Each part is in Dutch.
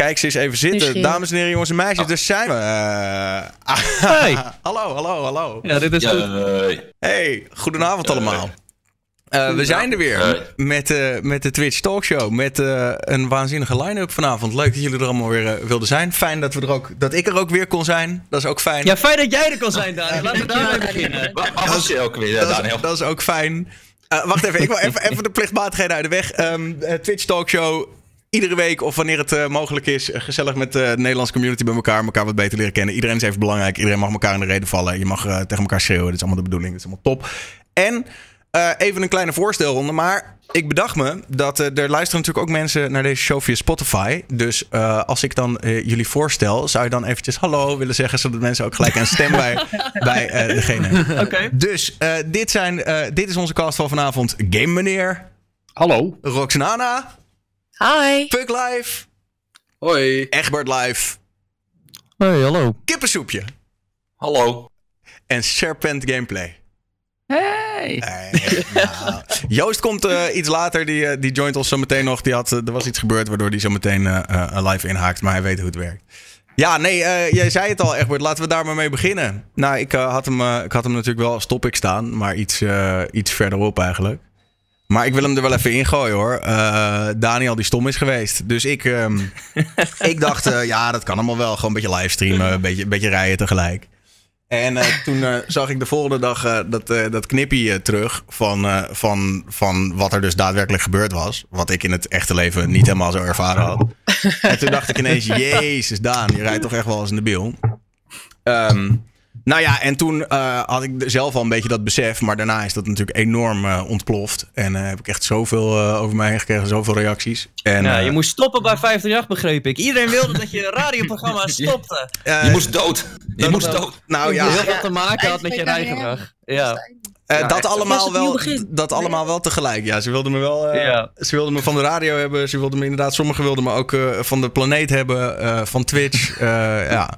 Kijk ze eens even zitten. Misschien. Dames en heren, jongens en meisjes, daar zijn we. Eh, Hey. hallo, hallo, hallo. Ja, dit is goed. Hey, goedenavond allemaal. Eh, we zijn er weer Hey. met, eh, met de Twitch Talkshow. Met eh, een waanzinnige line-up vanavond. Leuk dat jullie er allemaal weer eh, wilden zijn. Fijn dat, we er ook, dat ik er ook weer kon zijn. Dat is ook fijn. Ja, fijn dat jij er kon zijn, Daniel. Laten we daarmee beginnen. Wat was je ook weer, dat, Daniel? is, dat is ook fijn. Eh, wacht even, ik wil even, even de plichtmatigheden uit de weg. Ehm, eh, Twitch Talkshow. Iedere week, of wanneer het eh, mogelijk is, eh, gezellig met eh, de Nederlandse community bij elkaar. elkaar wat beter leren kennen. Iedereen is even belangrijk. Iedereen mag elkaar in de reden vallen. Je mag eh, tegen elkaar schreeuwen. Dat is allemaal de bedoeling. Dat is allemaal top. En eh, even een kleine voorstelronde. Maar ik bedacht me dat eh, er luisteren natuurlijk ook mensen naar deze show via Spotify. Dus eh, als ik dan eh, jullie voorstel, zou je dan eventjes hallo willen zeggen. Zodat mensen ook gelijk een stem bij, bij eh, degene Oké. dus eh, dit, zijn, eh, dit is onze cast van vanavond. Game Meneer, Hallo. Roxanana, Hi. Puk Live, Hoi. Egbert Live, Hey, hallo. Kippensoepje Hallo. en Serpent Gameplay. Hey. Eh, nou, Joost komt eh, iets later, die, eh, die joint ons zo meteen nog. Die had, er was iets gebeurd waardoor hij zo meteen eh, eh, live inhaakt, maar hij weet hoe het werkt. Ja, nee, eh, jij zei het al, Egbert. Laten we daar maar mee beginnen. Nou, ik, eh, had, hem, ik had hem natuurlijk wel als topic staan, maar iets, eh, iets verderop eigenlijk. Maar ik wil hem er wel even ingooien hoor. Eh, Daniel die stom is geweest. Dus ik, ehm, ik dacht, eh, ja, dat kan allemaal wel. Gewoon een beetje livestreamen, een beetje, een beetje rijden tegelijk. En eh, toen zag ik de volgende dag dat, dat knippie terug van, van, van wat er dus daadwerkelijk gebeurd was. Wat ik in het echte leven niet helemaal zo ervaren had. En toen dacht ik ineens, jezus Daan, je rijdt toch echt wel eens in de bil. Ehm, nou ja, en toen eh, had ik zelf al een beetje dat besef. Maar daarna is dat natuurlijk enorm eh, ontploft. En eh, heb ik echt zoveel eh, over mij heen gekregen, zoveel reacties. En, Ja, je moest stoppen bij 538, begreep ik. Iedereen wilde dat je radioprogramma stopte. Je moest dood. Je dat moest dood. nou Ja. ja, Heel veel te maken had met je rijgedrag. Ja. Eh, dat, allemaal wel, dat allemaal wel tegelijk. Ja, ze wilden me wel. eh, Ja. Ze wilden me van de radio hebben. Ze wilden me inderdaad. Sommigen wilden me ook eh, van de planeet hebben. eh, van Twitch. eh, ja.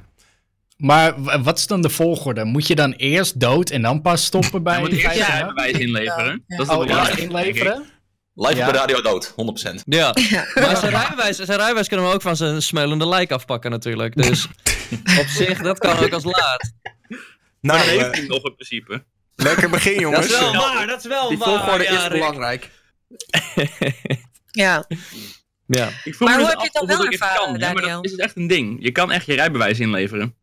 Maar wat is dan de volgorde? Moet je dan eerst dood en dan pas stoppen bij Je moet eerst je 50? rijbewijs inleveren. Ja. Dat is Oh, eerst inleveren? Live Ja. op de radio dood, 100%. Ja. Maar zijn rijbewijs, zijn rijbewijs kunnen we ook van zijn smelende lijk afpakken natuurlijk. Dus op zich, dat kan ook als laat. Nou, dat eh, heeft hij nog in principe. lekker begin, Dat jongens. is wel waar, dat is wel Die waar. volgorde ja, is Rick. belangrijk. Ja. Ja. Ik vroeg Maar me hoe dus heb je het dan wel ervaren, kan, hè, maar Daniel? dat is echt een ding. Je kan echt je rijbewijs inleveren.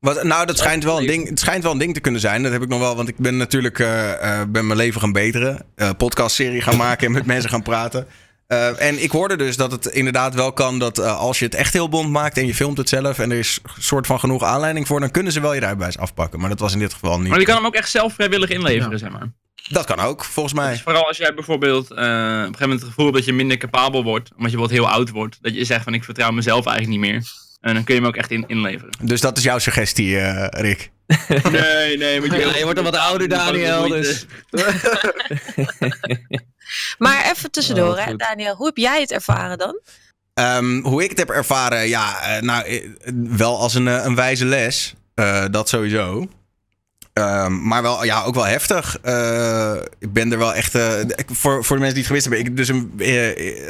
Wat, nou, dat schijnt wel een ding. Het schijnt wel een ding te kunnen zijn. Dat heb ik nog wel. Want ik ben natuurlijk. eh, eh, ben mijn leven gaan beteren. eh podcastserie gaan maken en met mensen gaan praten. Eh, en ik hoorde dus dat het inderdaad wel kan dat als je het echt heel bond maakt en je filmt het zelf en er is een soort van genoeg aanleiding voor, dan kunnen ze wel je rijbewijs afpakken. Maar dat was in dit geval niet. Maar je kan hem ook echt zelf vrijwillig inleveren, Ja. zeg maar. Dat kan ook, volgens mij. Dus vooral als jij bijvoorbeeld eh, op een gegeven moment het gevoel hebt dat je minder capabel wordt, omdat je bijvoorbeeld heel oud wordt, dat je zegt van ik vertrouw mezelf eigenlijk niet meer. En dan kun je hem ook echt in, inleveren. Dus dat is jouw suggestie, eh, Rick. Nee, nee, want je, Ja, je wordt dan wat ouder, Daniel, dus... Maar even tussendoor, Oh, hè. Daniel. Hoe heb jij het ervaren dan? Ehm, hoe ik het heb ervaren, ja, eh, nou, eh, wel als een, een wijze les. Eh, dat sowieso. Ehm, maar wel, ja, ook wel heftig. Eh, ik ben er wel echt. eh, ik- voor, voor de mensen die het gewist hebben, ik, dus een,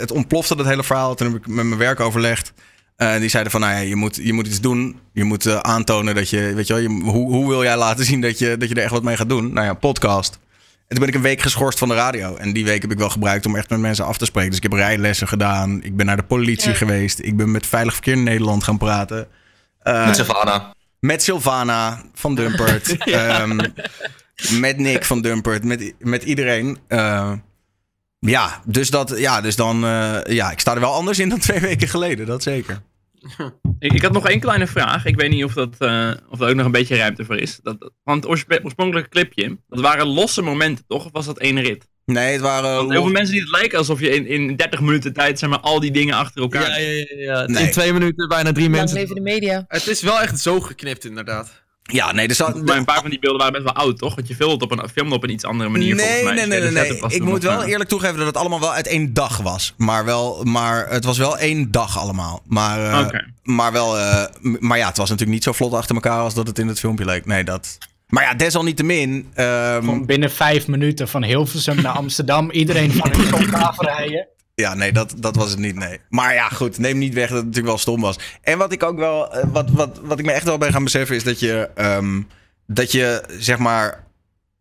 het ontplofte dat hele verhaal. Toen heb ik met mijn werk overlegd. Eh, die zeiden van, nou ja, je moet, je moet iets doen. Je moet eh, aantonen dat je, weet je wel, je, hoe, hoe wil jij laten zien dat je, dat je er echt wat mee gaat doen? Nou ja, podcast. En toen ben ik een week geschorst van de radio. En die week heb ik wel gebruikt om echt met mensen af te spreken. Dus ik heb rijlessen gedaan. Ik ben naar de politie Ja. geweest. Ik ben met Veilig Verkeer in Nederland gaan praten. Eh, Met Savannah. met Sylvana van Dumpert. Ehm, met Nick van Dumpert. Met, met iedereen. Eh, ja, dus, dat, ja, dus dan... eh, ja, ik sta er wel anders in dan twee weken geleden. Dat zeker. Ik, ik had nog één kleine vraag. Ik weet niet of, dat, eh, of er ook nog een beetje ruimte voor is. Dat, want het oorspronkelijke clipje, dat waren losse momenten, toch? Of was dat één rit? Nee, het waren... Want heel veel mensen die het lijken alsof je in, in 30 minuten tijd zeg maar, al die dingen achter elkaar... Ja, ja, ja, ja. Nee. In twee minuten bijna drie Lang mensen. leven de media. Het is wel echt zo geknipt, inderdaad. Ja, nee, zat... Maar een paar van die beelden waren best wel oud, toch? Want je filmde op een, filmde op een iets andere manier volgens Nee, mij. nee, Dus nee, nee. Ik moet wel eerlijk toegeven dat het allemaal wel uit één dag was. Maar, wel, maar het was wel één dag allemaal. Maar, eh, Oké. maar, wel, eh, maar ja, het was natuurlijk niet zo vlot achter elkaar als dat het in het filmpje leek. Nee, dat... Maar ja, desalniettemin... ehm, Gewoon binnen vijf minuten van Hilversum naar Amsterdam. Iedereen van hun stoptafel rijden. Ja, nee, dat, dat was het niet, nee. Maar ja, goed, neem niet weg dat het natuurlijk wel stom was. En wat ik ook wel, eh, wat, wat, wat ik me echt wel ben gaan beseffen is dat je, ehm, dat je, zeg maar,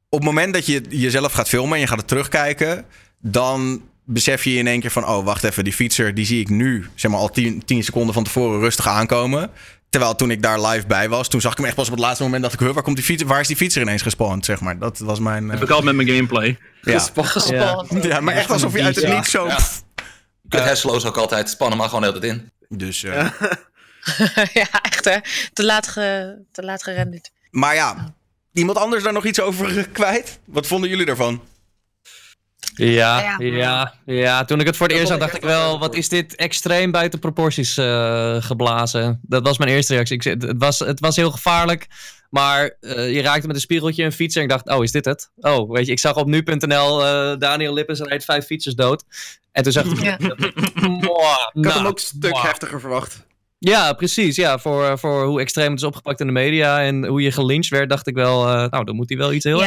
op het moment dat je jezelf gaat filmen en je gaat het terugkijken, dan besef je in één keer van, oh, wacht even, die fietser, die zie ik nu, zeg maar, al 10 10 seconden van tevoren rustig aankomen. Terwijl toen ik daar live bij was, toen zag ik hem echt pas op het laatste moment, dacht ik, waar, komt die fietser, waar is die fietser ineens gespawned, zeg maar. Dat was mijn... eh, Heb ik al met mijn gameplay. ja. Ja, maar echt alsof je uit het Ja. niets zo... Ja. Je kunt hersenloos ook altijd spannen, maar gewoon heel tijd in. Dus, eh, ja, echt hè. Te laat, ge, te laat gerenderd. Maar ja, iemand anders daar nog iets over eh, kwijt? Wat vonden jullie daarvan? Ja, Ja. ja. Toen ik het voor het eerst zag, dacht ik wel wat is dit extreem buiten proporties eh, geblazen. Dat was mijn eerste reactie. Ik, het, was, het was heel gevaarlijk, maar eh, je raakte met een spiegeltje een fietser en ik dacht, oh, is dit het? Oh, weet je, ik zag op nu.nl, eh, Daniel Lippens rijdt vijf fietsers dood. En toen zag ik, Ja. Mwah, Ik had hem nou, ook een stuk mwah. heftiger verwacht. Ja, precies. Ja, voor, voor hoe extreem het is opgepakt in de media en hoe je gelyncht werd, dacht ik wel, eh, nou, dan moet hij wel iets heel Ja,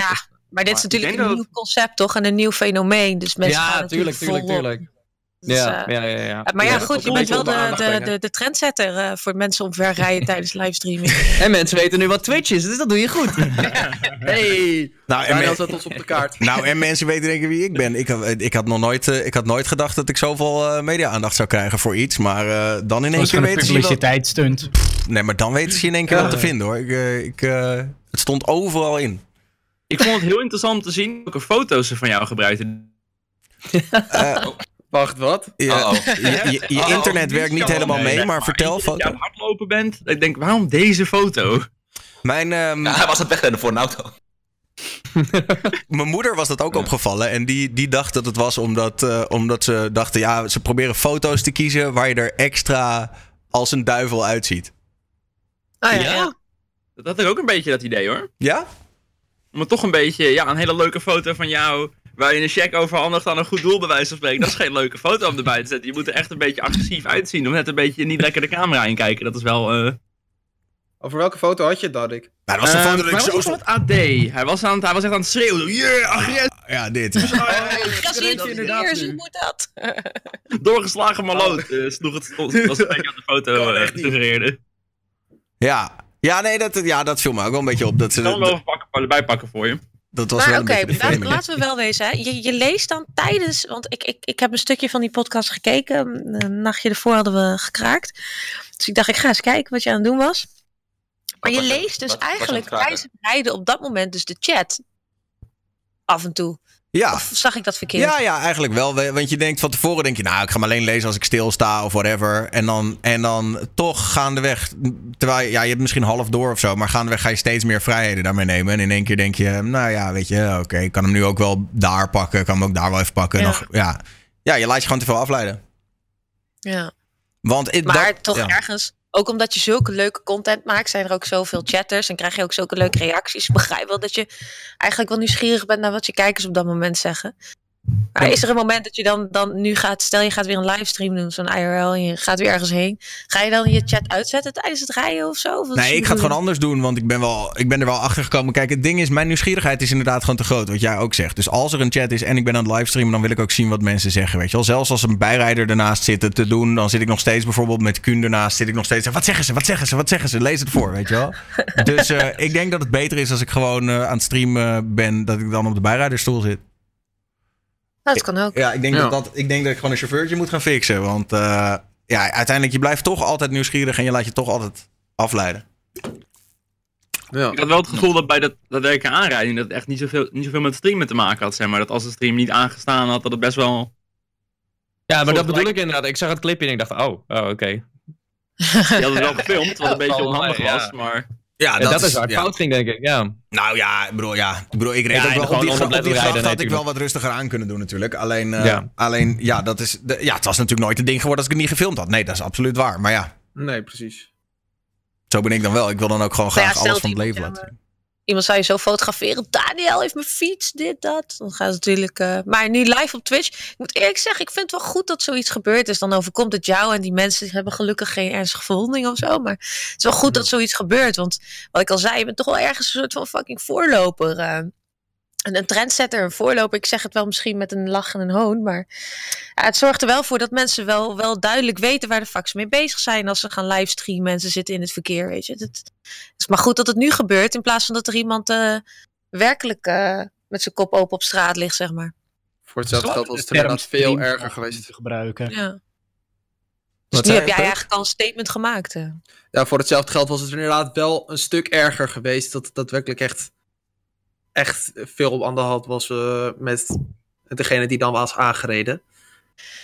maar dit is Maar natuurlijk een dat- nieuw concept, toch? En een nieuw fenomeen. Dus mensen gaan Ja, tuurlijk, natuurlijk tuurlijk, volop. tuurlijk. Dus, Ja, eh, ja, ja, ja. maar ja, Ja, goed, je bent wel de, de, de, de trendsetter eh, voor mensen omverrijden tijdens livestreaming. En mensen weten nu wat Twitch is, dus dat doe je goed. Hey! Nou, en, men- ons op de kaart. nou, en mensen weten denk ik wie ik ben. Ik, had- ik, had nog nooit, eh, ik had nooit gedacht dat ik zoveel eh, media-aandacht zou krijgen voor iets. Maar eh, dan in één keer weten ze publiciteitsstunt. Nee, maar dan weten ze je in één keer wel te vinden hoor. Ik, eh, ik, eh, het stond overal in. Ik vond het heel interessant te zien welke foto's ze van jou gebruikten. Eh, Wacht, wat? ja, Oh, oh. je, je, je Oh, internet werkt niet helemaal mee, mee, maar vertel Als je aan foto. het hardlopen bent, ik denk, waarom deze foto? Mijn, ehm, Ja, hij was aan het wegrennen voor een auto. Mijn moeder was dat ook opgevallen. En die, die dacht dat het was omdat, eh, omdat ze dachten... ja, ze proberen foto's te kiezen... waar je er extra als een duivel uitziet. Ja, Ja? ja. Dat had ik ook een beetje dat idee hoor. Ja? Maar toch een beetje, ja, een hele leuke foto van jou. Waar je een check overhandigt aan een goed doel, bij wijze van spreken. Dat is geen leuke foto om erbij te zetten. Je moet er echt een beetje agressief uitzien. Of net een beetje niet lekker de camera inkijken. Dat is wel. eh Over welke foto had je het? Nou, dat was de eh, foto dat ik maar zo van het AD. Hij was, aan het, hij was echt aan het schreeuwen. Yeah, agressie. Ja, dit. Gaslied je inderdaad verkeers, nu. hoe moet dat? Doorgeslagen maloot. eh, sloeg het stond. Dat was een beetje aan de foto eh, niet. suggereerde. Ja. Ja, nee, dat, ja, dat viel me ook wel een beetje op. Dat, ze, Ik kan hem wel dat, even pakken, erbij pakken voor je. Dat was Maar wel oké, laat- laten we wel wezen. Hè. Je, je leest dan tijdens... Want ik, ik, ik heb een stukje van die podcast gekeken. Een nachtje ervoor hadden we gekraakt. Dus ik dacht, ik ga eens kijken wat je aan het doen was. Maar Wat je leest dus wat- eigenlijk tijdens het rijden op dat moment dus de chat. Af en toe. Ja. Of zag ik dat verkeerd? Ja, ja, eigenlijk wel. We- Want je denkt van tevoren, denk je, nou, ik ga maar alleen lezen als ik stilsta of whatever. En dan, en dan toch gaandeweg, terwijl je- ja, je hebt misschien half door of zo, maar gaandeweg ga je steeds meer vrijheden daarmee nemen. En in één keer denk je, nou ja, weet je, oké, ik kan hem nu ook wel daar pakken, ik kan hem ook daar wel even pakken. Ja. Nog, ja. ja, je laat je gewoon te veel afleiden. Ja. Want Maar dat- toch ja. ergens, ook omdat je zulke leuke content maakt, zijn er ook zoveel chatters en krijg je ook zulke leuke reacties. Ik begrijp wel dat je eigenlijk wel nieuwsgierig bent naar wat je kijkers op dat moment zeggen. Maar is er een moment dat je dan, dan nu gaat, stel je gaat weer een livestream doen, zo'n IRL, en je gaat weer ergens heen. Ga je dan je chat uitzetten tijdens het rijden of zo? Of Nee, ik ga het gewoon anders doen, want ik ben, wel, ik ben er wel achter gekomen. Kijk, het ding is, mijn nieuwsgierigheid is inderdaad gewoon te groot, wat jij ook zegt. Dus als er een chat is en ik ben aan het livestreamen, dan wil ik ook zien wat mensen zeggen, weet je wel. Zelfs als een bijrijder ernaast zit te doen, dan zit ik nog steeds bijvoorbeeld met Kuhn ernaast, zit ik nog steeds, wat zeggen ze, wat zeggen ze, wat zeggen ze, lees het voor, weet je wel. Dus eh, ik denk dat het beter is als ik gewoon eh, aan het streamen ben, dat ik dan op de bijrijderstoel zit. Dat kan ook. Ja, ik denk, Ja. Dat, dat, ik denk dat ik gewoon een chauffeurtje moet gaan fixen, want eh, ja, uiteindelijk, je blijft toch altijd nieuwsgierig en je laat je toch altijd afleiden. Ja. Ik had wel het gevoel dat bij dat, dat werken aanrijding dat het echt niet zoveel, niet zoveel met streamen te maken had. Zeg maar. Dat als de stream niet aangestaan had, dat het best wel... Ja, maar dat bedoel gelijk- ik inderdaad. Ik zag het clipje en ik dacht, oh, oh oké. Je had het wel gefilmd, wat een beetje onhandig ja. was. Maar Ja, dat, is waar het ja. fout ging, denk ik. Ja. Nou ja, bedoel, ja, ik, bedoel, ik reed Ja, ook op die, gra- op die gracht rijden, had ik wel wat rustiger aan kunnen doen natuurlijk. Alleen, eh, Ja. alleen ja, dat is, de- ja, het was natuurlijk nooit een ding geworden als ik het niet gefilmd had. Nee, dat is absoluut waar. Maar ja, Nee, precies. zo ben ik dan wel. Ik wil dan ook gewoon Nou ja, graag alles van het leven laten zien. Iemand zou je zo fotograferen. Daniel heeft mijn fiets, dit, dat. Dan gaat het natuurlijk. eh, maar nu live op Twitch. Ik moet eerlijk zeggen, ik vind het wel goed dat zoiets gebeurd is. Dan overkomt het jou en die mensen hebben gelukkig geen ernstige verwonding of zo. Maar het is wel goed dat zoiets gebeurt. Want wat ik al zei, je bent toch wel ergens een soort van fucking voorloper. eh. Een, een trendsetter, een voorloper. Ik zeg het wel misschien met een lach en een hoon. Maar ja, het zorgt er wel voor dat mensen wel, wel duidelijk weten waar de fuck ze mee bezig zijn. Als ze gaan livestreamen en ze zitten in het verkeer. Weet je. Het, het is maar goed dat het nu gebeurt. In plaats van dat er iemand eh, werkelijk eh, met zijn kop open op straat ligt, zeg maar. Voor hetzelfde geld was het inderdaad veel erger geweest. te gebruiken. Ja. Dus nu heb jij eigenlijk al een statement gemaakt. eh. Ja, voor hetzelfde geld was het inderdaad wel een stuk erger geweest. Dat daadwerkelijk echt, echt veel aan de hand was eh, met degene die dan was aangereden.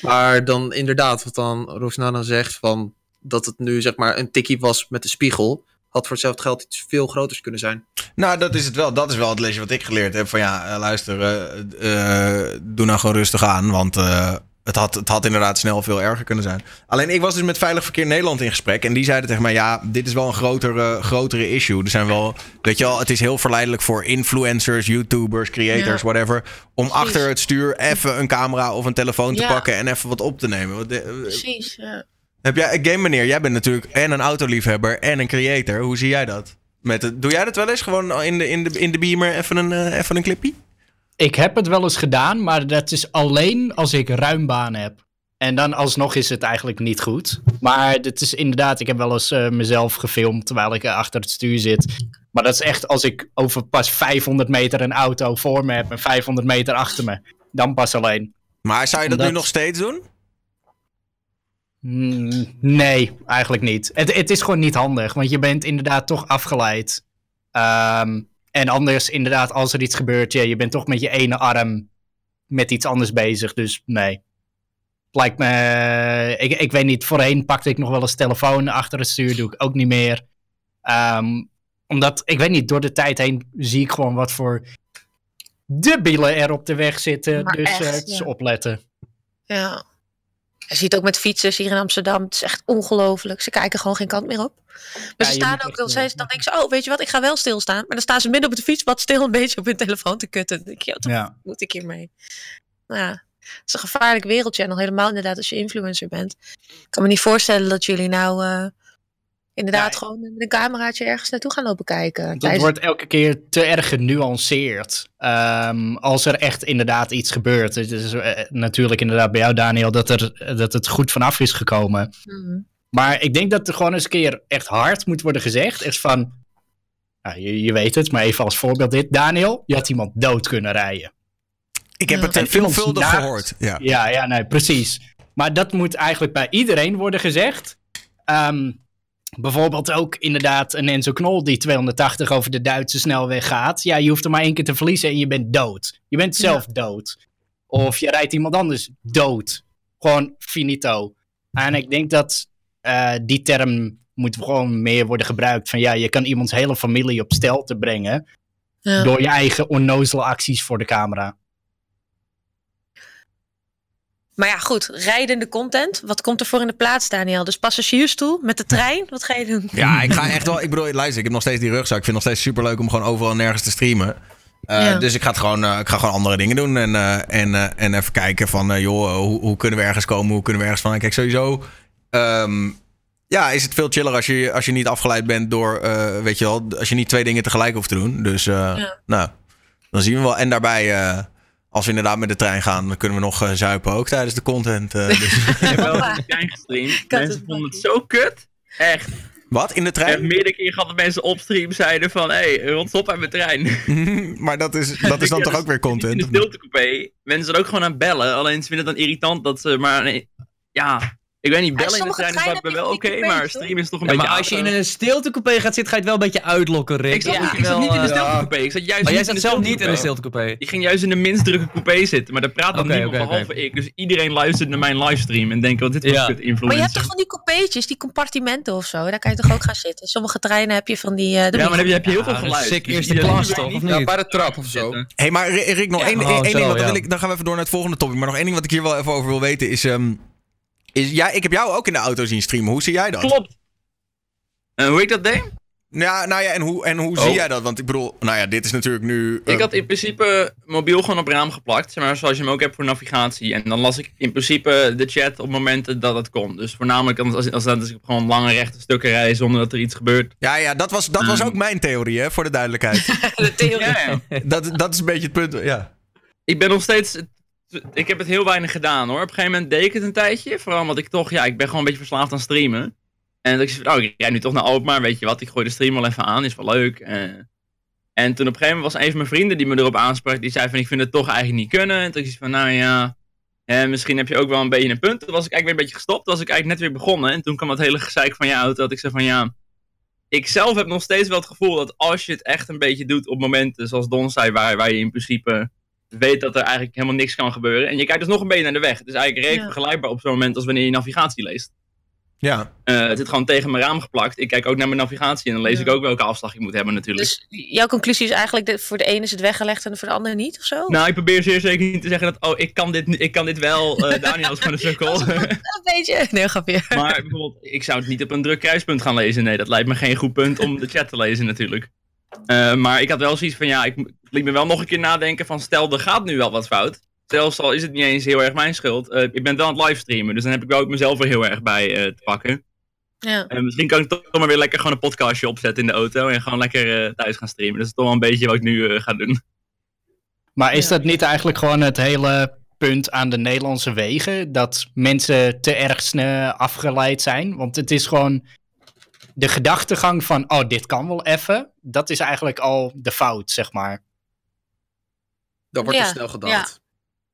Maar dan inderdaad, wat dan Rosnana zegt, van dat het nu zeg maar een tikkie was met de spiegel. Had voor hetzelfde geld iets veel groters kunnen zijn. Nou, dat is het wel. Dat is wel het lesje wat ik geleerd heb. Van ja, eh, luister, eh, doe nou gewoon rustig aan. Want het, had, het had inderdaad snel veel erger kunnen zijn. Alleen ik was dus met Veilig Verkeer Nederland in gesprek. En die zeiden tegen mij, ja, dit is wel een grotere, grotere issue. Er zijn wel, weet je wel, het is heel verleidelijk voor influencers, YouTubers, creators, Ja. whatever. Om Precies. achter het stuur even een camera of een telefoon te Ja. pakken en even wat op te nemen. Want, eh, Precies, ja. Heb jij, game meneer, jij bent natuurlijk en een autoliefhebber en een creator. Hoe zie jij dat? Met het, doe jij dat wel eens? Gewoon in de, in de, in de beamer even een, eh, even een clipje? Ik heb het wel eens gedaan, maar dat is alleen als ik ruim baan heb. En dan alsnog is het eigenlijk niet goed. Maar het is inderdaad, ik heb wel eens eh, mezelf gefilmd terwijl ik eh, achter het stuur zit. Maar dat is echt als ik over pas 500 meter een auto voor me heb en 500 meter achter me. Dan pas alleen. Maar zou je dat nu nog steeds doen? Mm, nee, eigenlijk niet. Het, het is gewoon niet handig, want je bent inderdaad toch afgeleid. Ehm, en anders, inderdaad, als er iets gebeurt, ja, je bent toch met je ene arm met iets anders bezig. Dus nee. Lijkt me. Ik, ik weet niet, voorheen pakte ik nog wel eens telefoon achter het stuur, doe ik ook niet meer. Ehm, omdat, ik weet niet, door de tijd heen zie ik gewoon wat voor debielen er op de weg zitten. Maar dus echt, eh, is ja. opletten. Ja. Je ziet ook met fietsers hier in Amsterdam. Het is echt ongelooflijk. Ze kijken gewoon geen kant meer op. Maar Ja, ze staan ook dan eh, steeds. Dan denken ze, oh, weet je wat, ik ga wel stilstaan. Maar dan staan ze midden op de fietspad stil een beetje op hun telefoon te kutten. Dan denk je, wat Ja. moet ik hiermee? Nou ja, het is een gevaarlijk wereldje. En al helemaal inderdaad als je influencer bent. Ik kan me niet voorstellen dat jullie nou eh, inderdaad Ja. gewoon met een cameraatje ergens naartoe gaan lopen kijken. Dat Tijdens- wordt elke keer te erg genuanceerd. Ehm, als er echt inderdaad iets gebeurt. Het is eh, natuurlijk inderdaad bij jou, Daniel, dat, er, dat het goed vanaf is gekomen. Mhm. Maar ik denk dat er gewoon eens een keer echt hard moet worden gezegd. Echt van, nou, je, je weet het, maar even als voorbeeld dit. Daniel, je had iemand dood kunnen rijden. Ik heb Ja. het En veelvuldig naakt. gehoord. Ja. Ja, ja, nee, precies. Maar dat moet eigenlijk bij iedereen worden gezegd. Ehm, bijvoorbeeld ook inderdaad een Enzo Knol die 280 over de Duitse snelweg gaat. Ja, je hoeft er maar één keer te verliezen en je bent dood. Je bent zelf dood. Of je rijdt iemand anders dood. Gewoon finito. En ik denk dat eh, die term moet gewoon meer worden gebruikt. Van ja, je kan iemands hele familie op stel te brengen. Ja. Door je eigen onnozele acties voor de camera. Maar ja, goed, rijdende content. Wat komt er voor in de plaats, Daniel? Dus passagiersstoel met de trein? Wat ga je doen? Ja, ik ga echt wel. Ik bedoel, luister, ik heb nog steeds die rugzak. Ik vind het nog steeds super leuk om gewoon overal en nergens te streamen. Eh, Ja. Dus ik ga, het gewoon, eh, ik ga gewoon andere dingen doen. En, eh, en, en even kijken van, joh, hoe, hoe kunnen we ergens komen? Hoe kunnen we ergens van? Kijk, sowieso. ehm, ja, is het veel chiller als je, als je niet afgeleid bent door, weet je wel, als je niet twee dingen tegelijk hoeft te doen. Dus, Ja. nou, dan zien we wel. En daarbij, als we inderdaad met de trein gaan, dan kunnen we nog eh, zuipen ook tijdens de content. eh, dus. Ik heb wel eens een trein gestreamd. had Mensen het vonden het zo kut. Echt. Wat? In de Ik heb trein? meerdere keren gehad dat mensen op stream zeiden van... Hé, hey, rond op uit mijn trein. maar dat is, dat is dan toch dus ook weer In content? de of niet? stiltecoupé. Mensen zijn ook gewoon aan het bellen. Alleen ze vinden het dan irritant dat ze maar... Nee, ja, ik weet niet, bellen in de trein is wel oké. maar streamen is toch een Ja, beetje... maar als je in een stiltecoupé gaat zitten, ga je het wel een beetje uitlokken, Rick. Ik zat, niet- moet ik je zat niet in de stiltecoupé. Ik zat juist Oh, jij zat zelf niet in de stiltecoupé. Ik ging juist in de minst drukke coupé zitten, maar daar praat dan niemand behalve ik. Dus iedereen luistert naar mijn livestream en denkt, wat dit was Ja. kut Maar je hebt influencer. toch van die coupeetjes, die compartimenten of zo? Daar kan je toch ook gaan zitten? Sommige treinen heb je van die... eh, de Ja, maar dan heb je, heb je heel veel Ja, geluid. sick Dus eerste klas, toch, niet of Ja, niet? bij de trap of zo. Hey, maar Ri- Rick, nog één, Oh, ding. Dan, ja. wil ik, dan gaan we even door naar het volgende topic. Maar nog één ding wat ik hier wel even over wil weten is... is ja, ik heb jou ook in de auto zien streamen. Hoe zie jij dat? Klopt. En hoe ik dat deed? Ja, nou ja, en hoe, en hoe Oh. zie jij dat? Want ik bedoel, nou ja, dit is natuurlijk nu... Ik had in principe mobiel gewoon op raam geplakt, zeg maar zoals je hem ook hebt voor navigatie. En dan las ik in principe de chat op momenten dat het kon. Dus voornamelijk als, als, als, als ik gewoon lange rechte stukken rij zonder dat er iets gebeurt. Ja, ja, dat was, dat was Mm. ook mijn theorie, hè, voor de duidelijkheid. De theorie. Ja, ja. dat, dat is een beetje het punt, ja. ik ben nog steeds. Ik heb het heel weinig gedaan hoor. Op een gegeven moment deed ik het een tijdje. Vooral omdat ik toch, ja, ik ben gewoon een beetje verslaafd aan streamen. En dat ik zei, oh, ik rijd nu toch naar Alkmaar, weet je wat, ik gooi de stream wel even aan, is wel leuk. Eh, en toen op een gegeven moment was een van mijn vrienden die me erop aansprak, die zei van, ik vind het toch eigenlijk niet kunnen. En toen ik van, nou ja, eh, misschien heb je ook wel een beetje een punt. Toen was ik eigenlijk weer een beetje gestopt, toen was ik eigenlijk net weer begonnen. En toen kwam het hele gezeik van auto, dat ik zei van, ja, ik zelf heb nog steeds wel het gevoel dat als je het echt een beetje doet op momenten zoals Don zei, waar, waar je in principe weet dat er eigenlijk helemaal niks kan gebeuren. En je kijkt dus nog een beetje naar de weg. Het is eigenlijk redelijk Ja. vergelijkbaar op zo'n moment als wanneer je navigatie leest. Ja, Eh, het zit gewoon tegen mijn raam geplakt. Ik kijk ook naar mijn navigatie en dan lees Ja. ik ook welke afslag ik moet hebben natuurlijk. Dus jouw conclusie is eigenlijk, dat voor de ene is het weggelegd en voor de andere niet, of zo? Nou, ik probeer zeer zeker niet te zeggen dat, oh, ik kan dit, ik kan dit wel. eh Daniel is gewoon een sukkel. Een beetje. Nee, grapje. maar bijvoorbeeld, ik zou het niet op een druk kruispunt gaan lezen. Nee, dat lijkt me geen goed punt om de chat te lezen natuurlijk. Eh, maar ik had wel zoiets van, ja, ik liet me wel nog een keer nadenken van, stel, er gaat nu wel wat fout. Zelfs al is het niet eens heel erg mijn schuld. Eh, ik ben wel aan het livestreamen, dus dan heb ik wel ook mezelf er heel erg bij eh, te pakken. Ja. En misschien kan ik toch maar weer lekker gewoon een podcastje opzetten in de auto en gewoon lekker eh, thuis gaan streamen. Dat is toch wel een beetje wat ik nu eh, ga doen. Maar is Ja. dat niet eigenlijk gewoon het hele punt aan de Nederlandse wegen? Dat mensen te erg snel afgeleid zijn? Want het is gewoon de gedachtegang van, oh, dit kan wel even. Dat is eigenlijk al de fout, zeg maar. Dat wordt Ja, te snel gedacht.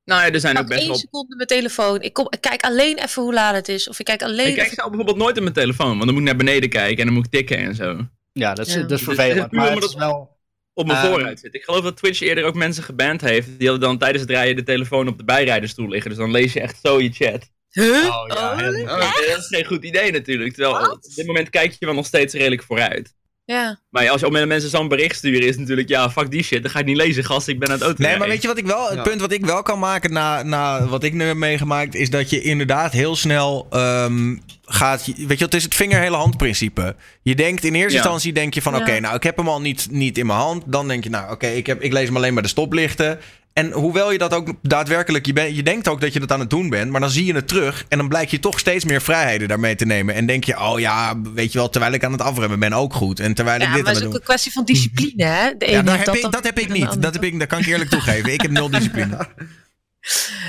Nou ja, er zijn ook Pak best één wel seconde mijn telefoon. Ik, kom, ik kijk alleen even hoe laat het is. Of ik kijk alleen Ik kijk zelf bijvoorbeeld nooit op mijn telefoon, want dan moet ik naar beneden kijken en dan moet ik tikken en zo. Ja, dat is, Ja. dat is Dus vervelend. Maar omdat het is wel... Op mijn Ehm. vooruit zit. Ik geloof dat Twitch eerder ook mensen geband heeft. Die hadden dan tijdens het rijden de telefoon op de bijrijderstoel liggen. Dus dan lees je echt zo je chat. Huh? Oh, ja, Oh, hè. dat is geen goed idee natuurlijk. Terwijl op dit moment kijk je wel nog steeds redelijk vooruit. Ja. Maar als je op mensen zo'n bericht sturen is natuurlijk, ja, fuck die shit. Dan ga ik niet lezen, gast. Ik ben aan het auto Nee, maar weet je wat ik wel, het Ja. punt wat ik wel kan maken na, na wat ik nu heb meegemaakt, is dat je inderdaad heel snel ehm, gaat. Weet je, wat, het is het vinger-hele hand principe. Je denkt in eerste Ja. instantie denk je van, Ja. oké, nou ik heb hem al niet, niet in mijn hand. Dan denk je, nou oké, ik ik, ik lees hem alleen maar de stoplichten. En hoewel je dat ook daadwerkelijk, je, ben, je denkt ook dat je dat aan het doen bent, maar dan zie je het terug en dan blijkt je toch steeds meer vrijheden daarmee te nemen. En denk je, oh ja, weet je wel, terwijl ik aan het afremmen ben ook goed. En terwijl ik Ja, dit maar aan het het is ook doen een kwestie van discipline, hè? De ja, daar ik, dan dat heb ik niet. Dat, heb ik, dat kan ik eerlijk toegeven. Ik heb nul discipline.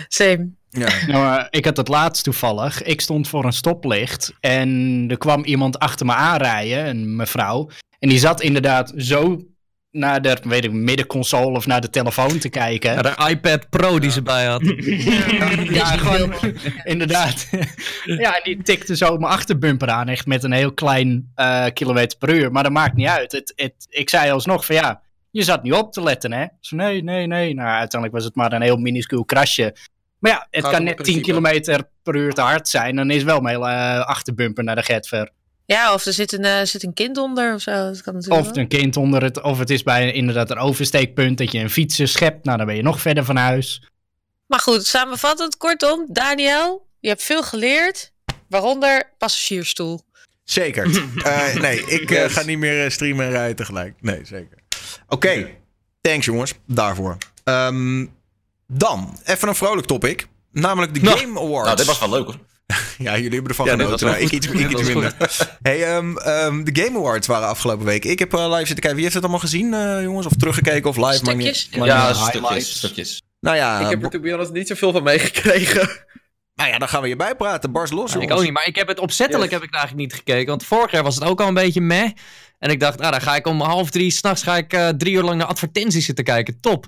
Same. Ja. Nou, eh, ik had het laatst toevallig. Ik stond voor een stoplicht en er kwam iemand achter me aanrijden, een mevrouw. En die zat inderdaad zo naar de weet ik, middenconsole of naar de telefoon te kijken. Ja, de iPad Pro die ze bij had. Ja, gewoon, inderdaad. ja, en die tikte zo mijn achterbumper aan, echt met een heel klein eh, kilometer per uur. Maar dat maakt niet uit. Het, het, ik zei alsnog van ja, je zat niet op te letten, hè? Zo, nee, nee, nee. Nou, uiteindelijk was het maar een heel minuscuul krasje. Maar ja, het Gaat kan net het 10 principe. kilometer per uur te hard zijn. Dan is wel mijn hele eh, achterbumper naar de getver. Ja, of er zit een, eh, zit een kind onder of zo. Dat kan natuurlijk Of wel. een kind onder het, of het is bij inderdaad een oversteekpunt dat je een fietser schept. Nou, dan ben je nog verder van huis. Maar goed, samenvattend, kortom. Daniel, je hebt veel geleerd. Waaronder passagiersstoel. Zeker. Eh, nee, ik eh, Yes. ga niet meer streamen en rijden tegelijk. Nee, zeker. Oké, thanks jongens, daarvoor. Ehm, dan, even een vrolijk topic. Namelijk de Nou, Game Awards. Nou, dit was wel leuk hoor. Ja, jullie hebben ervan Ja, genoten. Nou, ik iets, ik iets minder. Hey, ehm, ehm, de Game Awards waren afgelopen week. Ik heb eh, live zitten kijken. Wie heeft het allemaal gezien, eh, jongens? Of teruggekeken of live? Stukjes. niet Ja, stukjes, stukjes. Nou ja, ik heb er to be honest niet zoveel van meegekregen. nou ja, dan gaan we je bijpraten. Bars los, Ik jongens. ook niet, maar ik heb het opzettelijk Yes. heb ik eigenlijk niet gekeken. Want vorig jaar was het ook al een beetje meh. En ik dacht, ah, dan ga ik om half drie s'nachts ga ik eh, drie uur lang naar advertenties zitten kijken. Top.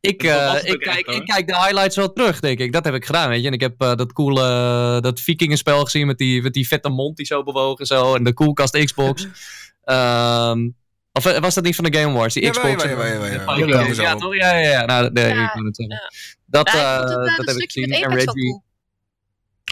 Ik, eh, ik, echt, kijk, ik kijk de highlights wel terug, denk ik. Dat heb ik gedaan, weet je. En ik heb eh, dat coole, eh, dat vikingenspel gezien met die, met die vette mond die zo bewoog en zo. En de koelkast Xbox. Ehm, of was dat niet van de Game Awards? Die Xbox? Ja, ja, op. toch? Ja, ja, ja. Nou, nee, Ja, ik wou het zeggen. ja. Dat, Ja, dat heb ik gezien. En Reggie.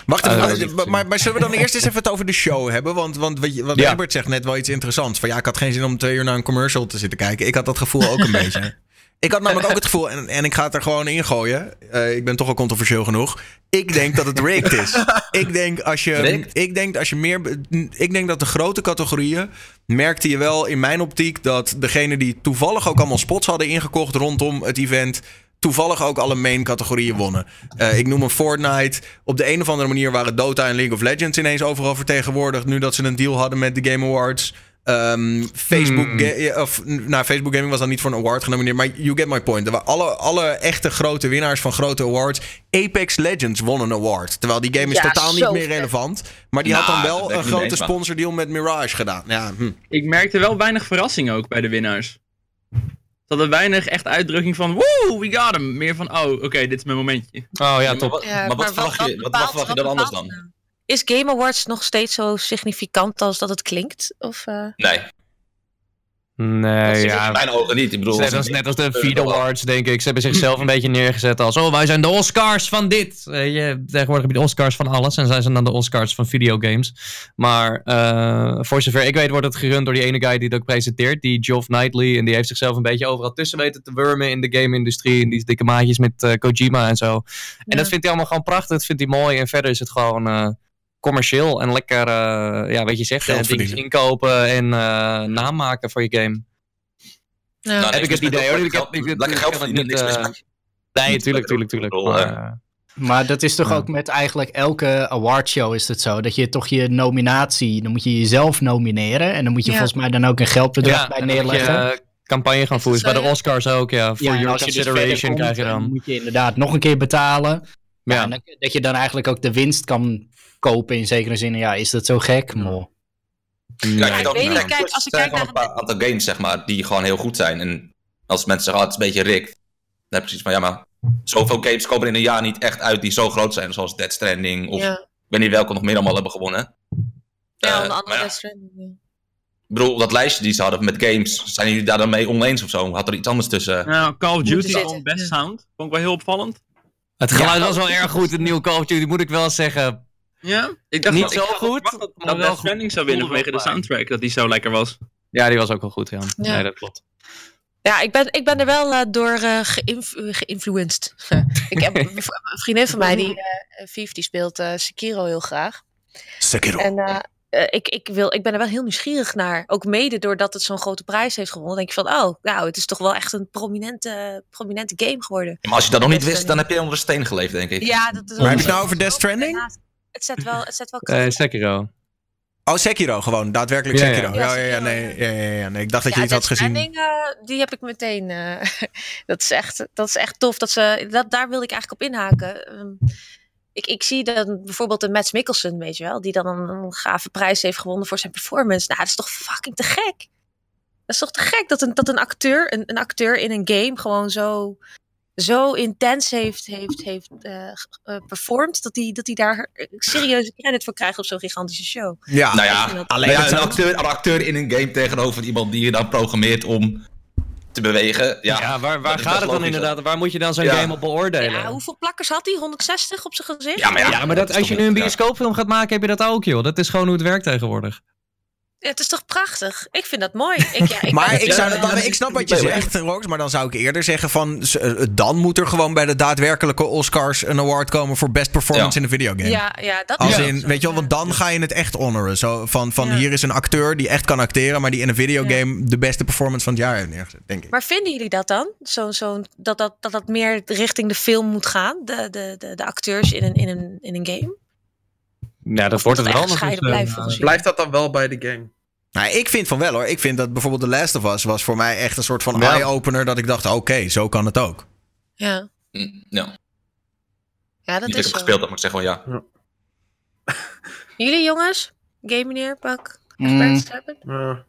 Wacht even, maar- maar, zullen we dan eerst eens even het over de show hebben? Want, want wat, je- wat Ja. Herbert zegt net wel iets interessants. Van ja, ik had geen zin om twee uur naar een commercial te zitten kijken. Ik had dat gevoel ook een beetje. Ik had namelijk ook het gevoel, en, en ik ga het er gewoon in gooien. eh, ik ben toch al controversieel genoeg. Ik denk dat het rigged is. ik denk als je, Rigged? ik denk als je meer, ik denk dat de grote categorieën merkte je wel in mijn optiek dat degene die toevallig ook allemaal spots hadden ingekocht rondom het event toevallig ook alle main categorieën wonnen. Eh, ik noem een Fortnite. Op de een of andere manier waren Dota en League of Legends ineens overal vertegenwoordigd nu dat ze een deal hadden met de Game Awards. Ehm, Facebook, Hmm. of, nou, Facebook Gaming was dan niet voor een award genomineerd, maar you get my point. Er waren alle, alle echte grote winnaars van grote awards. Apex Legends won een award, terwijl die game is Ja, totaal niet meer relevant. Maar die had Nou, dan dat wel een grote eens, maar- sponsordeal met Mirage gedaan. Ja, hm. Ik merkte wel weinig verrassing ook bij de winnaars. Ze hadden weinig echt uitdrukking van, woe, we got hem. Meer van, oh, oké, dit is mijn momentje. Oh ja, maar top. Ja, maar wat verwacht je, wat, verwacht je dan anders dan? Is Game Awards nog steeds zo significant als dat het klinkt? Of, eh, Nee, Nee, in ja. mijn ogen niet. Ik bedoel, Net als, net als de Feed Awards, denk ik. Ze hebben zichzelf een beetje neergezet als... Oh, wij zijn de Oscars van dit. Weet je, tegenwoordig heb je de Oscars van alles. En zij zijn dan de Oscars van videogames. Maar eh, voor zover ik weet wordt het gerund door die ene guy die het ook presenteert. Die Geoff Knightley. En die heeft zichzelf een beetje overal tussen weten te wurmen in de game-industrie. En die dikke maatjes met eh, Kojima en zo. En dat vindt hij allemaal gewoon prachtig. Dat vindt hij mooi. En verder is het gewoon... commercieel en lekker, eh, ja, weet je zegt, eh, dingen inkopen en eh naam maken voor je game. ja. Nou, heb ik het idee, hoor. lekker Ik heb- geld- verdienen, niet, niks mis eh, met. Nee, tuurlijk, tuurlijk, tuurlijk. Maar, Maar dat is toch Ja. ook met eigenlijk elke awardshow is het zo. Dat je toch je nominatie, dan moet je jezelf nomineren. En dan moet je Ja. volgens mij dan ook een geldbedrag ja, bij en dan moet je neerleggen. campagne gaan voeren. Bij de Oscars ook, ja. Voor Ja, en your als je dus consideration komt, krijg je dan. moet je inderdaad nog een keer betalen. Ja. Ja. en dat, je dan eigenlijk ook de winst kan kopen in zekere zin. Ja, is dat zo gek? Mo. Nee. Kijk, ik dan- weet niet, kijk, als ik er zijn kijk gewoon een paar aantal games, zeg maar, die gewoon heel goed zijn. En als mensen zeggen, oh, het is een beetje rigged. Dan heb je zoiets van, ja, maar zoveel games komen in een jaar niet echt uit die zo groot zijn. Zoals Dead Stranding of ja. ik weet niet welke nog meer allemaal hebben gewonnen. Ja, Eh, onder maar andere ja, Death Stranding, ja. Ik bedoel, dat lijstje die ze hadden met games, zijn jullie daar dan mee oneens of zo? Had er iets anders tussen? Nou, Call of Duty won best ja. sound. Vond ik wel heel opvallend. Het geluid was wel erg goed, het nieuwe Call of Duty, moet ik wel zeggen. Ja? Ik dacht Niet dat, zo ik goed, verwacht dat, maar dat wel Death Stranding zou winnen vanwege de soundtrack. Dat die zo lekker was. Ja, die was ook wel goed, ja. Ja. Nee, dat klopt. Ja, ik ben, ik ben er wel eh, door eh geïnf- eh, geïnfluenced. ik heb een vriendin van mij, die eh Vief, die speelt eh, Sekiro heel graag. Sekiro. En eh, ik, ik, wil, ik ben er wel heel nieuwsgierig naar. Ook mede doordat het zo'n grote prijs heeft gewonnen. denk je van, oh, nou, het is toch wel echt een prominente, prominente game geworden. Maar als je dat nog niet wist, dan heb je onder een steen geleefd, denk ik. Ja, dat is Maar heb je het nou over Death Stranding? Het zet wel, het zet wel Eh kracht. Sekiro. Oh, Sekiro gewoon. Daadwerkelijk Ja, ja. Sekiro. Ja, Ja, ja, nee, ja, ja, ja, nee. Ik dacht dat je iets had gezien. Stranding, eh, die heb ik meteen. eh, dat, is echt, dat is echt tof. Dat ze, dat, daar wil ik eigenlijk op inhaken. Ehm, ik, ik zie dan bijvoorbeeld een Mads Mikkelsen, weet je wel, die dan een, een gave prijs heeft gewonnen voor zijn performance. Nou, dat is toch fucking te gek. Dat is toch te gek dat een, dat een acteur, een, een acteur in een game gewoon zo, zo intens heeft, heeft, heeft eh, eh, performed, dat hij dat hij daar serieuze credit voor krijgt op zo'n gigantische show. Ja, Nou ja, alleen Nou ja, een, acteur, een acteur in een game tegenover iemand die je dan programmeert om te bewegen. Ja, Ja, waar, waar gaat het dan inderdaad? Waar moet je dan zo'n Ja. game op beoordelen? Ja, hoeveel plakkers had hij? 160 op zijn gezicht? Ja, maar ja, Ja, maar dat, als je nu een bioscoopfilm gaat maken, heb je dat ook, joh. Dat is gewoon hoe het werkt tegenwoordig. Ja, het is toch prachtig? Ik vind dat mooi. Ik, ja, ik Maar ik, zou, dan- ik snap wat je zegt, Rox. Maar dan zou ik eerder zeggen van... s- eh, Dan moet er gewoon bij de daadwerkelijke Oscars een award komen... voor best performance Ja. in een videogame. Ja, ja, dat Als is in, weet je wel, want dan ga je het echt honoren. Zo van, van Ja. hier is een acteur die echt kan acteren... maar die in een videogame de beste performance van het jaar heeft neergezet, denk ik. Maar vinden jullie dat dan? Zo, zo, dat, dat, dat dat meer richting de film moet gaan? De, de, de, de acteurs in een, in, een, in een game? Ja, dat wordt Moet het dat wel. volgens jullie? Blijft dat dan wel bij de game? Nou, ik vind van wel hoor. Ik vind dat bijvoorbeeld The Last of Us... was voor mij echt een soort van Ja. eye-opener... dat ik dacht, oké, zo kan het ook. Ja, Mm, Ja, ja dat niet dat ik is heb gespeeld, heb, maar ik zeg gewoon ja. Jullie jongens? Game meneer, pak. Mm. Ja.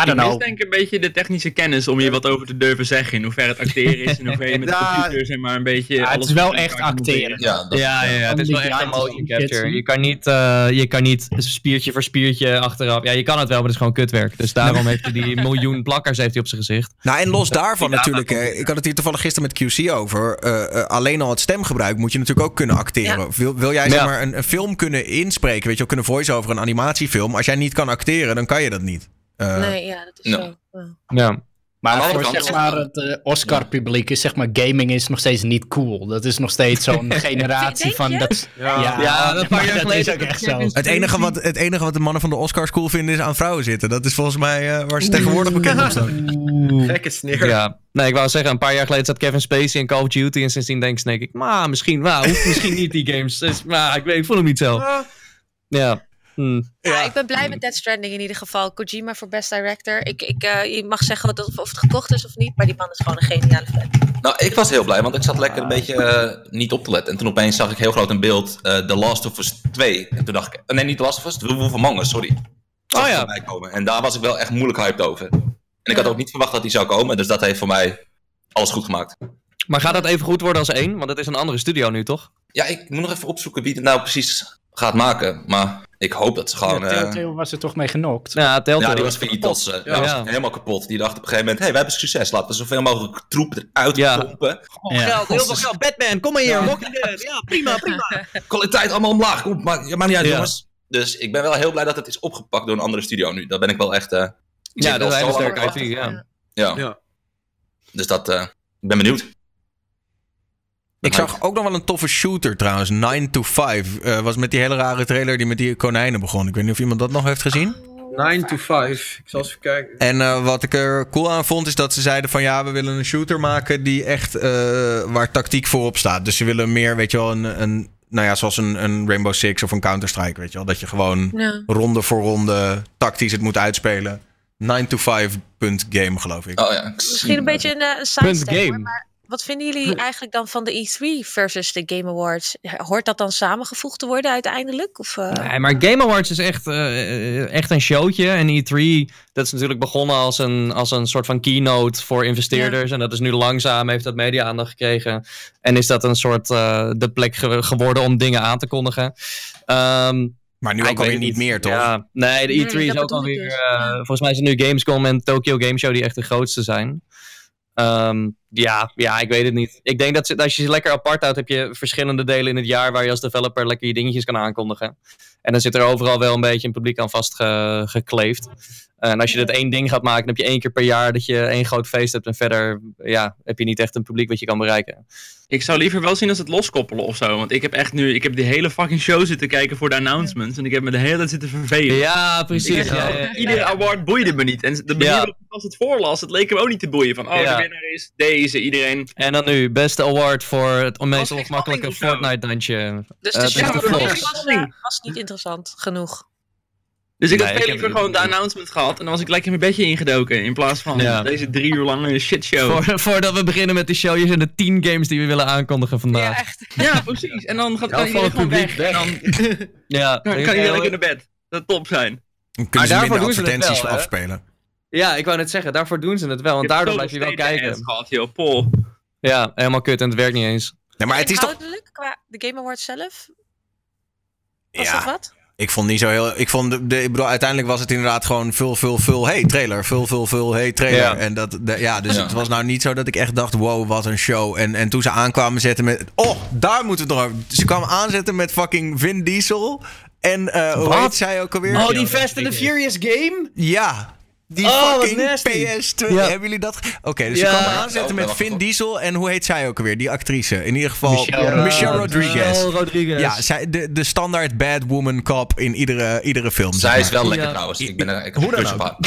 I don't ik mis know. denk ik een beetje de technische kennis om hier wat over te durven zeggen. In hoeverre het acteren is, in hoeverre je met de Ja, computer zeg maar een beetje... Ja, het alles is wel echt acteren. Ja, dat, Ja, ja, ja, het is wel echt een motion capture. Je kan, niet, eh, je kan niet spiertje voor spiertje achteraf. Ja, je kan het wel, maar het is gewoon kutwerk. Dus daarom heeft hij die miljoen plakkers heeft hij op zijn gezicht. Nou, en los daarvan natuurlijk. hè, ik had het hier toevallig gisteren met QC over. eh, eh, alleen al het stemgebruik moet je natuurlijk ook kunnen acteren. Ja. Wil, wil jij zeg maar een, een film kunnen inspreken? Weet je wel, kunnen voice over een animatiefilm. Als jij niet kan acteren, dan kan je dat niet. Eh, nee, ja, dat is ja. zo. Ja. Ja. Maar voor zeg maar, het eh, Oscar-publiek is zeg maar, gaming is nog steeds niet cool. Dat is nog steeds zo'n generatie van... Dat, Ja. Ja, een paar maar jaar dat geleden is ook echt zo. Het enige, wat, het enige wat de mannen van de Oscars cool vinden is aan vrouwen zitten. Dat is volgens mij eh, waar ze tegenwoordig bekend op staan. Gekke sneer. Ja, nee, ik wou zeggen, een paar jaar geleden zat Kevin Spacey in Call of Duty. En sindsdien denk ik, denk ik, maar misschien, maar hoeft misschien niet die games. Dus, maar ik, weet, ik voel hem niet zo. Ja. Hm. Ja, ik ben blij met Death Stranding in ieder geval. Kojima voor Best Director. Ik, ik, eh, je mag zeggen wat, of, of het gekocht is of niet, maar die man is gewoon een geniale fan. Nou, ik was heel blij, want ik zat lekker een beetje eh, niet op te letten. En toen opeens zag ik heel groot in beeld eh The Last of Us 2. En toen dacht ik, nee, niet The Last of Us, The Wolf Among Us, sorry. Oh ja. Komen. En daar was ik wel echt moeilijk hyped over. En ik had ook niet verwacht dat die zou komen, dus dat heeft voor mij alles goed gemaakt. Maar gaat dat even goed worden als één? Want het is een andere studio nu, toch? Ja, ik moet nog even opzoeken wie het nou precies gaat maken. Maar ik hoop dat ze gewoon... Ja, eh, Telltale was er toch mee genokt. Ja, Telltale. ja, die was failliet. Dat, Ja. ja. was helemaal kapot. Die dacht op een gegeven moment, hey, we hebben succes. Laten we zoveel mogelijk troep eruit Ja. pompen. Gewoon Ja. geld, heel veel geld. Batman, kom maar hier. Ja, prima, prima. kwaliteit allemaal omlaag. Kom, maar, ja, maakt niet uit, Ja. jongens. Dus ik ben wel heel blij dat het is opgepakt door een andere studio nu. Daar ben ik wel echt... eh, ik Ja, dat wel is een te IP, ja. Ja. Ja. Dus dat... eh, ik ben benieuwd. Ik zag ook nog wel een toffe shooter trouwens. 9 to 5. eh, was met die hele rare trailer die met die konijnen begon. Ik weet niet of iemand dat nog heeft gezien. 9 to 5. Ik zal eens even kijken. En eh, wat ik er cool aan vond, is dat ze zeiden van ja, we willen een shooter maken die echt eh, waar tactiek voorop staat. Dus ze willen meer, weet je wel, een, een nou ja, zoals een, een Rainbow Six of een Counter-Strike, weet je wel. Dat je gewoon Ja. ronde voor ronde tactisch het moet uitspelen. 9 to 5 punt game, geloof ik. Oh ja. Misschien een beetje een, een hoor, game. maar wat vinden jullie eigenlijk dan van de E3 versus de Game Awards? Hoort dat dan samengevoegd te worden uiteindelijk? Of, eh, Nee, maar Game Awards is echt, eh, echt een showtje. En E3, dat is natuurlijk begonnen als een, als een soort van keynote voor investeerders. En dat is nu langzaam, heeft dat media-aandacht gekregen. En is dat een soort eh, de plek ge- geworden om dingen aan te kondigen. Ehm, Maar nu ook alweer niet meer, toch? Ja, nee, de Nee, E3 dat is ook alweer... dus. eh. Volgens mij is het nu Gamescom en Tokyo Game Show die echt de grootste zijn. Ehm, ja, ja, ik weet het niet. Ik denk dat als je ze lekker apart houdt, heb je verschillende delen in het jaar waar je als developer lekker je dingetjes kan aankondigen. En dan zit er overal wel een beetje een publiek aan vastgekleefd. En als je dat één ding gaat maken, dan heb je één keer per jaar dat je één groot feest hebt. En verder ja, heb je niet echt een publiek wat je kan bereiken. Ik zou liever wel zien als het loskoppelen of zo. Want ik heb echt nu, ik heb die hele fucking show zitten kijken voor de announcements. En ik heb me de hele tijd zitten vervelen. Ja, precies. heb- Ja, ja, ja. Iedere award boeide me niet. En de manier Ja. waarop ik als het voorlas, het leek me ook niet te boeien. Van, oh, Ja. de winnaar is deze. Iedereen. En dan nu, beste award voor het meest ongemakkelijke. Fortnite-dansje. dus Eh, de show was, was niet interessant genoeg. Dus ik Nee, had veel heb- liever gewoon de announcement gehad. En dan was ik lekker mijn bedje ingedoken. In plaats van Ja. deze drie uur lange shitshow. Voor, voordat we beginnen met de show, hier zijn de 10 games die we willen aankondigen vandaag. echt. Ja, precies. En dan gaat Ja, iedereen gewoon publiek weg. En dan Ja, kan, kan iedereen lekker naar bed. Dat top zijn. Dan Maar kunnen ze daarvoor minder doen ze het advertenties wel, afspelen. ja, ik wou net zeggen, daarvoor doen ze het wel, want daardoor blijf je wel kijken. Gehad, joh. Ja, helemaal kut en het werkt niet eens. Ja, maar het is toch... Qua de Game Awards zelf? Was Ja. dat wat? Ik vond niet zo heel. Ik vond de, de- ik bedoel, uiteindelijk was het inderdaad gewoon vul, vul, vul. Hey, trailer. Vul, vul, vul. Hey, trailer. Ja. En dat, de- ja, dus Ja. het was nou niet zo dat ik echt dacht: wow, wat een show. En, en toen ze aankwamen zetten met. Oh, daar moeten we het nog over. Ze kwamen aanzetten met fucking Vin Diesel. En eh hoe Wat? heet zij ook alweer? Oh, die Fast and the Furious game? Ja. Die Oh, fucking nasty. PS2. Ja. Hebben jullie dat? Oké, dus Ja. ze kwamen Ja, aanzetten wel met Vin Diesel. En hoe heet zij ook alweer? Die actrice. In ieder geval Michelle- Michelle, Rodriguez. Oh, Rodriguez. Ja, zij, de, de standaard bad woman cop in iedere, iedere film. zeg Zij maar. is wel lekker Ja. trouwens. Ik ben er, ik Hoe dan een ook.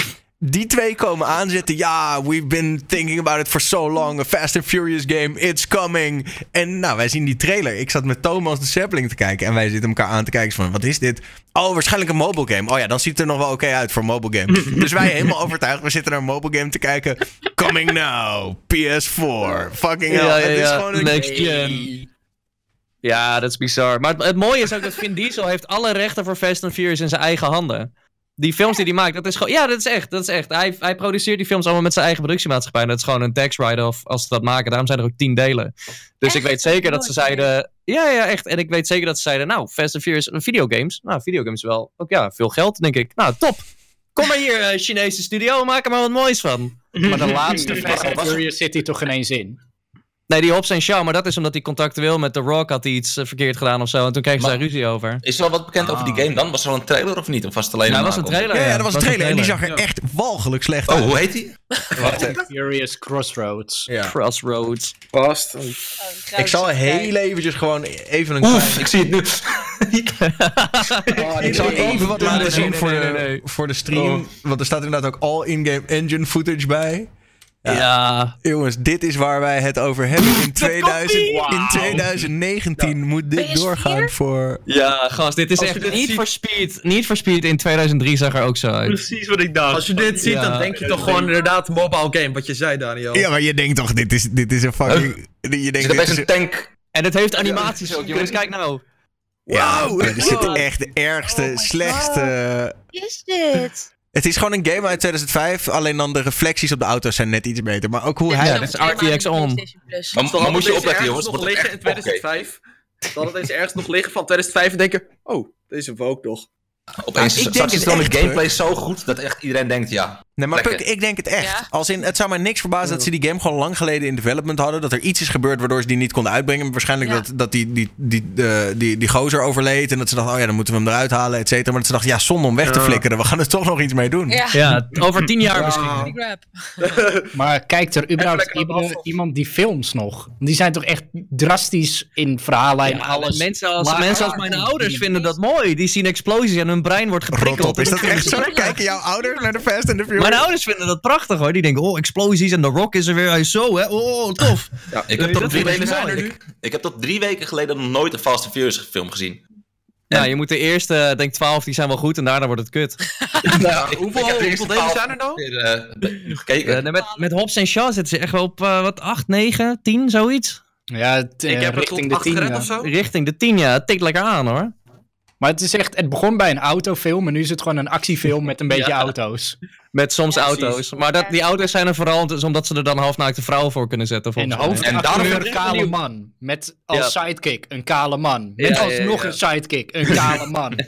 Die twee komen aanzetten. Ja, we've been thinking about it for so long. A Fast and Furious game, it's coming. En nou, wij zien die trailer. Ik zat met Thomas de Sapling te kijken. En wij zitten elkaar aan te kijken. Van, wat is dit? Oh, waarschijnlijk een mobile game. Oh ja, dan ziet het er nog wel oké uit voor mobile game. dus wij helemaal overtuigd. We zitten naar een mobile game te kijken. Coming now. PS4. Fucking hell. Ja, ja, Het is ja. gewoon een... Next gen. Ja, dat is bizar. Maar het, het mooie is ook dat Vin Diesel heeft alle rechten voor Fast and Furious in zijn eigen handen. Die films die hij maakt, dat is gewoon... Ja, dat is echt. Dat is echt. Hij, hij produceert die films allemaal met zijn eigen productiemaatschappij. En dat is gewoon een tax write-off als ze dat maken. Daarom zijn er ook tien delen. Dus ik weet zeker dat ze Nooit zeiden... Ja, ja, echt. En ik weet zeker dat ze zeiden... Nou, Fast and Furious, videogames. Nou, videogames wel. Ook ja, veel geld, denk ik. Nou, top. Kom maar hier, eh, Chinese studio. Maak er maar wat moois van. Maar de laatste Fast and Was- Furious zit hier toch ineens in? Nee, die Hobbs en Shaw, maar dat is omdat hij contractueel met The Rock had hij iets eh, verkeerd gedaan of zo. En toen kregen ze daar ruzie over. Is er al wat bekend over die game dan? Was er al een trailer of niet? Of was het alleen Ja, een dat was een trailer. Ja, ja, dat was een trailer. En die zag er Ja. echt walgelijk slecht Oh, uit. hoe heet die? Furious Crossroads. Ja. Crossroads. Past. Ik zal heel eventjes gewoon even een Oef, ik zie het nu. Ik zal even wat laten zien voor, nee, de, voor de stream. Want er staat inderdaad ook all in-game engine footage bij. Ja. Jongens, dit is waar wij het over hebben. In, 2000, in Wauw. 2019 moet dit PS4? doorgaan voor... Ja, gast, dit is Als echt dit niet voor Speed. Niet voor Speed in 2003 zag er ook zo uit. Precies wat ik dacht. Als je dit ziet, Ja. dan denk je toch gewoon inderdaad mobile game. Wat je zei, Daniel. Ja, maar je denkt toch, dit is, dit is een fucking... Je Is denkt, dit best is een tank? En het heeft animaties ook, jongens. Kijk nou. Wow, maar er zit wow. echt de ergste, Oh slechtste... Wat is dit? Het is gewoon een game uit 2005, alleen dan de reflecties op de auto's zijn net iets beter. Maar ook hoe hij... Ja, dat is RTX on. Maar, moet je opletten, jongens. ergens Wordt nog het liggen in echt- oké. 2005. Dan hadden deze ergens nog liggen van 2005 en denken... Oh, deze ook nog. Opeens ik is denk straks het is dan de gameplay zo goed dat echt iedereen denkt, ja. Nee, maar. Puk, ik denk het echt. Ja? Als in, het zou mij niks verbazen dat ze die game gewoon lang geleden in development hadden. Dat er iets is gebeurd waardoor ze die niet konden uitbrengen. Waarschijnlijk Ja. dat, dat die, die, die, die, die gozer overleed. En dat ze dachten, oh ja, dan moeten we hem eruit halen, et cetera. Maar dat ze dachten, ja, zonde om weg te flikkeren. We gaan er toch nog iets mee doen. Ja, Ja, over tien jaar misschien. Maar kijkt er überhaupt iemand, die films nog? Die zijn toch echt drastisch in verhaallijn Ja, alles. mensen als, mensen als mijn ouders vinden dat mooi. Die zien explosies en hun brein wordt Rot geprikkeld. op. Is dat echt zo? Kijken jouw ouders naar de Fast and the Furious? Mijn ouders vinden dat prachtig hoor. Die denken, oh, explosies en The Rock is er weer. Hij is zo, hè. Oh, tof. Ja, Ik heb, tot dat drie weken, mooi. ik, ik heb tot drie weken geleden nog nooit een Fast and Furious film gezien. Ja, je moet de eerste, denk 12, die zijn wel goed en daarna wordt het kut. Nou, hoeveel- ik hoeveel delen zijn er nou? Weer, eh, gekeken. Eh, met, met Hobbs en Shaw zitten ze echt wel op eh, wat 8, 9, 10, zoiets. Ja, eh, Ik heb richting de 8 tien. gered ja. of zo. Richting de 10, ja. Het tikt lekker aan hoor. Maar het is echt, het begon bij een autofilm en nu is het gewoon een actiefilm met een beetje Ja. auto's. Met soms Ja, auto's. Maar dat, die auto's zijn er vooral dus omdat ze er dan halfnaakte vrouwen voor kunnen zetten. En de mij. En ben een kale man. Met als Ja. sidekick een kale man. Met Ja, ja, alsnog ja. een sidekick een kale man.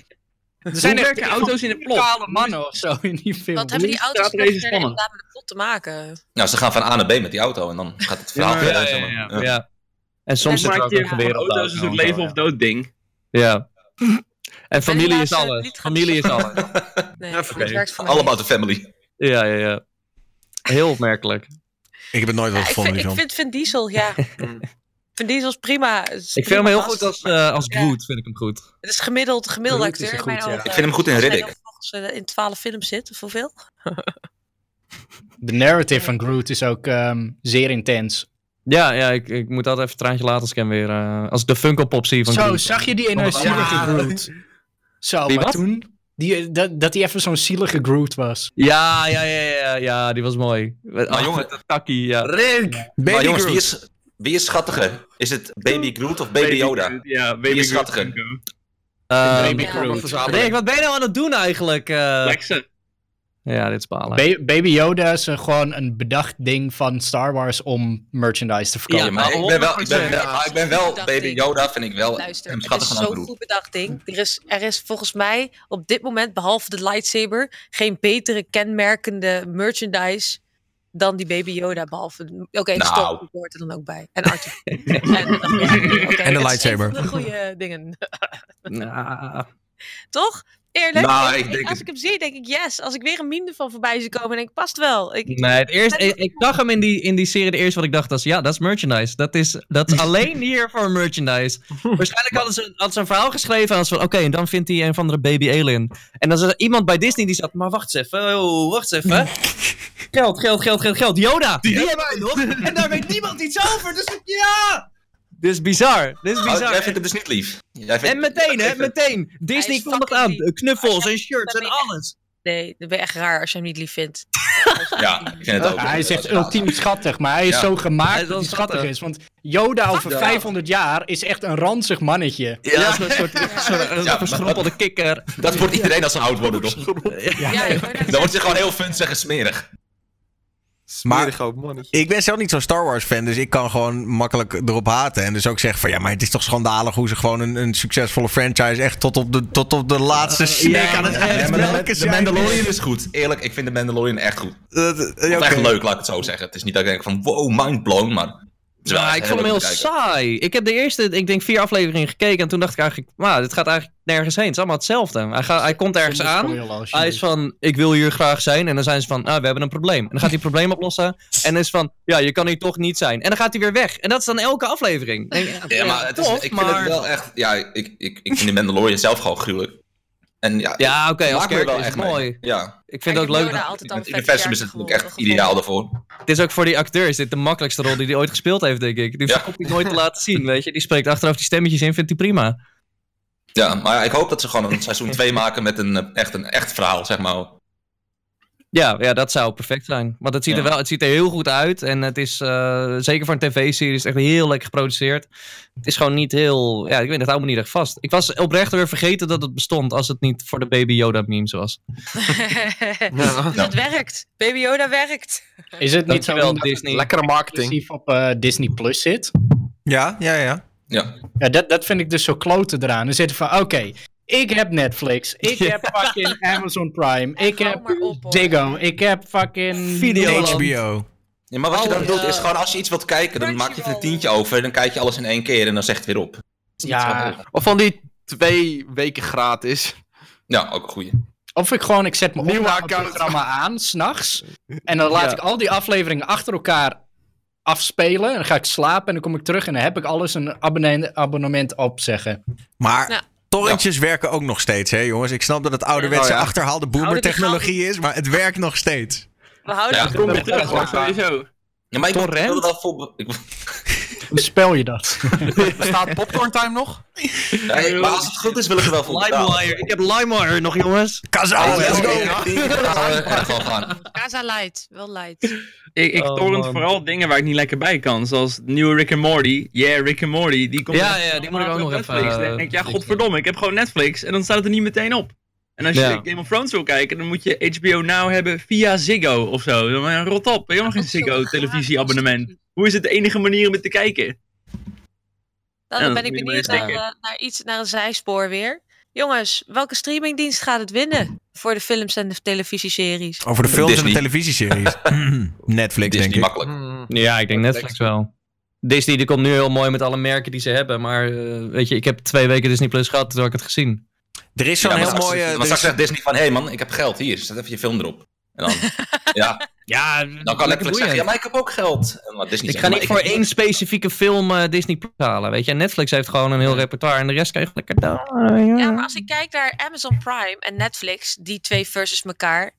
Er Hoe echt werken auto's in het plot? kale mannen of zo in die film. Wat hebben die auto's er inderdaad met de plot te maken? Nou, ze gaan van A naar B met die auto en dan gaat het verhaal verder. ja, zeg ja, maar. ja, Ja. ja. En soms En zit er maak ook je een geweer op de auto's en zo, leven of dood ding. Ja. En familie is alles. Familie is alles. Nee, mij All about the family. Ja, ja, ja. Heel opmerkelijk. Ik heb het nooit wel Ja, ik gevonden, vind, ik vind Vin Diesel, ja. Vin Diesel is prima. is Ik vind hem heel goed als, eh, als Ja. Groot, vind ik hem goed. Het is gemiddeld, is acteur in goed, mijn ja. ogen. Ik vind hem goed in Als hij Riddick. dan volgens, eh, in 12 films zit, of hoeveel? De narrative van Groot is ook ehm, zeer intens. Ja, ja ik, ik moet altijd even een traantje laten als ik hem weer... eh, als ik de Funko Pop zie van Zo, Groot. zag je die ene Ja. zielige Groot? Zo, Die maar wat? toen... Die, dat, dat hij even zo'n zielige Groot was. Ja, ja, ja, ja, ja, die was mooi. Maar jongen- jongen, dat takkie, ja. Rick! Baby maar jongens, Groot. wie is, wie is schattiger? Is het Baby Groot of Baby Yoda? Ja, Wie Baby is Groot. schattiger? Ehm, Baby. Groot. Rick, wat ben je nou aan het doen eigenlijk? eh? Lexen. Ja, dit is balen. Ba- Baby Yoda is een- gewoon een bedacht ding van Star Wars om merchandise te verkopen. Ja, maar ik ben wel, ik ben, 100%. wel- maar ik ben wel Dat Baby ding. Yoda, vind ik wel Luister, hem het is schattiger dan zo'n goed bedacht ding. Er is, er is volgens mij op dit moment, behalve de lightsaber, geen betere kenmerkende merchandise dan die Baby Yoda. Behalve, oké, de Nou. hoort er dan ook bij. En Arthur. en, de het is lightsaber. een de goede dingen. Nou, Toch? Eerlijk? Nou, Ik- denk als het- ik hem zie, denk ik yes. Als ik weer een meme ervan voorbij zie komen, denk ik, past wel. Ik, Nee, het eerste, ik, ik zag hem in die, in die serie. De eerste wat ik dacht was: ja, dat is merchandise. Dat is, dat is alleen hier voor merchandise. Waarschijnlijk hadden ze, hadden ze een verhaal geschreven. Als van: oké, en dan vindt hij een van de baby alien. En dan is er iemand bij Disney die zat: maar wacht eens even. Oh, wacht eens even. Geld, geld, geld, geld, geld. Yoda, die, hebben wij nog. En daar weet niemand iets over. Dus ja. Dit is bizar. Dit is Oh, bizar. jij vindt het dus niet lief. Jij vindt- en meteen, hè, meteen. Disney is kondigt aan. lief. Knuffels en shirts en alles. nee, ben je echt raar als je hem niet lief vindt. Ja, ik vind het ook. Ja, hij is echt ultiem schattig, maar hij is Ja. zo Hij gemaakt is dat hij schattig is. Want Yoda over Ja. 500 jaar is echt een ranzig mannetje. Ja, dat is een soort, verschrompelde kikker. Dat wordt iedereen als ze oud worden, toch? Ja, Dan wordt ze gewoon heel funzig en smerig. Mannetje. ik ben zelf niet zo'n Star Wars fan, dus ik kan gewoon makkelijk erop haten. En dus ook zeggen van ja, maar het is toch schandalig hoe ze gewoon een, een succesvolle franchise echt tot op de, tot op de laatste snik ja, aan het ja, Ja, de. Mandalorian is goed. Eerlijk, ik vind de Mandalorian echt goed. Dat- oké. echt leuk, laat ik het zo zeggen. Het is niet dat ik denk van wow, mind blown, maar Ja, echt ik vond hem heel saai. Ik heb de eerste, ik denk vier afleveringen gekeken en toen dacht ik eigenlijk, nou, dit gaat eigenlijk nergens heen. Het is allemaal hetzelfde. Hij, gaat, hij komt ergens aan. Hij is van, ik wil hier graag zijn. En dan zijn ze van, ah, we hebben een probleem. En dan gaat hij het probleem oplossen. En dan is van, ja, je kan hier toch niet zijn. En dan gaat hij weer weg. En dat is dan elke aflevering. Denk Ja, maar het is, tof, ik vind maar- het wel echt... Ja, ik, ik, ik vind die Mandalorian zelf gewoon gruwelijk. En ja, Ja, oké, ik als er character is het mee. mooi. Ja, Ik vind het ook Ik leuk. Dat- is natuurlijk echt ideaal daarvoor. Het is ook voor die acteur is dit de makkelijkste rol die hij ooit gespeeld heeft, denk ik. Die Ja. hoeft hij nooit te laten zien, weet je. Die spreekt achteraf die stemmetjes in, vindt hij prima. Ja, maar ja, ik hoop dat ze gewoon een seizoen 2 maken met een, eh, echt, een echt verhaal, zeg maar. Ja, ja, dat zou perfect zijn. Want het ziet, er wel, het ziet er heel goed uit. En het is, eh, zeker voor een tv-serie, is het echt heel lekker geproduceerd. Het is gewoon niet heel... Ja, ik weet niet, het houdt me niet echt vast. Ik was oprecht weer vergeten dat het bestond, als het niet voor de Baby Yoda memes was. Ja. Het werkt. Baby Yoda werkt. Is het niet zo dat Disney. Lekkere marketing. op eh, Disney Plus zit? Ja, ja, ja. Ja, Ja, dat, dat vind ik dus zo kloten eraan. Dan zitten van, oké, ik heb Netflix, ik Ja. heb fucking Amazon Prime, ik hou heb maar op, hoor. Ziggo, ik heb fucking... Videoland. HBO. ja maar wat je dan Oh, doet is gewoon als je iets wilt kijken, dan maak je even een tientje over. Dan kijk je alles in één keer en dan zegt het weer op. Ja. Of van die twee weken gratis. Ja, ook een goeie. Of ik gewoon, ik zet mijn programma aan, s'nachts. En dan laat Ja. ik al die afleveringen achter elkaar afspelen. En dan ga ik slapen en dan kom ik terug en dan heb ik alles een abonne- abonnement opzeggen. Maar Ja. Torrentjes werken ook nog steeds, hè jongens. Ik snap dat het ouderwetse Oh, ja. achterhaalde boomer technologie is, maar het werkt nog steeds. We houden Ja. het Kom weer terug, sowieso. Ja, maar ik wil- ik Torrent? wil wel vol... Hoe spel je dat? Bestaat Popcorn Time nog? nee, maar als het goed is, wil ik er wel voor. LimeWire. Ik heb LimeWire nog, jongens. Kazaa, Oh, let's go. Casa light. Wel light. Ik, ik Oh, torrent man. vooral dingen waar ik niet lekker bij kan. Zoals nieuwe Rick and Morty. Yeah, Rick and Morty. Die komt Ja, ja, die moet ik ook op nog Netflix. even, eh, denk ik, ja, fixen. godverdomme, ik heb gewoon Netflix. En dan staat het er niet meteen op. En als je Ja. Game of Thrones wil kijken, dan moet je HBO Now hebben via Ziggo of zo. Rot op, heb je nog geen Dat is zo Ziggo graag. televisieabonnement. Hoe is het de enige manier om het te kijken? Nou, dan ben ik benieuwd naar, eh, naar iets, naar een zijspoor weer. Jongens, welke streamingdienst gaat het winnen voor de films en de televisieseries? Over de films en de televisieseries. Netflix, Disney denk ik. makkelijk. Hmm. Ja, ik denk Netflix wel. Disney die komt nu heel mooi met alle merken die ze hebben. Maar eh, weet je, ik heb twee weken Disney Plus gehad, toen ik het gezien. Er is zo'n Ja, heel straks- mooie... Maar er straks is- zegt Disney van, hé hey man, ik heb geld, hier, zet even je film erop. En dan, ja, Ja, dan kan Netflix zeggen, ja, maar ik heb ook geld. En Disney Ik zegt, ga niet voor één specifieke film eh, Disney Plus halen, weet je. Netflix heeft gewoon een heel repertoire en de rest kan je lekker daar. Ja, maar als ik kijk naar Amazon Prime en Netflix, die twee versus elkaar.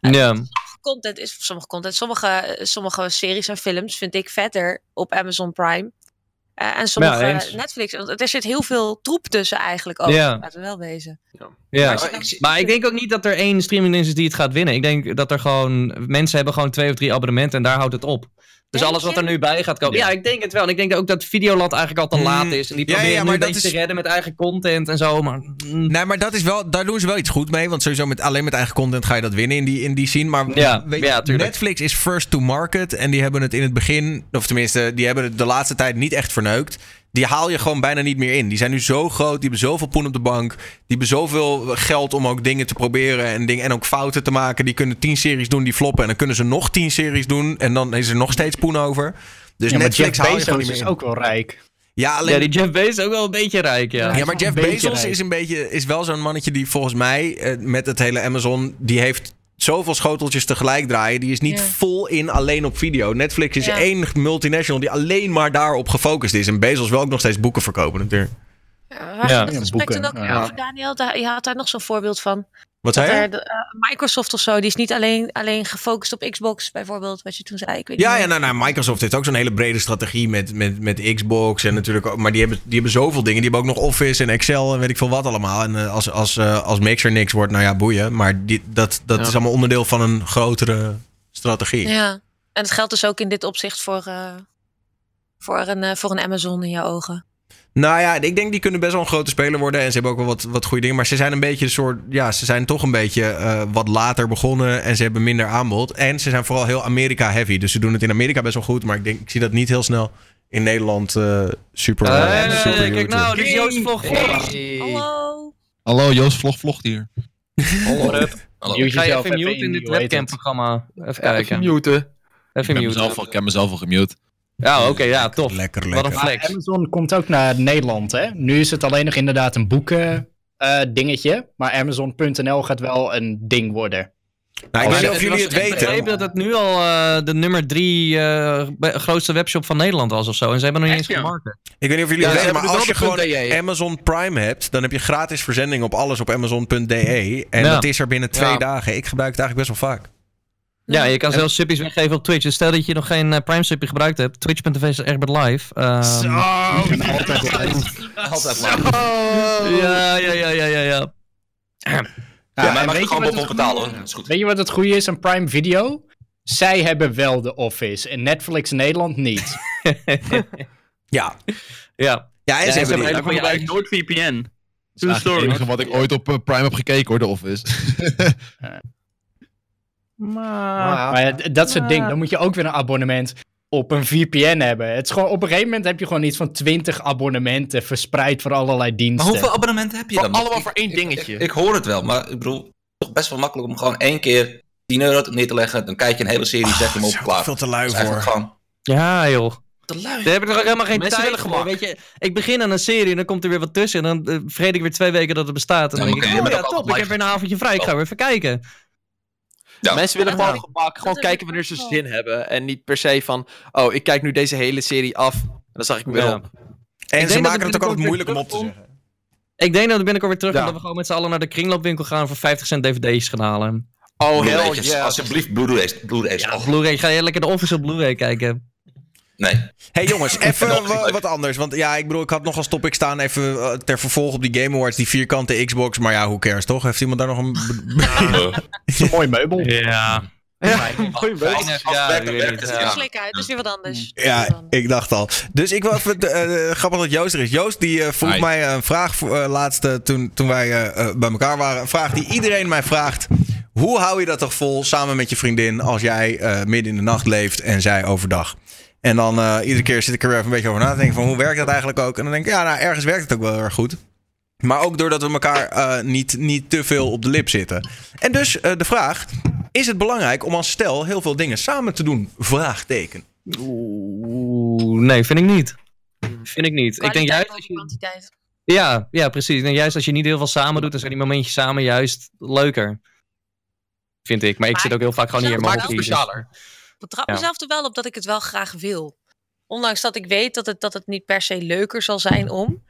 Ja. Content is sommige content, sommige, sommige series en films vind ik vetter op Amazon Prime. Eh, en sommige Ja. Netflix. Want er zit heel veel troep tussen eigenlijk ook. Ja. Laten we wel wezen. Ja. je dan- ik Maar ik denk ook niet dat er één streamingdienst is die het gaat winnen. Ik denk dat er gewoon... Mensen hebben gewoon twee of drie abonnementen en daar houdt het op. Dus alles wat er nu bij gaat komen... Ja, ik denk het wel. En ik denk ook dat Videoland eigenlijk al te Mm. laat is. En die Ja, ja, proberen ja, nu maar dat is- te redden met eigen content en zo. Maar mm, Nee, maar dat is wel, daar doen ze wel iets goed mee. Want sowieso met, alleen met eigen content ga je dat winnen in die, in die scene. Maar Ja, weet je, ja, tuurlijk. Netflix is first to market. En die hebben het in het begin, of tenminste, die hebben het de laatste tijd niet echt verneukt. Die haal je gewoon bijna niet meer in. Die zijn nu zo groot, die hebben zoveel poen op de bank. Die hebben zoveel geld om ook dingen te proberen en, dingen, en ook fouten te maken. Die kunnen tien series doen die floppen. En dan kunnen ze nog tien series doen. En dan is er nog steeds poen over. Dus Ja, maar Netflix Jeff haal je gewoon niet is meer in. ook wel rijk. Ja, alleen ja, die Jeff Bezos is ook wel een beetje rijk, ja. ja, maar Jeff Bezos rijk. is een beetje is wel zo'n mannetje die volgens mij eh, met het hele Amazon die heeft zoveel schoteltjes tegelijk draaien. Die is niet Ja. vol in alleen op video. Netflix is Ja. één multinational die alleen maar daarop gefocust is. En Bezos wil ook nog steeds boeken verkopen natuurlijk. Ja, het gesprek toen ook ja. over, Daniel? Daar, je had daar nog zo'n voorbeeld van. Wat zei je? er de, eh, Microsoft of zo, die is niet alleen, alleen gefocust op Xbox bijvoorbeeld, wat je toen zei. Ik weet Ja, niet ja nou, nou, Microsoft heeft ook zo'n hele brede strategie met, met, met Xbox en natuurlijk ook, maar die hebben, die hebben zoveel dingen. Die hebben ook nog Office en Excel en weet ik veel wat allemaal. En eh, als, als, eh, als Mixer niks wordt, nou ja, boeien. Maar die, dat, dat Ja. is allemaal onderdeel van een grotere strategie. Ja, en het geldt dus ook in dit opzicht voor, eh, voor, een, voor een Amazon in je ogen. Nou ja, ik denk die kunnen best wel een grote speler worden. En ze hebben ook wel wat, wat goede dingen. Maar ze zijn een beetje een soort. Ja, ze zijn toch een beetje eh, wat later begonnen. En ze hebben minder aanbod. En ze zijn vooral heel Amerika-heavy. Dus ze doen het in Amerika best wel goed. Maar ik denk, ik zie dat niet heel snel in Nederland eh, super. Super kijk nou, dit is Joost Vlog. Hallo! Hallo, Joost Vlog vlogt hier. Hallo. Ik ga je even mute in dit webcam-programma. Even Ja, even kijken. muten. Even Ik heb, mute. mezelf al, ik heb mezelf al gemute. Ja, oké, ja, tof. Lekker, Wat lekker. een Maar flex. Amazon komt ook naar Nederland, hè? Nu is het alleen nog inderdaad een boeken eh, dingetje. Maar Amazon.nl gaat wel een ding worden. Nou, ik weet niet of het jullie was- het Ik begreep weten. dat het nu al eh, de nummer drie eh, grootste webshop van Nederland was of zo. En ze hebben nog niet Echt, eens ja? gemarket. Ik weet niet of jullie Ja, het weten, maar als je gewoon. Amazon Prime hebt, dan heb je gratis verzending op alles op Amazon.de. En Ja. dat is er binnen twee Ja. dagen. Ik gebruik het eigenlijk best wel vaak. Ja, je kan zelfs subbies weggeven op Twitch. Dus stel dat je nog geen eh, Prime subje gebruikt hebt. Twitch.tv is Egbert live. Ehm, Altijd lang. Ja, ja, ja, ja, ja, ja. Ja, Ja, maar je weet, je gewoon het betalen goede- hoor. Dat is goed. weet je wat het goede is aan Prime Video? Zij hebben wel de Office en Netflix Nederland niet. Ja. ja. Ja, en Ja, ze hebben hebben die- Ik gebruik NoordVPN. Dat is True eigenlijk het enige wat ik ooit op eh, Prime heb gekeken hoor, de Office. Maar... Maar ja, dat is het ding. Dan moet je ook weer een abonnement op een VPN hebben. Het is gewoon, op een gegeven moment heb je gewoon iets van 20 abonnementen verspreid voor allerlei Maar diensten. hoeveel abonnementen heb je dan? allemaal Ik- voor één dingetje. Ik, ik hoor het wel, maar ik bedoel, toch best wel makkelijk om gewoon één keer 10 euro neer te leggen. Dan kijk je een hele serie, zet je hem op, klaar. veel te lui voor. gewoon Ja, joh. te lui. Daar heb ik toch ook helemaal geen Mensen tijd willen voor. Weet je, ik begin aan een serie en dan komt er weer wat tussen. En dan uh, vergeet ik weer twee weken dat het bestaat. En dan Ja, denk ik, maar oh oké, ja, top. Ik heb weer een avondje vrij. Ik ga weer even kijken. Ja. Mensen willen Ja. gewoon gemak, gewoon kijken wanneer ze zin hebben. En niet per se van, oh, ik kijk nu deze hele serie af. En dan zag ik me wel Ja. op. En denk ze dat maken het ook altijd moeilijk om op te zeggen. Ik denk dat ik binnenkort weer terug Ja. dat we gewoon met z'n allen naar de kringloopwinkel gaan voor 50 cent dvd's gaan halen. Oh, hell Blu-ray'tjes. yeah. Alsjeblieft, Blu-rays. Blu-rays. Ja, Oh, Blu-ray. Ga je lekker de Office op Blu-ray kijken? Nee. hey jongens, even wat anders. Want ja, ik bedoel, ik had nog als topic staan even eh, ter vervolg op die Game Awards, die vierkante Xbox. Maar ja, hoe cares toch? Heeft iemand daar nog een... Uh, Het is een mooi meubel. Ja. Ja, mooi wel. Ja, het, ja. ja. Slik uit, dat is weer wat anders. Ja, ik dacht al. Dus ik wil even... eh, grappig dat Joost er is. Joost die eh, vroeg Hi. mij een vraag voor, laatst eh, toen, toen wij bij elkaar waren. Een vraag die iedereen mij vraagt. Hoe hou je dat toch vol samen met je vriendin als jij eh, midden in de nacht leeft en zij overdag? En dan eh, iedere keer zit ik er weer even een beetje over na te denken van hoe werkt dat eigenlijk ook? En dan denk ik, ja, nou ergens werkt het ook wel heel erg goed. Maar ook doordat we elkaar eh, niet, niet te veel op de lip zitten. En dus eh, de vraag, is het belangrijk om als stel heel veel dingen samen te doen? Vraagteken. Oeh, nee, vind ik niet. Vind ik niet. Ik denk juist als je... kwantiteit. Ja, ja, precies. Ik denk juist als je niet heel veel samen doet, dan zijn die momentjes samen juist leuker. Vind ik. Maar ik Maar zit ook heel vaak gewoon hier het dus- specialer. Ik betrap Ja. mezelf er wel op dat ik het wel graag wil. Ondanks dat ik weet dat het, dat het niet per se leuker zal zijn om.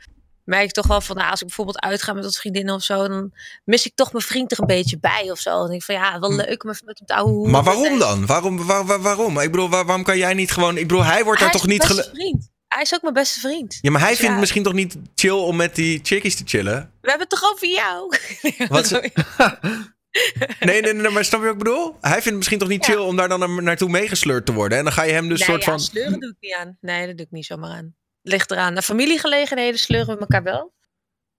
Merk ik toch wel van, nou, als ik bijvoorbeeld uitga met wat vriendinnen of zo, dan mis ik toch mijn vriend er een beetje bij of zo. Dan denk ik van, ja, wel leuk om even met ouwe hoeren. Maar waarom dan? Waarom, waar- waar- waarom? Ik bedoel, waar- waarom kan jij niet gewoon... Ik bedoel, hij wordt daar toch niet... vriend. Hij is ook mijn beste vriend. Ja, maar hij Dus vindt het misschien toch niet chill om met die chickies te chillen? We hebben het toch over jou? Wat ze- Nee, nee, nee, maar snap je wat ik bedoel? Hij vindt het misschien toch niet Ja. chill om daar dan naar- naartoe meegesleurd te worden. En dan ga je hem dus nee, soort ja, van... sleuren doe ik niet aan. Nee, dat doe ik niet zomaar aan. Ligt eraan. Na familiegelegenheden sleuren we elkaar wel.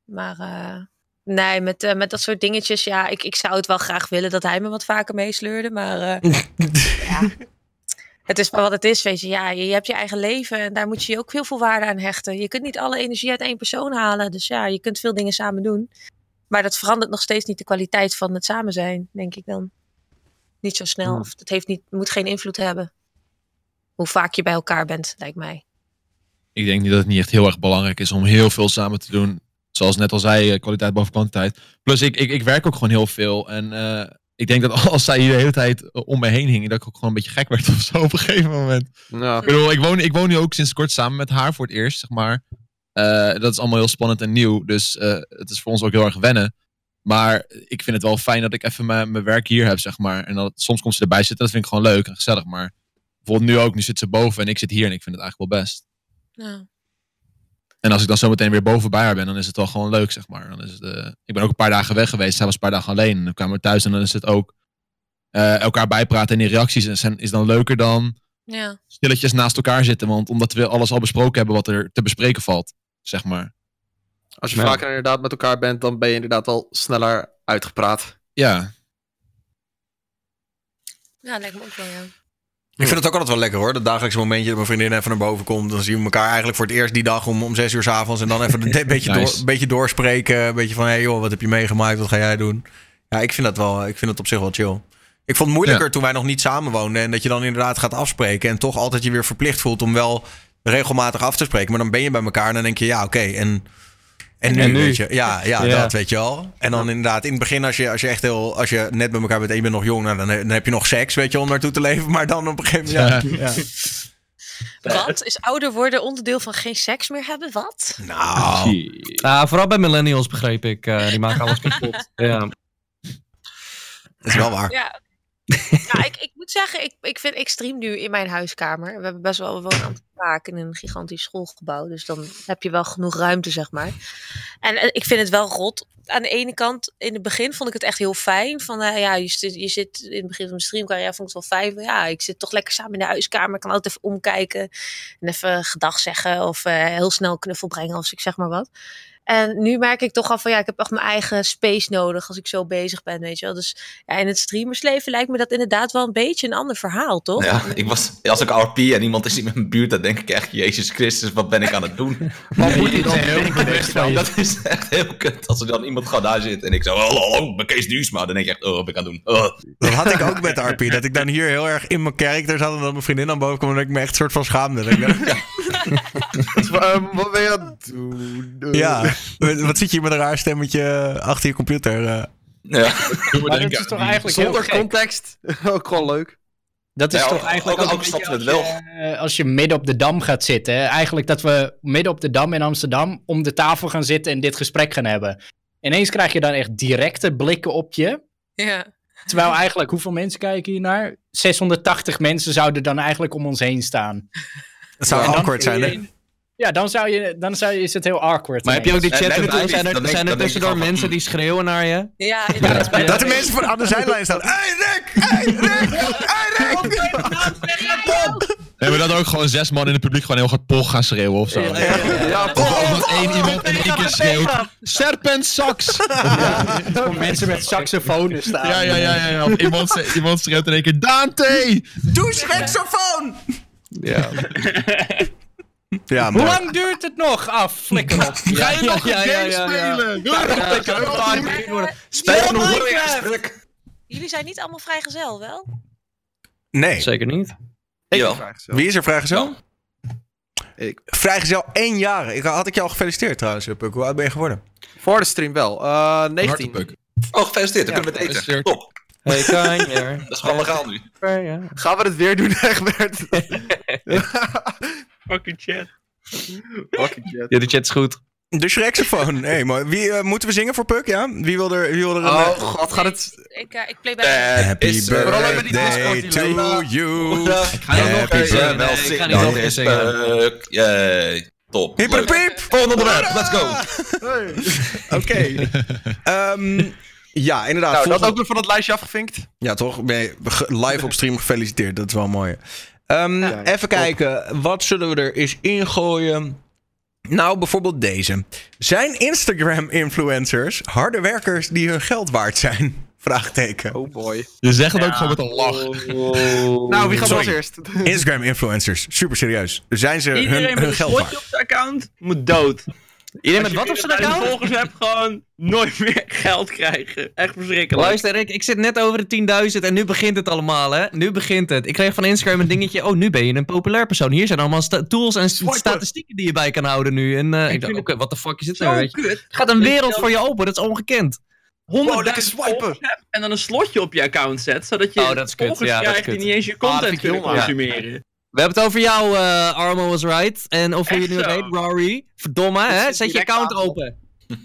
Maar eh, nee, met, eh, met dat soort dingetjes, ja, ik, ik zou het wel graag willen dat hij me wat vaker meesleurde. Maar eh, ja, het is maar wat het is, weet je. Ja, je, je hebt je eigen leven en daar moet je ook heel veel waarde aan hechten. Je kunt niet alle energie uit één persoon halen. Dus ja, je kunt veel dingen samen doen. Maar dat verandert nog steeds niet de kwaliteit van het samen zijn, denk ik dan. Niet zo snel. Of het heeft niet, moet geen invloed hebben. Hoe vaak je bij elkaar bent, lijkt mij. Ik denk niet dat het niet echt heel erg belangrijk is om heel veel samen te doen. Zoals net al zei, eh, kwaliteit boven kwantiteit. Plus, ik, ik, ik werk ook gewoon heel veel. En eh, ik denk dat als zij hier de hele tijd eh, om me heen hing, dat ik ook gewoon een beetje gek werd of zo op een gegeven moment. Ja. Ik bedoel, ik woon, ik woon nu ook sinds kort samen met haar voor het eerst, zeg maar. Eh, dat is allemaal heel spannend en nieuw. Dus eh, het is voor ons ook heel erg wennen. Maar ik vind het wel fijn dat ik even mijn, mijn werk hier heb, zeg maar. En dat, soms komt ze erbij zitten. Dat vind ik gewoon leuk en gezellig. Maar bijvoorbeeld nu ook. Nu zit ze boven en ik zit hier. En ik vind het eigenlijk wel best. Ja. En als ik dan zo meteen weer boven bij haar ben, dan is het wel gewoon leuk, zeg maar. Dan is het, eh, ik ben ook een paar dagen weg geweest. Zij was een paar dagen alleen. En dan kwamen we thuis en dan is het ook elkaar bijpraten. En die reacties zijn, is dan leuker dan ja. stilletjes naast elkaar zitten. Want omdat we alles al besproken hebben wat er te bespreken valt, zeg maar. Als je Ja. vaker inderdaad met elkaar bent, dan ben je inderdaad wel sneller uitgepraat. Ja, Ja, lijkt me ook wel, ja. Ik vind het ook altijd wel lekker hoor. Dat dagelijkse momentje dat mijn vriendin even naar boven komt. Dan zien we elkaar eigenlijk voor het eerst die dag om, om zes uur s avonds. En dan even een beetje, Nice. door, een beetje doorspreken. Een beetje van, hé hey joh, wat heb je meegemaakt? Wat ga jij doen? Ja, ik vind dat wel, ik vind het op zich wel chill. Ik vond het moeilijker Ja. toen wij nog niet samen woonden. En dat je dan inderdaad gaat afspreken. En toch altijd je weer verplicht voelt om wel regelmatig af te spreken. Maar dan ben je bij elkaar en dan denk je, ja, oké. en, en nu, En nu? weet je. Ja, ja, Ja. dat weet je al. En dan inderdaad, in het begin, als je, als je echt heel, als je net bij elkaar bent en je bent nog jong, nou, dan, dan heb je nog seks, weet je, om naartoe te leven. Maar dan op een gegeven moment, ja. ja. Wat? Is ouder worden onderdeel van geen seks meer hebben? Wat? Nou, Ah, vooral bij millennials begreep ik. eh, die maken alles kapot. Ja. dat is wel waar. Ja. Ja, ik, ik moet zeggen, ik, ik vind ik stream nu in mijn huiskamer. We hebben best wel we wonen aan het vaak in een gigantisch schoolgebouw. Dus dan heb je wel genoeg ruimte, zeg maar. En eh, ik vind het wel rot. Aan de ene kant, in het begin vond ik het echt heel fijn. Van eh, ja, je je zit in het begin van mijn streamcarrière, vond ik het wel fijn. van, Ja, ik zit toch lekker samen in de huiskamer. Ik kan altijd even omkijken. En even gedag zeggen. Of eh, heel snel knuffel brengen. Of ik zeg maar wat. En nu merk ik toch al van ja, ik heb echt mijn eigen space nodig als ik zo bezig ben, weet je wel. Dus ja, in het streamersleven lijkt me dat inderdaad wel een beetje een ander verhaal, toch? Ja, ik was, als ik RP en iemand is niet met mijn buurt, dan denk ik echt, Jezus Christus, wat ben ik aan het doen? Wat moet je dan heel? Dat is echt heel kut. Als er dan iemand gewoon daar zit en ik zo, hallo, hallo, ik ben Kees Duursma. Dan denk je echt, oh, wat ben ik aan het doen? Oh. Dat had ik ook met RP. Dat ik dan hier heel erg in mijn character zat en dat mijn vriendin aan boven kwam en dat ik me echt soort van schaamde. Dat Ehm, wat ben je aan het doen? ja, wat zit je hier met een raar stemmetje achter je computer? eh? Ja. Maar dat is toch eigenlijk Zonder context. ook gewoon leuk. Dat is Ja, toch eigenlijk ook- ook, als je, eh, als je midden op de Dam gaat zitten. hè. Eigenlijk dat we midden op de Dam in Amsterdam om de tafel gaan zitten en dit gesprek gaan hebben. Ineens krijg je dan echt directe blikken op je. Ja. Terwijl eigenlijk, hoeveel mensen kijken hier naar? 680 mensen zouden dan eigenlijk om ons heen staan. Het zou awkward zijn, hè? Ja, dan, zou je, dan zou je, is het heel awkward. Maar heb je ook die chat erbij? Zijn er, zijn er tussendoor mensen die schreeuwen naar je? Ja. Dat de mensen van aan de zijlijn staan. Hey Rick! Hey Rick! Hey Rick! Nee, maar dat ook gewoon zes man in het publiek gewoon heel hard pol gaan schreeuwen of zo. Ja, dat één iemand in één keer schreeuwt. Serpent sax! Gewoon mensen met saxofonen staan. Ja, ja, ja, ja. ja. Of iemand, iemand schreeuwt in één keer Dante! Doe saxofoon! Ja. Ja, Hoe lang duurt het nog? Af, flikker op. Ga je nog een game spelen? Je nog een. Jullie zijn niet allemaal vrijgezel, wel? Nee. Zeker niet. Jawel. Wie is er vrijgezel? Ik. Vrijgezel één jaar. Ik, had ik je al gefeliciteerd trouwens, Puk. Hoe oud ben je geworden? Voor de stream wel. Eh 19. Hartepuk. Oh, gefeliciteerd, dan Ja, kunnen we het eten. Top, Hey, kanjer. dat is gewoon legaal nu. Ja. Gaan we het weer doen, Egbert? Fucking chat. Fucking shit. Ja, de chat is goed. De Shrexofoon. hey, mooi. Wie, eh, moeten we zingen voor Puk, ja? Wie wil er, wie wil er een... Oh eh, god, gaat het... Ik, eh, ik play bij. Happy birthday Discord to you. Happy birthday. Ik ga niet nog eens is zingen. Yay. Top. Leuk. piep. Volgende onderwerp, let's go. Oké. Ehm, ja, inderdaad. Nou, dat ook weer van het lijstje afgevinkt. Ja, toch? Ben je ge- live op stream gefeliciteerd. Dat is wel mooi. Ehm, Ja, even top. kijken. Wat zullen we er eens ingooien? Nou, bijvoorbeeld deze. Zijn Instagram-influencers harde werkers die hun geld waard zijn? Vraagteken. Oh boy. Je zegt het ook gewoon met een lach. Nou, wie gaat Sorry. als eerst? Instagram-influencers. Super serieus. Zijn ze Iedereen hun, met hun een geld waard? op zijn account moet dood. Iedereen met wat op zijn account? volgers hebt, gewoon nooit meer geld krijgen. Echt verschrikkelijk. Luister, ik, ik zit net over de 10.000 en nu begint het allemaal, hè? Nu begint het. Ik kreeg van Instagram een dingetje. Oh, nu ben je een populair persoon. Hier zijn allemaal sta- tools en st- statistieken die je bij kan houden nu. En eh, ik dacht, oké, wat de fuck is dit nou? Weet je? Er gaat een wereld voor je open, dat is ongekend. 100.000 Wow, lekker swipen. en dan een slotje op je account zet, zodat je Oh, dat is kut. volgers Ja, dat is krijgt die kut. niet eens je Ah, content kunnen naar. consumeren. We hebben het over jou, eh Armo was right. En of hoe je Echt nu het heet, Rory. Verdomme, hè? Zet je account aan. open.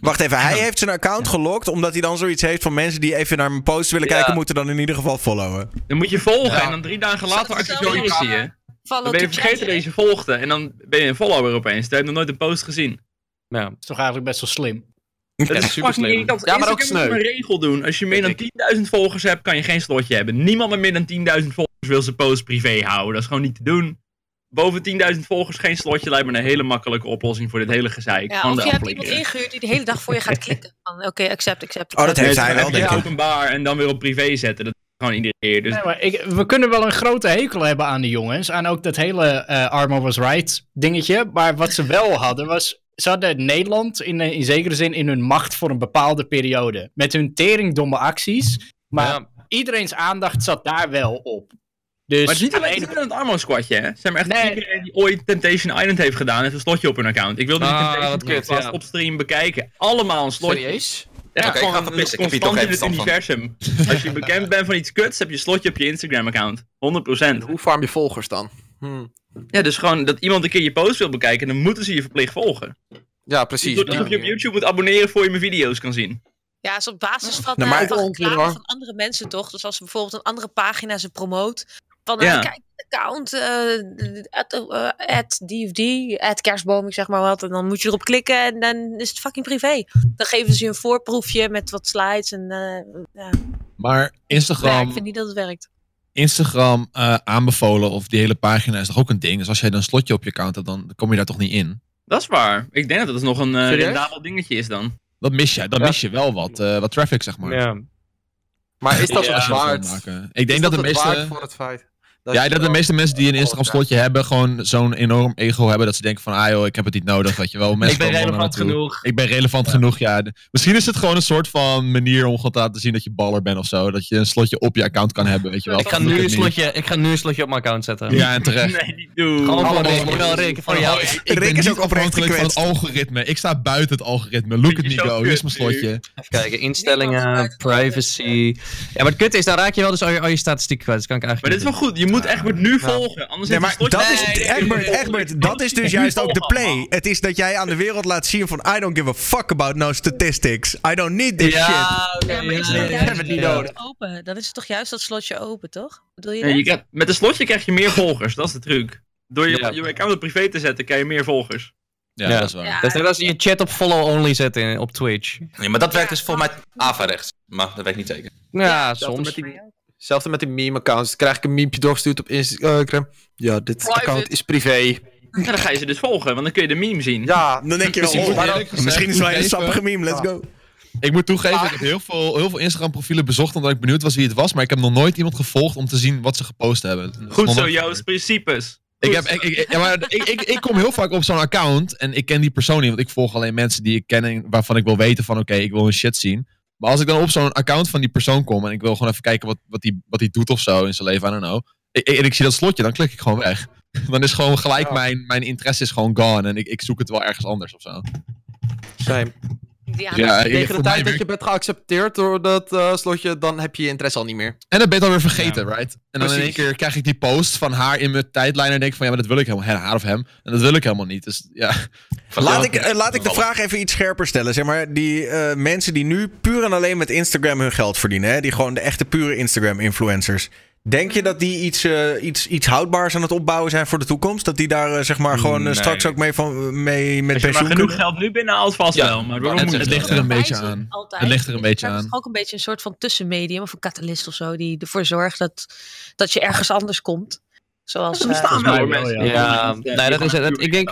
Wacht even, hij heeft zijn account gelokt omdat hij dan zoiets heeft van mensen die even naar mijn post willen Ja. kijken, moeten dan in ieder geval followen. Dan moet je volgen Ja. en dan drie dagen later zelf je je. Dan ben je vergeten dat je ze volgde en dan ben je een follower opeens. Dan heb je nog nooit een post gezien. Ja. Dat is toch eigenlijk best wel slim. Dat Ja, is super slim. irritant. Ja, maar ook sneu. een regel doen. Als je meer dan 10.000 volgers hebt, kan je geen slotje hebben. Niemand met meer dan 10.000 volgers wil zijn post privé houden. Dat is gewoon niet te doen. Boven 10.000 volgers geen slotje lijkt me een hele makkelijke oplossing voor dit hele gezeik. Ja, of je hebt iemand ingehuurd die de hele dag voor je gaat klikken. Van oké, accept, accept. Oh, dat heeft hij wel, denk openbaar en dan weer op privé zetten. Dat is gewoon iedere keer. Dus Nee, maar ik, we kunnen wel een grote hekel hebben aan de jongens. Aan ook dat hele eh Armor was right dingetje. Maar wat ze wel hadden was... Ze hadden Nederland in, in zekere zin in hun macht voor een bepaalde periode. Met hun teringdomme acties. Maar Ja. iedereen's aandacht zat daar wel op. Dus Maar het is niet alleen ene- het een Armo squadje, hè? Maar echt Nee. iedereen die ooit Temptation Island heeft gedaan, heeft een slotje op hun account. Ik wilde die Ah, Temptation wat kut, Island ja. op stream bekijken. Allemaal een slotje. Serieus? Ga gewoon. Ik hier constant in het universum. Als je bekend bent van iets kuts, heb je een slotje op je Instagram-account. 100%. Hoe farm je volgers dan? Hm. Ja, dus gewoon dat iemand een keer je post wil bekijken, dan moeten ze je verplicht volgen. Ja, precies. Doordat je op YouTube moet abonneren voor je mijn video's kan zien. Ja, is op basis van, Nou, eh, maar- van reclame hoor. van andere mensen toch? Dus als bijvoorbeeld een andere pagina ze promoot. Van Ja. eh, kijk, het account, eh at, eh, at die of die, at kerstboom, ik zeg maar wat. En dan moet je erop klikken en dan is het fucking privé. Dan geven ze je een voorproefje met wat slides. En eh, ja. Maar ja, Instagram, ik vind niet dat het werkt. Instagram eh, aanbevolen of die hele pagina is toch ook een ding. Dus als jij dan een slotje op je account hebt, dan kom je daar toch niet in. Dat is waar. Ik denk dat dat nog een eh rendabel dingetje is dan. Dat mis je. Dan Ja. mis je wel wat, eh, wat traffic, zeg maar. Ja. Maar is dat Als het dat waard? maken. Ik Is denk dat de het meeste... waard voor het feit? Ja, dat de meeste mensen die een Instagram slotje hebben, gewoon zo'n enorm ego hebben. Dat ze denken van, ah joh, ik heb het niet nodig, weet je wel. Mensen Ik ben relevant genoeg. Ik ben relevant genoeg, ja. Misschien is het gewoon een soort van manier om gewoon te laten zien dat je baller bent of zo. Dat je een slotje op je account kan hebben, weet je wel. Ik ga, nu een slotje, ik ga nu een slotje op mijn account zetten. Ja, en terecht. Nee, niet doen. Gewoon Rick. Rick, voor jou. Ik Rick ben is niet ook oprecht afhankelijk van het algoritme. Ik sta buiten het algoritme. Look at me go. Hier is mijn slotje. Even kijken, instellingen, privacy. Ja, maar het kut is, dan raak je wel dus al je, al je statistiek kwijt. Dat kan ik Maar eigenlijk dit is wel goed. Je moet Egbert nu volgen. Anders Nee, maar dat is, Egbert, Egbert, dat is dus juist ook de play. Het is dat jij aan de wereld laat zien van I don't give a fuck about no statistics. I don't need this shit. Ja, Ja, maar is ja, het ja, ja, ja. slotje open? Dan is het toch juist dat slotje open, toch? Bedoel je Ja, je krijgt- met een slotje krijg je meer volgers. Dat is de truc. Door je, Ja. je account op privé te zetten, krijg je meer volgers. Ja, Ja. dat is waar. Ja, Dat is net als je je chat op follow-only zet in, op Twitch. Nee, maar dat werkt dus volgens mij averechts. Maar dat weet ik niet zeker. Ja, Hetzelfde soms. met die, hetzelfde met die meme-accounts. Dan krijg ik een meme doorgestuurd op Instagram. Ja, dit Private. account is privé. Ja, dan ga je ze dus volgen, want dan kun je de meme zien. Ja, Dan denk je wel, Precies, oh, maar misschien is het wel een sappige meme, let's go. Ik moet toegeven, ik heb heel veel, heel veel Instagram profielen bezocht omdat ik benieuwd was wie het was. Maar ik heb nog nooit iemand gevolgd om te zien wat ze gepost hebben. Goed zo, Joost. Principes. Ik, heb, ik, ik, ja, maar ik, ik, ik kom heel vaak op zo'n account en ik ken die persoon niet. Want ik volg alleen mensen die ik ken en waarvan ik wil weten van oké, ik wil hun shit zien. Maar als ik dan op zo'n account van die persoon kom en ik wil gewoon even kijken wat, wat, die, wat die doet of zo in zijn leven, I don't know. Ik, en ik zie dat slotje, dan klik ik gewoon weg. Dan is gewoon gelijk Ja. mijn, mijn interesse is gewoon gone en ik, ik zoek het wel ergens anders of zo. same. Ja, Tegen de tijd dat je bent geaccepteerd door dat eh, slotje, dan heb je je interesse al niet meer. En dat ben je alweer vergeten, right? En dan in één Precies. keer krijg ik die post van haar in mijn tijdlijn en denk ik van ja, maar dat wil ik helemaal, hè, haar of hem. En dat wil ik helemaal niet. Dus ja. Laat ik, eh, laat ik de vraag even iets scherper stellen. Zeg maar, die eh, mensen die nu puur en alleen met Instagram hun geld verdienen, hè? die gewoon de echte pure Instagram-influencers. Denk je dat die iets, eh, iets, iets houdbaars aan het opbouwen zijn voor de toekomst? Dat die daar eh, zeg maar gewoon eh, Nee. straks ook mee, van, mee met Als je maar pensioen genoeg kunnen? geld nu binnenhaalt, vast Ja, wel. Maar waarom het Het ligt er een beetje aan. altijd. Het ligt er een beetje aan. is ook een beetje een soort van tussenmedium of een catalist of zo, die ervoor zorgt dat, dat je ergens anders komt. Zoals, Er eh, bestaan mij wel mensen. ja. Nee, dat is het. Ik denk-.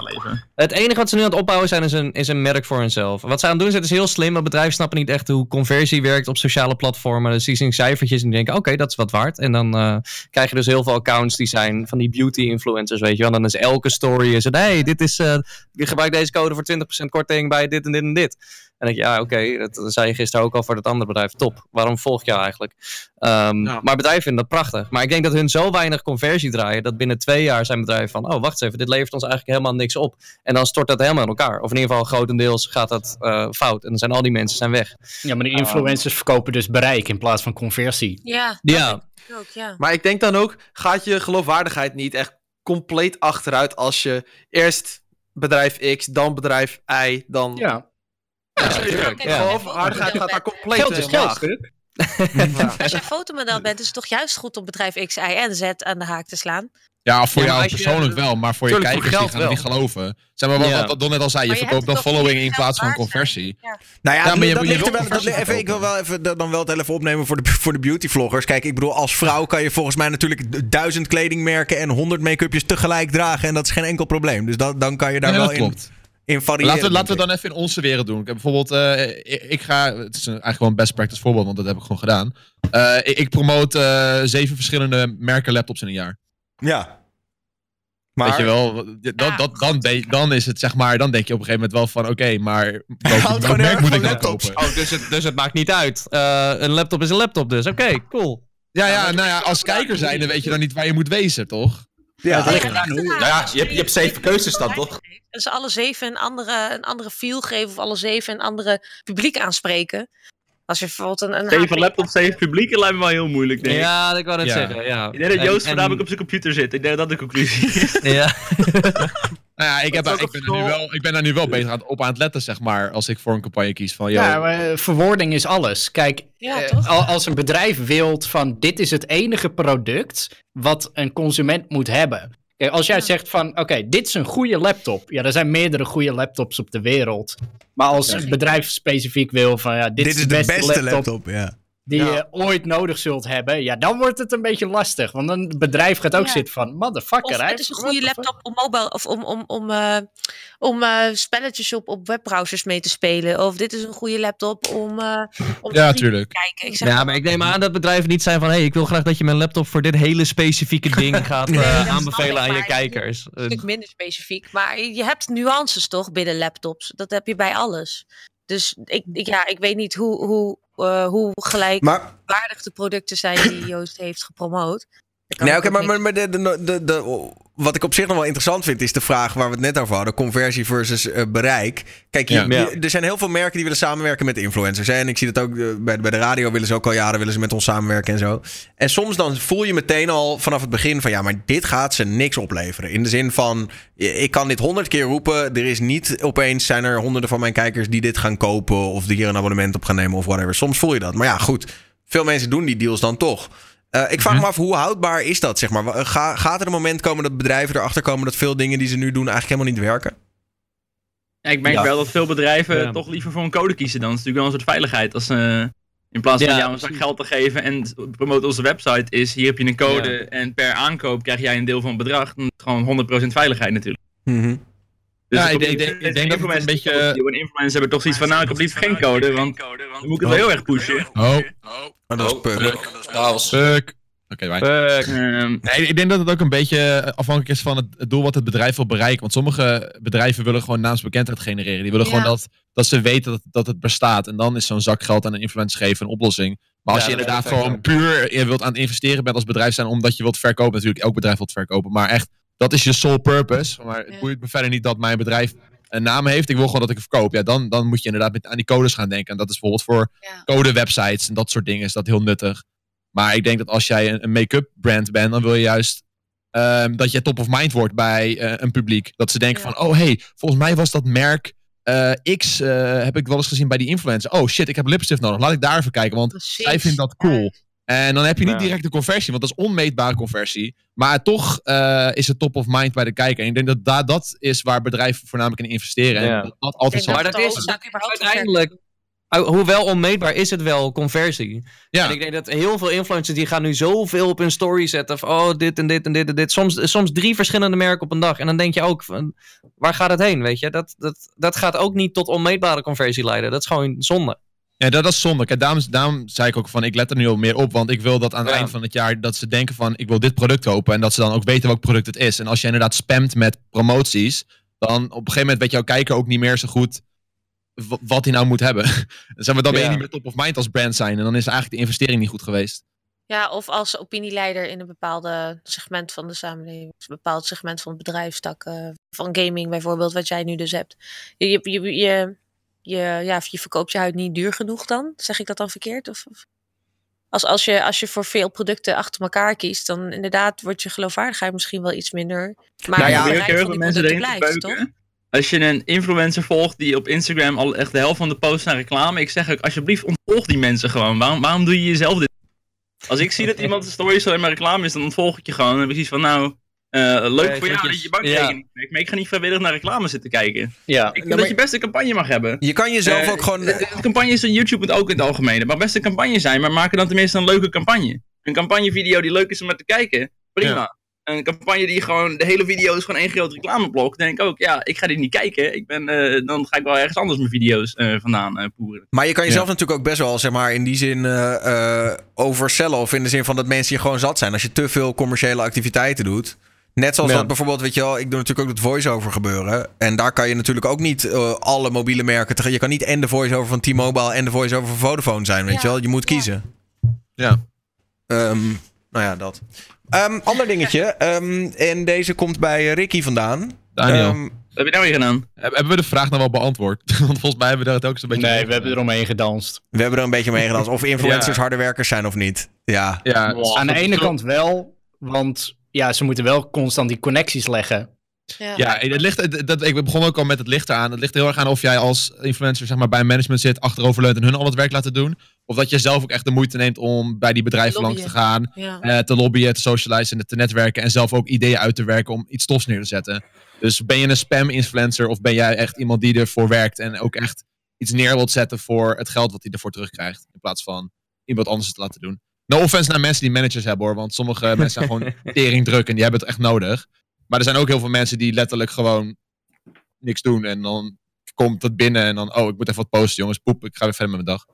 Het enige wat ze nu aan het opbouwen zijn is een, is een merk voor hunzelf. Wat ze aan het doen zijn is heel slim. maar bedrijven snappen niet echt hoe conversie werkt op sociale platformen. Dus die zien cijfertjes en die denken, oké, dat is wat waard. En dan eh, krijg je dus heel veel accounts die zijn van die beauty influencers, weet je wel. Dan is elke story is het, hey, dit is, eh je gebruikt deze code voor 20% korting bij dit en dit en dit. En dan denk je, ja, oké, dat, dat zei je gisteren ook al voor dat andere bedrijf. Top, waarom volg ik jou eigenlijk? Ehm, Ja. Maar bedrijven vinden dat prachtig. Maar ik denk dat hun zo weinig conversie draaien, dat binnen twee jaar zijn bedrijven van, oh, wacht eens even, dit levert ons eigenlijk helemaal niks op. En dan stort dat helemaal in elkaar. Of in ieder geval grotendeels gaat dat eh, fout. En dan zijn al die mensen zijn weg. Ja, maar de influencers verkopen dus bereik in plaats van conversie. ja, Ja. ik ook, ja. Maar ik denk dan ook, gaat je geloofwaardigheid niet echt compleet achteruit als je eerst bedrijf X, dan bedrijf Y, dan... Ja. Ja. Geloofwaardigheid gaat daar compleet Geld is geld. Als jij fotomodel bent, is het toch juist goed om bedrijf X, Y en Z aan de haak te slaan? Ja, voor Ja, jou je- persoonlijk wel, maar voor je voor kijkers die gaan het niet geloven. Zeg maar wat, Ja. wat Don net al zei, je je verkoopt dan following in plaats van conversie. Nou ja, Ja, maar je- dat je ligt er wel, dat, even, ik wil wel even, dan wel het even opnemen voor de, voor de beautyvloggers. Kijk, ik bedoel, als vrouw kan je volgens mij natuurlijk duizend kledingmerken en honderd make-upjes tegelijk dragen. En dat is geen enkel probleem. Dus dat, dan kan je daar Ja, wel dat in, klopt. In variëren. Laten we, laten we dan even in onze wereld doen. Ik heb bijvoorbeeld, eh, ik, ik ga, het is een- eigenlijk wel een best practice voorbeeld, want dat heb ik gewoon gedaan. Eh, ik, ik promote eh, zeven verschillende merken laptops in een jaar. Ja. Maar, Weet je wel, dat, Ja, dat, dan, de- dan is het zeg maar, dan denk je op een gegeven moment wel van, oké, maar welk, houdt welk gewoon heel merk moet ik dan laptops. kopen? Oh, dus het, dus het maakt niet uit. Eh, een laptop is een laptop dus. Oké, cool. Ja, ja, nou ja, als kijker zijn, dan weet je dan niet waar je moet wezen, toch? Ja, Ja, ligt ja, eraan hoe- ligt Nou ja, je hebt, je hebt zeven keuzes dan, toch? Dat ze alle zeven een andere, een andere feel geven of alle zeven een andere publiek aanspreken. Als je bijvoorbeeld een, een Zeven laptops, zeven publiek, lijkt me wel heel moeilijk, denk ik. Ja, ik wou dat Ja. zeggen. Ja. Ik denk dat En- Joost en- voornamelijk op zijn computer zit. Ik denk dat dat de conclusie is. Ja. Nou ja, ik, heb, ik, ben er nu wel, ik ben daar nu wel bezig aan, op aan het letten, zeg maar, als ik voor een campagne kies. Van, yo, Ja, maar eh, verwoording is alles. Kijk, Ja, eh, als een bedrijf wilt van dit is het enige product wat een consument moet hebben. Kijk, als jij Ja. zegt van oké, dit is een goede laptop. Ja, er zijn meerdere goede laptops op de wereld. Maar als Ja. een bedrijf specifiek wil van ja, dit, Dit is de beste, laptop, ja. Die Ja. je ooit nodig zult hebben. Ja, dan wordt het een beetje lastig. Want een bedrijf gaat ook Ja. zitten van motherfucker. Of het is een goede laptop om mobile of om, om, om, eh, om eh, spelletjes op, op webbrowsers mee te spelen. Of dit is een goede laptop om, eh om ja, te tuurlijk. kijken. Ik zeg Ja, maar- maar ik neem aan dat bedrijven niet zijn van... hey, ik wil graag dat je mijn laptop voor dit hele specifieke ding gaat eh, Nee, aanbevelen ik, aan je kijkers. een stuk minder specifiek. Maar je hebt nuances toch binnen laptops. Dat heb je bij alles. Dus ik, ik, ja, ik weet niet hoe, hoe, hoe gelijkwaardig Maar de producten zijn die Joost heeft gepromoot. Nee, ik oké, maar, maar, maar de, de, de, de- wat ik op zich nog wel interessant vind, is de vraag waar we het net over hadden: conversie versus eh, bereik. Kijk, je- Ja. je- er zijn heel veel merken die willen samenwerken met influencers. Hè? En ik zie dat ook eh, bij, bij de radio willen ze ook al jaren willen ze met ons samenwerken en zo. En soms dan voel je meteen al vanaf het begin van ja, maar dit gaat ze niks opleveren. In de zin van, ik kan dit honderd keer roepen. Er is niet opeens zijn er honderden van mijn kijkers die dit gaan kopen of die hier een abonnement op gaan nemen of whatever. Soms voel je dat. Maar ja, goed. Veel mensen doen die deals dan toch. Eh, ik vraag me af, hoe houdbaar is dat? Zeg maar? Wa- Ga, gaat er een moment komen dat bedrijven erachter komen dat veel dingen die ze nu doen eigenlijk helemaal niet werken? Ja, ik merk Ja. wel dat veel bedrijven Ja. toch liever voor een code kiezen dan. Dat is natuurlijk wel een soort veiligheid. Als, eh, in plaats van Ja, jou een zak geld te geven en promoten onze website is, hier heb je een code Ja. en per aankoop krijg jij een deel van het bedrag. Dan is het gewoon 100% veiligheid natuurlijk. Mhm. Dus Ja, ik denk- ik denk- ik denk dat het een beetje- die influencers hebben toch zoiets van, nou ik heb liever geen code, want dan moet ik het wel heel erg pushen. Oh, Maar dat is Oh, puk. fuck. Oké, wij. Fuck. Ehm, Nee, ik denk dat het ook een beetje afhankelijk is van het, het doel wat het bedrijf wil bereiken. Want sommige bedrijven willen gewoon naamsbekendheid genereren. Die willen Ja. gewoon dat, dat ze weten dat, dat het bestaat. En dan is zo'n zak geld aan een influencer geven een oplossing. Maar als Ja, je inderdaad gewoon puur je wilt aan het investeren bent als bedrijf zijn omdat je wilt verkopen. Natuurlijk, elk bedrijf wilt verkopen. Maar echt, dat is je sole purpose. Maar het Ja. boeit me verder niet dat mijn bedrijf een naam heeft. Ik wil gewoon dat ik het verkoop. Ja, dan, dan moet je inderdaad met, aan die codes gaan denken. En dat is bijvoorbeeld voor Ja. codewebsites en dat soort dingen is dat heel nuttig. Maar ik denk dat als jij een, een make-up brand bent, dan wil je juist ehm, dat je top of mind wordt bij eh, een publiek. Dat ze denken Ja. van, oh hey, volgens mij was dat merk eh, X, eh, heb ik wel eens gezien bij die influencer. Oh shit, ik heb lipstift nodig. Laat ik daar even kijken, want Precies. zij vindt dat cool. En dan heb je niet Ja. direct de conversie, want dat is onmeetbare conversie. Maar toch eh, is het top of mind bij de kijker. En ik denk dat daar, dat is waar bedrijven voornamelijk in investeren. Ja. En dat dat altijd zal Maar dat is uiteindelijk... ho- Hoewel onmeetbaar is het wel conversie. Ja. En ik denk dat heel veel influencers die gaan nu zoveel op hun story zetten. Van, oh, dit en dit en dit en dit. Soms, soms drie verschillende merken op een dag. En dan denk je ook, van, waar gaat het heen, weet je? Dat, dat, dat gaat ook niet tot onmeetbare conversie leiden. Dat is gewoon zonde. Ja, dat is zonde. Kijk, daarom, daarom zei ik ook van, ik let er nu al meer op. Want ik wil dat aan het Ja. eind van het jaar, dat ze denken van, ik wil dit product kopen. En dat ze dan ook weten welk product het is. En als je inderdaad spamt met promoties, dan op een gegeven moment weet jouw kijker ook niet meer zo goed wat hij nou moet hebben. Dan zeg maar, dan ben je Ja. niet meer top of mind als brand zijn. En dan is eigenlijk de investering niet goed geweest. Ja, of als opinieleider in een bepaalde segment van de samenleving. Een bepaald segment van het bedrijfstak. eh, van gaming bijvoorbeeld, wat jij nu dus hebt. Je, je, je, je, ja, je verkoopt je huid niet duur genoeg dan? Zeg ik dat dan verkeerd? Of, of- Als, als, je, als je voor veel producten achter elkaar kiest, dan inderdaad wordt je geloofwaardigheid misschien wel iets minder. Maar Nou ja, heel veel mensen erin te blijft, toch? Als je een influencer volgt die op Instagram al echt de helft van de posts naar reclame. Ik zeg ook, alsjeblieft ontvolg die mensen gewoon. Waarom, waarom doe je jezelf dit? Als ik zie dat iemand de stories alleen maar reclame is, dan ontvolg ik je gewoon. Dan heb ik zoiets van, nou, eh, leuk Ja, voor jou dat je- je je bankrekening. Maar ik ga niet vrijwillig naar reclame zitten kijken. Ja. Ik vind maar- dat je best een campagne mag hebben. Je kan jezelf Eh, ook gewoon... De, de campagne is een YouTube ook in het algemeen. Het mag best een campagne zijn, maar maak er dan tenminste een leuke campagne. Een campagnevideo die leuk is om naar te kijken, prima. Een campagne die gewoon, de hele video is gewoon één groot reclameblok. Dan denk ik ook, ja, ik ga dit niet kijken. Ik ben, eh, dan ga ik wel ergens anders mijn video's eh, vandaan eh, poeren. Maar je kan jezelf natuurlijk ook best wel, zeg maar, in die zin eh eh, overcellen. Of in de zin van dat mensen hier gewoon zat zijn. Als je te veel commerciële activiteiten doet. Net zoals Ja. dat bijvoorbeeld, weet je wel, ik doe natuurlijk ook het voice-over gebeuren. En daar kan je natuurlijk ook niet eh, alle mobiele merken tegen. Je kan niet en de voice-over van T-Mobile en de voice-over van Vodafone zijn, weet Ja. je wel. Je moet kiezen. Ja. Ehm, nou ja, dat. Ehm, ander dingetje. ehm, en deze komt bij Ricky vandaan. Daniel, Ehm, Wat heb je nou weer gedaan? heb- hebben we de vraag nou wel beantwoord? Want volgens mij hebben we daar ook zo'n beetje... Nee, we hebben eromheen gedanst. we hebben er een beetje mee gedaan. Of influencers Ja. harde werkers zijn of niet. Ja. Ja, Aan de ene kant wel, want ja, ze moeten wel constant die connecties leggen. Ja. Ja, het ligt, dat, ik begon ook al met het licht aan. Het ligt heel erg aan of jij als influencer zeg maar, bij management zit, achteroverleunt en hun al het werk laten doen. Of dat je zelf ook echt de moeite neemt om bij die bedrijven langs te gaan, Ja. eh, te lobbyen, te socializen, en te netwerken en zelf ook ideeën uit te werken om iets tofs neer te zetten. Dus ben je een spam-influencer of ben jij echt iemand die ervoor werkt en ook echt iets neer wilt zetten voor het geld wat hij ervoor terugkrijgt, in plaats van iemand anders het te laten doen. No offense naar mensen die managers hebben hoor, want sommige mensen zijn gewoon tering druk en die hebben het echt nodig. Maar er zijn ook heel veel mensen die letterlijk gewoon niks doen. En dan komt het binnen en dan, oh, ik moet even wat posten, jongens. Poep, ik ga weer verder met mijn dag.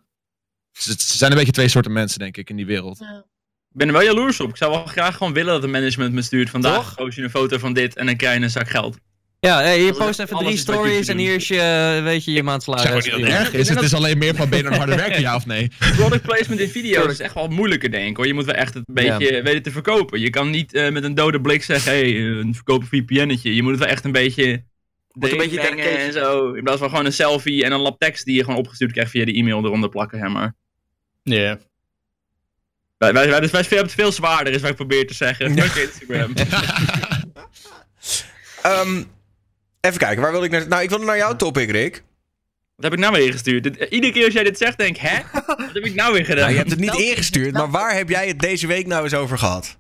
Dus het zijn een beetje twee soorten mensen, denk ik, in die wereld. Ik ben er wel jaloers op. Ik zou wel graag gewoon willen dat het management me stuurt. Vandaag post je een foto van dit en dan krijg je een zak geld. Ja, hey, je post even drie stories en hier is je, weet je, je maandsalaris. Zeg maar niet dat het erg is. Het is alleen meer van ben je harder werken, ja of nee? Product placement in video's is echt wel moeilijker, denk ik. Hoor. Je moet wel echt het een beetje weten te verkopen. Je kan niet eh, met een dode blik zeggen, hé, hey, een verkopen VPN'tje. Je moet het wel echt een beetje... Moet een beetje en zo. In plaats van gewoon een selfie en een lab tekst die je gewoon opgestuurd krijgt via de e-mail eronder plakken, hè, maar... Ja. Wij, wij, wij, wij hebben het veel zwaarder, is wat ik probeer te zeggen. Fuck Instagram. Ehm, even kijken, waar wil ik naar... Nou, ik wilde naar jouw topic, Rick. Wat heb ik nou weer ingestuurd? Dit- eh, iedere keer als jij dit zegt, denk ik, hè? Wat heb ik nou weer gedaan? Nou, je hebt het niet ingestuurd, maar waar heb jij het deze week nou eens over gehad?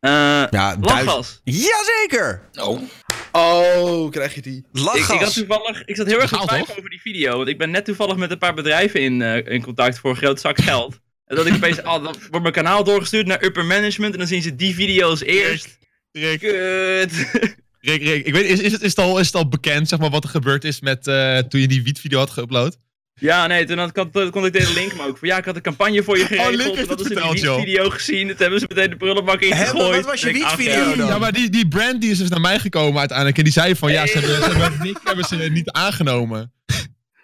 Eh, Ja, duizend... lachgas. Jazeker! Oh, Oh, krijg je die? Ik, ik, Lachgas. had toevallig, ik zat heel erg te twijfelen over die video. Want ik ben net toevallig met een paar bedrijven in, eh, in contact voor een groot zak geld. En dat ik opeens, oh, dan wordt mijn kanaal doorgestuurd naar upper management. En dan zien ze die video's eerst. Rick, Kut. Rick, Rick, ik weet, is, is, het, is, het al, is het al bekend, zeg maar, wat er gebeurd is met eh, toen je die wietvideo had geüpload? Ja, nee, toen had, kon, kon ik deze link me ook. Van, ja, ik had een campagne voor je geregeld. Link heeft dat het is joh. wietvideo gezien. Dat hebben ze meteen de prullenbak ingegooid. maar wat was je Ik wietvideo ja. dan? Ja, maar die, die brand die is dus naar mij gekomen uiteindelijk. En die zei van, ja, ze hebben, ze hebben, Nick hebben ze niet aangenomen.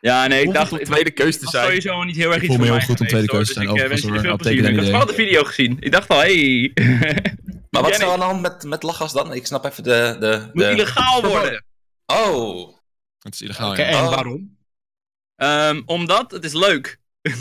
Ja, nee, ik dacht... om tweede keus te zijn. sowieso niet heel erg Ik iets voel me voor heel mij goed om tweede hoor. te zijn, Dus ik, eh, plezier. Ik had Uitstekende wel de video gezien. Ik dacht al, hey... maar wat is er aan de hand met, met lachgas dan? Ik snap even de... de, moet de... illegaal worden. Oh, Het is illegaal, Oké, ja. en Oh. waarom? Ehm, omdat het is leuk.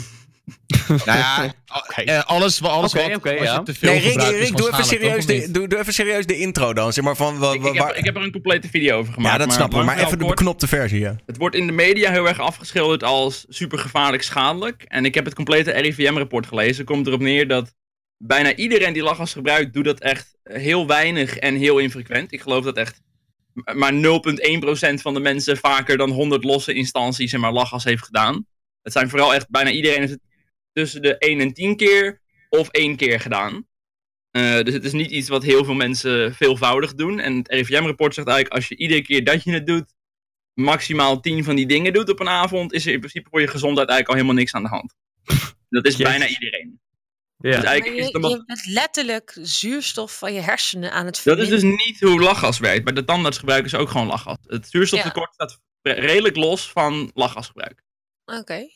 Nou ja, eh, alles, alles Oké, wat oké, als ja. je te veel Nee, Rick, doe, even serieus de, doe, doe even serieus de intro dan. Zeg maar van, wa- Ik, wa- ik, heb, waar- ik heb er een complete video over gemaakt. ja, dat snap ik. Maar even de beknopte versie, ja. Het wordt in de media heel erg afgeschilderd als super gevaarlijk schadelijk. En ik heb het complete RIVM-rapport gelezen. Komt erop neer dat bijna iedereen die lachgas gebruikt, doet dat echt heel weinig en heel infrequent. Ik geloof dat echt maar 0,1% van de mensen vaker dan 100 losse instanties en maar lachgas heeft gedaan. Het zijn vooral echt bijna iedereen heeft het tussen de 1 en 10 keer of één keer gedaan. Eh, dus het is niet iets wat heel veel mensen veelvoudig doen. En het RIVM-rapport zegt eigenlijk, als je iedere keer dat je het doet, maximaal 10 van die dingen doet op een avond, is er in principe voor je gezondheid eigenlijk al helemaal niks aan de hand. Dat is Yes. bijna iedereen. Ja. Dus Maar eigenlijk is je, het nog- je bent letterlijk zuurstof van je hersenen aan het dat is dus niet hoe lachgas werkt. Bij de tandarts gebruiken ze ook gewoon lachgas. Het zuurstoftekort staat redelijk los van lachgasgebruik. Oké.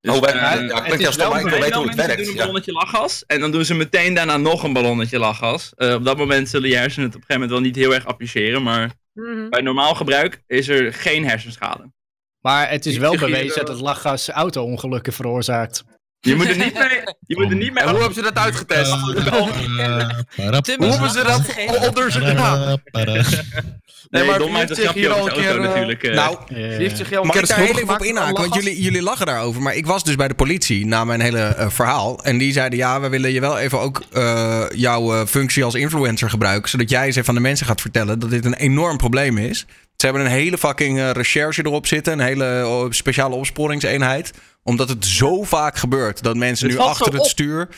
Dus, oh, eh, ja, klinkt heel stom, wel ik hoe het werkt. doen een Ja. ballonnetje lachgas en dan doen ze meteen daarna nog een ballonnetje lachgas. Eh, op dat moment zullen je hersenen het op een gegeven moment wel niet heel erg appreciëren, maar Mhm. bij normaal gebruik is er geen hersenschade. Maar het is Ik wel bewezen eh, dat het lachgas auto-ongelukken veroorzaakt. Je moet er niet mee, je moet er niet mee En hoe hebben ze dat uitgetest? Eh, Te Hoe hebben ze dat onderzocht? Nee, maar maar wie Dom heeft heeft zich hier al een keer, eh, natuurlijk. eh. Nou, Eh, Wie heeft zich heel een Mag keer ik daar heel even op inhaken? Want jullie, jullie lachen daarover. Maar ik was dus bij de politie na mijn hele eh, verhaal. En die zeiden: Ja, we willen je wel even ook eh, jouw eh, functie als influencer gebruiken. Zodat jij eens even aan de mensen gaat vertellen dat dit een enorm probleem is. Ze hebben een hele fucking eh, recherche erop zitten. Een hele eh, speciale opsporingseenheid. Omdat het zo vaak gebeurt dat mensen Het nu achter het op. stuur.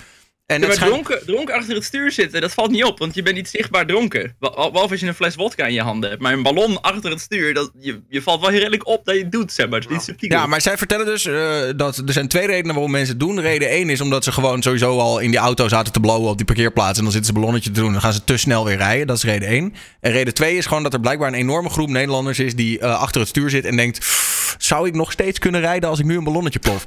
En Ja, maar dronken, dronken achter het stuur zitten, dat valt niet op, want je bent niet zichtbaar dronken. Be- Behalve als je een fles wodka in je handen hebt. Maar een ballon achter het stuur, dat, je, je valt wel heel redelijk op dat je het doet, zeg maar. Het is niet subtiel. Ja, maar zij vertellen dus eh, dat er zijn twee redenen waarom mensen het doen. Reden één is omdat ze gewoon sowieso al in die auto zaten te blowen op die parkeerplaats. En dan zitten ze een ballonnetje te doen. Dan gaan ze te snel weer rijden. Dat is reden één. En reden twee is gewoon dat er blijkbaar een enorme groep Nederlanders is die eh, achter het stuur zit en denkt: "Pff, zou ik nog steeds kunnen rijden als ik nu een ballonnetje plof?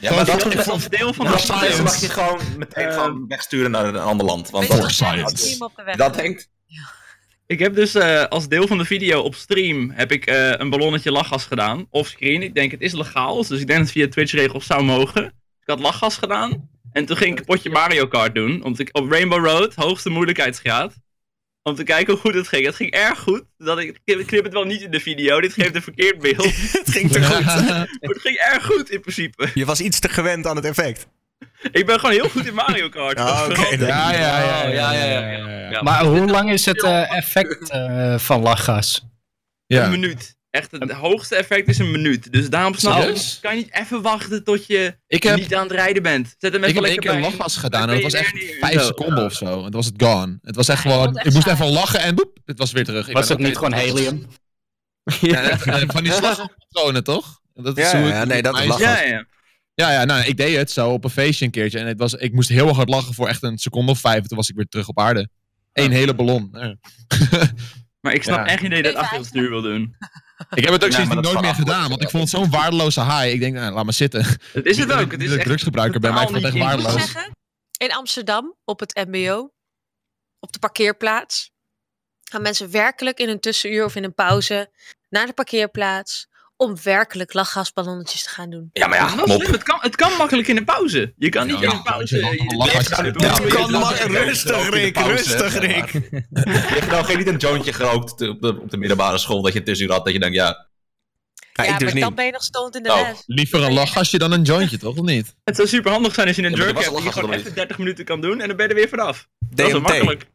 Ja, maar dat, is als deel van de mensen mag je gewoon meteen Eh, gewoon wegsturen naar een ander land. Want dat, wat science. dat denkt... Ik heb dus eh, als deel van de video op stream heb ik eh, een ballonnetje lachgas gedaan. Offscreen. Ik denk het is legaal. Dus ik denk dat het via Twitch regels zou mogen. Ik had lachgas gedaan. En toen ging ik een potje Mario Kart doen. Om te, op Rainbow Road, hoogste moeilijkheidsgraad. Om te kijken hoe goed het ging. Het ging erg goed. Dat ik, ik knip het wel niet in de video. Dit geeft een verkeerd beeld. Het ging te goed. Maar het ging erg goed in principe. Je was iets te gewend aan het effect. Ik ben gewoon heel goed in Mario Kart. Ah, Ja, ja, ja. Oh, ja, ja, ja, ja, ja, ja. Maar hoe lang is het eh, effect eh, van lachgas? Ja. Een minuut. Echt, het hoogste effect is een minuut. Dus daarom snap ik, kan je niet even wachten tot je Ik heb, niet aan het rijden bent. Zet hem ik heb één keer bij. lachgas gedaan en dat was echt en vijf seconden of zo. En toen was het gone. Het was echt gewoon, het ik moest even lachen en boep, het was weer terug. Was het niet gewoon helium? Ja, van die slagpatronen toch? Dat Ja, hoe ja, het- nee, dat is lachgas. Ja, ja. Ja, ja, nou, ik deed het zo op een feestje een keertje. En het was, ik moest heel erg hard lachen voor echt een seconde of vijf. Toen was ik weer terug op aarde. Eén hele ballon. Ja. Maar ik snap Ja. echt niet dat je dat Even achter het stuur wil doen. Ik heb het ook Ja, sindsdien maar dat nooit meer gedaan. Want ik vond het zo'n waardeloze high. Ik denk, nou, laat maar zitten. Het is het ook. Het dat is ik echt drugsgebruiker ben, maar ik vond het echt waardeloos. zeggen, in Amsterdam, op het MBO, op de parkeerplaats, gaan mensen werkelijk in een tussenuur of in een pauze naar de parkeerplaats om werkelijk lachgasballonnetjes te gaan doen. Ja, maar ja, Dat is. Het, kan, het kan makkelijk in de pauze. Je kan niet Ja, in de pauze. ja, je- kan rustig, Rick, rustig, Rick. Je hebt nou geen niet een jointje gerookt op de, op de middelbare school dat je tussenuur had dat je denkt, ja, Ja, Ja, ik dus maar niet. dan ben je nog in de Oh. les. Liever een lachgasje dan een jointje, toch? Of niet? Het zou super handig zijn als je een jerk er hebt die je gewoon even niet. 30 minuten kan doen en dan ben je er weer vanaf. Dat is makkelijk.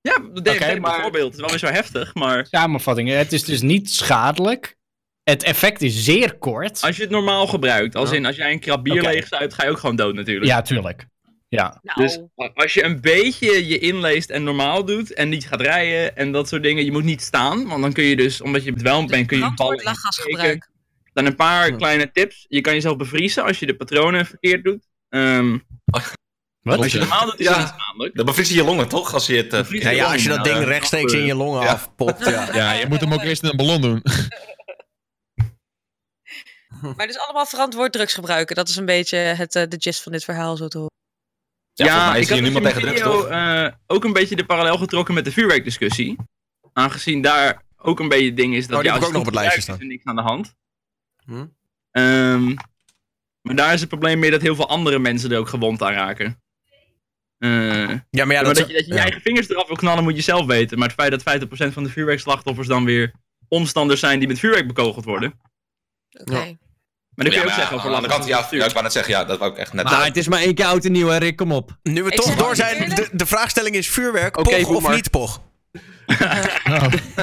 Ja, de DMT Oké, maar- bijvoorbeeld. Het is wel weer zo heftig, maar Samenvatting, het is dus niet schadelijk. Het effect is zeer kort. als je het normaal gebruikt, als in als jij een krab bier Oké. leegzuigt, ga je ook gewoon dood natuurlijk. Ja, tuurlijk. Ja. Nou, Dus als je een beetje je inleest en normaal doet en niet gaat rijden en dat soort dingen, je moet niet staan, want dan kun je dus, omdat je bedwelmd bent, kun je vallen. lachgasgebruik. Dan een paar Hm. kleine tips. Je kan jezelf bevriezen als je de patronen verkeerd doet. Ehm, Wat? als je normaal doet, is Ja. niet schadelijk. dan bevries je je longen toch? Als je het... eh, Bevries Ja, ja, als je dat ding rechtstreeks in je longen Ja. afpopt. Ja. Ja, je moet hem ook eerst in een ballon doen. Maar dus allemaal verantwoord drugs gebruiken. Dat is een beetje het, eh, de gist van dit verhaal, zo te horen. Ja, is ik had hier dus niemand in tegen drugs, video, eh, ook een beetje de parallel getrokken met de vuurwerkdiscussie. Aangezien daar ook een beetje het ding is dat Oh, die ja, ook nog op het lijstje is er niks aan de hand. Hm? Ehm, maar daar is het probleem meer dat heel veel andere mensen er ook gewond aan raken. Eh, Ja, maar ja, maar dat, dat, je, dat je je ja. eigen vingers eraf wil knallen, moet je zelf weten. Maar het feit dat 50% van de vuurwerkslachtoffers dan weer omstanders zijn die met vuurwerk bekogeld worden. Oké. Ja. Maar dan kun Ja, je ook maar zeggen ja, over aan de andere kant, ja, ja, ik wou net zeggen, ja, dat wou ik echt net Maar het is maar één keer oud en nieuw, hè, Rick, kom op. Nu we Ik toch door ook zijn, de, de vraagstelling is vuurwerk, Oké, pog of niet pog?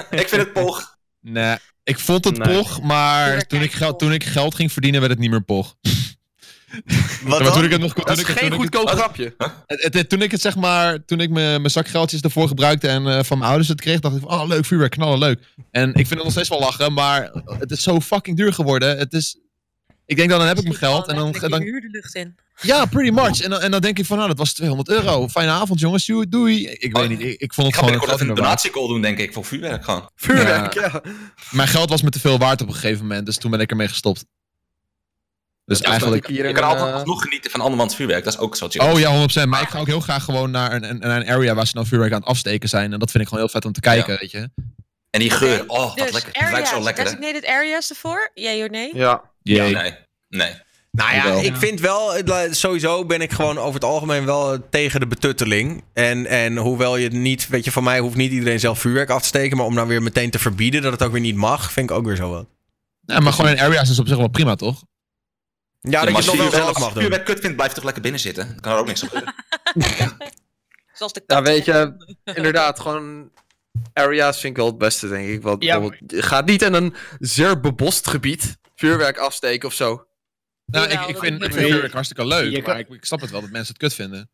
Ik vind het pog. Nee, ik vond het Nee. pog, maar Vuurwerk toen ik, geld, toen ik geld ging verdienen, werd het niet meer pog. Wat toen ik het nog toen Dat is ik, geen toen ik het- goedkoop grapje. het, het- het- toen ik het zeg maar, toen ik mijn mijn zakgeldjes ervoor gebruikte en eh, van mijn ouders het kreeg, dacht ik van, oh leuk, vuurwerk, knallen, leuk. En ik vind het nog steeds wel lachen, maar het is zo fucking duur geworden. Het is, ik denk dan, dan heb ik mijn geld en dan, dan... dan huur de lucht in. ja, pretty much. En dan, en dan denk ik van, nou, dat was 200 euro. Fijne avond, jongens. Doei. doei. Ik weet niet, ik, ik vond Ik het ga gewoon binnenkort het even een donatiecall doen, denk ik, voor vuurwerk gewoon. Vuurwerk, ja. Mijn geld was me te veel waard op een gegeven moment, dus toen ben ik ermee gestopt. Dus Ja, eigenlijk... Je een, kan altijd eh, alsnog genieten van andermans vuurwerk, dat is ook zo chill. Oh ja, 100%. Maar ik ga ook heel graag gewoon naar een, een, een area waar ze dan vuurwerk aan het afsteken zijn. En dat vind ik gewoon heel vet om te kijken, Ja. weet je. En die geur, oh, wat Dus lekker. Het ruikt areas, zo lekker, designated areas ervoor? Jee of nee? Ja. Ja, nee. Nee. Nou ja, ik vind wel, sowieso ben ik gewoon over het algemeen wel tegen de betutteling. En, en hoewel je het niet, weet je, van mij hoeft niet iedereen zelf vuurwerk af te steken. Maar om dan weer meteen te verbieden dat het ook weer niet mag, vind ik ook weer zo wat. Ja, maar gewoon in areas is op zich wel prima, toch? Ja, Ja, dat je als het nog je wel zelf als je mag doen. vuurwerk kut vindt, blijf toch lekker binnen zitten. Dan kan er ook niks gebeuren. Zoals de Ja, weet je, inderdaad, gewoon areas vind ik wel het beste, denk ik. Want Ja, bijvoorbeeld, je gaat niet in een zeer bebost gebied vuurwerk afsteken of zo. Nou, ik, ik vind, ik vuurwerk hartstikke leuk. Je kan- Maar ik, ik snap het wel dat mensen het kut vinden.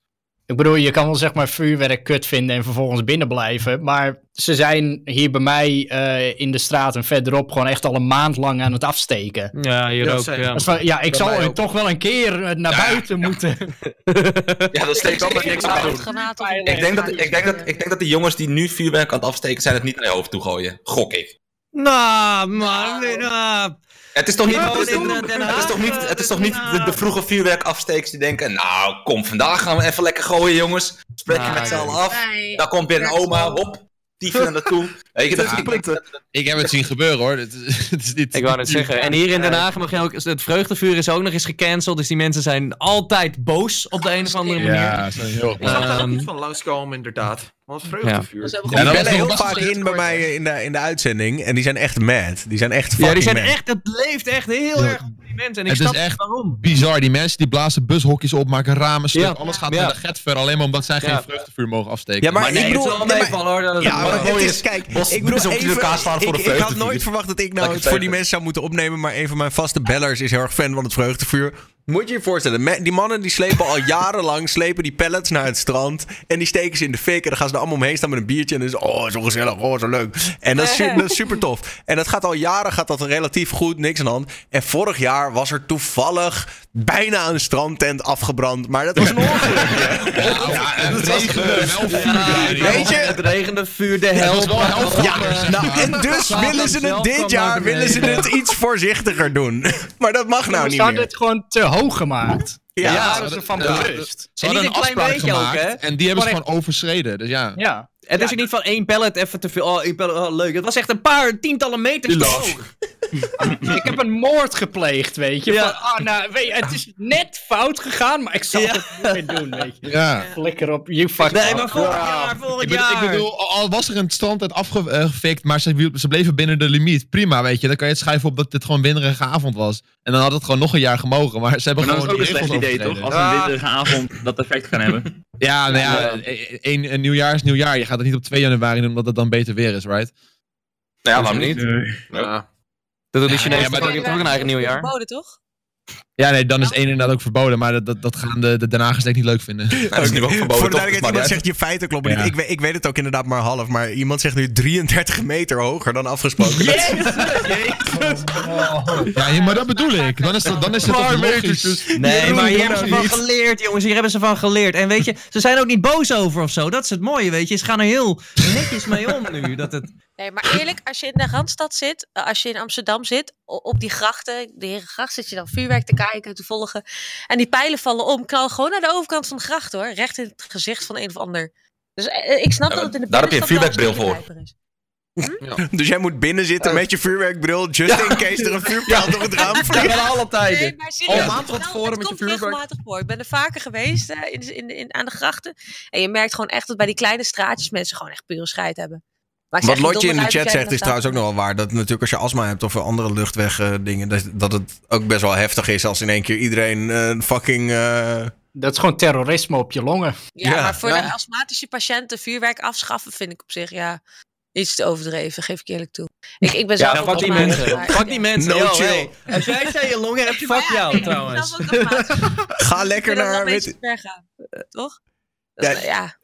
Ik bedoel, je kan wel zeg maar vuurwerk kut vinden en vervolgens binnen blijven. Maar ze zijn hier bij mij eh, in de straat en verderop gewoon echt al een maand lang aan het afsteken. Ja, hier Ja, ook. Ja. Van, ja, ik Bij zal toch wel een keer eh, naar buiten moeten. Ja, dat steekt ook niks aan Ik denk, dat, ik, denk dat, ik denk dat de jongens die nu vuurwerk aan het afsteken zijn, het niet naar je hoofd toe gooien. Gok ik. Nou, man. nou. Het is toch niet, het is, het is toch niet, het is toch niet de, de vroege vuurwerkafstekers die denken... Nou, kom, vandaag gaan we even lekker gooien, jongens. Spreek je Nou, met z'n allen af. Daar komt weer een oma, hop. Die er naartoe. Ja, ik, punten. Ik heb het zien gebeuren hoor. Het is, het is niet, Ik wou net zeggen. En hier in Den Haag mag je ook. Het vreugdevuur is ook nog eens gecanceld. Dus die mensen zijn altijd boos op de een of andere manier. Ja, dat is heel Ik zag daar ook iets van langskomen, inderdaad. Wat vreugdevuur. Is Die Ja, dat bellen heel vaak in bij mij in de, in de uitzending. En die zijn echt mad. Die zijn echt fucking Ja, die zijn mad. echt. Het leeft echt heel Ja. erg op die mensen. En ik Het is snap echt waarom. bizar. Die mensen die blazen bushokjes op, maken ramen stuk. Ja. Alles gaat Ja. naar de getver. Alleen maar omdat zij Ja. geen vreugdevuur mogen afsteken. Ja, maar, Maar nee, ik het bedoel... is wel nee, maar- meevallen hoor. Dat is Ja, het is, kijk, ik bedoel elkaar slaan voor ik, de ik had vreugdevuur. nooit verwacht dat ik nou Lekker het voor die mensen zou moeten opnemen, maar een van mijn vaste bellers is heel erg fan van het vreugdevuur. Moet je je voorstellen, die mannen die slepen al jarenlang slepen die pellets naar het strand en die steken ze in de fik en dan gaan ze er allemaal omheen staan met een biertje en dan is oh zo gezellig, oh zo leuk. En dat is, su- dat is super tof. En dat gaat al jaren gaat dat relatief goed, niks aan de hand. En vorig jaar was er toevallig bijna een strandtent afgebrand, maar dat was een ongelukje. Ja, het regende wel vuur. Weet je- Het regende vuur, de helft Ja, nou, en dus willen ze het dit jaar willen ze het iets voorzichtiger doen. Maar dat mag nou ze niet hadden meer. het gewoon te hoog gemaakt. Ja, Ja, ze dat is hadden- van ja. bewust. Ze En hadden een afspraak beetje ook, gemaakt hè? en die hebben ze gewoon overschreden. Dus ja. Ja. Het is ook niet van één pallet even te veel. Oh, één pallet, oh, leuk. Het was echt een paar tientallen meters te hoog. Ik heb een moord gepleegd, weet je. Ja. Van, ah, nou, weet je, het is net fout gegaan, maar ik zal Ja. het niet meer doen, weet je. Ja. Flikker op, you fuck Nee, maar vorig jaar, vorig Ik bedoel, jaar. ik bedoel, al was er een strandtent afgefikt, maar ze, ze bleven binnen de limiet. Prima, weet je. Dan kan je het schrijven op dat dit gewoon een winderige avond was. En dan had het gewoon nog een jaar gemogen. Maar ze hebben Maar dan is gewoon ook een slecht idee, toch? Als een winterige avond dat effect gaan hebben. Ja, nou ja, een, een nieuwjaar is nieuwjaar. Je gaat het niet op 2 januari doen, omdat het dan beter weer is, right? nou ja, waarom niet? Ja. Dat doen de Ja, Chinezen ja, maar toch ook, een eigen nieuwjaar. Verboden, toch? Ja, nee, dan is één inderdaad ook verboden. Maar dat, dat, dat gaan de, de Den Haagers denk ik niet leuk vinden. Nou, dat is nu ook Voor verboden, de toch? duidelijkheid, iemand zegt je feiten kloppen Ja. niet. Ik, weet- ik weet het ook inderdaad maar half. Maar iemand zegt nu 33 meter hoger dan afgesproken. Is- Ja, ja, maar dat bedoel ik. Dan is, het- dan is het toch logisch. Nee, maar hier hebben ze van geleerd, jongens. Hier hebben ze van geleerd. En weet je, ze zijn ook niet boos over of zo. Dat is het mooie, weet je. Ze gaan er heel netjes mee om nu. Dat het... Nee, maar eerlijk, als je in de Randstad zit, eh, als je in Amsterdam zit, op die grachten, de Herengracht, zit je dan vuurwerk te kijken, te volgen. En die pijlen vallen om, knal gewoon naar de overkant van de gracht hoor. Recht in het gezicht van een of ander. Dus eh, ik snap Ja, dat het in de daar heb je een vuurwerkbril voor. lijper is. Dus jij moet binnen zitten met je vuurwerkbril, just in case er een vuurpijl door het raam vliegt. alle Nee, tijden. maar serieus, maand van tevoren met je komt vuurwerk. regelmatig voor. Ik ben er vaker geweest eh, in, in, in, aan de grachten. En je merkt gewoon echt dat bij die kleine straatjes mensen gewoon echt pure scheid hebben. Wat Lotje in de chat zegt is trouwens ook nog wel waar. Dat natuurlijk als je astma hebt of andere luchtweg eh, dingen, dat, dat het ook best wel heftig is als in één keer iedereen eh, fucking... eh, Dat is gewoon terrorisme op je longen. Ja, Ja. maar voor Ja. de astmatische patiënten vuurwerk afschaffen vind ik op zich ja, iets te overdreven, geef ik eerlijk toe. Ik, ik ben zelf Ja, ook fuck die mensen. maar- Fuck die mensen. No Yo, chill. hey. Als jij zei je longen hebt, fuck ja, jou trouwens. ga lekker naar... een beetje weet- ver gaan, toch? Dat ja.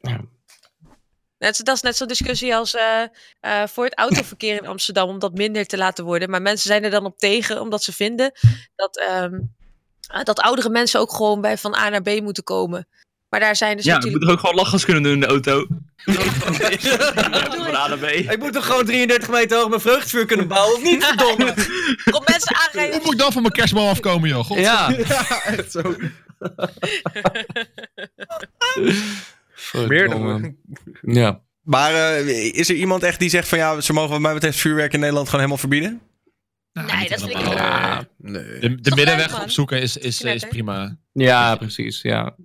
Net, dat is net zo'n discussie als eh, eh, voor het autoverkeer in Amsterdam om dat minder te laten worden. Maar mensen zijn er dan op tegen omdat ze vinden dat, ehm, eh, dat oudere mensen ook gewoon bij van A naar B moeten komen. Maar daar zijn dus Ja, je natuurlijk... moet toch ook gewoon lachgas kunnen doen in de auto. Van A naar B. Ik moet toch gewoon 33 meter hoog mijn vreugdevuur kunnen bouwen, of niet? Verdomme. Om mensen aanrijden Hoe moet ik dan van mijn kerstboom afkomen, joh? God. Ja. Echt zo. Verdomme. Ja. Maar eh, is er iemand echt die zegt van ja, ze mogen wat mij betreft vuurwerk in Nederland gewoon helemaal verbieden? Nee, dat vind ik. Nee. De, de middenweg leuk, opzoeken is, is, is prima. Ja, precies. Ja.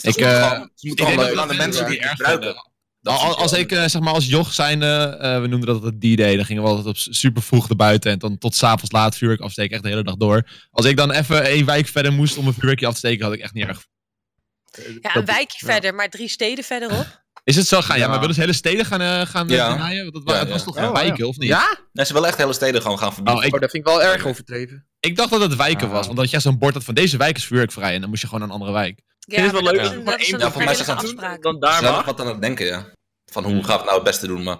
Ik, eh, Gewoon- ik denk leuk dat aan de mensen die het erg gebruiken. als wel ik, eh, zeg maar, als joch zijnde, eh we noemden dat het D-Day. Dan gingen we altijd op super vroeg naar buiten en dan tot s'avonds laat vuurwerk afsteken. Echt de hele dag door. Als ik dan even één wijk verder moest om een vuurwerkje af te steken, had ik echt niet erg. Ja, een wijkje verder, maar drie steden verderop. Is het zo gaan? Ja, Ja. maar willen ze hele steden gaan, eh gaan Ja. ja. Want Dat, Ja, was toch Oh, geen ja. wijken, of niet? Ja? Nee, ze willen echt hele steden gewoon gaan verbieden. Oh, ik, Oh, dat vind ik wel erg overdreven. ik dacht dat het wijken Ah. was. Omdat je zo'n bord had van deze wijk is vuurwerkvrij. En dan moest je gewoon naar een andere wijk. Ja, het wel leuk dat als is een- dat is maar een één- Ja, voor mij is afspraak. Dan daar mag. wat aan het denken, ja. Van hoe gaan we het nou het beste doen, maar...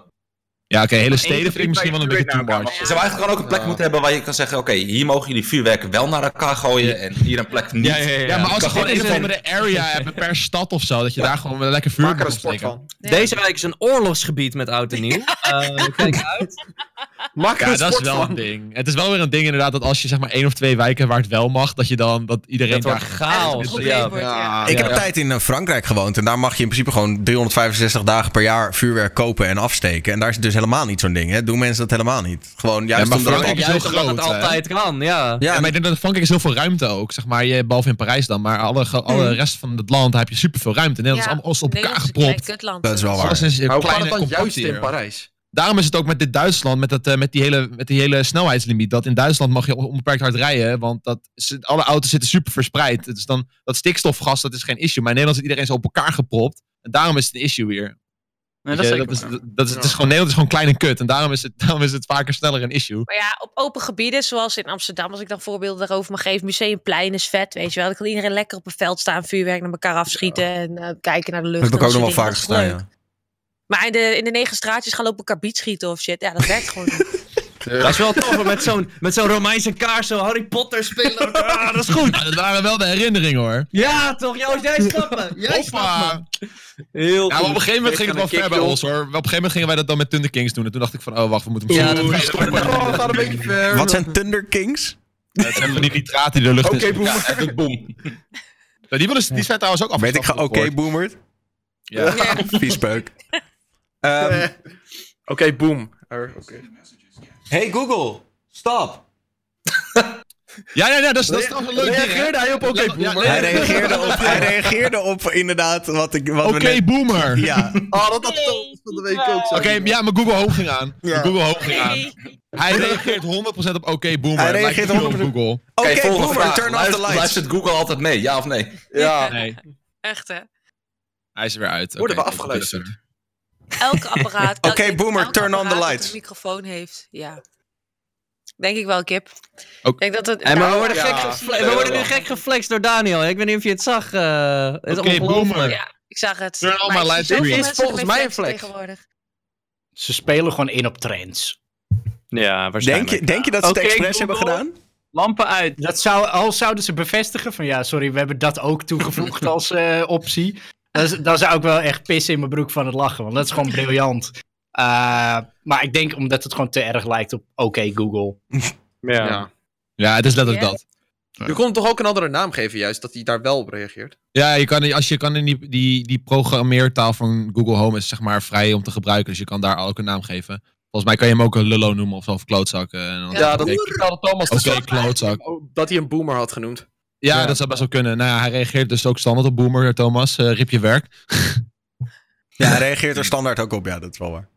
Ja, oké, hele steden vind ik misschien wel een je beetje too much. Ze zouden eigenlijk gewoon ook een plek Ja. moeten hebben waar je kan zeggen... Oké, hier mogen jullie vuurwerk wel naar elkaar gooien en hier een plek niet. Ja, ja, ja. Ja, maar als ze gewoon een of andere area hebben per stad of zo, dat je daar gewoon lekker vuurwerk er kan sport steken. van. Deze wijk is een oorlogsgebied met oud en nieuw. Eh, kijk uit. Maak Ja, dat is sport wel van. een ding. Het is wel weer een ding inderdaad dat als je zeg maar één of twee wijken waar het wel mag, dat je dan dat iedereen wordt daar chaos. Ik heb een tijd in eh, Frankrijk gewoond en daar mag je in principe gewoon 365 dagen per jaar vuurwerk kopen en afsteken. En daar is het dus helemaal niet zo'n ding. Hè? Doen mensen dat helemaal niet. Gewoon juist maar omdat het Frankrijk is heel het groot, hè? altijd kan, ja. Ja, Ja, maar ik denk dat in Frankrijk is heel veel ruimte ook. Zeg maar, je, behalve in Parijs dan. Maar alle, alle rest van het land heb je superveel ruimte. Nederland is allemaal alles op elkaar gepropt. Dat is wel waar. Alles is Maar het juist in. Parijs? Daarom is het ook met dit Duitsland, met, dat, eh, met, die hele, met die hele snelheidslimiet. Dat in Duitsland mag je onbeperkt hard rijden. Want dat, is- alle auto's zitten super verspreid. Dus dan, dat stikstofgas, dat is geen issue. Maar in Nederland zit iedereen zo op elkaar gepropt. En daarom is het een issue hier. Nee, dat is je, dat is, waar. dat is, het is gewoon, Nederland is gewoon klein en kut. En daarom is het, daarom is het vaker sneller een issue. Maar ja, op open gebieden, zoals in Amsterdam, als ik dan voorbeelden daarover mag geven. Museumplein is vet, weet je wel. Dan kan iedereen lekker op een veld staan, vuurwerk naar elkaar afschieten en eh, kijken naar de lucht. Dat heb ik ook nog wel vaker dingen. gestaan, ja. Maar in de, in de negen straatjes gaan lopen elkaar schieten of shit. Ja, dat werkt gewoon niet. Dat is wel tof, met zo'n met zo'n Romeinse kaars, zo Harry Potter spelen. Ah, dat is goed. Ja, dat waren wel de herinneringen hoor. Ja, toch? Joost, jij snappen. Jij snapt me. Heel Ja, maar op een gegeven moment ging het wel ver bij ons hoor. Op een gegeven moment gingen wij dat dan met Thunder Kings doen. En toen dacht ik van, oh wacht, we moeten hem Ja, misschien- dat was Oh, gaat een beetje ver. Wat zijn Thunder Kings? Het zijn van die nitraten die de lucht Oké. Ja, echt een boom. Ja, die, willen, die zijn trouwens ook af. Weet ik ga oké, boomerd? Ja. Viespeuk. Ehm, Oké, boom. Oké. Hey Google, stop. Ja, ja, ja, dat is, dat is trouwens een leuk ding. Reageerde hij op oké, boomer? ja, Hij reageerde op, hij reageerde op inderdaad wat ik... Wat Oké, we net- boomer. Ja, Oh, dat had Thomas van de week ook zo. Oké, ja, maar Google Home ging aan. Ja. Google Home ging aan. Hij reageert 100% op oké, boomer. Hij reageert veel op 100% Google. oké, boomer, turn off the lights. luistert Google altijd mee, ja of nee? Ja. Nee, Echt hè. hij is er weer uit. Worden we afgeluisterd? Elke apparaat. Oké, elk- boomer, elk turn on the apparaat dat lights. Een microfoon heeft, ja. Denk ik wel, Kip. Ook- Ik denk dat het. En maar we worden, Ja. gek gefle- we worden nu gek geflext door Daniel. Ik weet niet of je het zag. eh het is Oké, boomer. Ja, ik zag het. Turn on my lights. Dit is mensen volgens mij een flex. tegenwoordig. Ze spelen gewoon in op trends. Ja, denk waarschijnlijk. je, denk je dat ze het Oké, expres hebben gedaan? Lampen uit. Dat zou, al zouden ze bevestigen van ja, sorry, we hebben dat ook toegevoegd als eh, optie. Dan, zou ik wel echt pissen in mijn broek van het lachen, want dat is gewoon briljant. Eh, maar ik denk omdat het gewoon te erg lijkt op oké Google. Ja. Ja. Ja, het is letterlijk dat. Je kon hem toch ook een andere naam geven, juist, dat hij daar wel op reageert. Ja, je kan, als je kan in die, die, die programmeertaal van Google Home is zeg maar vrij om te gebruiken. Dus je kan daar ook een naam geven. Volgens mij kan je hem ook een lullo noemen of zo, of klootzak. en dan- Ja, dat vertelde Thomas. Oké, dus klootzak. Dat hij een boomer had genoemd. Ja, dat zou best wel kunnen. Nou ja, hij reageert dus ook standaard op boomer, Thomas. Eh rip je werk. Ja, hij reageert er standaard ook op. Ja, dat is wel waar.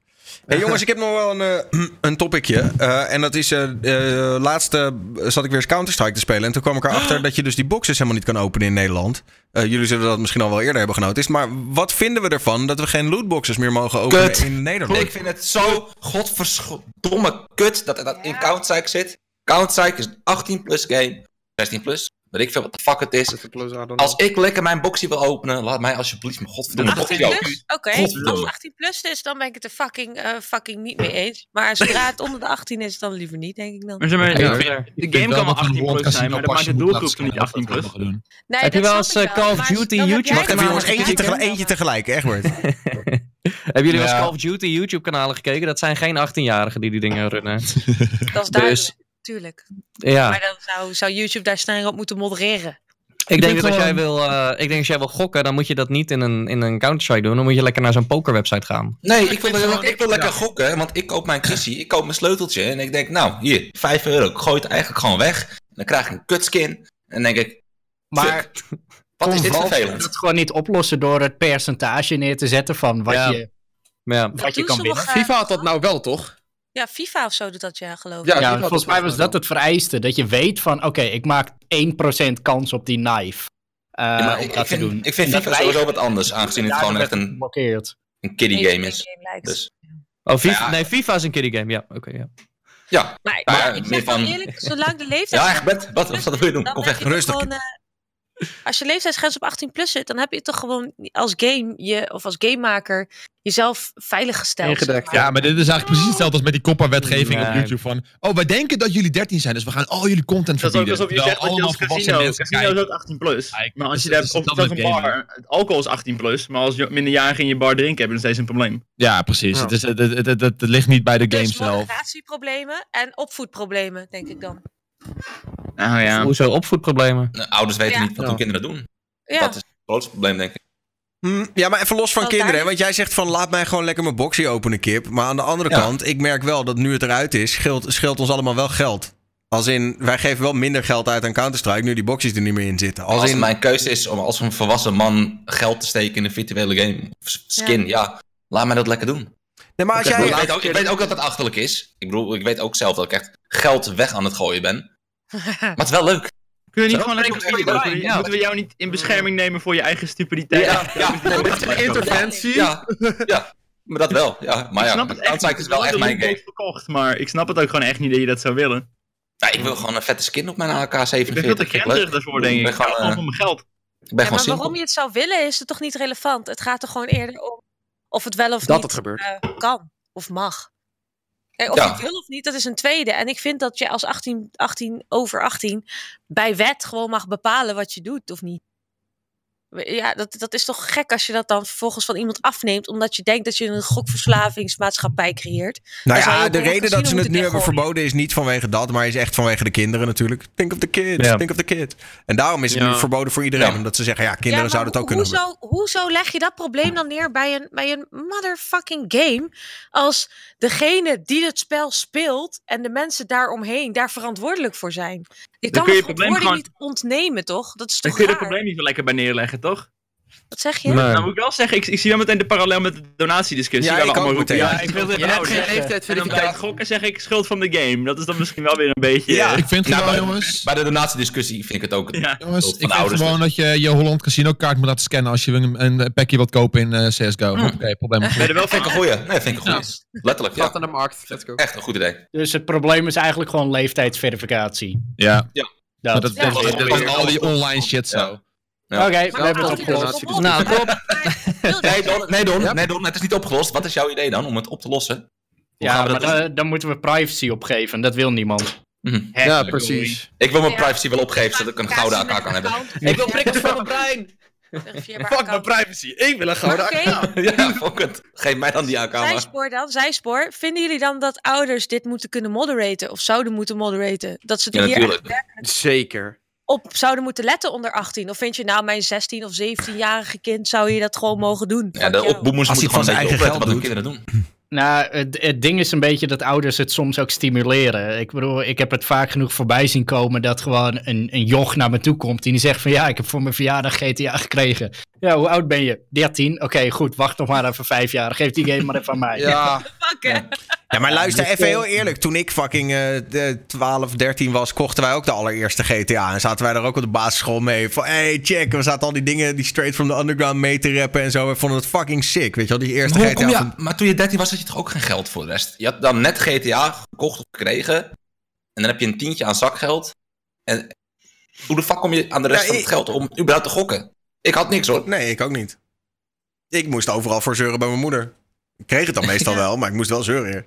Hey, jongens, ik heb nog wel een, eh, een topicje. Eh, en dat is, eh eh, laatste zat ik weer eens Counter-Strike te spelen. En toen kwam ik erachter dat je dus die boxes helemaal niet kan openen in Nederland. Eh, jullie zullen dat misschien al wel eerder hebben genoteerd. Maar wat vinden we ervan dat we geen lootboxes meer mogen openen Kut. in Nederland? Ik vind het zo godverdomme kut dat dat in Counter-Strike zit. Counter-Strike is een 18 plus game. 16 plus. Weet ik veel wat de fuck het is. Als ik lekker mijn boxie wil openen, laat mij alsjeblieft mijn godverdomme boxie openen. Plus? Oké, als het 18 plus is, dan ben ik het er fucking, eh, fucking niet mee eens. Maar zodra het onder de 18 is, dan liever niet, denk ik dan. Maar zeg maar, Ja, de- game kan wel dat we een 18 plus zijn, maar dat maakt de doelgroep niet 18 plus. Nee, Heb je wel eens, eh, Call of maar Duty YouTube Wacht even maar jongens, eentje, tegelijk, eentje tegelijk, Egbert. Hebben jullie wel eens. Call of Duty YouTube-kanalen gekeken? Dat zijn geen 18-jarigen die die dingen runnen. Dat is duidelijk, Natuurlijk. Ja, Maar dan zou, zou YouTube daar strenger op moeten modereren. ik denk dat als jij, wil, eh, ik denk als jij wil gokken, dan moet je dat niet in een, in een Counter-Strike doen. Dan moet je lekker naar zo'n pokerwebsite gaan. Nee, ik wil, ik wil lekker gokken, want ik koop mijn kissie, ik koop mijn sleuteltje en ik denk, nou, hier, 5 euro, ik gooi het eigenlijk gewoon weg. Dan krijg ik een kutskin en dan denk ik, Maar wat is dit vervelend? dat gewoon niet oplossen door het percentage neer te zetten van wat Ja. je, Maar ja, wat Dat je kan winnen. FIFA had dat nou wel, toch? Ja, FIFA of zo doet dat, ja, geloof ik. Ja, volgens mij was dat het vereiste. Dat je weet van, oké, ik maak 1% kans op die knife. eh, Ja, maar om ik, dat ik vind, te doen. ik vind FIFA sowieso wat anders, aangezien het gewoon echt een, een kiddie game is. game. Dus Oh, FIFA, Ja. nee, FIFA is een kiddie game. Ja, oké. ja. ja, Maar, Maar ik zeg van- eerlijk, zolang de leeftijd... ja echt, Bert, wat, wat wil je doen? Kom weg. toch Rustig. gewoon, eh, Als je leeftijdsgrens op 18 plus zit, dan heb je toch gewoon als game je, of als gamemaker jezelf veilig gesteld. Ingedekt, zeg maar. Ja, maar dit is eigenlijk precies hetzelfde als met die kopperwetgeving op. YouTube van... Oh, wij denken dat jullie 13 zijn, dus we gaan al jullie content Dat is ook verbieden. alsof je Terwijl zegt dat je als casino, mensen casino is ook 18 plus. Kijk, Maar als dus je dat daar op een bar, het alcohol is 18 plus, maar als je minderjarigen in je bar drinken, heb je nog steeds een probleem. Ja, precies. Ja. Het, is, het, het, het, het- het ligt niet bij de game Dus zelf. moderatieproblemen en opvoedproblemen, denk ik dan. Nou ja. Hoezo opvoedproblemen? Nou, ouders weten Ja. niet wat hun kinderen doen. Ja, Dat is het grootste probleem, denk ik. Hm, ja, maar even los van kinderen. Want jij zegt van laat mij gewoon lekker mijn boxie openen, kip. Maar aan de andere Ja. kant, ik merk wel dat nu het eruit is, scheelt, scheelt ons allemaal wel geld. Als in, wij geven wel minder geld uit aan Counter-Strike nu die boxjes er niet meer in zitten. Als Als in, mijn keuze is om als een volwassen man geld te steken in een virtuele game, of skin, ja, laat mij dat lekker doen. nee, maar als Oké, jij, Ik weet, ook, ik weet ook dat het achterlijk is. Ik bedoel, ik weet ook zelf dat ik echt geld weg aan het gooien ben. Maar het is wel leuk. Kunnen we niet Zo? gewoon lekker op ja. Moeten we jou niet in bescherming nemen voor je eigen stupiditeit? Ja, ja, nee, dit is echt zo. Interventie. Ja, ja, maar dat wel. Ja, maar ik ja, snap het echt is wel echt mijn game. verkocht, maar ik snap het ook gewoon echt niet dat je dat zou willen. Ja, ik wil gewoon een vette skin op mijn AK-47. Ik ben veel te daarvoor, denk ik. Ik ben gewoon, gewoon eh, mijn geld. Ik ben Ja, gewoon maar waarom je het zou willen, is het toch niet relevant? Het gaat er gewoon eerder om of het wel of Dat niet het gebeurt. eh, kan of mag. Kijk, of Ja. je het wil of niet, dat is een tweede. En ik vind dat je als 18, 18 over 18 bij wet gewoon mag bepalen wat je doet of niet. Ja, dat, dat is toch gek als je dat dan vervolgens van iemand afneemt, omdat je denkt dat je een gokverslavingsmaatschappij creëert. nou ja, de reden dat ze het nu hebben verboden is niet vanwege dat, maar is echt vanwege de kinderen natuurlijk. Think of the kids, Ja. think of the kids. En daarom is het Ja. nu verboden voor iedereen, Ja. omdat ze zeggen, ja, kinderen zouden het ook kunnen hebben. hoezo, hoezo leg je dat probleem dan neer bij een, bij een motherfucking game? Als degene die het spel speelt en de mensen daaromheen daar verantwoordelijk voor zijn. Je kan kun je het probleem niet ontnemen, toch? Dat is toch kun je het probleem niet zo lekker bij neerleggen, toch? Wat zeg je? Nee. Nou moet ik wel zeggen, ik, ik zie wel meteen de parallel met de donatiediscussie. Ja, ik ook allemaal roepen, meteen. Ja, ik ik wil wilde het net ouders. zeggen. En dan bij het Leeftijdsverificatie. gokken zeg ik schuld van de game. Dat is dan misschien wel weer een beetje... Ja. eh, Ik vind Nou, gewoon, bij- jongens... Bij de donatiediscussie vind ik het ook. ja. Jongens, ik vind ouders gewoon dat je je Holland Casino kaart moet laten scannen als je een, een packje wilt kopen in eh, CSGO. Oké, probleem. Er wel Vind ik een goeie. Nee, vind ik een goeie. Letterlijk, ja. aan de markt. Let's go. Echt een goed idee. Dus het probleem is eigenlijk gewoon leeftijdsverificatie. Ja, Dat. dat, Ja, dat, dat dat is is al die online shit zo. Ja. Oké, we hebben het opgelost. Nou, Nee? Don, nee, Don, nee, Don, het is niet opgelost. Wat is jouw idee dan om het op te lossen? Hoe Ja, maar dat doen? dan, dan moeten we privacy opgeven. Dat wil niemand. Mhm. Ja, precies. Ik wil mijn privacy wel opgeven, zodat ik een gouden AK kan hebben. Ik wil prikkels van mijn brein. Fuck mijn privacy. Ik wil een gouden AK. Ja, fuck het. Geef mij dan die AK maar. zijspoor dan, zijspoor. Vinden jullie dan dat ouders dit moeten kunnen moderaten? Of zouden moeten moderaten? Dat ze Ja, er hier natuurlijk. Zeker. Op zouden moeten letten onder 18? Of vind je nou mijn 16 of 17-jarige kind zou je dat gewoon mogen doen? Ja, de opboemers Als hij moeten gewoon zijn eigen opletten wat geld hun kinderen doen. Nou, het, het ding is een beetje dat ouders het soms ook stimuleren. Ik bedoel, ik heb het vaak genoeg voorbij zien komen dat gewoon een, een joch naar me toe komt. En die zegt van ja, ik heb voor mijn verjaardag GTA gekregen. Ja, hoe oud ben je? 13? Oké, goed, wacht nog maar even vijf jaar. Geef die game maar even aan mij. Ja. Fuck, hè? Ja, maar luister, even eh, heel eerlijk. Toen ik fucking eh, de 12, 13 was, kochten wij ook de allereerste GTA. En zaten wij daar ook op de basisschool mee. Van, hey, check. We zaten al die dingen, die straight from the underground mee te rappen en zo. We vonden het fucking sick. Weet je wel, die eerste GTA. je- van- maar toen je 13 was, had je toch ook geen geld voor de rest? Je had dan net GTA gekocht of gekregen. En dan heb je een tientje aan zakgeld. En hoe de fuck kom je aan de rest Ja, van het geld om überhaupt te gokken? Ik had niks hoor. Nee, ik ook niet. Ik moest overal voor zeuren bij mijn moeder. Ik kreeg het dan meestal wel, maar ik moest wel zeuren.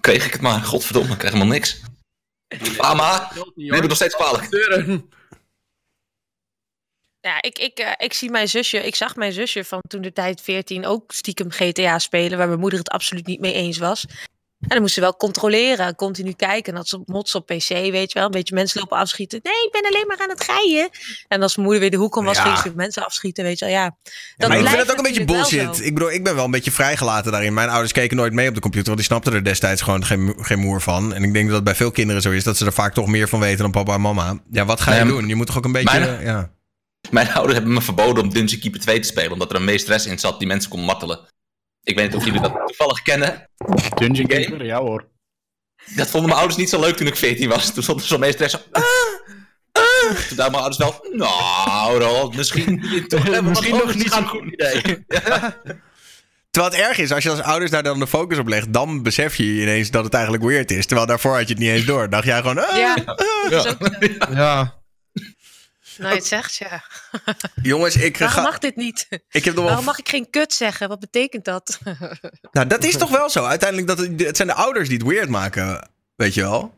Kreeg ik het maar. Godverdomme, ik kreeg helemaal niks. Mama, neem ik nog steeds kwalijk. Ja, ik, ik, eh, ik zie mijn zusje, ik zag mijn zusje van toen de tijd 14 ook stiekem GTA spelen, waar mijn moeder het absoluut niet mee eens was. En dan moest ze wel controleren, continu kijken. En dat ze mods op PC, weet je wel, een beetje mensen lopen afschieten. Nee, ik ben alleen maar aan het rijden. En als mijn moeder weer de hoek om was, Ja. ging ze mensen afschieten, weet je wel. Ja, Ja, dat maar ik vind het ook een beetje bullshit. Ik bedoel, ik ben wel een beetje vrijgelaten daarin. Mijn ouders keken nooit mee op de computer, want die snapten er destijds gewoon geen, geen moer van. En ik denk dat het bij veel kinderen zo is, dat ze er vaak toch meer van weten dan papa en mama. Ja, wat ga je Nee, doen? Je moet toch ook een beetje... mijn- ja. Mijn ouders hebben me verboden om Dungeon Keeper 2 te spelen. Omdat er een meesteres in zat die mensen kon martelen. Ik weet niet of jullie dat toevallig kennen. Dungeon Game? Keeper, ja hoor. Dat vonden mijn ouders niet zo leuk toen ik 14 was. Toen stond er zo'n meesteres zo... "Ah, ah." Toen dachten mijn ouders wel... Nou, Roland, misschien... toch Misschien nog niet zo'n doen." goed idee. Terwijl het erg is, als je als ouders daar dan de focus op legt, dan besef je ineens dat het eigenlijk weird is. Terwijl daarvoor had je het niet eens door. Dacht jij gewoon... ah, Ja, ah. zo. Ja. Nou, je het zegt, ja. Jongens, ik Waarom ga... mag dit niet? Ik heb nog wel... Waarom mag ik geen kut zeggen? Wat betekent dat? Nou, dat is toch wel zo. Uiteindelijk, dat het, het zijn de ouders die het weird maken. Weet je wel.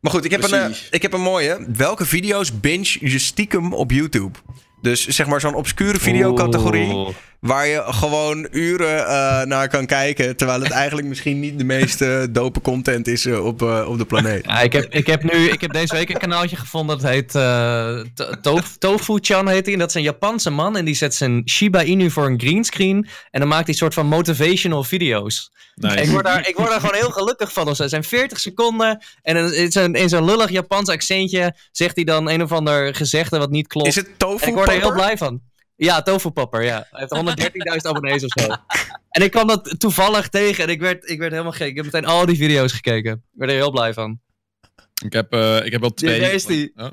Maar goed, ik heb, een, eh, ik heb een mooie. Welke video's binge je stiekem op YouTube? Dus zeg maar zo'n obscure videocategorie. Oeh. Waar je gewoon uren eh, naar kan kijken. Terwijl het eigenlijk misschien niet de meest dope content is eh, op, eh, op de planeet. Ja, ik, heb, ik, heb nu, ik heb deze week een kanaaltje gevonden. Dat heet eh, To- Tof- Tofu-chan heet hij. En dat is een Japanse man. En die zet zijn Shiba Inu voor een greenscreen. En dan maakt hij soort van motivational video's. Nice. Ik word, daar, ik word daar gewoon heel gelukkig van. of zo. Het zijn 40 seconden. En in- zo'n, in zo'n lullig Japans accentje zegt hij dan een of ander gezegde wat niet klopt. Is het tofu en ik word er heel blij van. Ja, Tofu-papper, ja. Hij heeft 113.000 abonnees of zo. En ik kwam dat toevallig tegen en ik werd, ik werd helemaal gek. Ik heb meteen al die video's gekeken. Ik werd er heel blij van. Ik heb, eh, ik heb wel twee. daar is die. Oh.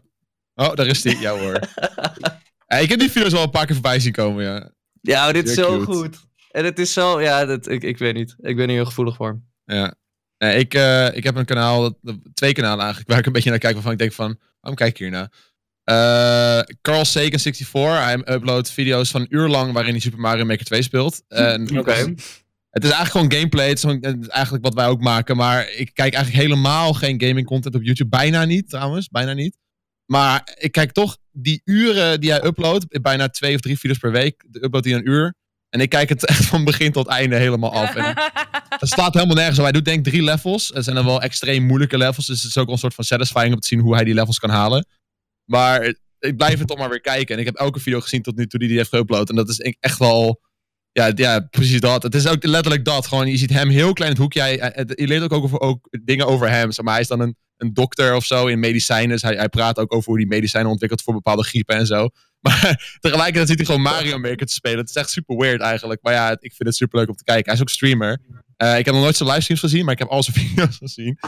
oh, daar is die. Ja hoor. Ja, ik heb die video's wel een paar keer voorbij zien komen, ja. Ja, dit is Zeer zo cute. goed. En het is zo, ja, dat, ik, ik weet niet. Ik ben er heel gevoelig voor. Ja. Nee, ik, eh, ik heb een kanaal, twee kanalen eigenlijk, waar ik een beetje naar kijk, waarvan ik denk van, waarom kijk ik hier Eh Carl Sagan 64, hij uploadt video's van een uur lang waarin hij Super Mario Maker 2 speelt. En Oké. Het is eigenlijk gewoon gameplay, het is, gewoon- het is eigenlijk wat wij ook maken, maar ik kijk eigenlijk helemaal geen gaming content op YouTube. Bijna niet trouwens, bijna niet. Maar ik kijk toch die uren die hij uploadt, bijna twee of drie video's per week, uploadt hij een uur. En ik kijk het echt van begin tot einde helemaal af. En het staat helemaal nergens op. Hij doet denk ik drie levels. Het zijn dan wel extreem moeilijke levels. Dus het is ook een soort van satisfying om te zien hoe hij die levels kan halen. Maar ik blijf het toch maar weer kijken. En ik heb elke video gezien tot nu toe die hij heeft geüpload. En dat is echt wel... Ja, ja, precies dat. Het is ook letterlijk dat. Gewoon, je ziet hem heel klein in het hoekje. Je leert ook, over, ook dingen over hem. Zeg maar hij is dan een, een dokter of zo in medicijnen. Dus hij, hij praat ook over hoe hij medicijnen ontwikkelt voor bepaalde griepen en zo. Maar tegelijkertijd zit hij gewoon Mario Maker te spelen. Het is echt super weird eigenlijk. Maar ja, ik vind het super leuk om te kijken. Hij is ook streamer. Eh, ik heb nog nooit zijn livestreams gezien, maar ik heb al zijn video's gezien.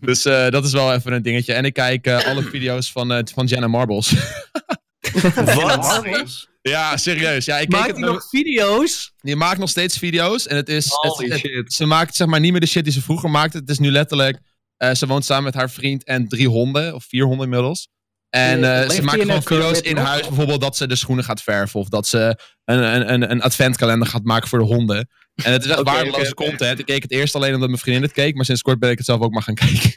Dus eh, dat is wel even een dingetje. En ik kijk eh, alle video's van, eh, van Jenna Marbles. Wat? ja, serieus. Ja, ik Maakt het hij nog video's? Je maakt nog steeds video's. En het is. Holy het- het- shit. ze maakt zeg maar niet meer de shit die ze vroeger maakte. Het is nu letterlijk. eh, ze woont samen met haar vriend en drie honden, of vier honden inmiddels. En ze die maakt gewoon video's in huis. Bijvoorbeeld dat ze de schoenen gaat verven. Of dat ze een, een, een, een adventkalender gaat maken voor de honden. En het is echt Oké, waardeloze oké. content. Ik keek het eerst alleen omdat mijn vriendin het keek. Maar sinds kort ben ik het zelf ook maar gaan kijken.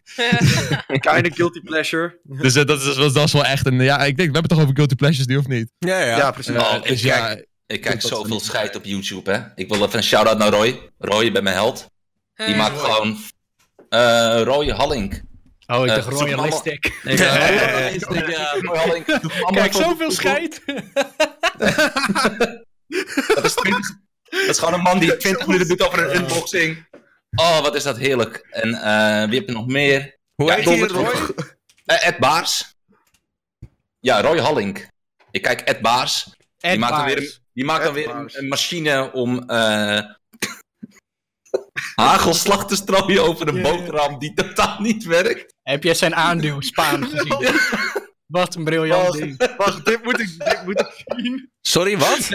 Keine guilty pleasure. Dus eh, dat, is, dat is wel echt een... Ja, ik denk, we hebben het toch over guilty pleasures nu of niet? Ja, ja. Ja, precies. Oh, ik dus ja, kijk- Ik kijk dat zoveel scheid op YouTube, hè. Ik wil even een shout-out naar Roy. Roy, je bent mijn held. Die maakt gewoon... eh Roy Hallink. Oh, ik Eh, dacht. Ik, eh, is ja. Roy Hallink. Kijk, zoveel scheid. Dat is, 20 dat is gewoon een man die 20 minuten doet over een unboxing. Oh, wat is dat heerlijk. En eh, wie heb je nog meer? Hoe Ja, heet die, Robert- Roy? Eh, Ed Baars. Ja, Roy Hallink. Ik kijk Ed Baars. Die maakt dan weer, een, die maakt dan weer een, machine om eh hagelslag te strooien over een boterham die totaal niet werkt. Heb jij zijn aandeel Spaan gezien? Wat een briljant ding. Wacht, dit moet ik, dit moet ik zien. Sorry, wat?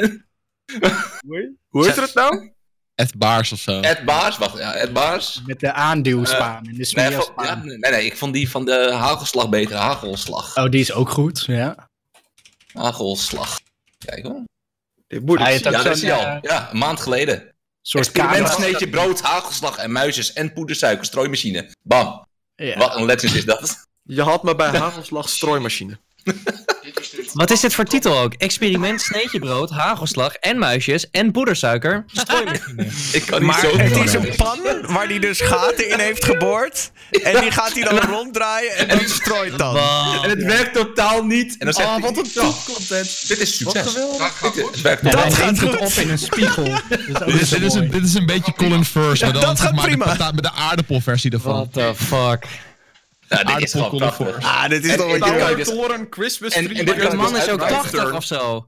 Hoe heet het nou? Ed Baars of zo. Ed Baars, wacht, ja, Ed Baars. Met de aandeelspaan en de Nee, smeerspaan. ja, nee, nee, ik vond die van de hagelslag beter. Hagelslag. Oh, die is ook goed, ja. Hagelslag. Kijk hoor. Dit moet ik Hij zien. heeft Ja, daar is hij al. eh, Ja, een maand geleden. soort Experiment camera. sneetje brood, hagelslag en muisjes en poedersuiker, strooimachine. Bam. Ja. Wat een legend is dat. Je had me bij hagelslag strooimachine. Wat is dit voor titel ook? Experiment, sneetje brood, hagelslag en muisjes en poedersuiker. Ik kan niet Maar zo het is een pan waar hij dus gaten in heeft geboord. En die gaat hij dan ronddraaien en die strooit dan. En het werkt totaal niet. En dan zegt Oh, hij, wat een "Ja, topcontent. Dit is succes. geweldig. Dit is- het werkt En totaal hij gaat goed. op in een spiegel. Dat is Dit is, zo dit, is een, dit is een beetje Colin First, maar dan dat gaat de, prima. pata- met de aardappelversie ervan. What the fuck? Ja, dit is gewoon prachtig. Colin Ah, dit is toch en- wat je en- wil. dus- Toren Christmas en- tree. en dit man is ook uitbreiden. 80 of zo.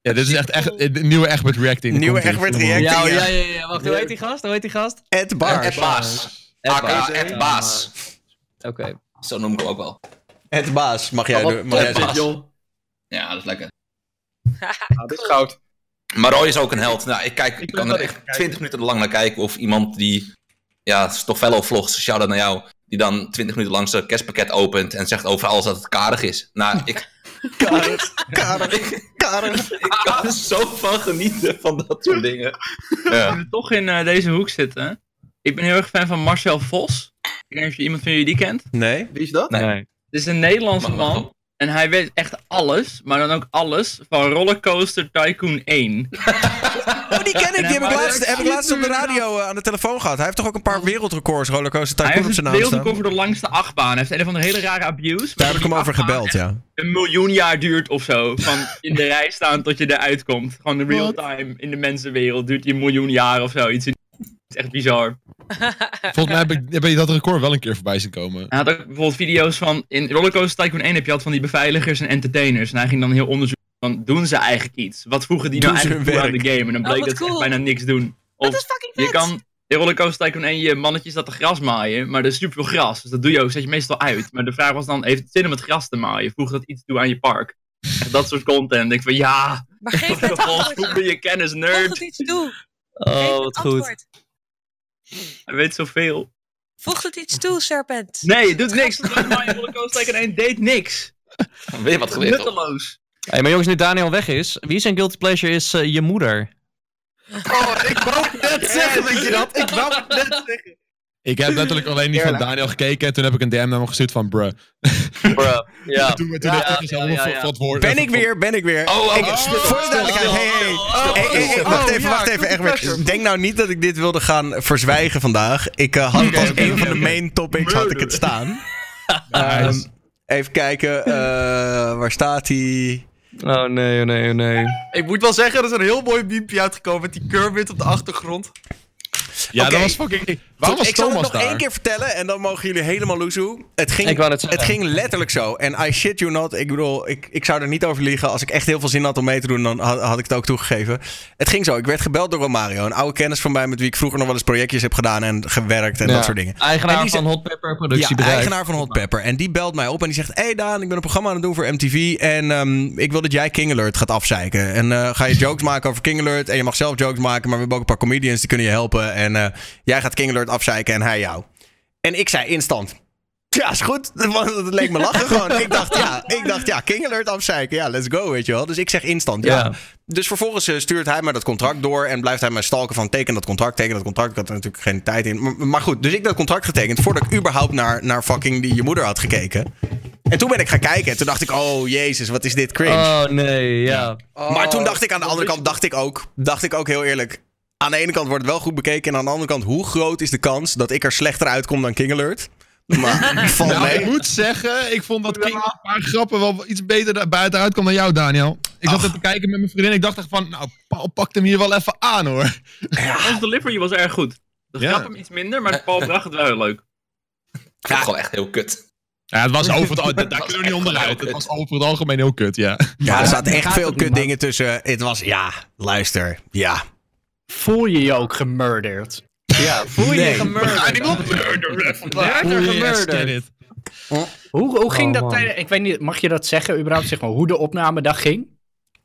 Ja, dit is echt, echt de nieuwe Egbert reacting. Nieuwe. Egbert reacting. Ja, ja. ja, ja, ja. Wacht, hoe heet die gast? Hoe heet die gast? Ed Baas. Ed Baas. Ed Baas. Oké. Zo noem ik hem ook wel. Ed Baas, mag jij, doen- mag jij zeggen. Ja, dat is lekker. Ah, dit is goud. Maar Roy is ook een held. Nou, ik, kijk, ik kan er echt even kijken. 20 minuten lang naar kijken of iemand die... Ja, Stoffello vlogs, shout-out naar jou. Die dan 20 minuten lang zijn kerstpakket opent en zegt over alles dat het karig is. Nou, ik, Karig, karig, karig. Ik kan er zo van genieten van dat soort dingen. Ja. Als we toch in eh, deze hoek zitten. Ik ben heel erg fan van Marcel Vos. Ik weet niet of je iemand van jullie die kent. Nee? Wie is dat? Nee. Het is een Nederlandse man. En hij weet echt alles, maar dan ook alles van Rollercoaster Tycoon 1. Oh, die ken ik. Die heb ik hij laatst, heb ik laatst op de radio eh, aan de telefoon gehad. Hij heeft toch ook een paar wereldrecords rollercoaster Hij tycoon heeft op een zijn naam staan. wereldrecord voor de langste achtbaan. Hij heeft een of andere hele rare abuse. Daar heb ik hem over gebeld, ja. een miljoen jaar duurt of zo. Van in de rij staan tot je eruit komt. Gewoon de real time in de mensenwereld duurt die een miljoen jaar of zo. Iets Het is echt bizar. Volgens mij heb, ik, heb je dat record wel een keer voorbij zien komen. Hij had ook bijvoorbeeld video's van... In Rollercoaster Tycoon 1 heb je altijd van die beveiligers en entertainers. En hij ging dan heel onderzoek van... Doen ze eigenlijk iets? Wat voegen die nou Doen eigenlijk toe aan de game? En dan Oh, bleek dat ze bijna niks doen. Of Dat is fucking je vet. kan... In Rollercoaster Tycoon 1 je mannetjes dat de gras maaien. Maar er is super veel gras. Dus dat doe je ook. Zet je meestal uit. Maar de vraag was dan... Heeft het zin om het gras te maaien? Voeg dat iets toe aan je park? Echt dat soort content. Ik van ja... Maar geef het antwoord. hoe je kennis, Voeg nerd. het iets toe. Oh, het wat goed. Hij weet zoveel. Voeg het iets toe, Serpent. Nee, het doet niks. Maaien Rollercoaster Tycoon 1 deed niks. Weer wat hoor. Nutteloos. Hey, maar jongens, nu Daniel weg is, wie zijn guilty pleasure is eh, je moeder? Oh, ik wou net zeggen, weet je dat? Ik wou het net zeggen. Ik heb letterlijk alleen die van. Daniel gekeken en toen heb ik een DM naar hem gestuurd van bruh. Bruh. Ja. Toen, Ja, ja, ja, ja. woord- Ben ik weer, ben ik weer. Oh, oh, Ik- oh, voor de duidelijkheid, stil. hey, hey. Oh, wacht even, wacht even. Denk nou niet dat ik dit wilde gaan verzwijgen vandaag. Ik eh, had het als een van de main topics had ik het staan. Ehm, even kijken, eh, waar staat hij? Oh nee, oh nee, oh nee. Ik moet wel zeggen, er is een heel mooi beampje uitgekomen met die Kermit op de achtergrond. Ja, dat was fucking... Waarom was ik zal het Thomas nog daar? één keer vertellen en dan mogen jullie helemaal loezoe. Het ging, Ik het ging letterlijk zo. En I shit you not. Ik bedoel, ik, ik zou er niet over liegen. Als ik echt heel veel zin had om mee te doen, dan had, had ik het ook toegegeven. Het ging zo. Ik werd gebeld door Romario. Een oude kennis van mij met wie ik vroeger nog wel eens projectjes heb gedaan en gewerkt en Ja. dat soort dingen. En Eigenaar die van Hot Pepper Ja, productiebedrijf. eigenaar van Hot Pepper. En die belt mij op en die zegt... Hey Daan, ik ben een programma aan het doen voor MTV... en ehm, ik wil dat jij King Alert gaat afzeiken. En eh, ga je jokes maken over King Alert... en je mag zelf jokes maken... maar we hebben ook een paar comedians die kunnen je helpen... en eh, jij gaat King Alert afzeiken en hij jou. En ik zei instant... Ja, is goed. Want Het leek me lachen gewoon. Ik dacht, ja, ik dacht, ja, King Alert afzeiken. Ja, let's go, weet je wel. Dus ik zeg instant, ja. Ja. Dus vervolgens eh, stuurt hij me dat contract door en blijft hij mij stalken van teken dat contract, teken dat contract. Ik had er natuurlijk geen tijd in. Maar, maar goed, dus ik dat contract getekend voordat ik überhaupt naar, naar fucking die je moeder had gekeken. En toen ben ik gaan kijken en toen dacht ik, oh jezus, wat is dit cringe. Oh nee, ja. maar toen dacht ik aan de andere kant, dacht ik ook, dacht ik ook heel eerlijk. Aan de ene kant wordt het wel goed bekeken en aan de andere kant, hoe groot is de kans dat ik er slechter uitkom dan King Alert? Maar valt Nou, ik moet zeggen, ik vond dat King een paar grappen wel iets beter buiten uitkwam dan jou, Daniel. Ik zat er te kijken met mijn vriendin. Ik dacht echt van, nou, Paul pakt hem hier wel even aan, hoor. Ons delivery was erg goed. De Ja. grap hem iets minder, maar Paul bracht het wel heel leuk. Ik vind het gewoon echt heel kut. Ja, het was over het, daar kunnen we niet onderuit. Het was over het algemeen heel kut, ja. Ja, er zaten echt veel kut dingen tussen. Het was, ja, luister, ja. Voel je je ook gemurderd? Ja, voel je Nee. je gemurderd? Voel je je echt dit? Hoe, hoe ging Oh, dat tijdens... Ik weet niet, mag je dat zeggen überhaupt? Zeg maar, hoe de opnamedag ging?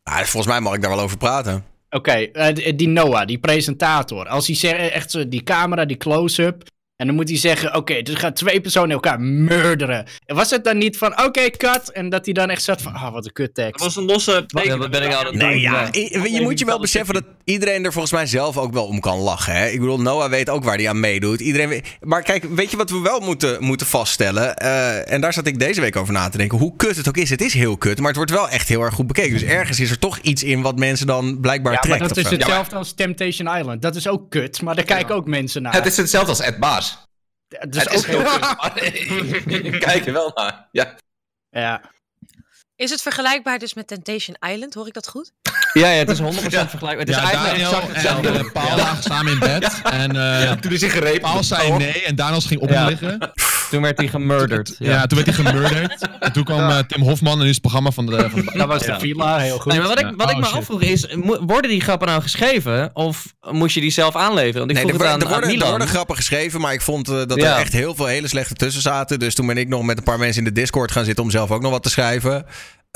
Ah, volgens mij mag ik daar wel over praten. Oké, eh, die- die Noah, die presentator. Als hij zegt, echt zo, die camera, die close-up. En dan moet hij zeggen, oké, dus gaan twee personen elkaar murderen. En was het dan niet van, oké, cut. En dat hij dan echt zat van, ah, wat een Het kuttekst. was een losse Ja, wat ben ik aan het doen? Nee, ja. Je moet je wel beseffen dat iedereen er volgens mij zelf ook wel om kan lachen. Hè? Ik bedoel, Noah weet ook waar hij aan meedoet. Iedereen weet- Maar kijk, weet je wat we wel moeten, moeten vaststellen? Eh, en daar zat ik deze week over na te denken. Hoe kut het ook is. Het is heel kut, maar het wordt wel echt heel erg goed bekeken. Dus ergens is er toch iets in wat mensen dan blijkbaar Ja, maar trekt. dat of is hetzelfde als Temptation Island. Dat is ook kut, maar daar kijken ook mensen naar. Het is hetzelfde als Ed Baas. Dat is Het is ook heel kijk er wel naar. Ja. Ja. Is het vergelijkbaar dus met Temptation Island? Hoor ik dat goed? Ja, ja, het is 100% vergelijkbaar. Het is Ja, Daniel exact hetzelfde. en eh, Paul lagen samen in bed. En eh, Toen is hij gerepen. Paul zei nee en Daniel ging op liggen. Toen werd hij gemurderd. Ja. Ja. toen werd hij gemurderd. En toen kwam eh, Tim Hofman en nu is het programma van de... Van de Dat was de Ja. villa, heel goed. Nee, maar wat ik, wat ik Oh, me shit. afvroeg is, worden die grappen nou geschreven? Of moest je die zelf aanleveren? Want ik Nee, vroeg er, het aan, er, worden, aan er Milan. worden grappen geschreven, maar ik vond eh, dat Ja. er echt heel veel hele slechte tussen zaten. Dus toen ben ik nog met een paar mensen in de Discord gaan zitten om zelf ook nog wat te schrijven.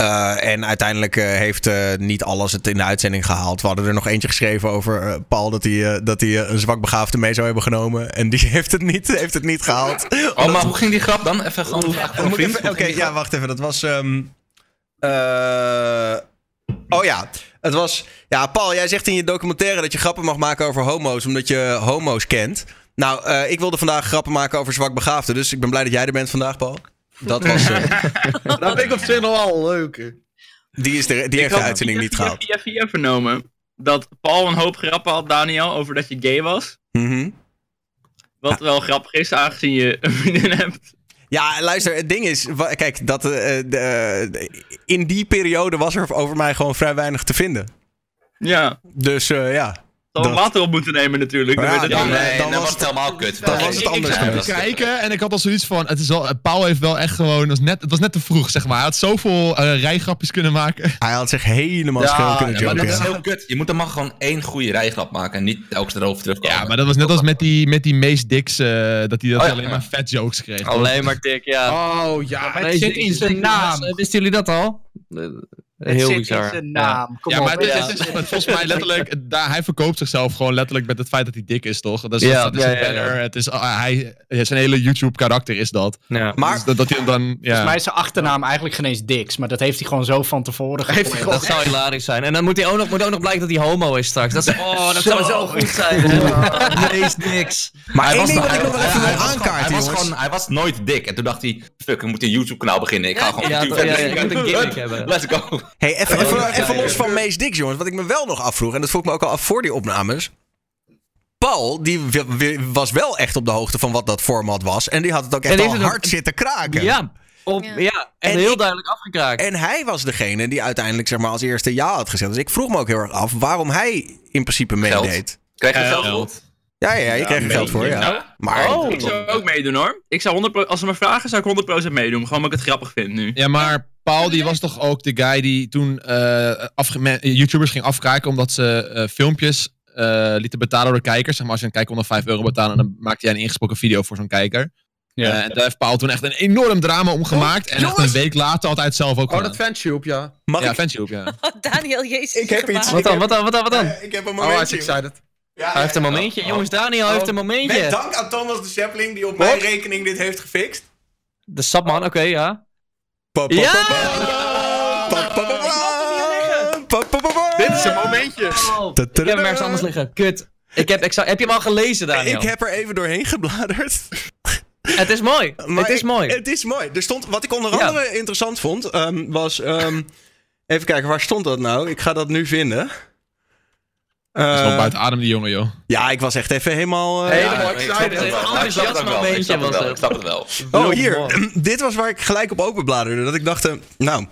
Eh, en uiteindelijk eh, heeft eh, niet alles het in de uitzending gehaald. We hadden er nog eentje geschreven over Paul dat hij, dat hij een zwakbegaafde mee zou hebben genomen. En die heeft het niet, heeft het niet gehaald. Oh, maar hoe ging die grap dan? Even gewoon een Oké, ja, wacht even. Dat was. ehm, Eh, oh ja, het was... Ja, Paul, jij zegt in je documentaire dat je grappen mag maken over homo's... omdat je homo's kent. Nou, ik wilde vandaag grappen maken over zwakbegaafden... dus ik ben blij dat jij er bent vandaag, Paul. Dat was... eh, Dat vind ik op zich nog wel een leuke. die, is de, die Ik heeft de uitzending via- niet via- gehaald. Via via vernomen dat Paul een hoop grappen had, Daniel, over dat je gay was. Mhm. Wat wel grappig is, aangezien je een vriendin hebt. Ja, luister, het ding is, kijk, dat, eh, de, eh, in die periode was er over mij gewoon vrij weinig te vinden. Ja, Dus eh, ja, Dat- water op moeten nemen natuurlijk. Ja, dan Nee, dan dan, was was het- helemaal kut. dan was het ik anders geweest. te kijken en ik had al zoiets van, het, is al, Paul heeft wel echt gewoon, het was net, het was net te vroeg zeg maar. Hij had zoveel eh, rijgrapjes kunnen maken. hij had zich helemaal scheel kunnen Ja, maar joken. dat is ja. heel kut. Je moet dan maar gewoon één goede rijgrap maken en niet telkens erover terugkomen. Ja, maar dat was net als met die, met die Mees Dix, eh, dat hij dat Oh ja. alleen maar vet jokes kreeg. Alleen maar dik, ja. Oh ja. Het zit in zijn naam. Wisten jullie dat al? Het Heel zit bizar. in zijn Ja. naam. Kom ja, op. maar het is, het is volgens mij letterlijk, daar, hij verkoopt zichzelf gewoon letterlijk met het feit dat hij dik is, toch? Dat is, Ja, dat is ja, een ja, ja. banner, Het is, ah, hij, zijn hele YouTube-karakter is dat. Ja. Maar Dus dat, dat hij hem dan, ja. Volgens mij is zijn achternaam eigenlijk geen eens Dix, maar dat heeft hij gewoon zo van tevoren Heeft hij gepland. Dat zou hilarisch zijn. En dan moet hij ook nog, moet ook nog blijken dat hij homo is straks. Dat is, oh, dat zou zo goed zijn. Meest niks. Maar Hij één was ding nog- wat ik nog wel hij- even hij wil was gewoon- aankaarten, Hij was, jongens. gewoon, hij was nooit dik. En toen dacht hij, fuck, ik moet een YouTube-kanaal beginnen. Ik ga gewoon Ja, YouTube verder. je moet een gimmick hebben. Let's go. Hey, even, even, los van Mees Dix, jongens. Wat ik me wel nog afvroeg, en dat vroeg ik me ook al af voor die opnames. Paul, die was wel echt op de hoogte van wat dat format was. En die had het ook echt al hard zitten kraken. Ja, op, Ja. ja. en, En heel ik- duidelijk afgekraakt. En hij was degene die uiteindelijk zeg maar, als eerste ja had gezegd. Dus ik vroeg me ook heel erg af waarom hij in principe meedeed. Krijg je Eh, geld geld. voor? Ja, ja, je kreeg er geld voor, ja. Maar Oh. Ik zou ook meedoen hoor. Ik zou 100%, als ze me vragen, zou ik 100% meedoen. Gewoon omdat ik het grappig vind nu. Ja, maar Paul die was toch ook de guy die toen eh, YouTubers ging afkraken omdat ze eh, filmpjes eh, lieten betalen door kijkers. Zeg maar, als je een kijker onder 5 euro betaalde, dan maakte jij een ingesproken video voor zo'n kijker. Ja. Eh, en daar heeft Paul toen echt een enorm drama om gemaakt. en echt een week later had hij het zelf ook Oh, gedaan. dat fanshoop, ja. mag Ja, ik... ja. Oh, Daniel, jezus. Ik heb iets- Wat dan, wat dan, wat dan, wat dan? Ik heb een Oh, hij momentje. is excited. Ja, Hij heeft een momentje. Jongens, Daniel heeft een Met momentje. dank aan Thomas de Zeppelin die op mijn rekening dit heeft gefixt. De sapman, oké, ja. Ja! Dit is een momentje. Ik heb hem ergens anders liggen. Kut. Ik heb, ik zou, heb je hem al gelezen, Daniel? Ik heb er even doorheen gebladerd. Het is mooi. Maar het is ik- mooi. Het is mooi. Er stond, wat ik onder Ja. andere interessant vond, ehm, was... ehm, even kijken, waar stond dat nou? Ik ga dat nu vinden. Dat is wel Eh, buiten adem, die jongen, joh. ja, ik was echt even helemaal... eh, Helemaal Ja, excited. Ik snap het wel. Ik snap het wel. Ik snap het wel. Oh, hier. Dit was waar ik gelijk op openbladerde. Dat ik dacht, eh, nou...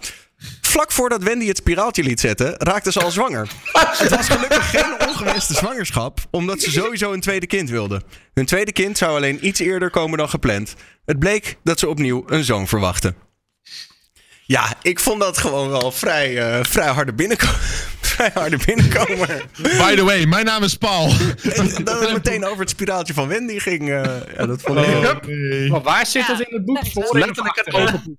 Vlak voordat Wendy het spiraaltje liet zetten, raakte ze al zwanger. Het was gelukkig geen ongewenste zwangerschap, omdat ze sowieso een tweede kind wilde. Hun tweede kind zou alleen iets eerder komen dan gepland. Het bleek dat ze opnieuw een zoon verwachtte. Ja, ik vond dat gewoon wel vrij, eh, vrij harde binnenkomen. vrij harde binnenkomer. By the way, mijn naam is Paul. En dat het meteen over het spiraaltje van Wendy ging. eh, ja, dat vond ik heel... Maar waar zit Ja. het in het boek? Nee, Voor Letterlijk het open boek.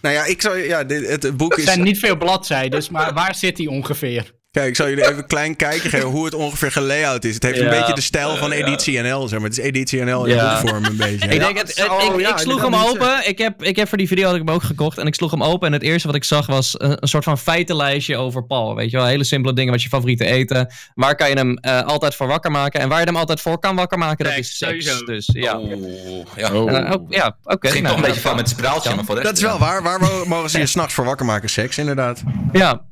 Nou ja, ik zou, ja dit, het, boek Het is... zijn niet veel bladzijden, maar waar zit hij ongeveer? Kijk, ik zal jullie even een klein kijkje geven hoe het ongeveer gelayout is. Het heeft een beetje de stijl van Editie NL, zeg maar. Het is Editie NL in Ja. boekvorm een beetje. Ik, denk het, het- Oh, ik, ik sloeg hem open. Ik heb, ik heb voor die video had ik hem ook gekocht. En ik sloeg hem open. En het eerste wat ik zag was een, een soort van feitenlijstje over Paul. Weet je wel, hele simpele dingen. Wat je favoriete eten. Waar kan je hem eh, altijd voor wakker maken? En waar je hem altijd voor kan wakker maken, dat Seks, is seks. sowieso. Dus ja. Oeh, ja. Eh, ook- ja, oké. Het ging nou, toch een beetje van met maar voor rest... Dat is wel waar. Waar mo- mogen ze je s'nachts voor wakker maken? Seks, inderdaad. Ja,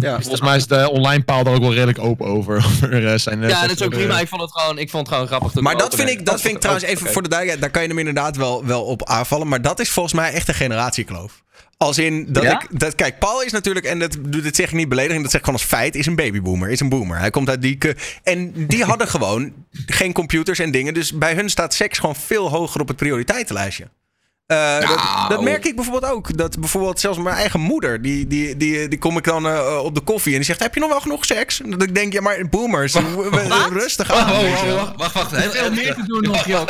Ja. Volgens mij is de online paal daar ook wel redelijk open over. over eh, zijn, eh, ja dat is ook prima. Ik vond het gewoon, ik vond het gewoon grappig. Maar dat vind ik, dat vind ik trouwens oh, even voor de duidelijkheid. Daar kan je hem inderdaad wel, wel op aanvallen. Maar dat is volgens mij echt een generatiekloof. Als in dat Ja? ik. Dat, kijk, Paul is natuurlijk. En dat, dat zeg ik niet beledigend. Dat zeg ik gewoon als feit. Is een babyboomer. Is een boomer. Hij komt uit die. En die hadden gewoon geen computers en dingen. Dus bij hun staat seks gewoon veel hoger op het prioriteitenlijstje. Eh, dat, dat merk ik bijvoorbeeld ook. Dat bijvoorbeeld zelfs mijn eigen moeder, die, die, die, die kom ik dan eh, op de koffie en die zegt: Heb je nog wel genoeg seks? En dat ik denk: Ja, maar boomers, rustig aan. Oh, weet oh, oh, wacht, wacht. Heel, Veel meer te doen nog, joh.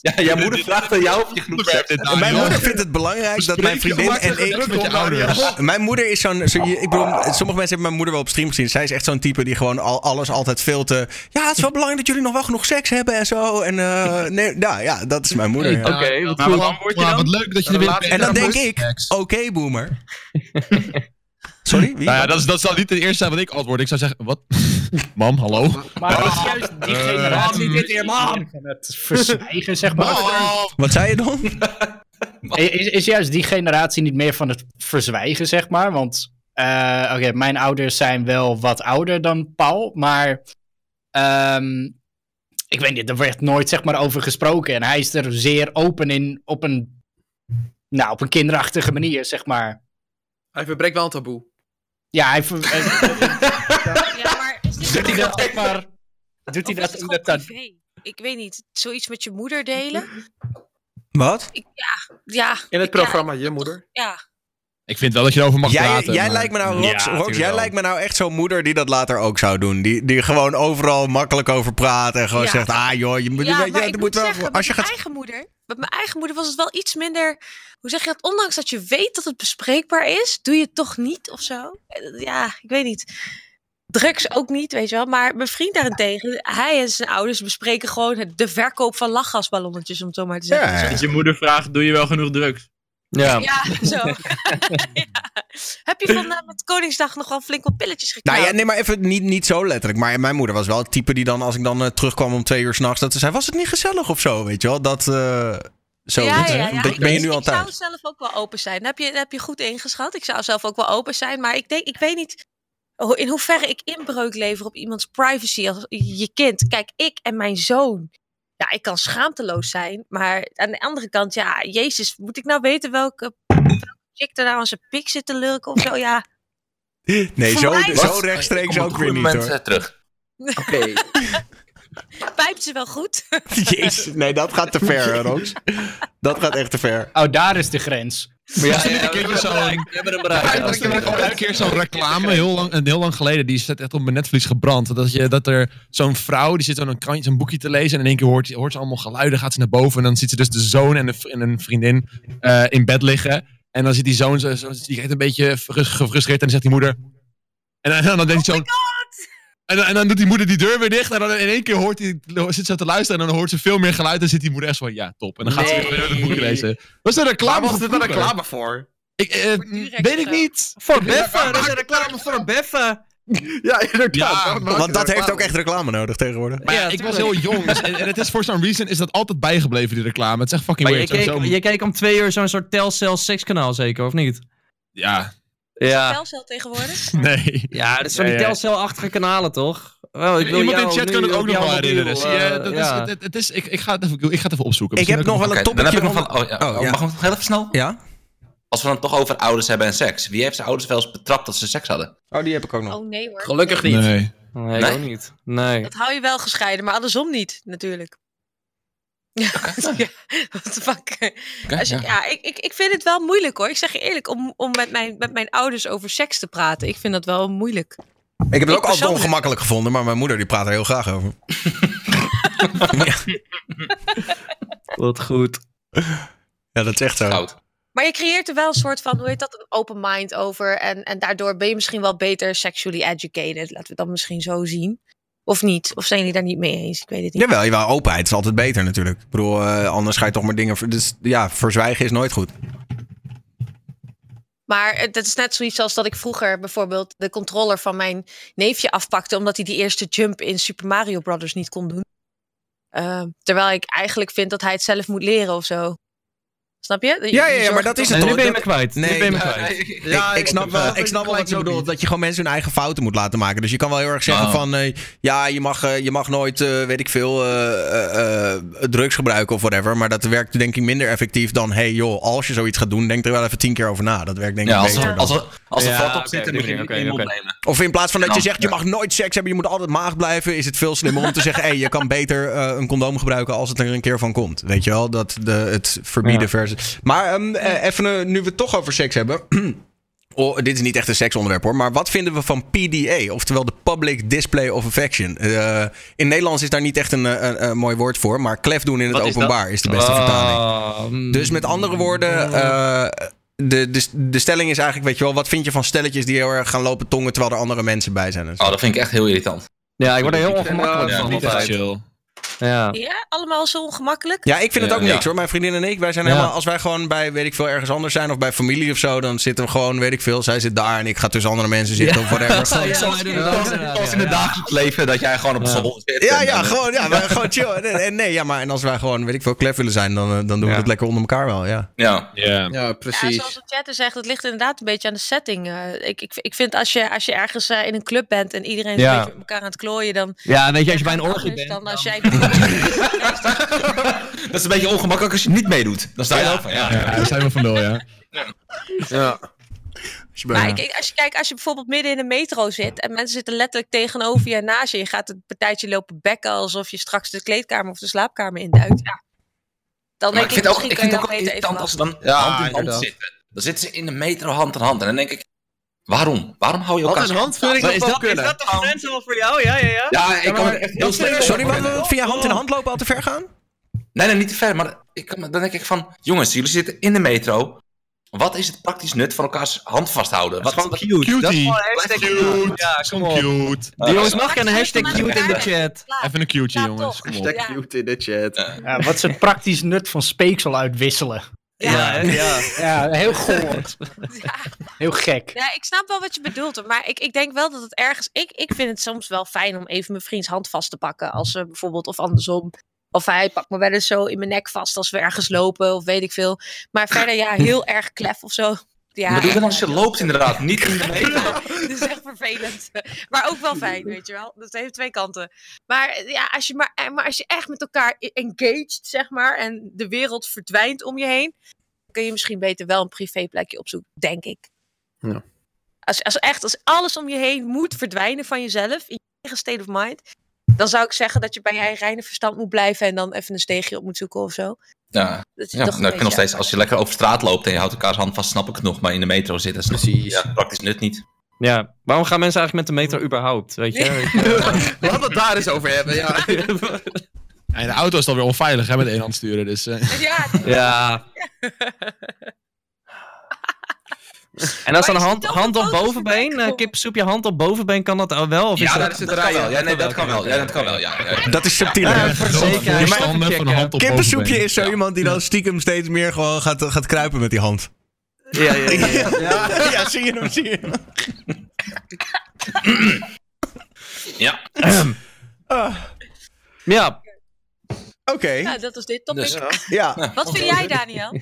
Ja, jouw moeder vraagt aan jou of je genoeg hebt. Mijn moeder vindt het belangrijk dat mijn vriendin en ik. met je ouders. Mijn moeder is zo'n. Zo, ik bedoel, sommige mensen hebben mijn moeder wel op stream gezien. Zij is echt zo'n type die gewoon al, alles altijd veel te. Ja, het is wel belangrijk dat jullie nog wel genoeg seks hebben en zo. En eh, nee, ja, ja, dat is mijn moeder. Oké, wat antwoord je dan? wat leuk dat je er weer bent. En dan denk ik, oké boomer. Sorry, wie? Nou ja, dat, is, dat zal niet het eerste zijn wat ik antwoord. Ik zou zeggen, wat? Mam, hallo? Maar is juist die Eh, generatie mam, dit dit van het verzwijgen, zeg maar. Wat zei je dan? Is, is juist die generatie niet meer van het verzwijgen, zeg maar? Want, eh, oké, mijn ouders zijn wel wat ouder dan Paul, maar ehm, ik weet niet, er werd nooit zeg maar over gesproken. En hij is er zeer open in op een, nou, op een kinderachtige manier, zeg maar. Hij verbreekt wel een taboe. Ja, hij... ver- Ja, maar is doet hij dat, zeg maar... Doet hij dat privé? Ik weet niet. Zoiets met je moeder delen? Wat? Ik, ja, ja. In het ik- ja, programma, je moeder. Ja, Ik vind wel dat je erover mag Jij, praten. jij maar- lijkt me nou, Rox, Ja, Rox, tuurlijk jij lijkt me nou echt zo'n moeder die dat later ook zou doen. Die, die gewoon overal makkelijk over praat en gewoon Ja. zegt, ah joh, je moet, ja je, maar je ik moet moet wel, zeggen, als je gaat... eigen moeder, met mijn eigen moeder was het wel iets minder, hoe zeg je dat, ondanks dat je weet dat het bespreekbaar is, doe je het toch niet of zo? Ja, ik weet niet. Drugs ook niet, weet je wel. Maar mijn vriend daarentegen, hij en zijn ouders bespreken gewoon de verkoop van lachgasballonnetjes, om het zo maar te zeggen. Ja. Zo- Dat je moeder vraagt, doe je wel genoeg drugs? Ja. Ja, zo. Ja. Heb je van eh, met Koningsdag nog wel flink wat pilletjes geknald? Nou ja, nee, maar even niet, niet zo letterlijk. Maar mijn moeder was wel het type die dan, als ik dan eh, terugkwam om twee uur s'nachts, dat ze zei, was het niet gezellig of zo, weet je wel? Dat, eh zo, ja, ja, ja. ben, je nu al Ik zou zelf ook wel open zijn. Dat heb je, dat heb je goed ingeschat. Ik zou zelf ook wel open zijn. Maar ik denk, ik weet niet in hoeverre ik inbreuk lever op iemands privacy als je kind. Kijk, ik en mijn zoon. Ja, ik kan schaamteloos zijn. Maar aan de andere kant, ja, Jezus, moet ik nou weten welke, welke chick er nou aan zijn pik zit te lurken of zo? Ja. Nee, zo, mij- zo rechtstreeks Ik kom op ook weer niet moment, hoor. terug. Oké. Pijpt ze wel goed? Jezus, nee, dat gaat te ver, hè, Rox. Dat gaat echt te ver. Oh, daar is de grens. Maar ja, een keer zo'n- we hebben hem bereikt. Ja, ik heb een keer zo'n reclame, heel lang, een heel lang geleden, die is echt op mijn netvlies gebrand. Dat, je, dat er zo'n vrouw, die zit zo'n krantje, zo'n boekje te lezen en in één keer hoort, hoort ze allemaal geluiden, gaat ze naar boven en dan ziet ze dus de zoon en, de, v- en een vriendin eh, in bed liggen. En dan zit die zoon, zo, zo, die kijkt een beetje frus- gefrustreerd en dan zegt die moeder... En, dan- en dan denkt die zoon... En, dan- en dan doet die moeder die deur weer dicht en dan in één keer hoort die, zit ze te luisteren en dan hoort ze veel meer geluid en zit die moeder echt zo van, ja, top. En dan gaat ze weer het boek lezen. Was er reclame Waar was voor dit een reclame voor? Ik, eh, weet ik niet. Voor Beffen! Dat is een reclame voor een Beffen! Ja, inderdaad. Ja, je Want dat heeft ook echt reclame nodig tegenwoordig. Maar ja, Ja, ik was heel jong. Dus, en, en het is voor zo'n reason is dat altijd bijgebleven, die reclame. Het is echt fucking Maar je weird. Zo- keek, zo- je keek om twee uur zo'n soort Telcel sekskanaal zeker, of niet? Ja, Ja. Telcel tegenwoordig? nee. Ja, dat is van die Ja, ja. Telcel-achtige kanalen, toch? Oh, ik wil Iemand in de chat kan het ook nog wel herinneren. Zie je, eh, dat ja. is, het, het is, ik, ik, ga het even, ik ga het even opzoeken. Ik heb nog wel een Oké, dan heb ik toppetje nog van... Oh, ja. Oh, Oh, ja. Mag ik nog heel even snel? Ja? Als we dan toch over ouders hebben en seks. Wie heeft zijn ouders wel eens betrapt dat ze seks hadden? Oh, die heb ik ook nog. Oh nee hoor. Gelukkig niet. Nee. Nee, ik Nee? ook niet. Nee. Dat hou je wel gescheiden, maar andersom niet, natuurlijk. Ja, ja, what the fuck. Als je- ja. ja, ik, ik, ik vind het wel moeilijk hoor. Ik zeg je eerlijk, om, om met, mijn, met mijn ouders over seks te praten. Ik vind dat wel moeilijk. Ik heb het Ik ook altijd ongemakkelijk gevonden, maar mijn moeder die praat er heel graag over. ja, Wat goed. ja, dat is echt zo. Goud. Maar je creëert er wel een soort van, hoe heet dat, een open mind over. En, en daardoor ben je misschien wel beter sexually educated. Laten we dat misschien zo zien. Of niet? Of zijn jullie daar niet mee eens? Ik weet het niet. Jawel, jawel, openheid is altijd beter natuurlijk. Ik bedoel, eh, anders ga je toch maar dingen... Dus ja, verzwijgen is nooit goed. Maar het het is net zoiets als dat ik vroeger bijvoorbeeld de controller van mijn neefje afpakte. Omdat hij die eerste jump in Super Mario Brothers niet kon doen. Eh, terwijl ik eigenlijk vind dat hij het zelf moet leren of zo. Snap je? Je- Ja, ja, ja, maar dat is het Nee, nu toch? ben je me kwijt. Nee, nu ben je me ja, kwijt. ik, ik, snap wel, ik snap wel wat je bedoelt. Dat je gewoon mensen hun eigen fouten moet laten maken. Dus je kan wel heel erg zeggen Oh. van... eh, ja, je mag, eh, je mag nooit, eh, weet ik veel, eh, eh, eh, drugs gebruiken of whatever. Maar dat werkt denk ik minder effectief dan... hey joh, als je zoiets gaat doen, denk er wel even tien keer over na. Dat werkt denk ik Ja, als, beter er, dan. als, er, als er Ja, vat op zit, dan moet je niet nemen. Of in plaats van dat je zegt, je mag nooit seks hebben, je moet altijd maagd blijven, is het veel slimmer om te zeggen, hey, je kan beter eh, een condoom gebruiken als het er een keer van komt. Weet je wel, dat de, het verbieden Ja. versus. Maar ehm, eh, even, eh, nu we het toch over seks hebben. Oh, dit is niet echt een seksonderwerp hoor, maar wat vinden we van PDA, oftewel de Public Display of Affection? Eh, in Nederlands is daar niet echt een, een, een mooi woord voor, maar klef doen in het Wat openbaar is de beste vertaling. Mm. Dus met andere woorden, eh, de, de, de stelling is eigenlijk, weet je wel, wat vind je van stelletjes die heel erg gaan lopen tongen terwijl er andere mensen bij zijn? en zo? Oh, dat vind ik echt heel irritant. Ja, ik word er heel ongemakkelijk eh, van. chill. Ja. Ja, allemaal zo ongemakkelijk. Ja, ik vind het Ja, ook niks ja. hoor. Mijn vriendin en ik, wij zijn Ja. helemaal, als wij gewoon bij, weet ik veel, ergens anders zijn of bij familie of zo, dan zitten we gewoon, weet ik veel, zij zit daar en ik ga tussen andere mensen zitten of whatever. Ja, ja, Zoals in het ja. dagelijks leven, dat jij gewoon op de Ja. zolder zit. ja, dan- gewoon, ja, wij, gewoon chill. En, nee, ja, maar en als wij gewoon, weet ik veel, klef willen zijn, dan, eh, dan doen we Ja. het lekker onder elkaar wel, ja. Ja. Ja. Ja, Ja, precies. zoals de chatter zegt, het ligt inderdaad een beetje aan de setting. Eh, ik, ik, ik vind als je, als je ergens eh, in een club bent en iedereen is Ja. een beetje met elkaar aan het klooien, dan... Ja, weet je, als je bij een orgie anders bent. Dan als jij... Dat is een beetje ongemakkelijk als je niet meedoet. Dan sta je Ja. van, ja. Ja, daar zijn we van lul, ja. Ja. Als je Maar ik, ik- als je kijkt, als je bijvoorbeeld midden in een metro zit en mensen zitten letterlijk tegenover je en naast je, je gaat het partijtje lopen bekken alsof je straks de kleedkamer of de slaapkamer induikt. Ja. Dan Maar denk ik ik, vind, ook, misschien ik kun vind je het ook irritant als ze dan Ja, hand in hand inderdaad. zitten. Dan zitten ze in de metro hand in hand. En dan denk ik, waarom? Waarom hou je elkaar Hand in hand vind ik Maar nog is dat, is dat de grens al voor jou? Ja, ja, ja. Ja, ik kan maar er echt heel slecht ik- Sorry, wat, wat vind jij hand in hand lopen al te ver gaan? Nee, nee, niet te ver. Maar ik, kan- dan denk ik van, jongens, jullie zitten in de metro. Wat is het praktisch nut van elkaars hand vasthouden? Dat Wat, is gewoon cute. Dat is gewoon hashtag cute. Ja, kom op. Cute. Die jongens mag geen Maar hashtag maar- cute in de chat. Even een cuteje, Ja, jongens. Hashtag cute in de chat. Ja, wat is het praktisch nut van speeksel uitwisselen? Ja. Ja, hè? ja. Ja, heel goor. Ja. Heel gek. Ja, ik snap wel wat je bedoelt, maar ik, ik denk wel dat het ergens. Ik, ik vind het soms wel fijn om even mijn vriends hand vast te pakken. Als we bijvoorbeeld, of andersom. Of hij pakt me wel eens zo in mijn nek vast als we ergens lopen, of weet ik veel. Maar verder, ja, heel erg klef of zo. Ja, Wat doe je dan als je loopt inderdaad? Niet in de metro. Dat is echt vervelend. Maar ook wel fijn, weet je wel. Dat heeft twee kanten. Maar ja, als je, maar, maar als je echt met elkaar e- engaged, zeg maar, en de wereld verdwijnt om je heen, kun je misschien beter wel een privéplekje opzoeken, denk ik. Ja. Als, als echt, als alles om je heen moet verdwijnen van jezelf, in je eigen state of mind, dan zou ik zeggen dat je bij je eigen reine verstand moet blijven en dan even een steegje op moet zoeken of zo. Ja, Dat is ja kan nog steeds, als je lekker over straat loopt en je houdt elkaars hand vast, snap ik het nog. Maar in de metro zitten, snap Precies. Ja, praktisch nut niet. Ja, waarom gaan mensen eigenlijk met de metro überhaupt? Weet je? Je? Laten we het daar eens over hebben. Ja. En de auto is dan weer onveilig, hè, met één hand sturen. Dus, eh. Ja, Ja. En als dan hand, hand op bovenbeen, uh, komen. kipsoep je hand op bovenbeen, kan dat wel? Of is Ja, dat... dat is het rijden. Ja, nee, dat kan wel. Ja, dat kan wel. Ja, ja. Dat is subtiel. Ja, op Kippensoepje is zo iemand die dan stiekem steeds meer gewoon gaat, gaat kruipen met die hand. Ja, ja, ja. ja. Ja, ja zie je hem, zie je hem. Ja. Ja. Oké, nou, dat was dit topic. Dus, ja. Wat vind jij, Daniel?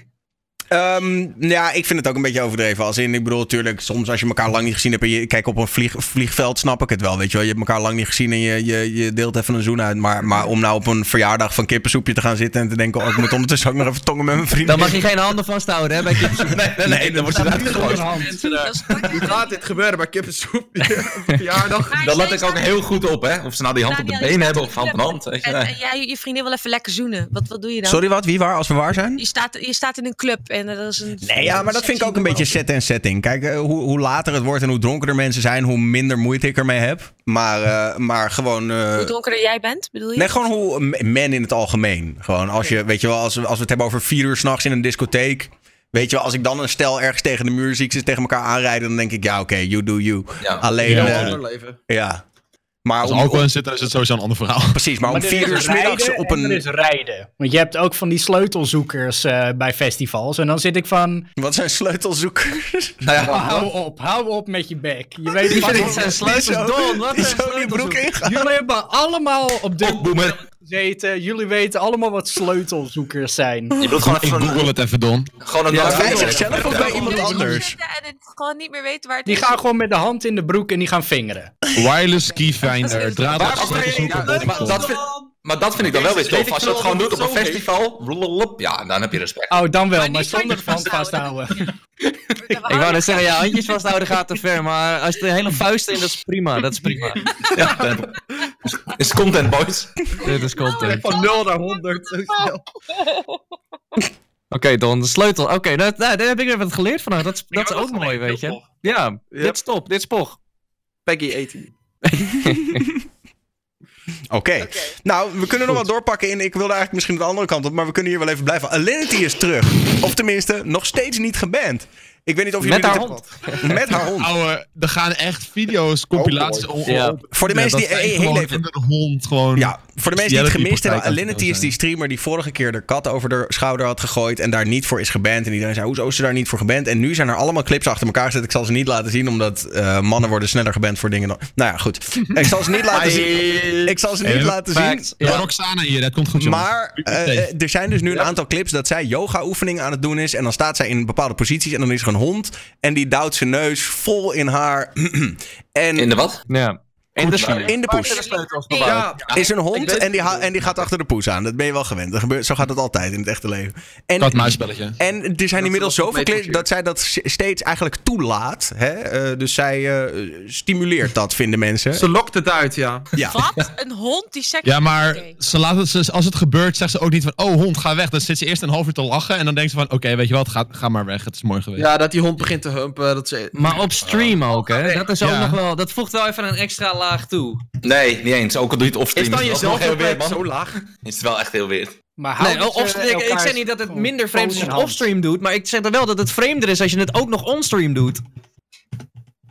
Ehm, ja, ik vind het ook een beetje overdreven. Als in, ik bedoel, natuurlijk, soms als je elkaar lang niet gezien hebt en je kijkt op een vlieg, vliegveld, snap ik het wel. Weet je wel, je hebt elkaar lang niet gezien en je, je, je deelt even een zoen uit. Maar, maar om nou op een verjaardag van kippensoepje te gaan zitten en te denken, oh, ik moet ondertussen ook nog even tongen met mijn vrienden. Dan mag je geen handen vasthouden, hè, bij kipsoep. nee, nee, nee, dan wordt je eruit gegooid. Dat is Hoe gaat dit gebeuren bij kippensoep? Op verjaardag? Dat let ik ook heel goed op, hè. Of ze nou die hand op de benen hebben of de hand in club hand. En jij je vriendin wil even lekker zoenen. Wat, wat doe je dan? Sorry, wat? Wie waar? Als we waar zijn? Je staat, je staat in een club en dat is een. Nee, ja, maar dat vind ik ook een beetje set en setting. Kijk, eh, hoe, hoe later het wordt en hoe dronkener mensen zijn, hoe minder moeite ik ermee heb. Maar, eh, maar gewoon. eh, Hoe donkerder jij bent, bedoel je? Nee, gewoon hoe men in het algemeen. Gewoon als je, weet je wel, als we, als we het hebben over vier uur s'nachts in een discotheek. Weet je wel, als ik dan een stel ergens tegen de muur zie, ik ze tegen elkaar aanrijden, dan denk ik, ja, oké, you do you. Ja. Alleen, Ja, eh, ander leven. ja. Maar Als om, alcohol in zit, dan is het sowieso een ander verhaal. precies, maar om er vier is uur 's middags rijden op en Er een. is rijden. Want je hebt ook van die sleutelzoekers eh, bij festivals. En dan zit ik van. Wat zijn sleutelzoekers? Nou ja, hou op, hou op met je bek. Je weet niet wat zijn sleutels, Don. Wat Die zijn zo die broek ingaan. Jullie hebben allemaal op dit. Gezeten. Jullie weten allemaal wat sleutelzoekers zijn. Je bedoelt gewoon Ik even google het even, Don. gewoon een Ja, Bij zichzelf of bij iemand anders? En het gewoon niet meer weten waar het Die is. gaan gewoon met de hand in de broek en die gaan vingeren. Wireless keyfinder, draadloos Waar- sleutelzoek op maar, bovenband. dat vind, maar dat vind ik dan wel weer tof. Als je dat gewoon doet op een festival, ja, dan heb je respect. Oh, dan wel, Maar van zonder hand vasthouden. Ik wou net zeggen, ja, handjes vasthouden gaat te ver. Maar als je de hele vuist in, dat is prima. Dat is prima. Ja, dan- is content, boys. Dit is content. Van 0 naar 100. zo snel. Oké, Don, de sleutel. Oké, dat- nou, daar heb ik weer wat geleerd vandaag. Dat is, dat is ook mooi, weet je. Ja, Ja. dit is top. Dit is pog. Peggy 18. Oké. Nou, we kunnen nog wat doorpakken in. Ik wilde eigenlijk misschien de andere kant op, maar we kunnen hier wel even blijven. Alinity is terug. Of tenminste, nog steeds niet geband. Ik weet niet of Met jullie haar dit- hond. Met haar hond. Ouwe, er gaan echt video's, compilaties Oh. Ja. op- Voor de Ja, mensen die- eh, heel gewoon even- de hond gewoon. Ja, voor de mensen die het gemist hebben. Alinity is die streamer die vorige keer de kat over de schouder had gegooid. En daar niet voor is geband. En iedereen zei, hoezo is ze daar niet voor geband? En nu zijn er allemaal clips achter elkaar gezet. Ik zal ze niet laten zien, omdat eh, mannen worden sneller geband voor dingen dan... Nou ja, goed. Ik zal ze niet laten zien. Ik zal ze niet Hey, laten zien. Ja. Roxana hier, dat komt goed. Maar eh, eh, er zijn dus nu een aantal clips dat zij yoga-oefeningen aan het doen is. En dan staat zij in bepaalde posities. En dan is er een hond. En die duwt zijn neus vol in haar. en In de wat? Ja. In de in de poes. Ja, Is een hond en die, en die gaat achter de poes aan. Dat ben je wel gewend. Dat gebeurt, zo gaat het altijd in het echte leven. En, Kat-muisspelletje. en er zijn inmiddels zoveel clips dat zij dat steeds eigenlijk toelaat. Hè? Eh, dus zij eh, stimuleert dat, vinden mensen. Ze lokt het uit, ja. Ja. Wat? Een hond die seks... Ja, maar ze laat het, ze, als het gebeurt, zegt ze ook niet van... Oh, hond, ga weg. Dan zit ze eerst een half uur te lachen. En dan denkt ze van... Oké, weet je wat, ga, ga maar weg. Het is mooi geweest. Ja, dat die hond begint te humpen. Dat ze... Maar op stream ook, hè? Dat is ook Ja. nog wel. Dat voegt wel even een extra laag toe. Nee, niet eens. Ook al doe je het Is offstream. dan is jezelf heel weird, man. zo laag? Is het wel echt heel weird. Maar Nee, ze ik, ik zeg niet dat het minder vreemd is als je het offstream doet, maar ik zeg er wel dat het vreemder is als je het ook nog onstream doet.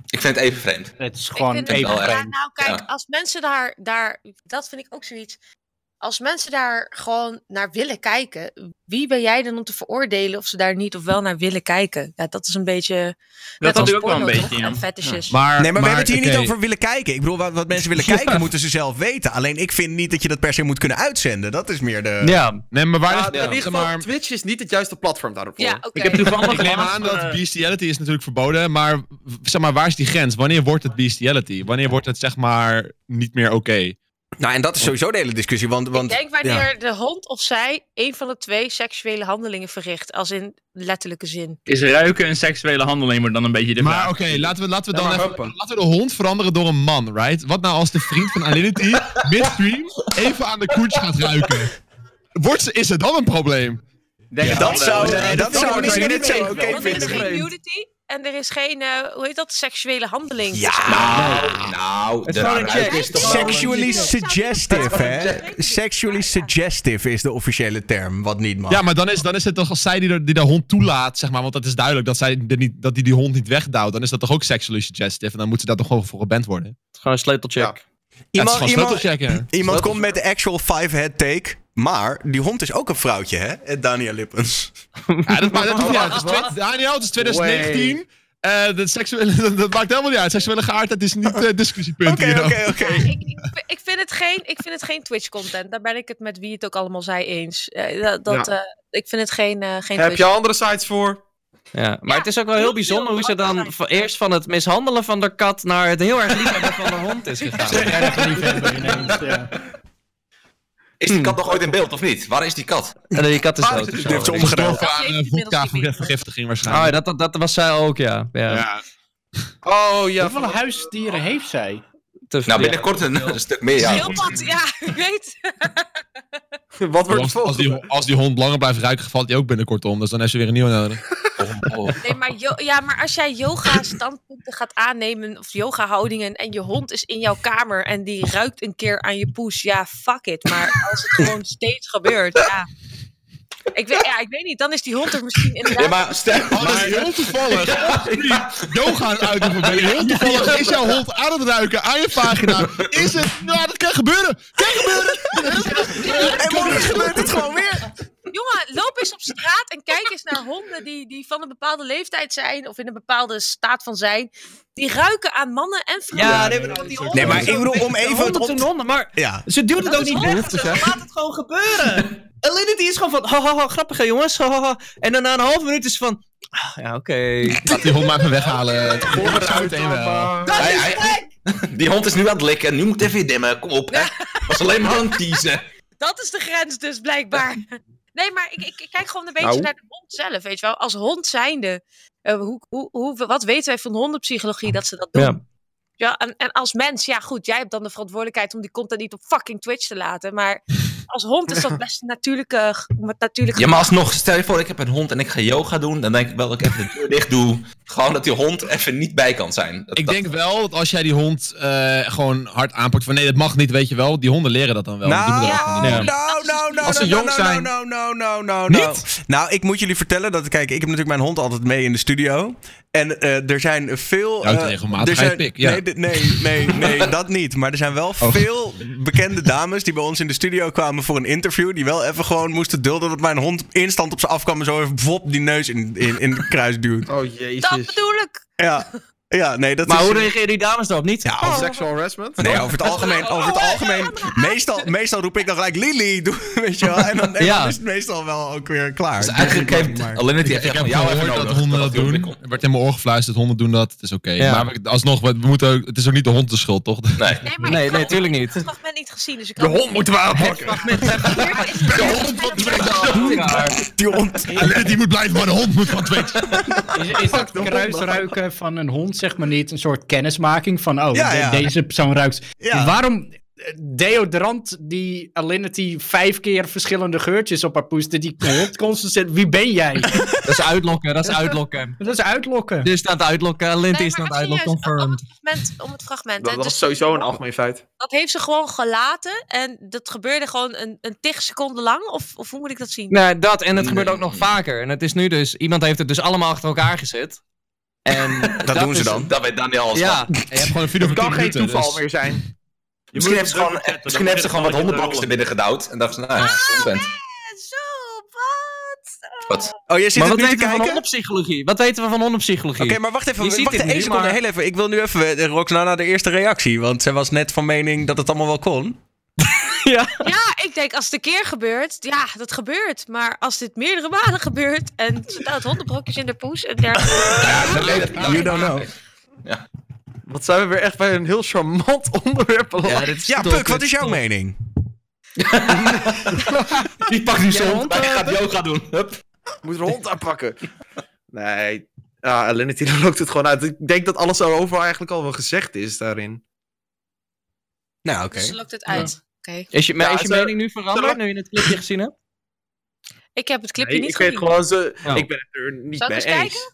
Ik vind het even vreemd. Het is gewoon even wel ja, vreemd. nou kijk, Ja. als mensen daar, daar, dat vind ik ook zoiets. Als mensen daar gewoon naar willen kijken, wie ben jij dan om te veroordelen of ze daar niet of wel naar willen kijken? Ja, dat is een beetje. had als ik ook wel een porno, beetje, ja. Maar, Nee, maar, we hebben het hier niet over willen kijken. Ik bedoel, wat, wat mensen willen kijken, moeten ze zelf weten. Alleen ik vind niet dat je dat per se moet kunnen uitzenden. Dat is meer de. Ja. Nee, maar waar Ja, ligt in ieder geval, maar, Twitch is niet het juiste platform daarvoor. ja. Ik heb toevallig Ik neem aan dat eh, bestiality is natuurlijk verboden, maar zeg maar, waar is die grens? Wanneer wordt het bestiality? Wanneer wordt het zeg maar niet meer oké? Nou, en dat is sowieso de hele discussie. Want, want Ik denk wanneer de hond of zij een van de twee seksuele handelingen verricht, als in letterlijke zin. Is ruiken een seksuele handeling, maar dan een beetje de Maar oké, laten we, laten we Ja, dan even, laten we de hond veranderen door een man, right? Wat nou als de vriend van Alinity midstream even aan de koets gaat ruiken? Wordt ze, is het dan een probleem? Denk dat zou, Ja, dat dat zou misschien niet zo oké er is vinden. geen nudity en er is geen, eh, hoe heet dat, seksuele handeling. Ja. Nou, nou, Het de is toch. Sexually suggestive, hè? Sexually suggestive is de officiële term, wat niet mag. Ja, maar dan is, dan is het toch als zij die de, die de hond toelaat, zeg maar, want dat is duidelijk dat zij de niet, dat die, die hond niet wegduwt, dan is dat toch ook sexually suggestive en dan moet ze daar toch gewoon voor geband worden. Gewoon een sleutelcheck. Ja, het is iemand, gewoon iemand, sleutelchecken. iemand komt met de actual five-head take. Maar die hond is ook een vrouwtje, hè? Eh, Daniel Lippens. Ja, dat, maakt- dat niet uit. Het is Daniel, het is 2019. Eh, de seksuele, dat maakt helemaal niet uit. Seksuele geaardheid is niet eh discussiepunt Oké, hier. oké, oké. Ja, ik, ik, ik vind het geen, ik vind het geen Twitch-content. Daar ben ik het met wie het ook allemaal zei eens. Eh, dat, dat, Ja. eh, ik vind het geen, eh geen Heb Twitch. je andere sites voor? Ja, maar Ja, het is ook wel heel heel bijzonder hoe ze dan van- eerst van het mishandelen van de kat naar het heel erg liefhebben van de hond is gegaan. Erg liefhebber ineens, ja. Is die kat nog ooit in beeld of niet? Waar is die kat? En die kat is dood. die heeft ze omgedaan. Gestorven aan vergiftiging Oh, waarschijnlijk. dat, dat, dat was zij ook, ja. ja. Ja. Oh ja. Hoeveel huisdieren heeft zij? Te- Nou, ja. binnenkort een, een stuk meer, ja. Heel wat, ja, ik weet. Wat wordt het Als, als, die, als die hond langer blijft ruiken, valt die ook binnenkort om. Dus dan heeft ze weer een nieuwe nodig. Oh, oh. Nee, maar, yo- ja, maar als jij yoga-standpunten gaat aannemen, of yoga-houdingen, en je hond is in jouw kamer en die ruikt een keer aan je poes, ja, fuck it. Maar als het gewoon steeds gebeurt, ja. Ik weet, ja, ik weet niet, dan is die hond er misschien inderdaad... Ja, maar stel... Oh, dat is heel toevallig. Yoga het uitoefenen ben je. Heel toevallig is jouw hond aan het ruiken aan je vagina. Is het? Nou, dat kan gebeuren. Kan gebeuren. En morgen gebeurt het gewoon weer. Jongen, loop eens op straat en kijk eens naar honden die, die van een bepaalde leeftijd zijn, of in een bepaalde staat van zijn. Die ruiken aan mannen en vrouwen. Ja, nee, maar die Nee, maar ik bedoel, om even honden op honden, maar Ja. ze duwt het ook niet weg. Laat het gewoon gebeuren. Alinity is gewoon van, haha, grappig hè jongens. ha, ha, ha. En dan na een half minuut is van, ah, ja oké. Laat die hond maar even weghalen. Het wel. Hij- hij- die hond is nu aan het likken. Nu moet even dimmen. Kom op, hè. Was alleen maar aan het teasen. Dat is de grens dus, blijkbaar. Nee, maar ik, ik, ik kijk gewoon een beetje Nou. naar de hond zelf, weet je wel. Als hond zijnde, eh, hoe, hoe, hoe, wat weten wij van hondenpsychologie dat ze dat doen? Ja. Ja, en, en als mens, ja goed, jij hebt dan de verantwoordelijkheid om die content niet op fucking Twitch te laten. Maar als hond is dat best een natuurlijke, Ja, maar alsnog, stel je voor, ik heb een hond en ik ga yoga doen. Dan denk ik wel dat ik even de deur dicht doe. Gewoon dat die hond even niet bij kan zijn. Dat- Ik dat- denk wel dat als jij die hond eh, gewoon hard aanpakt van nee, dat mag niet, weet je wel. Die honden leren dat dan wel. Nou, gewoon niet. nou, Ja. nou, nou, nou, Als ze nou, jong nou, zijn. Nou, nou, nou, nou, nou. Nou, ik moet jullie vertellen dat, kijk, ik heb natuurlijk mijn hond altijd mee in de studio. En eh, er zijn veel... Jouw eh, regelmatigheid er zijn- pik, ja. Nee, nee, nee, nee, dat niet. Maar er zijn wel Oh. veel bekende dames die bij ons in de studio kwamen voor een interview. Die wel even gewoon moesten dulden dat mijn hond instant op ze afkwam en zo even vop die neus in, in, in de kruis duwt. Oh jezus. Dat bedoel ik. Ja, ja nee, dat Maar is... hoe reageren die dames daarop niet? Ja, over, Sexual harassment? Nee, over het algemeen. Over het algemeen meestal, meestal roep ik dan gelijk Lily, doe- weet je wel. En dan, en Ja. dan is het meestal wel ook weer klaar. Dus eigenlijk heeft Ik, heeft ik echt heb van jou even dat honden dat doen. Er werd in mijn oor gefluisterd, honden doen dat. Het is oké. Ja. Maar alsnog, we moeten ook, het is ook niet de hond de schuld, toch? Nee. Nee, Nee, ik nee, had tuurlijk het niet. fragment niet gezien, dus ik De hond moeten we aanpakken. Die hond. Alleen die moet blijven, maar de hond moet van Twitch. Is, is dat kruisruiken van een hond, zeg maar, niet een soort kennismaking van, oh, Ja, de- ja. deze persoon ruikt. Ja. Waarom eh, deodorant die Alinity vijf keer verschillende geurtjes op haar poeste, die hond constant wie ben jij? Dat is uitlokken, dat is uitlokken. Dat is uitlokken. Aan het uitlokken, Nee, is serieus, uitlokken, om confirmed. het fragment, om het fragment. Dat was dus sowieso een algemeen feit. Dat heeft ze gewoon gelaten en dat gebeurde gewoon een, een tig seconden lang? Of, of hoe moet ik dat zien? Nee, dat en het gebeurt ook nog vaker. En het is nu dus, iemand heeft het dus allemaal achter elkaar gezet. En Dat doen ze is- dan. Dat weet Daniel alles Ja, je hebt gewoon een video Het van kan 10 geen minuten. toeval dus- meer zijn. Misschien heeft ze gewoon, misschien heeft ze gewoon wat hondenbrokjes er binnen gedouwd. En dacht ze, nou, ja, content. Zo, wat? Wat? Oh, jij zit maar het wat weten we van kijken? hondenpsychologie? Wat weten we van hondenpsychologie? Oké, maar wacht even. Je ziet Wacht één seconde, maar- heel even. Ik wil nu even, eh, Roxana, de eerste reactie. Want zij was net van mening dat het allemaal wel kon. Ja, ik denk als het een keer gebeurt, ja, dat gebeurt. Maar als dit meerdere malen gebeurt en ze duwt hondenbrokjes in de poes en dergelijke. You don't know. Wat zijn we weer echt bij een heel charmant onderwerp beland. dit Ja, top, Puk, wat dit is jouw top. mening? Die pakt nu zijn Ja, hond, maar hij gaat yoga doen. Hup. Moet er een hond aanpakken. Nee. Ja, Alinity loopt het gewoon uit. Ik denk dat alles erover eigenlijk al wel gezegd is daarin. Nou, oké. Ze lokt het uit. Is je, maar Ja, is je ze- mening nu veranderd, nu je het clipje gezien hebt? Ik heb het clipje Nee, niet ik gezien. weet gewoon ze. Oh. Ik ben het er niet Zal ik mee eens eens.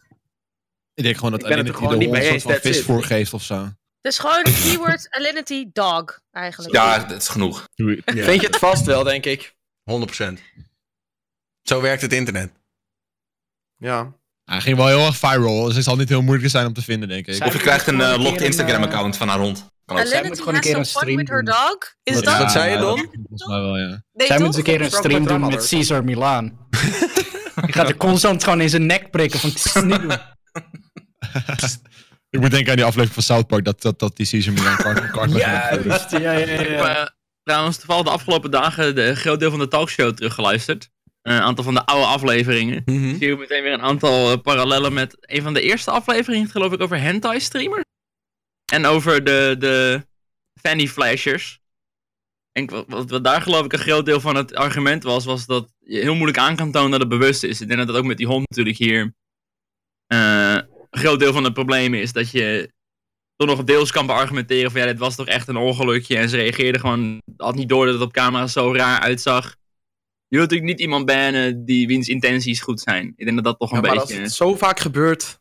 Ik denk gewoon dat Ik ben het gewoon de hond van vis it. voorgeeft of zo. Dus gewoon keyword Alinity dog, eigenlijk. Ja, dat is genoeg. Ja. Vind je het vast wel, denk ik. 100%. Zo werkt het internet. Ja. Hij ging wel heel erg viral, dus het zal niet heel moeilijk zijn om te vinden, denk ik. Zij- Of je krijgt een eh, locked Instagram-account van haar hond. Kan ook. Zij moet gewoon een has keer een stream with her doen. dog. Is dat? wat zei je, Ja, Don? dat- Volgens mij wel, ja. Zij moet eens een keer een stream doen met Caesar Milan. Die gaat er constant gewoon in zijn nek prikken van "Tss, niet doen. Ik moet denken aan die aflevering van South Park, dat, dat, dat die Caesar Milan kart, ja, ja, ja. Ik heb ja. eh, trouwens toevallig de afgelopen dagen de, een groot deel van de talkshow teruggeluisterd. Een aantal van de oude afleveringen. Ik zie ook meteen weer een aantal eh, parallellen met een van de eerste afleveringen, geloof ik, over hentai streamers. En over de, de fanny flashers. En wat, wat, daar geloof ik een groot deel van het argument was, was dat je heel moeilijk aan kan tonen dat het bewust is. Ik denk dat dat ook met die hond natuurlijk hier eh, een groot deel van het probleem is. Dat je toch nog deels kan beargumenteren van ja, dit was toch echt een ongelukje. En ze reageerde gewoon, had niet door dat het op camera zo raar uitzag. Je wilt natuurlijk niet iemand bannen die wiens intenties goed zijn. Ik denk dat dat toch een maar als beetje... het zo vaak gebeurt.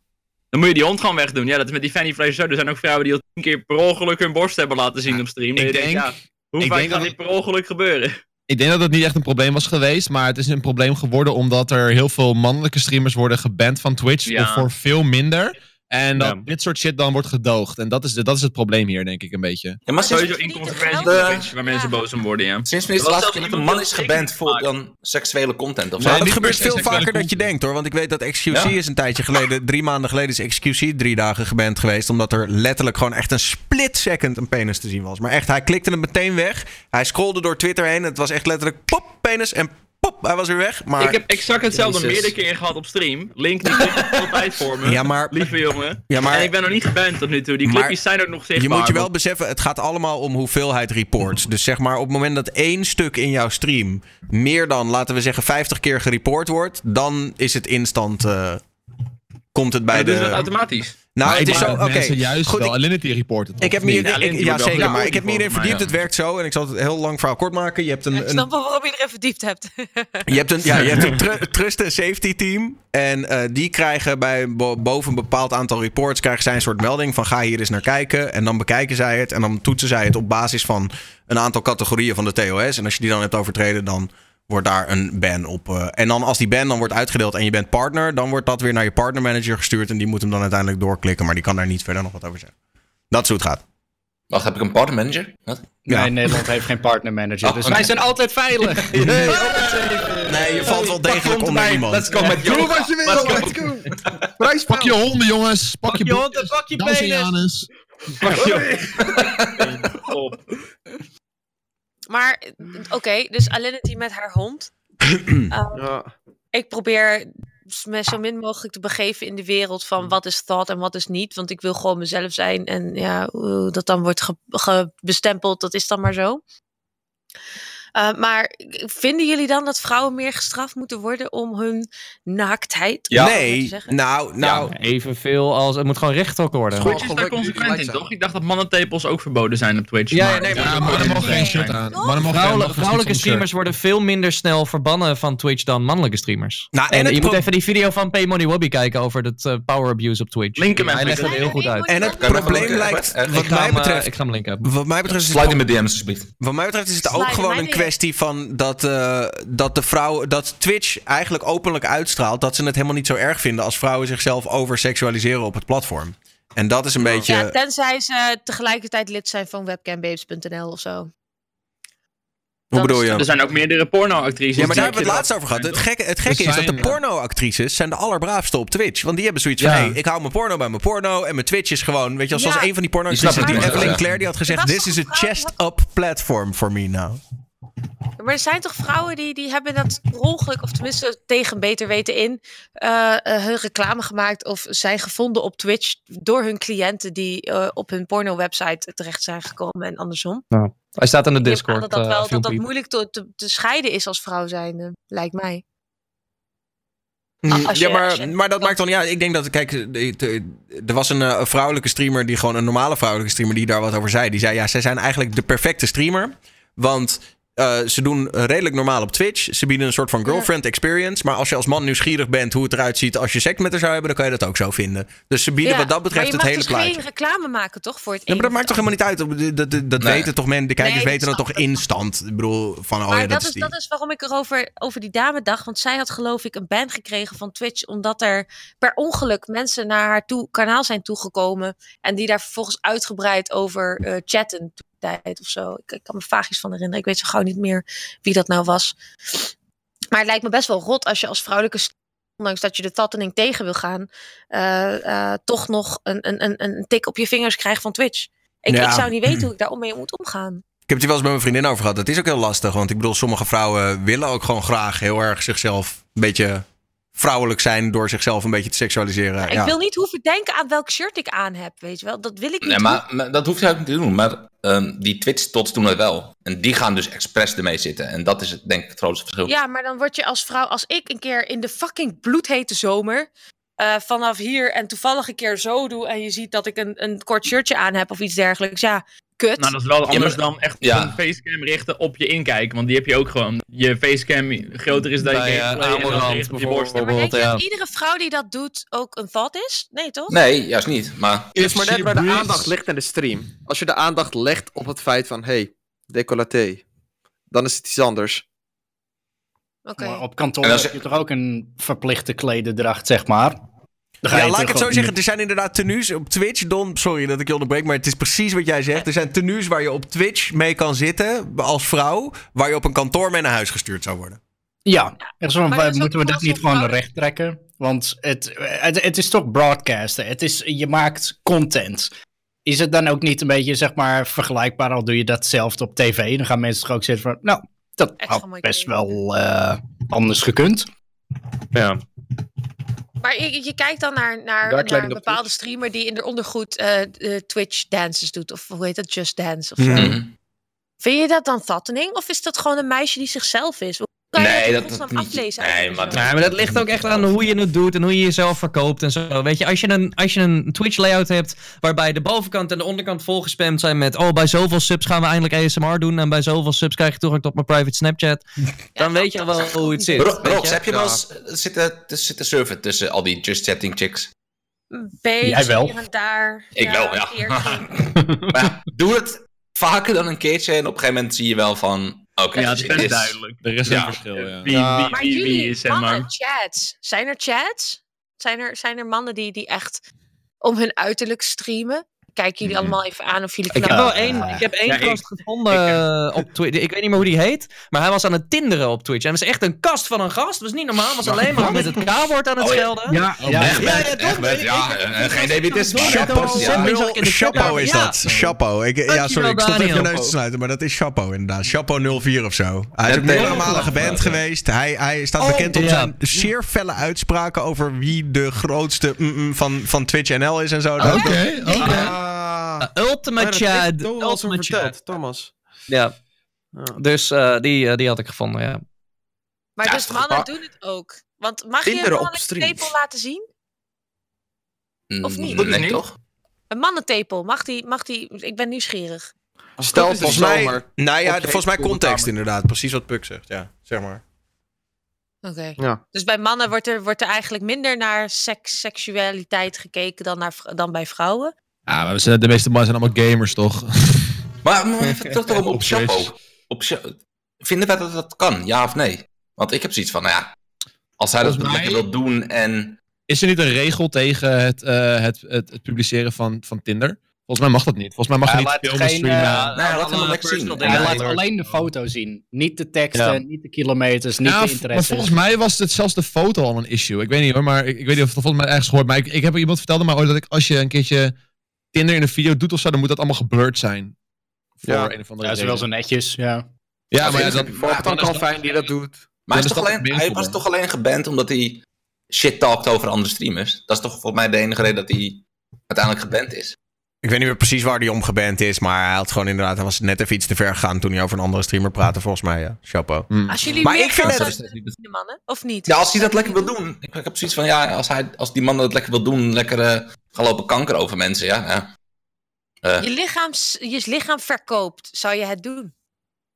Dan moet je die hond gewoon wegdoen. Ja, dat is met die Fanny Flash zo. Er zijn ook vrouwen die al tien keer per ongeluk hun borst hebben laten zien op stream. Ik denkt, denk, ja, hoe ik vaak denk kan dat dit per ongeluk gebeuren? ik denk dat het niet echt een probleem was geweest, maar het is een probleem geworden omdat er heel veel mannelijke streamers worden geband van Twitch Ja. voor veel minder. En dat Ja. dit soort shit dan wordt gedoogd. En dat is, de, dat is het probleem hier, denk ik, een beetje. Ja, maar sinds, Sowieso inconsequentie de- waar mensen Ja. boos om worden, ja. sinds zelfs keer dat een man is geband voor dan seksuele content of zo? Nee, dat niet gebeurt veel vaker dat je content. denkt hoor. Want ik weet dat XQC Ja? is een tijdje geleden, drie maanden geleden, is XQC drie dagen geband geweest. Omdat er letterlijk gewoon echt een split second een penis te zien was. Maar echt, hij klikte het meteen weg. Hij scrollde door Twitter heen. Het was echt letterlijk pop, penis en pop, hij was weer weg. Maar Ik heb exact hetzelfde Jezus. meerdere keren gehad op stream. Link die altijd voor me. Ja, maar- Lieve jongen. Ja, maar- En ik ben nog niet geband tot nu toe. Die clipjes zijn ook nog zichtbaar. Je moet je wel beseffen, het gaat allemaal om hoeveelheid reports. Dus zeg maar, op het moment dat één stuk in jouw stream meer dan, laten we zeggen, 50 keer gereport wordt, dan is het instant. eh, komt het bij Ja, de. dus dat automatisch. Nou, Maar het ik is zo. Oké, juist goed. wel ik- Alinity reporten. Ik heb of me niet? hier, Ja, ik- ja, zeker, maar ik heb me hierin verdiept. Het werkt zo, en ik zal het heel lang verhaal kort maken. Je hebt Ik een, een, snap wel waarom je er even verdiept hebt. je hebt een, ja, je hebt een tru- trust en safety team. En eh, die krijgen bij bo- boven een bepaald aantal reports krijgen zij een soort melding van ga hier eens naar kijken. En dan bekijken zij het en dan toetsen zij het op basis van een aantal categorieën van de TOS. En als je die dan hebt overtreden, dan wordt daar een ban op. eh, en dan als die ban dan wordt uitgedeeld en je bent partner, dan wordt dat weer naar je partnermanager gestuurd. En die moet hem dan uiteindelijk doorklikken, maar die kan daar niet verder nog wat over zeggen. Dat is hoe het gaat. Wacht, heb ik een partnermanager? Wat? Ja. Nee, Nederland heeft geen partnermanager. Oh, dus wij zijn altijd veilig. Nee, je valt wel degelijk onder iemand. Let's go met Doe yoga. wat je wil, Let's go. let's go. Prijsspel. Pak je honden, jongens. Pak, je, je honden, boekjes. pak je penis. anus. Maar, oké, dus Alinity met haar hond. Ja. ik probeer me zo min mogelijk te begeven in de wereld van wat is thought en wat is niet. Want ik wil gewoon mezelf zijn. En ja, hoe dat dan wordt ge- ge- bestempeld, dat is dan maar zo. Uh, maar vinden jullie dan dat vrouwen meer gestraft moeten worden om hun naaktheid? Ja. Nee, zeggen? nou, nou, Ja, evenveel als... Het moet gewoon rechtgetrokken worden. Goed. Twitch is daar consequent in, toch? Ik dacht dat mannentepels ook verboden zijn op Twitch. Ja, ja, nee, Ja, maar er mogen geen shirt aan. Vrouwelijke streamers worden veel minder snel verbannen van Twitch dan mannelijke streamers. nou En, je moet even die video van Pay Money Wobby kijken over het eh, power abuse op Twitch. Link hem Hij legt het heel goed uit. en het probleem lijkt, linken? wat mij eh, betreft, ik ga hem linken hebben. wat mij betreft is het Slide in mijn DM's alsjeblieft. Wat mij betreft is het ook gewoon een weer. Kwestie van dat, eh, dat de vrouw, dat Twitch eigenlijk openlijk uitstraalt dat ze het helemaal niet zo erg vinden als vrouwen zichzelf overseksualiseren op het platform. En dat is een beetje. Ja, tenzij ze tegelijkertijd lid zijn van webcambabes.nl of zo. hoe bedoel je? Er zijn ook meerdere porno-actrices. Ja, maar daar die- hebben we het laatst over gehad. Het gekke, het gekke is dat de porno-actrices zijn de allerbraafste op Twitch. Want die hebben zoiets van, hey, ik hou mijn porno bij mijn porno. En mijn Twitch is gewoon, weet je wel, zoals Ja. een van die Die porno-actrices, die niet, Evelyn ja. Claire, die had gezegd, this is a die chest-up platform for me now. Maar er zijn toch vrouwen die, die hebben dat ongeluk, of tenminste tegen beter weten in, eh, eh, hun reclame gemaakt of zijn gevonden op Twitch door hun cliënten die eh, op hun porno-website terecht zijn gekomen en andersom. Hij staat in de Discord. dat dat, wel, dat, dat moeilijk te, te, te scheiden is als vrouw zijnde, lijkt mij. als ja, je- maar, je- maar dat maakt dan niet uit. Ik denk dat, kijk, er was een, een vrouwelijke streamer, die gewoon een normale vrouwelijke streamer, die daar wat over zei. Die zei, ja, zij zijn eigenlijk de perfecte streamer. Want eh, ze doen redelijk normaal op Twitch. Ze bieden een soort van girlfriend experience. Maar als je als man nieuwsgierig bent hoe het eruit ziet als je seks met haar zou hebben, dan kan je dat ook zo vinden. Dus ze bieden Ja, wat dat betreft maar je het mag hele dus plaatje. geen reclame maken, toch? Voor het Ja, maar dat maakt toch helemaal niet uit. Dat, dat, dat Nee. weten toch men, de kijkers Nee, weten dat toch instant. Ik bedoel, van oh maar ja, dat, dat, is, die. dat is waarom ik erover over die dame dacht. Want zij had geloof ik een ban gekregen van Twitch. Omdat er per ongeluk mensen naar haar toe, kanaal zijn toegekomen. En die daar vervolgens uitgebreid over eh, chatten tijd of zo. Ik, ik kan me vaag iets van herinneren. Ik weet zo gauw niet meer wie dat nou was. Maar het lijkt me best wel rot als je als vrouwelijke ondanks dat je de tattening tegen wil gaan, eh, eh, toch nog een, een, een, een tik op je vingers krijgt van Twitch. Ik, Ja. ik zou niet weten hoe ik daar mee moet omgaan. Ik heb het hier wel eens met mijn vriendin over gehad. Dat is ook heel lastig. Want ik bedoel, sommige vrouwen willen ook gewoon graag heel erg zichzelf een beetje vrouwelijk zijn. Door zichzelf een beetje te seksualiseren. Ik Ja. wil niet hoeven denken aan welk shirt ik aan heb, weet je wel. Dat wil ik niet Nee, maar, maar dat hoeft hij ook niet te doen. Maar ehm, die Twitch-tots doen het wel. En die gaan dus expres ermee zitten. En dat is het, denk ik het grootste verschil. Ja, maar dan word je als vrouw, als ik een keer in de fucking bloedhete zomer... eh, vanaf hier en toevallig een keer zo doe... en je ziet dat ik een, een kort shirtje aan heb of iets dergelijks. Ja, kut. Nou, dat is wel anders maar- dan echt ja. een facecam richten op je inkijken. Want die heb je ook gewoon. Je facecam groter is dan je Bij, eh, op je borst. maar denk je dat iedere vrouw die dat doet ook een thought is? Nee, toch? Nee, juist niet. Maar Het is maar net waar de aandacht ligt in de stream. Als je de aandacht legt op het feit van, hey, decolleté. Dan is het iets anders. Oké. Maar op kantoor heb je toch ook een verplichte klededracht, zeg maar. Ja, laat ik het zo zeggen. Er zijn inderdaad tenues op Twitch. Don, sorry dat ik je onderbreek, maar het is precies wat jij zegt. Er zijn tenues waar je op Twitch mee kan zitten als vrouw. Waar je op een kantoor mee naar huis gestuurd zou worden. Ja, dat is moeten we dat niet gewoon vrouw- recht trekken? Want het, het, het is toch broadcasten. Het is, je maakt content. Is het dan ook niet een beetje, zeg maar, vergelijkbaar al doe je datzelfde op tv? Dan gaan mensen toch ook zitten van, nou, dat had best wel eh, anders gekund. Ja. Maar je, je kijkt dan naar, naar, een bepaalde streamer die in de ondergoed eh, eh, Twitch dances doet. Of hoe heet dat? Just Dance of zo. Mhm. Vind je dat dan fattening? Of is dat gewoon een meisje die zichzelf is? Kan Nee, dat dat- niet. aflezen? Nee, maar-? Ja, maar dat ligt ook echt aan hoe je het doet en hoe je jezelf verkoopt en zo. Weet je, als je een, als je een Twitch layout hebt waarbij de bovenkant en de onderkant volgespamd zijn met oh, bij zoveel subs gaan we eindelijk ASMR doen en bij zoveel subs krijg je toegang tot mijn private Snapchat. Dan weet je wel hoe het zit. Ro- weet Rox, je? heb je wel eens eh, zitten, te- zitten surfen tussen al die just chatting chicks? Beetje Jij wel. hier en daar. Ik wel, ja. maar ja, doe het vaker dan een keertje. En op een gegeven moment zie je wel van... Oké, Ja, het is duidelijk. Er is Ja. een verschil, ja. Wie, Ja. wie, Maar wie, wie jullie, is, zeg mannen, maar. chats. Zijn er chats? Zijn er, zijn er mannen die, die echt om hun uiterlijk streamen? Kijken jullie Mhm. allemaal even aan of jullie Ik heb wel één, ik heb één Ja, ik- gast gevonden eh, op Twitch. Ik weet niet meer hoe die heet, maar hij was aan het tinderen op Twitch. En was echt een kast van een gast. Dat was niet normaal. Was alleen maar met het K-woord aan het Oh, ja. schelden. Ja, Oh, ja, echt? Ja, ja, ja, geen wie het is, dat. Ik, ja, sorry, ik stond even mijn neus te sluiten, maar dat is Chapeau inderdaad. Chapeau 04 of zo. Hij is ook meerdere malen geband geweest. Hij, hij staat Oh, bekend om zijn zeer felle uitspraken over wie de grootste mm-mm van, van Twitch NL is en zo. Oké, oké. Ah, Uh, Ultimate heeft Chad. Ultimate Chad. verteld, Thomas. Ja, Ja. dus eh, die, eh, die had ik gevonden, ja. Maar Ja, dus mannen doen het ook. Want mag je een tepel laten zien? Of niet? Mm, Nee, niet. toch? Een mannentepel, mag die, mag die... Ik ben nieuwsgierig. Stel is het Volgens mij, nou ja, volgens mij context inderdaad. Precies wat Puk zegt, ja. Zeg maar. Oké. Ja. Dus bij mannen wordt er, wordt er eigenlijk minder naar seks, seksualiteit gekeken dan, naar, dan bij vrouwen? Ja, maar we zijn, de meeste mannen zijn allemaal gamers, toch? Maar, maar even terug op, Op op. Chapo. Vinden wij dat dat kan, ja of nee? Want ik heb zoiets van, nou ja, als hij dat mij- lekker wil doen en... Is er niet een regel tegen het, eh, het, het, het publiceren van, van Tinder? Volgens mij mag dat niet. Volgens mij mag je Hij niet laat filmen, geen, streamen. Nee, laat hem lekker zien. Hij laat alleen de foto zien. Niet de teksten, Ja. niet de kilometers, niet Ja, de v- maar interesse. volgens mij was het zelfs de foto al een issue. Ik weet niet hoor, maar ik, ik weet niet of het volgens mij ergens gehoord. Maar ik, ik heb iemand vertelde maar ooit dat ik, als je een keertje Tinder in een video doet of zo, dan moet dat allemaal geblurred zijn. Voor Ja. een of andere Ja, dat is wel zo reden. netjes, ja. Ja, maar ja, dan, maar Voor dan dan kan fijn die dat doet. Maar hij, is toch alleen, het hij was toch alleen geband omdat hij shit talkt over andere streamers? Dat is toch volgens mij de enige reden dat hij uiteindelijk geband is? Ik weet niet meer precies waar hij omgeband is. Maar hij had gewoon inderdaad. Hij was net even iets te ver gegaan toen hij over een andere streamer praatte. Volgens mij, ja. Chapeau. Mm. Als jullie maar ik vind het. Mannen, of niet? Ja, als hij dat lekker wil doen. Ik, heb zoiets van. Ja, als, hij, als die man dat lekker wil doen. Lekker uh, gaan lopen kanker over mensen. Ja. ja. Eh. Je, lichaam, je lichaam verkoopt. Zou je het doen?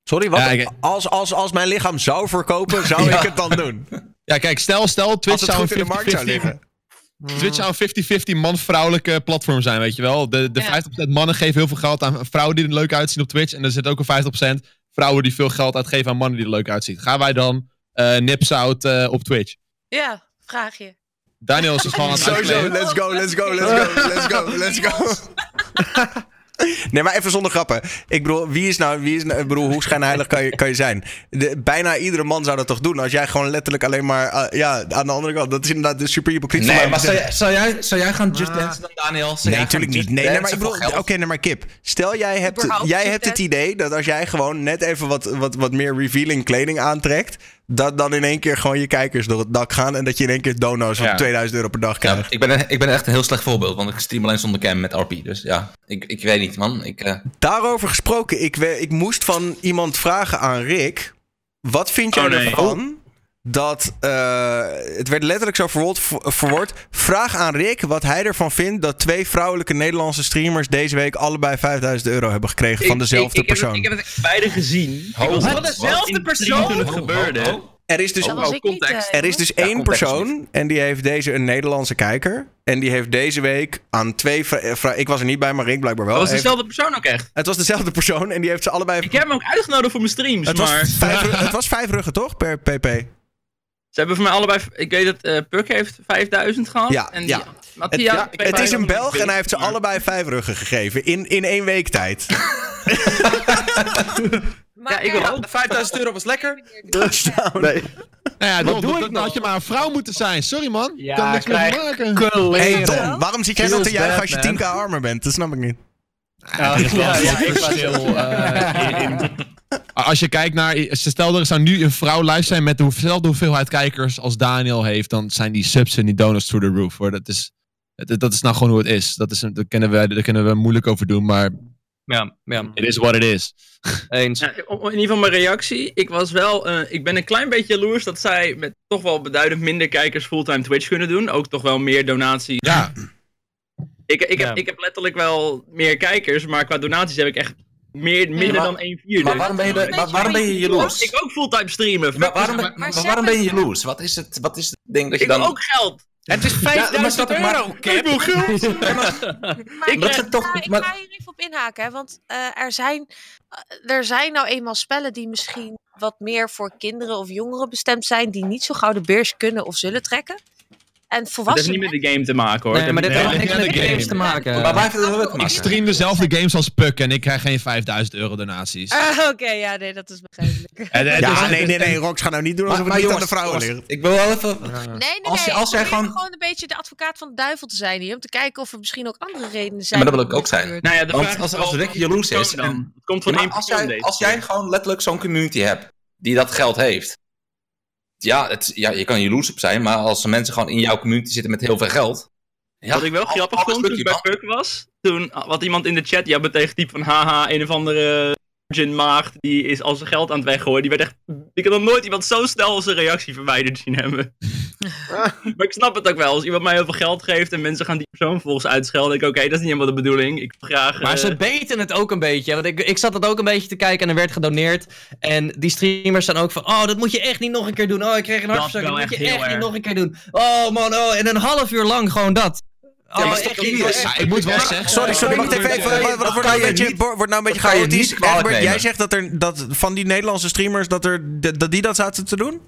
Sorry, wat? Als, als, als mijn lichaam zou verkopen, zou ik het dan doen? Ja, kijk, stel, stel Twitch zou 50, 50, 50, Twitch zou een 50-50 man-vrouwelijke platform zijn, weet je wel. De, de Ja. 50% mannen geven heel veel geld aan vrouwen die er leuk uitzien op Twitch. En er zit ook een 50% vrouwen die veel geld uitgeven aan mannen die er leuk uitzien. Gaan wij dan eh nips out eh, op Twitch? Ja, vraag je. Daniel is gewoon aan het Sowieso, uitkleden. let's go, let's go, let's go, let's go, let's go. Nee, maar even zonder grappen. Ik bedoel, wie is nou, wie is nou, ik bedoel, hoe schijnheilig kan je, kan je zijn? De, bijna iedere man zou dat toch doen als jij gewoon letterlijk alleen maar, eh, ja, aan de andere kant, dat is inderdaad de super hypocriet van nee, maar zou jij, zou, jij, zou jij gaan Just Dance dan, Daniel? Zou Nee, natuurlijk niet. Nee, nee, maar ik bedoel, oké, nee, maar Kip. Stel, jij hebt, Überhaupt jij hebt het idee dat als jij gewoon net even wat, wat, wat meer revealing kleding aantrekt, dat dan in één keer gewoon je kijkers door het dak gaan en dat je in één keer dono's van Ja. 2000 euro per dag Ja, krijgt. ik, ben, ik ben echt een heel slecht voorbeeld, want ik stream alleen zonder cam met RP. Dus ja, ik, ik weet niet, man. Ik, eh, Daarover gesproken, ik, we- ik moest van iemand vragen aan Rick. Wat vind jij Oh, nee. ervan dat, eh, het werd letterlijk zo verwoord, verwoord, vraag aan Rick wat hij ervan vindt dat twee vrouwelijke Nederlandse streamers deze week allebei 5000 euro hebben gekregen van dezelfde ik, ik persoon. Heb, het- ik heb het beide gezien. Ho, ik was Dezelfde persoon? toen het Ho, ho, gebeurde. ho. Er is dus, Oh, context. eh, er is dus Ja, één persoon en die heeft deze een Nederlandse kijker. En die heeft deze week aan twee... vra- vra- ik was er niet bij, maar Rick blijkbaar wel. Dat was heeft- dezelfde persoon ook echt. het was dezelfde persoon en die heeft ze allebei... Ik heb hem ook uitgenodigd voor mijn streams, het, maar was vijf, het was vijf ruggen, toch? Per pp. Ze hebben voor mij allebei... Ik weet dat eh Puk heeft 5000 gehad. Ja, en ja. Mattia, Het, twee het is een. Belg en hij heeft ze allebei vijf ruggen gegeven. In, in één week tijd. Maar Ja, ik wil ja, ook. 5000 euro was lekker. Touchdown. Nee. Nou ja, dan, doe dan, ik dan nog? had je maar een vrouw moeten zijn. Sorry man. Ja, kan niks meer maken. Hey Kleren. Tom, waarom zit jij dan te juichen als je man. 10k armer bent? Dat snap ik niet. Ja, ja, ja, ik was- verschil. eh, in- in- Als je kijkt naar, stel er zou nu een vrouw live zijn met dezelfde hoeveelheid kijkers als Daniel heeft, dan zijn die subs en die donors through the roof. Hoor. Dat, is, dat, dat is nou gewoon hoe het is. Dat is daar, kunnen we, daar kunnen we moeilijk over doen, maar Ja, ja, it is what it is. eens. Ja, in ieder geval mijn reactie. Ik was wel, eh, ik ben een klein beetje jaloers dat zij met toch wel beduidend minder kijkers fulltime Twitch kunnen doen. Ook toch wel meer donaties. Ja, Ik, ik, Ja. heb, ik heb letterlijk wel meer kijkers, maar qua donaties heb ik echt meer, minder maar- dan 1 vierde. Maar waarom ben je, de- waarom ben je jaloers? Ik ook fulltime streamen. Maar waarom, Maar maar waarom ben je jaloers? Wat is het, wat is het ding dat je Ik wil dan... ook geld. Het is Ja, maar 5000 snap ik, maar- euro, Ik- dat ik, toch- ga, ik maar- ga hier even op inhaken, hè, want eh, er, zijn, eh, er zijn nou eenmaal spellen die misschien wat meer voor kinderen of jongeren bestemd zijn, die niet zo gauw de beurs kunnen of zullen trekken. En Dat heeft niet met de game te maken hoor. Nee, maar dit heeft niks met de de game. games te maken. Maar waar heeft het Ik stream dezelfde games als Puck en ik krijg geen 5000 euro donaties. Ah, Oké, ja, nee, dat is begrijpelijk. Ja, nee, nee, nee. Rox, ga nou niet doen Maar, alsof maar het niet jongens, aan de vrouwen ligt. ik wil wel even... Nee, nee, nee. als jij ik probeer gewoon- gewoon een beetje de advocaat van de duivel te zijn hier. Om te kijken of er misschien ook andere redenen Ja, zijn. maar dat wil ik ook zijn. Nou ja, de vraag als- als Rick jaloers is Het komt van één persoon deze als jij gewoon letterlijk zo'n community hebt die dat geld heeft. Ja, het, ja, je kan jaloers op zijn, maar als er mensen gewoon in jouw community zitten met heel veel geld. Ja, Wat ik wel grappig vond toen lukt ik je, bij. Puck was, toen had iemand in de chat, ja, tegen type van haha, een of andere virgin maagd, die is al zijn geld aan het weggooien. Die werd echt, ik heb nog nooit iemand zo snel zijn reactie verwijderd zien hebben. maar ik snap het ook wel, als iemand mij heel veel geld geeft en mensen gaan die persoon vervolgens uitschelden, denk ik, oké, dat is niet helemaal de bedoeling. Ik wil graag... Maar eh, ze beten het ook een beetje. Want ik, ik zat dat ook een beetje te kijken en er werd gedoneerd. En die streamers zijn ook van: Oh, dat moet je echt niet nog een keer doen. Oh, ik kreeg een Dat hartverzakking. wel Dat moet je echt niet nog een keer doen. Oh man, oh. En een half uur lang gewoon dat. Oh, maar echt niet. Ja, ik moet wel zeggen. Sorry, sorry, wacht even. even wat, wordt kan nou je een beetje, niet- wordt nou een beetje chaotisch. Egbert, jij zegt dat, er, dat van die Nederlandse streamers, dat, er, dat die dat zaten te doen?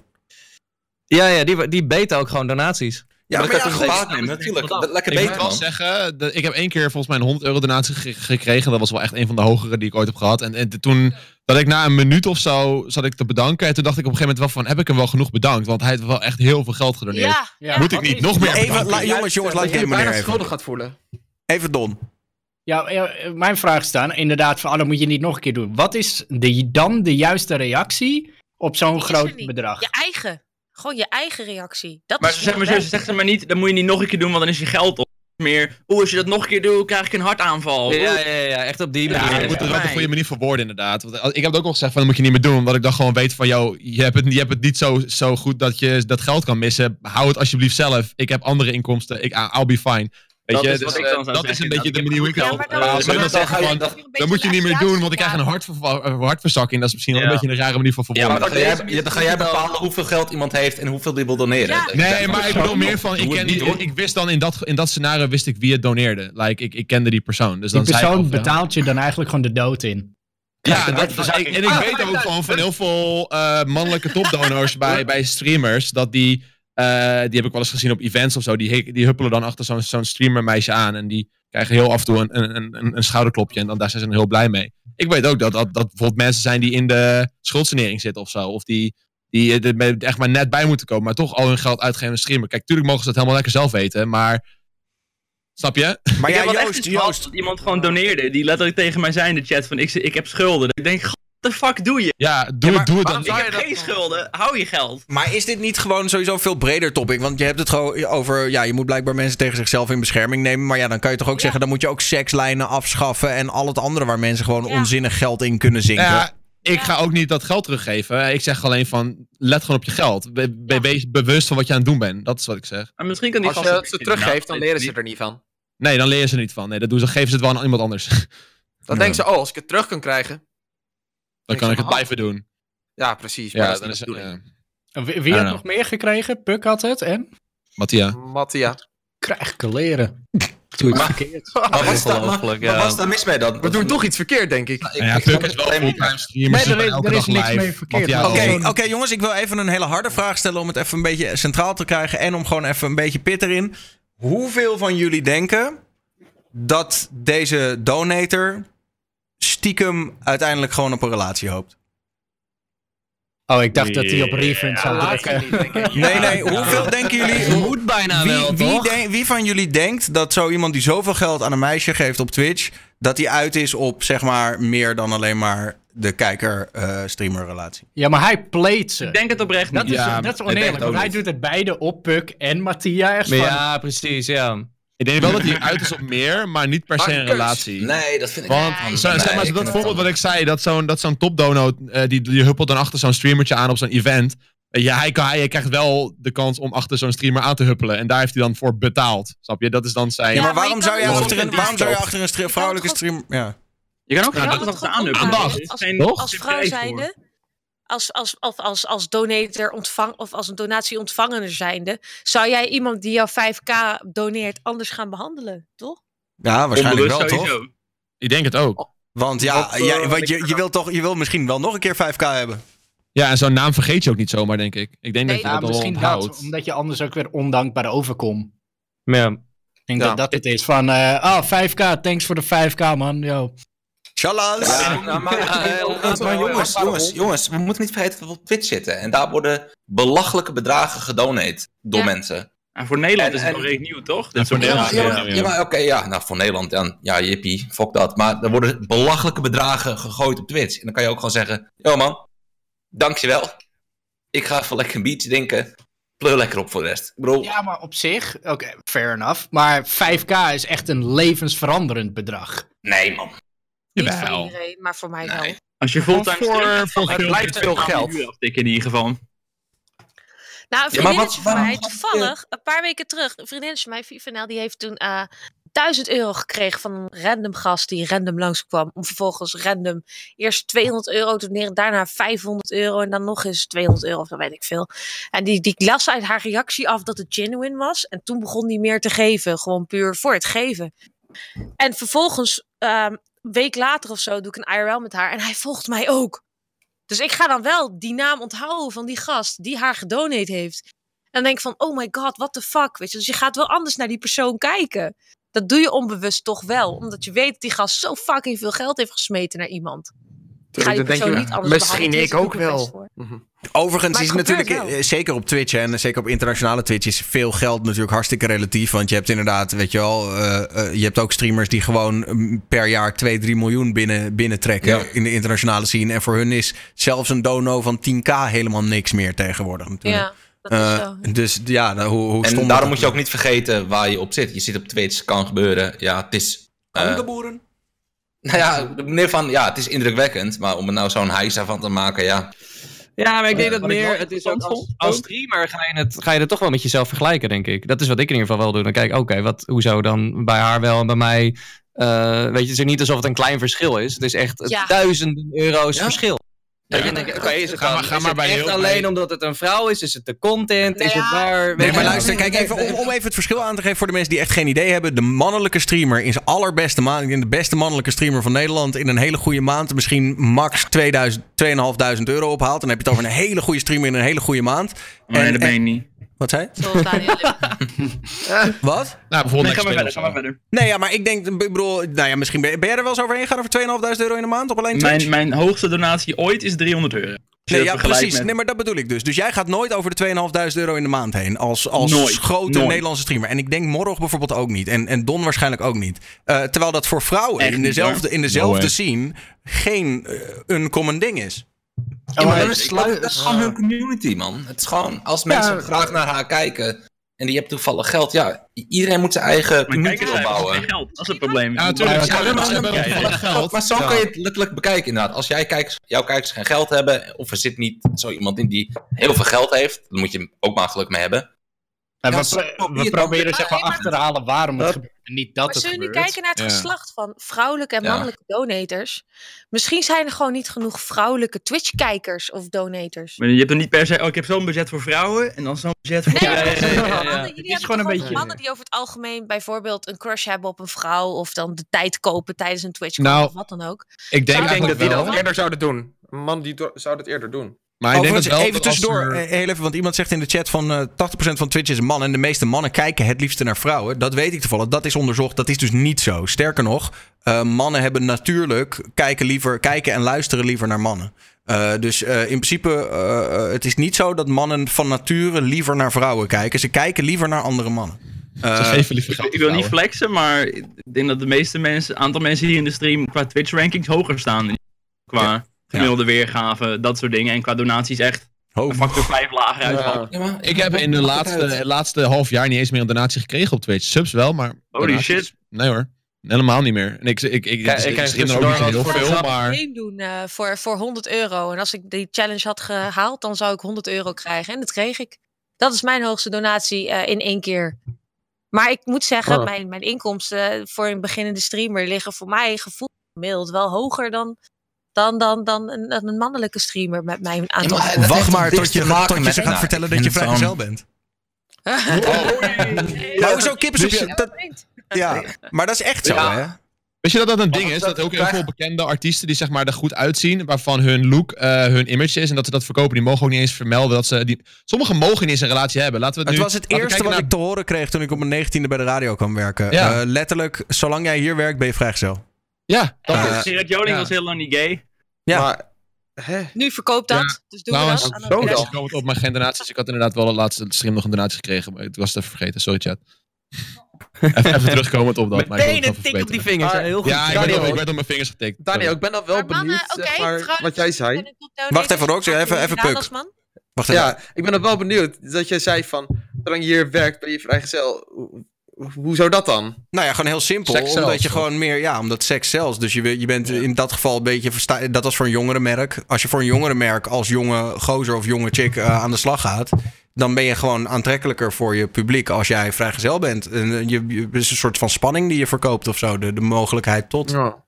Ja, ja, die, die beten ook gewoon donaties. Ja, maar maar dat ja, nemen, natuurlijk. Dat- Lekker Ik moet beter, wel man. zeggen, dat- ik heb één keer volgens mij een 100 euro donatie ge- gekregen. Dat was wel echt een van de hogere die ik ooit heb gehad. En, en toen, dat ik na een minuut of zo zat ik te bedanken. En toen dacht ik op een gegeven moment wel van, heb ik hem wel genoeg bedankt? Want hij heeft wel echt heel veel geld gedoneerd. Ja, Ja. Moet ik niet nog meer Even, bedanken? la- jongens, jongens, laat je bijna meneer even. schuldig gaat voelen. Even Don. Ja, mijn vraag is dan inderdaad van, oh, dat moet je niet nog een keer doen. Wat is de, dan de juiste reactie op zo'n groot bedrag? Je eigen. Gewoon je eigen reactie. Dat Maar is ze zeggen veel maar, zo, ze zeggen maar niet, dat moet je niet nog een keer doen, want dan is je geld op. Meer, oeh, als je dat nog een keer doet, krijg ik een hartaanval. Ja, ja, ja, echt op die Ja, manier. je moet er Ja. wel op een goede manier voor worden, inderdaad. Want ik heb het ook al gezegd van, dat moet je niet meer doen. Omdat ik dan gewoon weet van, jou, je hebt het, je hebt het niet zo, zo goed dat je dat geld kan missen. Hou het alsjeblieft zelf. Ik heb andere inkomsten. Ik, I'll be fine. Weet Dat je, is dus, eh, dat is een beetje de manier hoe ik Ja, maar eh, dan- dan moet je niet meer doen, want ik krijg een eh, hartverzakking. Dat is misschien wel een Ja. beetje een rare manier van Ja, verwoorden. maar dan ga, jij, ja, dan ga jij bepalen hoeveel geld iemand heeft en hoeveel die wil doneren. Ja. Nee, maar ik bedoel meer van, ik, Doe het ken, niet, ik, hoor. ik wist dan in dat, in dat scenario wist ik wie het doneerde. Like, ik, ik kende die persoon. Dus Die dan zei ik persoon betaalt je dan eigenlijk gewoon de dood in. Ja, dat, ik- en ik weet ook gewoon van heel veel eh, mannelijke topdonors bij, bij streamers, dat die, eh, die heb ik wel eens gezien op events of zo, die, die huppelen dan achter zo'n zo'n streamermeisje aan en die krijgen heel af en toe een, een, een, een schouderklopje en dan, daar zijn ze dan heel blij mee. Ik weet ook dat, dat, dat bijvoorbeeld mensen zijn die in de schuldsanering zitten of zo, of die, die er echt maar net bij moeten komen, maar toch al hun geld uitgeven aan een streamer. Kijk, tuurlijk mogen ze dat helemaal lekker zelf weten, maar snap je? Maar ik ja, echt Joost, dat iemand gewoon doneerde, die letterlijk tegen mij zei in de chat van, ik, ik heb schulden. Ik denk, the fuck doe je? Ja, doe, maar doe het dan Ik heb geen schulden, hou je geld. Maar is dit niet gewoon sowieso een veel breder topic? Want je hebt het gewoon over, ja, je moet blijkbaar mensen tegen zichzelf in bescherming nemen. Maar ja, dan kan je toch ook zeggen, dan moet je ook sekslijnen afschaffen en al het andere waar mensen gewoon Ja. onzinnig geld in kunnen zinken. Ja, ik ga ook niet dat geld teruggeven. Ik zeg alleen van, let gewoon op je geld. Be-. Wees bewust van wat je aan het doen bent. Dat is wat ik zeg. Maar misschien kan die Als je het ze teruggeeft, dan leren ze er niet van. Nee, dan leer je ze er niet van. Nee, dat doen ze, geven ze het wel aan iemand anders. Dan denken ze, oh, als ik het terug kan krijgen. Dan kan ik het blijven doen. Ja, precies. Maar Ja, dat dan is. En Wie, wie had nog meer gekregen? Puk had het en? Mattia. Mattia. Krijg kleren. Doe ik verkeerd. Maar wat is daar, maar, maar ja. wat is daar mis mee dan? We doen toch iets verkeerd, denk ik. Nou, ik- ja, ik Puk is het wel fulltime streamer. Nee, er er is niks live. mee verkeerd, maar Oké, oké, jongens, ik wil even een hele harde vraag stellen om het even een beetje centraal te krijgen en om gewoon even een beetje pit erin. Hoeveel van jullie denken dat deze donator stiekem uiteindelijk gewoon op een relatie hoopt? Oh, ik dacht dat hij op refund zou drukken. niet, denk ik. Nee, nee, hoeveel denken jullie? Moet bijna Wie, wel, wie, denk- wie van jullie denkt dat zo iemand die zoveel geld aan een meisje geeft op Twitch, dat hij uit is op zeg maar meer dan alleen maar de kijker-streamer relatie? Ja, maar hij playt ze. Ik denk het oprecht Dat is, Ja, dat is oneerlijk, want hij niet. doet het beide op Puk en Mattia. Echt van, Ja, precies, ja. Ik denk wel dat hij uit is op meer, maar niet per se een relatie. Nee, dat vind ik Want, Nee, zo- zeg maar, ik dat voorbeeld wat ik zei, dat zo'n dat zo'n topdono, eh, die, die huppelt dan achter zo'n streamertje aan op zo'n event. Weet je, hij, kan, hij krijgt wel de kans om achter zo'n streamer aan te huppelen. En daar heeft hij dan voor betaald. Snap je? Dat is dan zijn... Ja, maar maar waarom je zou je achter een, waarom zou je achter een vrouwelijke streamer... Ja. Je kan ook aanhuppen. opbouwen. Er is Als, als vrouw zijnde, als, als, als, als, als donator ontvang of als een donatie ontvangender zijnde, zou jij iemand die jou 5k doneert anders gaan behandelen, toch? Ja, waarschijnlijk wel, toch? Ik denk het ook. Want ja, Wat, eh, want je, je, wil toch, je wil misschien wel nog een keer 5k hebben. Ja, en zo'n naam vergeet je ook niet zomaar, denk ik. Ik denk Nee, dat je Ja, dat wel misschien onthoudt. dat, omdat je anders ook weer ondankbaar overkomt. Ja. Ik denk Ja. dat dat het is van, eh ah, 5k, thanks voor de 5k, man. Yo. Nou, maar, maar jongens, jongens, jongens, we moeten niet vergeten dat we op Twitch zitten. En daar worden belachelijke bedragen gedonate door Ja. mensen. En voor Nederland En- is het en- nog redelijk nieuw, toch? Ja, voor Nederland. Ja, ja, maar, ja. ja, maar oké, ja, nou voor Nederland dan, ja, jippie, fuck dat. Maar er worden belachelijke bedragen gegooid op Twitch. En dan kan je ook gewoon zeggen, yo man, dankjewel. Ik ga even lekker een biertje drinken. Pleur lekker op voor de rest. Bedoel, Ja, maar op zich, oké, fair enough. Maar 5k is echt een levensveranderend bedrag. nee man. Niet voor iedereen, maar voor mij wel. Als je fulltime Voor- voor dan veel blijft veel geld. aftikken in ieder geval. Nou, een vriendinnetje wat- van mij, toevallig, een paar weken terug, een vriendinnetje van mij, Vivanel, die heeft toen eh 1000 euro gekregen van een random gast die random langskwam. Om vervolgens random eerst 200 euro te doneren, daarna 500 euro en dan nog eens 200 euro, of dat weet ik veel. En die, die las uit haar reactie af dat het genuine was. En toen begon die meer te geven, gewoon puur voor het geven. En vervolgens, ehm, een week later of zo, doe ik een IRL met haar en hij volgt mij ook. Dus ik ga dan wel die naam onthouden van die gast die haar gedonate heeft. En dan denk ik van, oh my god, what the fuck. Dus je gaat wel anders naar die persoon kijken. Dat doe je onbewust toch wel, omdat je weet dat die gast zo fucking veel geld heeft gesmeten naar iemand. Je denk persoon je, niet anders misschien ik ook wel. Mhm. Overigens Maar is het natuurlijk, wel. eh, zeker op Twitch en zeker op internationale Twitch, is veel geld natuurlijk hartstikke relatief. Want je hebt inderdaad, weet je wel, eh, eh, je hebt ook streamers die gewoon mm, per jaar 2, 3 miljoen binnen, binnentrekken Ja. in de internationale scene. En voor hun is zelfs een dono van 10k helemaal niks meer tegenwoordig natuurlijk. Ja, dat is zo. dus ja, hoe, hoe En daarom moet je ook niet vergeten waar je op zit. Je zit op Twitch, kan gebeuren. Ja, het is... Angeboeren? Nou ja, de meneer van, ja, het is indrukwekkend. Maar om er nou zo'n heisa van te maken, ja. Ja, maar ik denk dat meer, het is ook als, als streamer ga je, het, ga je het toch wel met jezelf vergelijken, denk ik. Dat is wat ik in ieder geval wel doe. Dan kijk ik, oké, wat hoe zou dan bij haar wel en bij mij... eh, weet je, het is niet alsof het een klein verschil is. Het is echt Ja. duizenden euro's Ja. verschil. Je, is het, Ga maar- ga is maar het bij echt heel- alleen omdat het een vrouw is? Is het de content? Is het waar? Nee, maar luister, kijk even om, om even het verschil aan te geven voor de mensen die echt geen idee hebben. De mannelijke streamer in zijn allerbeste maand, de beste mannelijke streamer van Nederland in een hele goede maand misschien max 2000, 2500 euro ophaalt. Dan heb je het over een hele goede streamer in een hele goede maand. Nee, En- dat ben je niet. Wat zei je? Zoals Daniel. Wat? Nou, bijvoorbeeld Nee, Next ga maar verder, ga maar zo. verder. Nee, ja, maar ik denk, ik bedoel, nou ja, misschien ben, ben jij er wel eens overheen gegaan over 2500 euro in de maand op alleen Twitch? Mijn, mijn hoogste donatie ooit is 300 euro. Nee, dat ja, precies. met- Nee, maar dat bedoel ik dus. Dus jij gaat nooit over de 2500 euro in de maand heen. Als, als Nooit. grote Nooit. Nederlandse streamer. En ik denk Morrog bijvoorbeeld ook niet. En, en Don waarschijnlijk ook niet. Eh, terwijl dat voor vrouwen Echt in niet, dezelfde, in dezelfde No scene geen uh, uncommon ding is. Ja, maar dat is, dat is gewoon hun community, man. Het is gewoon, als mensen graag naar haar kijken en die hebben toevallig geld, ja, iedereen moet zijn eigen community opbouwen. geld. Dat is het probleem. Ja, natuurlijk. Ja, Ja, maar- zo Ja. kan je het letterlijk bekijken inderdaad. Als jij kijkers, jouw kijkers geen geld hebben, of er zit niet zo iemand in die heel veel geld heeft, dan moet je hem ook maar geluk mee hebben. En Ja, we, zo pro- probeer we het proberen dan. zeg maar Ah, maar- achterhalen waarom het gebeurt. En niet dat Maar het zullen we nu gebeurt. kijken naar het Ja. geslacht van vrouwelijke en Ja. mannelijke donators? Misschien zijn er gewoon niet genoeg vrouwelijke Twitch-kijkers of donators. Maar je hebt er niet per se, oh, ik heb zo'n budget voor vrouwen en dan zo'n budget voor... Nee, ja, ja, ja, ja. mannen, Het is hebben gewoon een beetje- mannen die over het algemeen bijvoorbeeld een crush hebben op een vrouw of dan de tijd kopen tijdens een Twitch Nou, of wat dan ook. Ik denk Ik denk dat die dat eerder zouden doen. Een man die zou dat eerder doen. Maar ik denk dat wel even tussendoor, er- eh, heel even, want iemand zegt in de chat van eh 80% van Twitch is een man en de meeste mannen kijken het liefste naar vrouwen. Dat weet ik toevallig, dat is onderzocht, dat is dus niet zo. Sterker nog, eh, mannen hebben natuurlijk, kijken, liever, kijken en luisteren liever naar mannen. Eh, dus eh, in principe, eh, eh, het is niet zo dat mannen van nature liever naar vrouwen kijken. Ze kijken liever naar andere mannen. Ze Eh, geven liever geld Ik wil niet flexen, maar ik denk dat de meeste mensen, aantal mensen hier in de stream qua Twitch rankings hoger staan. Qua gemiddelde weergave, dat soort dingen. En qua donaties echt ho. een factor 5 lager uitvallen. Ja, maar Ik heb in de laatste, uit. laatste half jaar niet eens meer een donatie gekregen op Twitch. Subs wel, maar. Holy donaties- shit. Nee hoor. Helemaal niet meer. En ik, ik, ik, ik, krijg- ik, ik er ook niet heel voor veel, maar. Game doen eh, voor, voor 100 euro. En als ik die challenge had gehaald, dan zou ik 100 euro krijgen. En dat kreeg ik. Dat is mijn hoogste donatie eh, in één keer. Maar ik moet zeggen, Oh. mijn, mijn inkomsten voor een beginnende streamer liggen voor mij gevoeld gemiddeld wel hoger dan dan, dan, dan een, een mannelijke streamer met mijn aantal. maar dat volgers. Wacht maar tot je, maken tot je ze gaat nou, vertellen dat je vrijgezel bent. Maar hoezo kippen op je... Dat, ja, maar dat is echt zo, Ja. hè? Weet je dat dat een ding is? dat ook heel veel bekende artiesten die zeg maar er goed uitzien, waarvan hun look eh, hun image is en dat ze dat verkopen, die mogen ook niet eens vermelden dat ze die. Sommigen mogen niet eens een relatie hebben. Laten we het, Het nu. was het eerste wat naar- ik te horen kreeg toen ik op mijn negentiende bij de radio kwam werken. Ja. Eh, letterlijk, zolang jij hier werkt, ben je vrijgezel. Ja, dat Eh, is. Gerard Joling ja. was heel lang niet gay. Ja. Maar, hè? Nu verkoopt dat, Ja. dus doen we Trouwens, dat. aan zo de dan. Ik op geen donaties. Ik had inderdaad wel de laatste stream nog een donatie gekregen, maar ik was het even vergeten. Sorry, chat. even, even terugkomend op dat. Meteen het een tik op die vingers. Maar- Heel goed. Ja, ik Daniel, werd, op, ik werd op mijn vingers getikt. Daniel, ik ben dan wel Maar mannen, benieuwd oké, zeg maar, wat jij zei. Wacht even, maken even- even puk. Wacht even. Ja, ik ben dan wel benieuwd dat jij zei van, zolang je hier werkt, ben je vrijgezel. Hoe- Hoezo dat dan? Nou ja, gewoon heel simpel. Seks omdat zelfs, je gewoon meer, ja, omdat seks zelfs. Dus je, je bent in dat geval een beetje, versta- dat was voor een jongerenmerk. Als je voor een jongerenmerk als jonge gozer of jonge chick eh, aan de slag gaat, dan ben je gewoon aantrekkelijker voor je publiek als jij vrijgezel bent. En, eh, je, je, het is een soort van spanning die je verkoopt of zo. De, de mogelijkheid tot. Ja.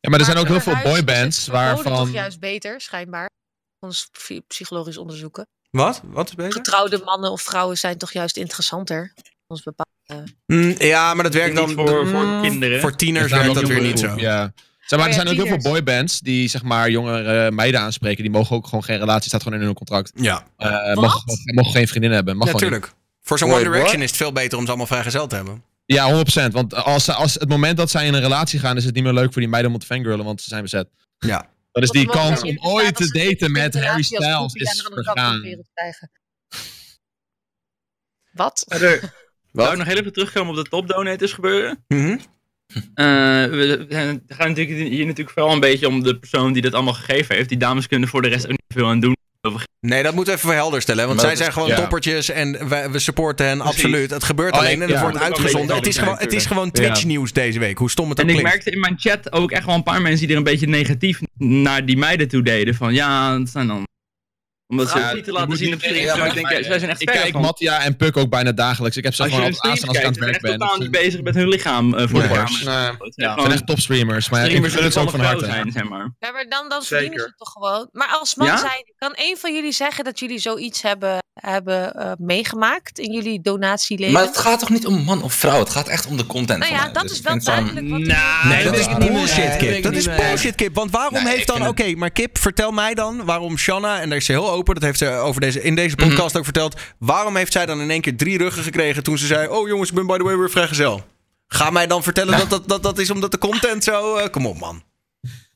Ja, maar er zijn ook heel veel huis is het boybands waarvan. toch juist beter, schijnbaar. Volgens psy- psychologisch onderzoeken. Wat? Wat is beter? Getrouwde mannen of vrouwen zijn toch juist interessanter. Volgens bepaalde... Mm, ja, maar dat werkt dan voor, voor Mm, kinderen. Voor tieners Er werkt dat weer niet zo. Ja. Zeg maar, Oh er zijn ook heel veel boybands die zeg maar jongere meiden aanspreken. Die mogen ook gewoon geen relatie, staat gewoon in hun contract. Ja, Eh Wat? mogen, mogen, geen vriendin hebben. Mag gewoon niet. natuurlijk. Voor zo'n One Direction what? is het veel beter om ze allemaal vrijgezel te hebben. Ja, 100%. Want als, als het moment dat zij in een relatie gaan, is het niet meer leuk voor die meiden om te fangirlen, want ze zijn bezet. Ja. Dat is die kans om ooit te daten een met Harry Styles is vergaan. wereld krijgen. Wat? Zou ik nog heel even terugkomen op de top donators gebeuren? Mhm. Eh, we, gaat natuurlijk hier natuurlijk vooral een beetje om de persoon die dat allemaal gegeven heeft. Die dames kunnen voor de rest ook niet veel aan doen. Nee, dat moeten we even helder stellen. Want Maar zij zijn is- gewoon ja. toppertjes en wij, we supporten hen Precies. absoluut. Het gebeurt Oh, alleen ik- en het ja, wordt uitgezonden. Het is, gewoon, het is gewoon. Twitch nieuws deze week. Hoe stom het ook En ik klinkt. merkte in mijn chat ook echt wel een paar mensen die er een beetje negatief naar die meiden toe deden. Van ja, het zijn dan. Omdat ze Ja, niet te laten zien op stream. ja, ik denk, ja, zij zijn echt Ik kijk van. Mattia en Puk ook bijna dagelijks. Ik heb ze gewoon als ik aan het ze werk zijn ben. echt totaal niet bezig met hun lichaam eh, voor Nee. de camera. Nee. Het zijn echt topstreamers, maar ik die het ze ook van harte. zeg maar. Ja, maar dan, dan Zeker. verdienen ze toch gewoon. Maar als man Ja? zijn, kan een van jullie zeggen dat jullie zoiets hebben, hebben eh, meegemaakt in jullie donatieleven? Maar het gaat toch niet om man of vrouw? Het gaat echt om de content. nou ja, dat Dus is wel vind duidelijk. Wat Nee, dat is bullshit. Kip. Dat is bullshit, Kip. Want waarom heeft dan... vind Oké, maar Kip, vertel mij dan waarom Shanna... en daar is ze heel dat heeft ze over deze, in deze podcast ook verteld... waarom heeft zij dan in één keer drie ruggen gekregen... toen ze zei... oh jongens, ik ben by the way weer vrijgezel. Ga mij dan vertellen dat, dat, dat dat is omdat de content zo... eh, kom op, man.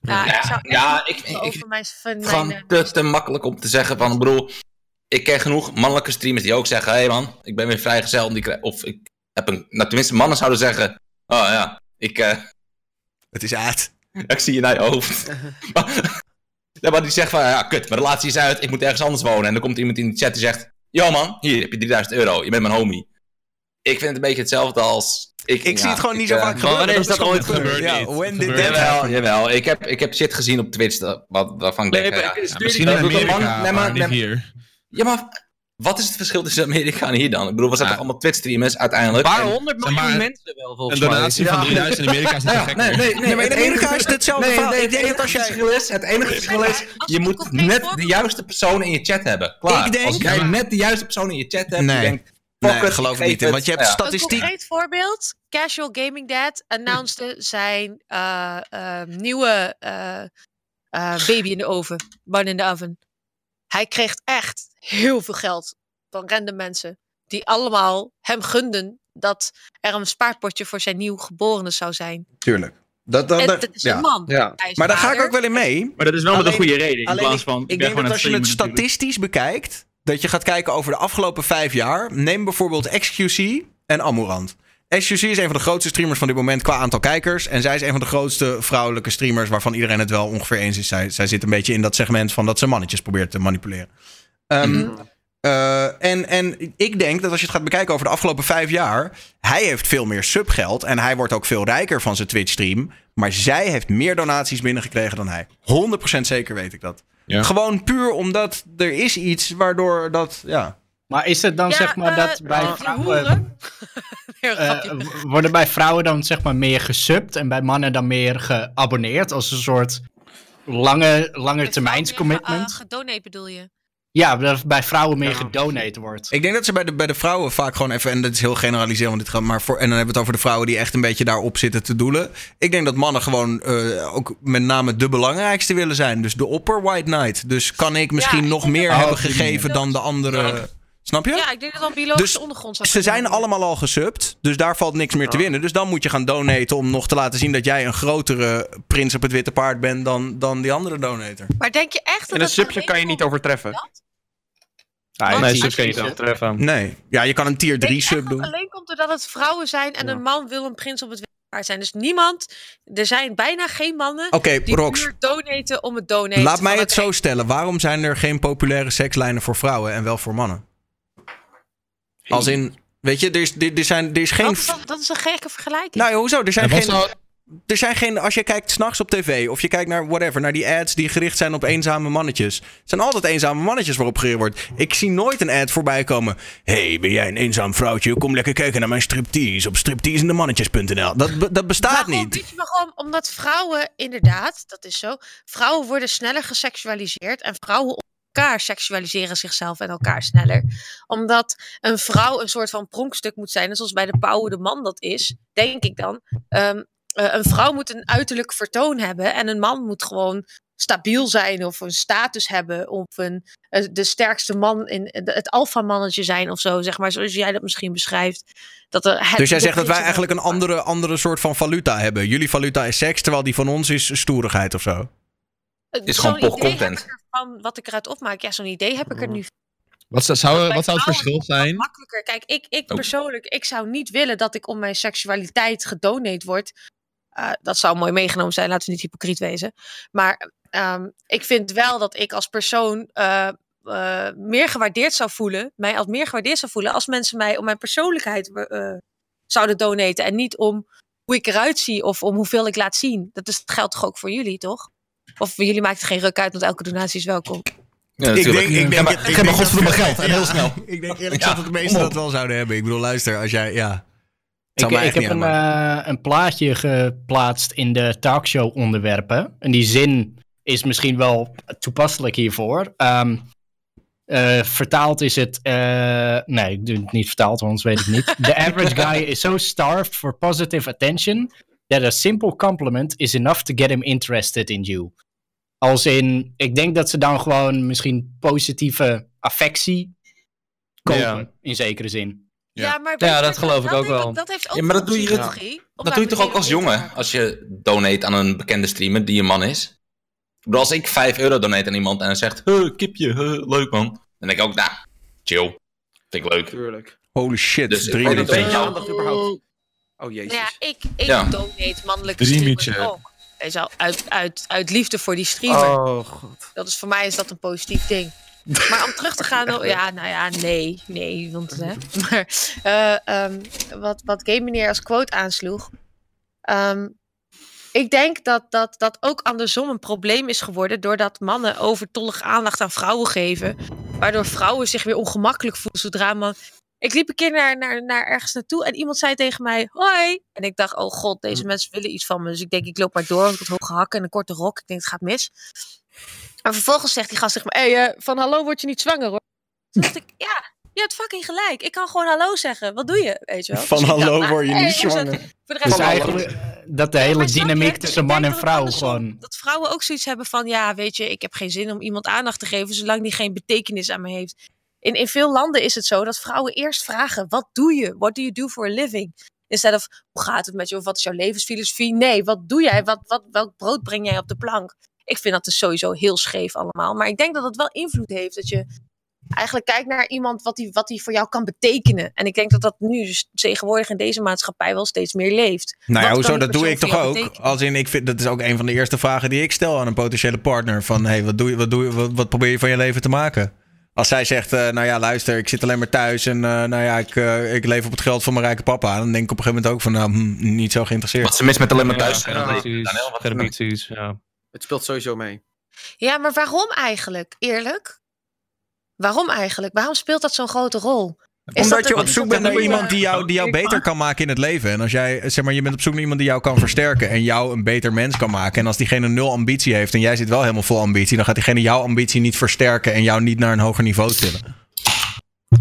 Ja, ik zou Ja, ik- ik- over mijn, gewoon eh, te, te makkelijk om te zeggen van, ik bedoel, ik ken genoeg mannelijke streamers die ook zeggen, hé hey man, ik ben weer vrijgezel. en Die krijg- of ik heb een, nou tenminste mannen zouden zeggen, oh ja, ik, eh, Het is uit. ik zie je naar je hoofd. maar, ja, maar die zegt van, ja kut, mijn relatie is uit, ik moet ergens anders wonen. En dan komt iemand in de chat die zegt, yo man, hier heb je 3000 euro, je bent mijn homie. Ik vind het een beetje hetzelfde als... Ik, Ik zie het gewoon niet ik, zo eh, vaak gebeuren. wanneer is dat gewoon ooit gebeurd? Ja, when did that Jawel, happen? jawel. Ik heb, ik heb shit gezien op Twitch dat- wat, waarvan ik Nee, denk, ja, Misschien in dat Amerika, man- nee, maar- maar niet nee, hier. Ja, maar wat is het verschil tussen Amerika en hier dan? Ik bedoel, we zijn Ja. toch allemaal Twitch-streamers uiteindelijk? Paar En- honderd miljoen maar, mensen wel, volgens Een mij. donatie van Ja. 3000 in Amerika is niet zo ja, gek nee, nee, nee. Nee, maar in het Amerika enige- is het hetzelfde nee, verhaal. nee, Ik denk dat als enige jij- verschil is, het enige Nee, verschil is, je moet net de juiste persoon in je chat hebben. Klaar. Ik denk- Als jij Ja. net de juiste persoon in je chat hebt, Nee. die denkt, Nee, geloof ik niet. Want je hebt Ja. Een statistiek... concreet voorbeeld. Casual Gaming Dad announced zijn eh, eh, nieuwe eh, eh, baby in de oven. Bun in de oven. Hij kreeg echt heel veel geld van random mensen. Die allemaal hem gunden dat er een spaarpotje voor zijn nieuw geborene zou zijn. Tuurlijk. Dat, dat, En dat- dat is ja. een man. Ja. Maar daar ga ik ook wel in mee. Maar dat is wel met een goede reden. In Alleen plaats van. ik denk dat als je het natuurlijk. statistisch bekijkt, dat je gaat kijken over de afgelopen vijf jaar. Neem bijvoorbeeld XQC en Amurant. XQC is een van de grootste streamers van dit moment qua aantal kijkers. En zij is een van de grootste vrouwelijke streamers waarvan iedereen het wel ongeveer eens is. Zij, zij zit een beetje in dat segment van dat ze mannetjes probeert te manipuleren. Ehm, eh, en, en ik denk dat als je het gaat bekijken over de afgelopen vijf jaar. Hij heeft veel meer subgeld. En hij wordt ook veel rijker van zijn Twitch-stream. Maar zij heeft meer donaties binnengekregen dan hij. 100% zeker weet ik dat. Ja. Gewoon puur omdat er is iets waardoor dat. Ja. Maar is het dan Ja, zeg maar eh, dat bij vrouwen... eh, w- worden bij vrouwen dan zeg maar meer gesubt en bij mannen dan meer geabonneerd als een soort lange, lange termijns vrouwen ge- commitment. eh, gedonate bedoel je? Ja, dat bij vrouwen meer gedonate wordt. Ik denk dat ze bij de, bij de vrouwen vaak gewoon even, en dat is heel generaliserend, want dit gaat maar voor, en dan hebben we het over de vrouwen die echt een beetje daarop zitten te doelen. Ik denk dat mannen gewoon eh, ook met name de belangrijkste willen zijn. Dus de opper white knight. Dus kan ik misschien nog meer hebben gegeven dan de andere. Snap je? Ja, ik denk dat dan biologische Dus ondergrond zou Ze zijn allemaal al gesubt, dus daar valt niks meer te winnen. Dus dan moet je gaan donaten om nog te laten zien dat jij een grotere prins op het witte paard bent dan, dan die andere donator. Maar denk je echt dat En een het subje kan je niet overtreffen. Dat? Want Nee, als zo je het zegt- overtreffen. Nee. Ja, je kan een tier Denk 3 je echt sub dat doen. het alleen komt doordat het vrouwen zijn en een man wil een prins op het witte paard zijn. Dus niemand, er zijn bijna geen mannen Oké, die Rox. puur donaten om het donaten. Laat mij het oké, zo stellen. Waarom zijn er geen populaire sekslijnen voor vrouwen en wel voor mannen? Als in, weet je, er is, er, er zijn, er is geen... Dat is, dat is een gekke vergelijking. Nou ja, hoezo? Er zijn geen... Er zijn geen, als je kijkt s'nachts op tv of je kijkt naar whatever, naar die ads die gericht zijn op eenzame mannetjes. Het zijn altijd eenzame mannetjes waarop gericht wordt. Ik zie nooit een ad voorbij komen. hey, ben jij een eenzaam vrouwtje? Kom lekker kijken naar mijn striptease op stripteaseindemannetjes.nl. Dat, dat bestaat Waarom? niet. Weet je waarom? Omdat vrouwen, inderdaad, dat is zo. Vrouwen worden sneller geseksualiseerd. En vrouwen op elkaar seksualiseren zichzelf en elkaar sneller. Omdat een vrouw een soort van pronkstuk moet zijn. En zoals bij de pauwen de man dat is, denk ik dan. Ehm, eh, een vrouw moet een uiterlijk vertoon hebben. En een man moet gewoon stabiel zijn of een status hebben. Of een, eh, de sterkste man in de- het alfamannetje zijn of zo. Zeg maar, zoals jij dat misschien beschrijft. Dat er het Dus jij zegt dat wij eigenlijk een andere, andere soort van valuta hebben. Jullie valuta is seks, terwijl die van ons is stoerigheid of zo. Is Zo'n gewoon pop idee content. heb ik ervan, wat ik eruit opmaak, ja, zo'n idee heb ik er nu. Wat zou, wat zou het verschil is zijn? Makkelijker. Kijk, ik, ik Oh. persoonlijk, ik zou niet willen dat ik om mijn seksualiteit gedonate word. Eh, dat zou mooi meegenomen zijn, laten we niet hypocriet wezen. Maar ehm, ik vind wel dat ik als persoon eh, eh, meer gewaardeerd zou voelen, mij als meer gewaardeerd zou voelen, als mensen mij om mijn persoonlijkheid eh, zouden donaten. En niet om hoe ik eruit zie of om hoeveel ik laat zien. Dat is, geldt toch ook voor jullie, toch? Of voor jullie maakt het geen ruk uit, want elke donatie is welkom. Ja, natuurlijk. ik denk, maar- ik heb denk mijn godverdomme dat- geld en heel snel. Ik denk eerlijk Ja, gezegd dat de meesten dat wel zouden hebben. Ik bedoel, luister, als jij, ja. Ik, ik heb een, eh, een plaatje geplaatst in de talkshow onderwerpen. En die zin is misschien wel toepasselijk hiervoor. Ehm, eh, vertaald is het. eh, nee, ik doe het niet vertaald, want anders weet ik het niet. The average guy is so starved for positive attention that a simple compliment is enough to get him interested in you. Als in, ik denk dat ze dan gewoon misschien positieve affectie kopen, Ja. in zekere zin. Ja, maar Ja, dat geloof ik ook wel. Dat heeft ook Ja, maar dat doe je- Dat doe je toch ook als jongen? Als je donate aan een bekende streamer die een man is. Ik bedoel, als ik 5 euro donate aan iemand en hij zegt, huh, kipje, huh, leuk man. Dan denk ik ook, nou, chill. Vind ik leuk. Tuurlijk. Holy shit, Dus drie minuten. een beetje- aandacht überhaupt. Oh jezus. Ja, ik, ik Ja. donate mannelijke streamers ook. Weet je wel, uit, uit, uit liefde voor die streamer. Oh god. Dat is, voor mij is dat een positief ding. Maar om terug te gaan, oh, ja, nou ja, nee, nee, want hè. Maar eh, ehm, wat, wat Game Meneer als quote aansloeg. ehm, ik denk dat, dat dat ook andersom een probleem is geworden. doordat mannen overtollig aandacht aan vrouwen geven. Waardoor vrouwen zich weer ongemakkelijk voelen zodra man. Ik liep een keer naar, naar, naar ergens naartoe en iemand zei tegen mij: Hoi. En ik dacht: Oh god, deze mensen willen iets van me. Dus ik denk: Ik loop maar door, want ik had hoge hakken en een korte rok. Ik denk: Het gaat mis. En vervolgens zegt die gast tegen me: hey, van hallo word je niet zwanger hoor. Toen dacht ik: Ja, je hebt fucking gelijk. Ik kan gewoon hallo zeggen. Wat doe je? Weet je wel? Van Dus dacht, hallo word je hey, niet zwanger. Voor de Dus rest hallo. eigenlijk eh, dat de hele je? dynamiek tussen man en dat vrouw gewoon... Dat vrouwen ook zoiets hebben van, ja, weet je, ik heb geen zin om iemand aandacht te geven zolang die geen betekenis aan me heeft. In, in veel landen is het zo dat vrouwen eerst vragen, wat doe je? What do you do for a living? Instead of, hoe gaat het met je? Of wat is jouw levensfilosofie? Nee, wat doe jij? Wat, wat, welk brood breng jij op de plank? Ik vind dat dus sowieso heel scheef allemaal. Maar ik denk dat het wel invloed heeft dat je eigenlijk kijkt naar iemand wat die, wat die voor jou kan betekenen. En ik denk dat dat nu dus tegenwoordig in deze maatschappij wel steeds meer leeft. Nou ja, Wat hoezo? Dat doe ik toch ook? betekenen? Als in, ik vind, dat is ook een van de eerste vragen die ik stel aan een potentiële partner. Van, hey, wat, doe je, wat, doe je, wat, wat probeer je van je leven te maken? Als zij zegt, eh, nou ja, luister, ik zit alleen maar thuis en eh, nou ja, ik, eh, ik leef op het geld van mijn rijke papa. Dan denk ik op een gegeven moment ook van, nou, hm, niet zo geïnteresseerd. Wat ze mis met alleen maar thuis zijn. ja. Het speelt sowieso mee. Ja, maar waarom eigenlijk? Eerlijk? Waarom eigenlijk? Waarom speelt dat zo'n grote rol? Is Omdat dat je op zoek bent naar iemand die jou, die jou beter kan maken in het leven. En als jij, zeg maar, je bent op zoek naar iemand die jou kan versterken en jou een beter mens kan maken. En als diegene nul ambitie heeft en jij zit wel helemaal vol ambitie, dan gaat diegene jouw ambitie niet versterken en jou niet naar een hoger niveau tillen.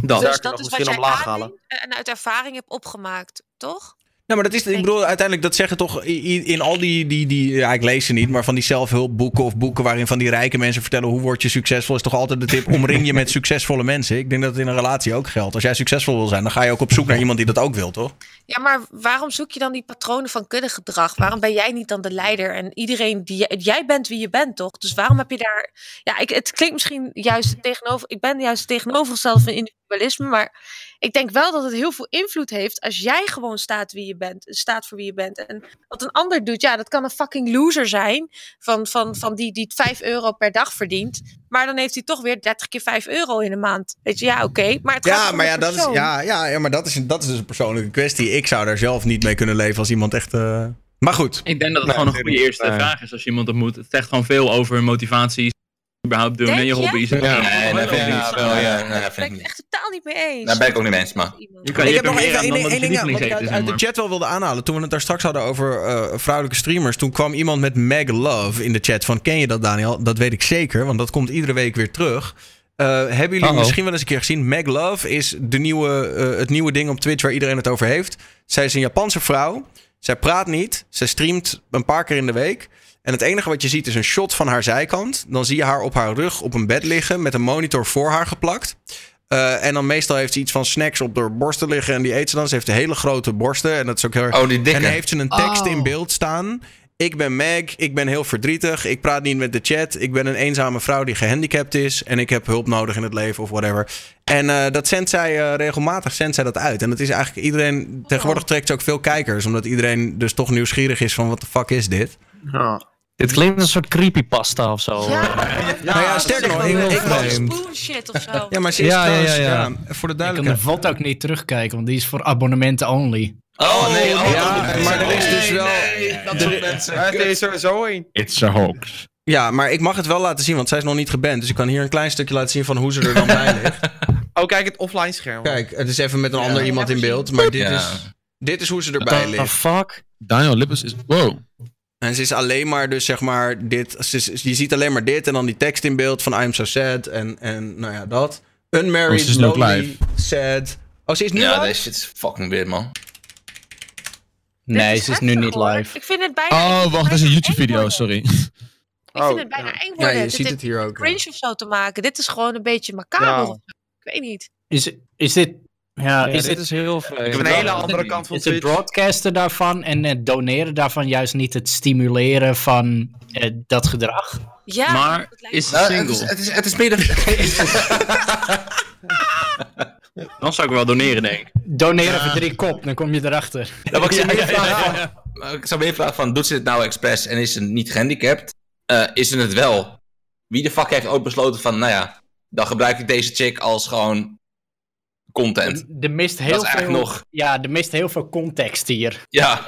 Dat. Dus dat is wat misschien jij omlaag halen. en uit ervaring hebt opgemaakt, toch? Maar dat is, ik bedoel, uiteindelijk, dat zeggen toch in al die, die, die, ja, ik lees ze niet, maar van die zelfhulpboeken of boeken waarin van die rijke mensen vertellen hoe word je succesvol, is toch altijd de tip, omring je met succesvolle mensen. Ik denk dat het in een relatie ook geldt. Als jij succesvol wil zijn, dan ga je ook op zoek naar iemand die dat ook wil, toch? Ja, maar waarom zoek je dan die patronen van kuddegedrag? Waarom ben jij niet dan de leider? En iedereen die jij, bent wie je bent, toch? Dus waarom heb je daar. Ja, ik, het klinkt misschien juist tegenover. Ik ben juist het tegenovergestelde van individualisme. Maar ik denk wel dat het heel veel invloed heeft als jij gewoon staat wie je bent. Staat voor wie je bent. En wat een ander doet, ja, dat kan een fucking loser zijn. Van, van, van die, die 5 euro per dag verdient. Maar dan heeft hij toch weer 30 keer 5 euro in de maand. Weet je, ja, oké. Maar het gaat Ja, om maar ja, dat is, ja, ja, ja, maar dat is, dat is dus een persoonlijke kwestie. Ik zou daar zelf niet mee kunnen leven als iemand echt. eh, Maar goed. Ik denk dat het Nee, gewoon een goede eerste Nee. vraag is als je iemand ontmoet. Het zegt gewoon veel over hun motivaties, überhaupt doen en je hobby's. Ja, nee, dat vind ik niet. wel, Ja, ja. nee, dat vind ik niet. Echt totaal niet mee eens. Daar ben ik ook niet mee eens, maar... Je kan, ik heb hebt nog even één ding, wat ik uit, de chat wel wilde aanhalen. Toen we het daar straks hadden over eh, vrouwelijke streamers. Toen kwam iemand met Meg Love in de chat van... Ken je dat, Daniel? Dat weet ik zeker, want dat komt iedere week weer terug. Eh, hebben jullie Uh-oh. misschien wel eens een keer gezien? Meg Love is de nieuwe, eh, het nieuwe ding op Twitch waar iedereen het over heeft. Zij is een Japanse vrouw. Zij praat niet. Zij streamt een paar keer in de week. En het enige wat je ziet is een shot van haar zijkant. Dan zie je haar op haar rug op een bed liggen met een monitor voor haar geplakt. Eh, en dan meestal heeft ze iets van snacks op haar borsten liggen. En die eet ze dan. Ze heeft hele grote borsten. En dat is ook heel erg. Oh, die dikke. En dan heeft ze een tekst Oh. in beeld staan. Ik ben Meg. Ik ben heel verdrietig. Ik praat niet met de chat. Ik ben een eenzame vrouw die gehandicapt is. En ik heb hulp nodig in het leven of whatever. En eh, dat zendt zij eh, regelmatig zendt zij dat uit. En dat is eigenlijk iedereen. Tegenwoordig trekt ze ook veel kijkers. Omdat iedereen dus toch nieuwsgierig is van wat de fuck is dit? Dit klinkt als een soort creepypasta of zo. Ja, nou ja, sterker nog, ik, shit of zo. Ja, maar ze is Ja, ja, trouwens, ja, ja. ja, voor de Ik kan de duidelijkheid. VOD ook niet terugkijken, want die is voor abonnementen only. Oh, nee. Oh, Ja, dat- maar er is dus wel- dat soort mensen. Er is er sowieso een. It's a hoax. Ja, maar ik mag het wel laten zien, want zij is nog niet geband. Dus ik kan hier een klein stukje laten zien van hoe ze er dan bij ligt. Oh, kijk, het offline scherm. Kijk, het is even met een ander iemand in beeld. Maar dit, Ja. is, dit is hoe ze erbij What the ligt. fuck? Daniel Lippes is... Wow. En ze is alleen maar dus zeg maar dit. Ze je ziet alleen maar dit en dan die tekst in beeld van I'm so sad en, en nou ja, dat. Unmarried, Oh, lonely, live. sad. Oh, ze is nu Ja, live? deze shit is fucking weird, man. Nee, ze is nu niet live. Ik vind het bijna. Oh, wacht, dat is een bijna YouTube-video, sorry. Ik vind Oh, het bijna ja. eng Ja, je ziet het hier ook. ja. cringe of zo te maken. Dit is gewoon een beetje macaber. Zo. Ik weet niet. Is, is dit... Ja, Ja, is dit dit... is heel vreemd. Een hele andere kant van Is het broadcasten daarvan en het doneren daarvan juist niet het stimuleren van eh, dat gedrag? Ja, Maar is Nou, het, is, single? het, is, het is meer de... Dan zou ik wel doneren, denk ik. Doneren voor drie kop, dan kom je erachter. Dan mag ik ze meer vragen. Ik zou meer vragen van, doet ze het nou expres en is ze niet gehandicapt? Eh, is ze het wel? Wie de fuck heeft ooit besloten van, nou ja, dan gebruik ik deze chick als gewoon content. Er mist heel Dat is veel... eigenlijk nog... Ja, er mist heel veel context hier. Ja,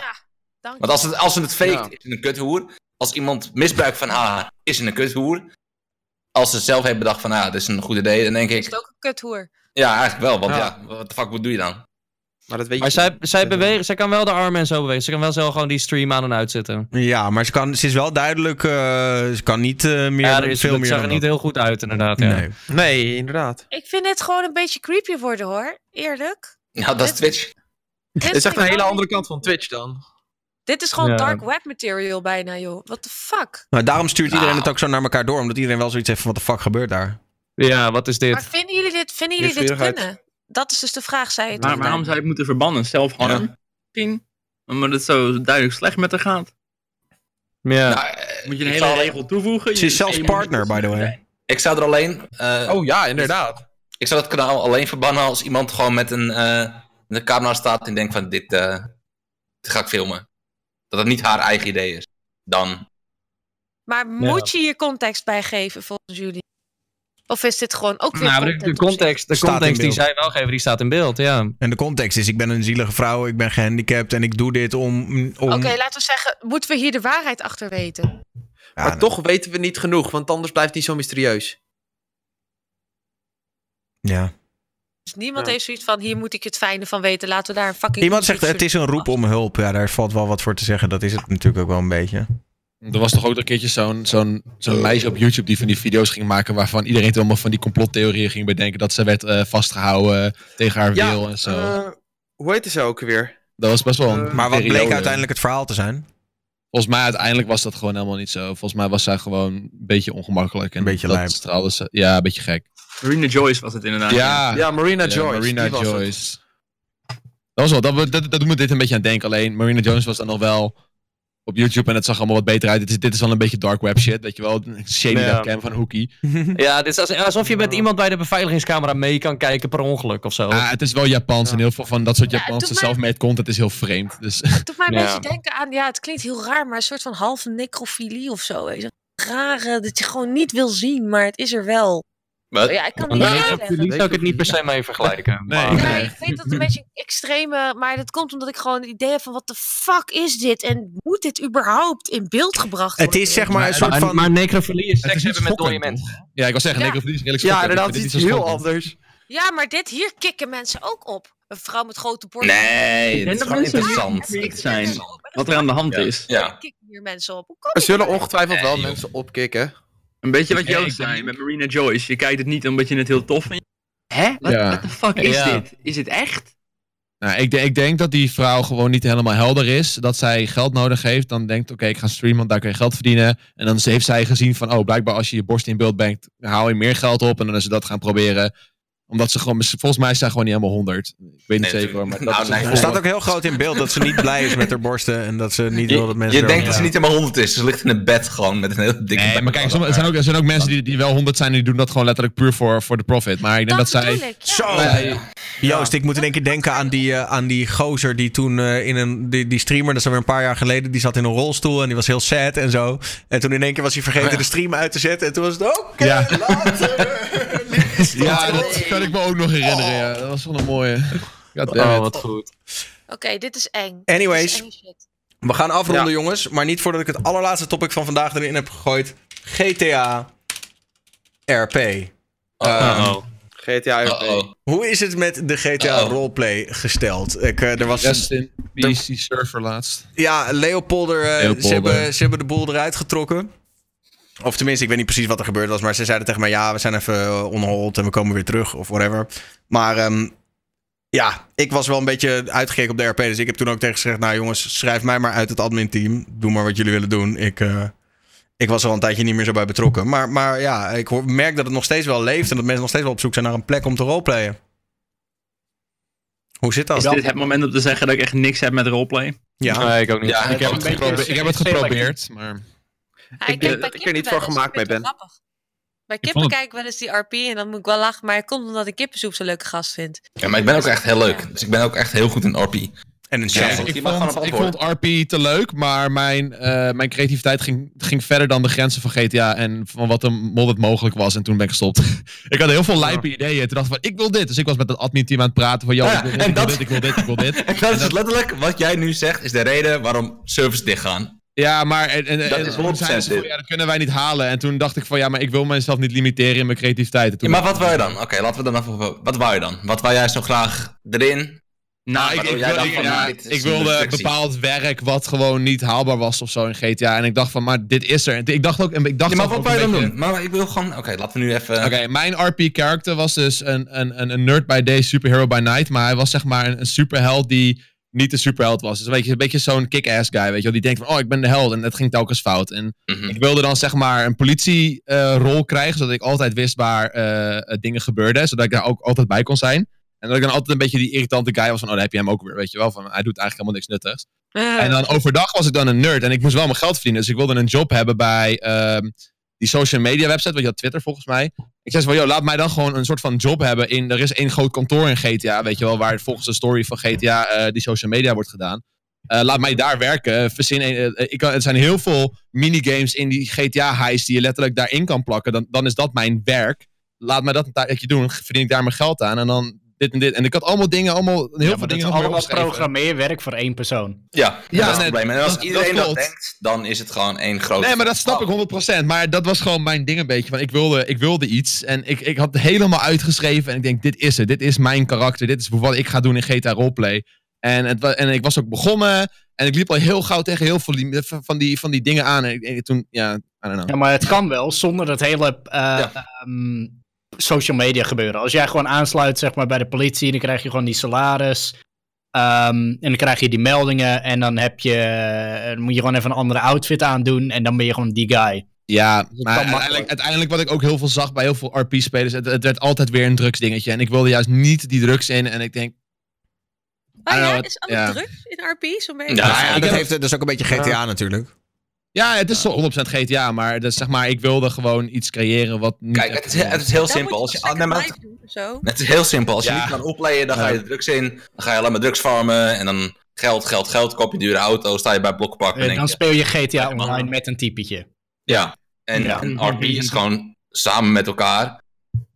Dank want als, het, als ze het fake Ja. is een kuthoer. Als iemand misbruik van haar is een kuthoer. Als ze zelf heeft bedacht van, ja, dit is een goed idee, dan denk je. Is ik... het ook een kuthoer? Ja, eigenlijk wel, want Ja. ja, wat de fuck, wat doe je dan? Maar dat weet Maar je zij, niet. zij, bewegen, zij kan wel de armen en zo bewegen. Ze kan wel zelf gewoon die stream aan en uitzetten. Ja, maar ze, kan, ze is wel duidelijk. eh, ze kan niet eh, meer. Ja, er is, veel het meer. zag er niet dat. heel goed uit, inderdaad. Ja. Nee. Nee, inderdaad. Ik vind dit gewoon een beetje creepy worden hoor. Eerlijk. Nou, dat is Twitch. Dit is echt een hele andere kant van Twitch dan. Dit is gewoon Ja. dark web material bijna, joh. What the fuck? Maar daarom stuurt iedereen Nou. het ook zo naar elkaar door. Omdat iedereen wel zoiets heeft van: wat de fuck gebeurt daar? Ja, wat is Maar dit? vinden jullie dit, vinden jullie dit kunnen? Dat is dus de vraag, zei je Maar waarom zou je het moeten verbannen? Zelfharm? Misschien? Omdat het zo duidelijk slecht met haar gaat. Ja. Nou, Moet je een hele regel toevoegen? Ze is Je- zelfs je partner, by the way. Ik zou er alleen... eh, Oh ja, inderdaad. Ik zou het kanaal alleen verbannen als iemand gewoon met een, eh een camera staat en denkt van dit, eh, dit ga ik filmen. Dat het niet haar eigen idee is. Dan. Maar moet je hier context bij geven volgens jullie? Of is dit gewoon ook weer Nou, de, context, de context die zij wel geven, die staat in beeld, ja. En de context is: ik ben een zielige vrouw, ik ben gehandicapt en ik doe dit om. om Oké, laten we zeggen, moeten we hier de waarheid achter weten? Ja, maar toch weten we niet genoeg, want anders blijft het niet zo mysterieus. Ja. Dus niemand Ja. heeft zoiets van, hier moet ik het fijne van weten. Laten we daar een fucking... Iemand zegt het is een roep om hulp. Ja, daar valt wel wat voor te zeggen. Dat is het natuurlijk ook wel een beetje. Er was toch ook een keertje zo'n zo'n zo'n meisje op YouTube die van die video's ging maken waarvan iedereen toen allemaal van die complottheorieën ging bedenken dat ze werd eh, vastgehouden tegen haar Ja, wil en zo. eh, hoe heet ze ook weer? dat was best wel een Maar wat bleek uiteindelijk het verhaal te zijn? Volgens mij uiteindelijk was dat gewoon helemaal niet zo. Volgens mij was zij gewoon een beetje ongemakkelijk. En Een beetje dat lijp. straalde ze. Ja, een beetje gek. Marina Joyce was het inderdaad. Ja, Ja, Marina ja, Joyce. Marina. Joyce. Dat was wel, dat, dat, dat doet me dit een beetje aan denken. Alleen Marina Jones was dan nog wel op YouTube en het zag allemaal wat beter uit. Dit is, dit is wel een beetje dark web shit, weet je wel. Een Shady Ja. webcam van Hoekie. Ja, dit is als- alsof je met iemand bij de beveiligingscamera mee kan kijken per ongeluk of zo. Ah, het is wel Japans en heel veel van dat soort Ja, het Japanse mij- self-made content is heel vreemd. Dus Het doet mij een Ja. beetje denken aan, ja, het klinkt heel raar, maar een soort van halve necrofilie of zo. Rare, dat je gewoon niet wil zien, maar het is er wel. Wat? Ja, ik kan niet uitleggen. zou ik het niet per se mee vergelijken. Nee. maar- ik weet dat het een beetje een extreme, maar dat komt omdat ik gewoon het idee heb van wat de fuck is dit en moet dit überhaupt in beeld gebracht worden? Het is zeg maar een soort van... maar necrofilie is Het seks hebben met dode schokkend, mensen. ja, ik wil zeggen, Ja. necrofilie is redelijk Ja, schokkend. inderdaad, vind iets heel anders. Ja, maar dit hier kikken mensen ook op. Een vrouw met grote borsten. Nee, dat is gewoon interessant. zijn. Wat er aan de hand Ja. is. Ja. kikken hier mensen op. Hoe Er je zullen daarbij? ongetwijfeld wel Nee, joh. mensen opkikken. Een beetje wat Joost zei met Marina Joyce. Je kijkt het niet omdat je het heel tof vindt. Hè? Wat Ja. the fuck is Ja. dit? Is het echt? Nou, ik, de- ik denk dat die vrouw gewoon niet helemaal helder is. Dat zij geld nodig heeft. Dan denkt, oké, ik ga streamen, want daar kun je geld verdienen. En dan heeft zij gezien van, oh, blijkbaar als je je borst in beeld brengt, haal je meer geld op. En dan is ze dat gaan proberen. Omdat ze gewoon, volgens mij is zij gewoon niet helemaal 100. Ik weet niet Nee, zeker hoor, maar dat nou, is nee. een Er staat ook heel groot in beeld dat ze niet blij is met haar borsten. En dat ze niet wil dat mensen... je denkt dat ze niet helemaal 100 is. Ze ligt in een bed gewoon met een hele dikke Nee, maar kijk, er zijn ook, er zijn ook mensen die, die wel 100 zijn en die doen dat gewoon letterlijk puur voor, voor de profit. Maar ik denk dat, Dat zij... bedoel ik, ja. Zo! Joost, ik moet in één keer denken aan die, eh, aan die gozer die toen eh, in een... Die, die streamer, dat is alweer een paar jaar geleden, die zat in een rolstoel en die was heel sad en zo. En toen in één keer was hij vergeten de stream uit te zetten. En toen was het ook... Ja. Ja, dat kan ik me ook nog herinneren. Ja. Dat was wel een mooie. Oh, wat goed. Oké, dit is eng. Anyways. Dit is eng shit. We gaan afronden, Ja. jongens. Maar niet voordat ik het allerlaatste topic van vandaag erin heb gegooid. GTA RP. Uh-oh. GTA RP. Hoe is het met de GTA roleplay gesteld? Ik, eh, er was Rest in peace, die server laatst. Ja, Leopolder, eh, Leopolder. Ze, hebben, ze hebben de boel eruit getrokken. Of tenminste, ik weet niet precies wat er gebeurd was. Maar ze zeiden tegen mij, ja, we zijn even eh, on hold en we komen weer terug of whatever. Maar ehm, ja, ik was wel een beetje uitgekeken op de RP. Dus ik heb toen ook tegen ze gezegd, nou jongens, schrijf mij maar uit het admin team. Doe maar wat jullie willen doen. Ik, eh, ik was er al een tijdje niet meer zo bij betrokken. Maar, maar ja, ik hoor, merk dat het nog steeds wel leeft. En dat mensen nog steeds wel op zoek zijn naar een plek om te roleplayen. Hoe zit dat? Is dit het moment om te zeggen dat ik echt niks heb met roleplay? Ja. Nee, ik ook niet. Ja, Ik heb, het geprobeerd, ik heb het geprobeerd, maar... Ja, Ik denk dat ik er niet voor gemaakt mee wel grappig. Bij kippen het- kijk ik wel eens die RP en dan moet ik wel lachen. Maar het komt omdat ik kippensoep zo'n leuke gast vind. Ja, maar ik ben ook echt heel leuk. Dus ik ben ook echt heel goed in RP. En een Ja, ik, vond, ik RP te leuk, maar mijn, eh, mijn creativiteit ging, ging verder dan de grenzen van GTA en van wat er modded mogelijk was. En toen ben ik gestopt. ik had heel veel lijpe ideeën. Toen dacht ik van, ik wil dit. Dus ik was met het admin team aan het praten van, joh, Ja, ik, wil dit, en ik, wil dit, ik wil dit, ik wil dit. En dat is dus letterlijk wat jij nu zegt, is de reden waarom servers dichtgaan. Ja, maar en, en, Dat en- is toen 100% zeiden ze van, dit. ja, dat kunnen wij niet halen. En toen dacht ik van, ja, maar ik wil mezelf niet limiteren in mijn creativiteit. En Ja, maar wat wou je dan? Oké, laten we dan even... Wat wou je dan? Wat wou jij zo graag erin? Nou, ik, ik, jij wil- ik- van, ja, ik wilde bepaald werk wat gewoon niet haalbaar was of zo in GTA. En ik dacht van, maar dit is er. En Ik dacht ook, en ik dacht Ja, maar wat wou je dan beetje- doen? Maar ik wil gewoon... Oké, laten we nu even... Oké, mijn RP-character was dus een, een, een, een nerd by day, superhero by night. Maar hij was zeg maar een, een superheld die niet een superheld was. Dus een beetje, een beetje zo'n kick-ass guy, weet je wel. Die denkt van, oh, ik ben de held. En het ging telkens fout. En Mhm. ik wilde dan zeg maar een politie-rol krijgen, zodat ik altijd wist waar eh, eh, dingen gebeurden. Zodat ik daar ook altijd bij kon zijn. En dat ik dan altijd een beetje die irritante guy was van, oh, daar heb je hem ook weer, weet je wel. Van, hij doet eigenlijk helemaal niks nuttigs. En dan overdag was ik dan een nerd en ik moest wel mijn geld verdienen. Dus ik wilde een job hebben bij ehm, die social media website, weet je wel, Twitter volgens mij. Ik zei van, joh, laat mij dan gewoon een soort van job hebben in, er is één groot kantoor in GTA, weet je wel, waar volgens de story van GTA eh, die social media wordt gedaan. Eh, laat mij daar werken. Verzin, eh, ik kan, er zijn heel veel minigames in die GTA-heist die je letterlijk daarin kan plakken. Dan, dan is dat mijn werk. Laat mij dat een tijdje doen. Verdien ik daar mijn geld aan. En dan dit en dit. En ik had allemaal dingen, allemaal, heel Ja, veel maar dat dingen allemaal programmeerwerk voor één persoon. Ja, Ja, dat is het probleem. En als dat- iedereen dat denkt, dan is het gewoon één grote... Nee, maar dat snap Oh. ik 100%. Maar dat was gewoon mijn ding een beetje. Van ik, wilde, ik wilde iets. En ik, ik had het helemaal uitgeschreven. En ik denk, dit is het. Dit is mijn karakter. Dit is wat ik ga doen in GTA Roleplay. En, het, en ik was ook begonnen. En ik liep al heel gauw tegen heel veel die- van die, van die dingen aan. En ik, en toen, ja, I don't know. Ja, maar het kan wel zonder dat hele eh, Ja. ehm, social media gebeuren. Als jij gewoon aansluit zeg maar, bij de politie, dan krijg je gewoon die salaris. Ehm, en dan krijg je die meldingen. En dan, heb je, eh, dan moet je gewoon even een andere outfit aandoen. En dan ben je gewoon die guy. Ja, maar uiteindelijk, uiteindelijk wat ik ook heel veel zag bij heel veel RP-spelers, het, het werd altijd weer een drugsdingetje. En ik wilde juist niet die drugs in. En ik denk, Oh I ja, know, is alles ja. drugs in RP? Zo'n beetje? Ja, dat, heeft, dat is ook een beetje GTA natuurlijk. Ja, het is zo 100% GTA, maar, dat zeg maar ik wilde gewoon iets creëren wat niet Kijk, het is, het is heel simpel. Als je nee, maar doen het is heel simpel. Als je Ja. niet kan opleiden, dan ga je drugs in. Dan ga je alleen maar drugs farmen. En dan geld, geld, geld. Koop je dure auto. Sta je bij Blokkenpark. En En dan je, speel je GTA. Online met een typetje. ja. En, Ja. en RP is gewoon samen met elkaar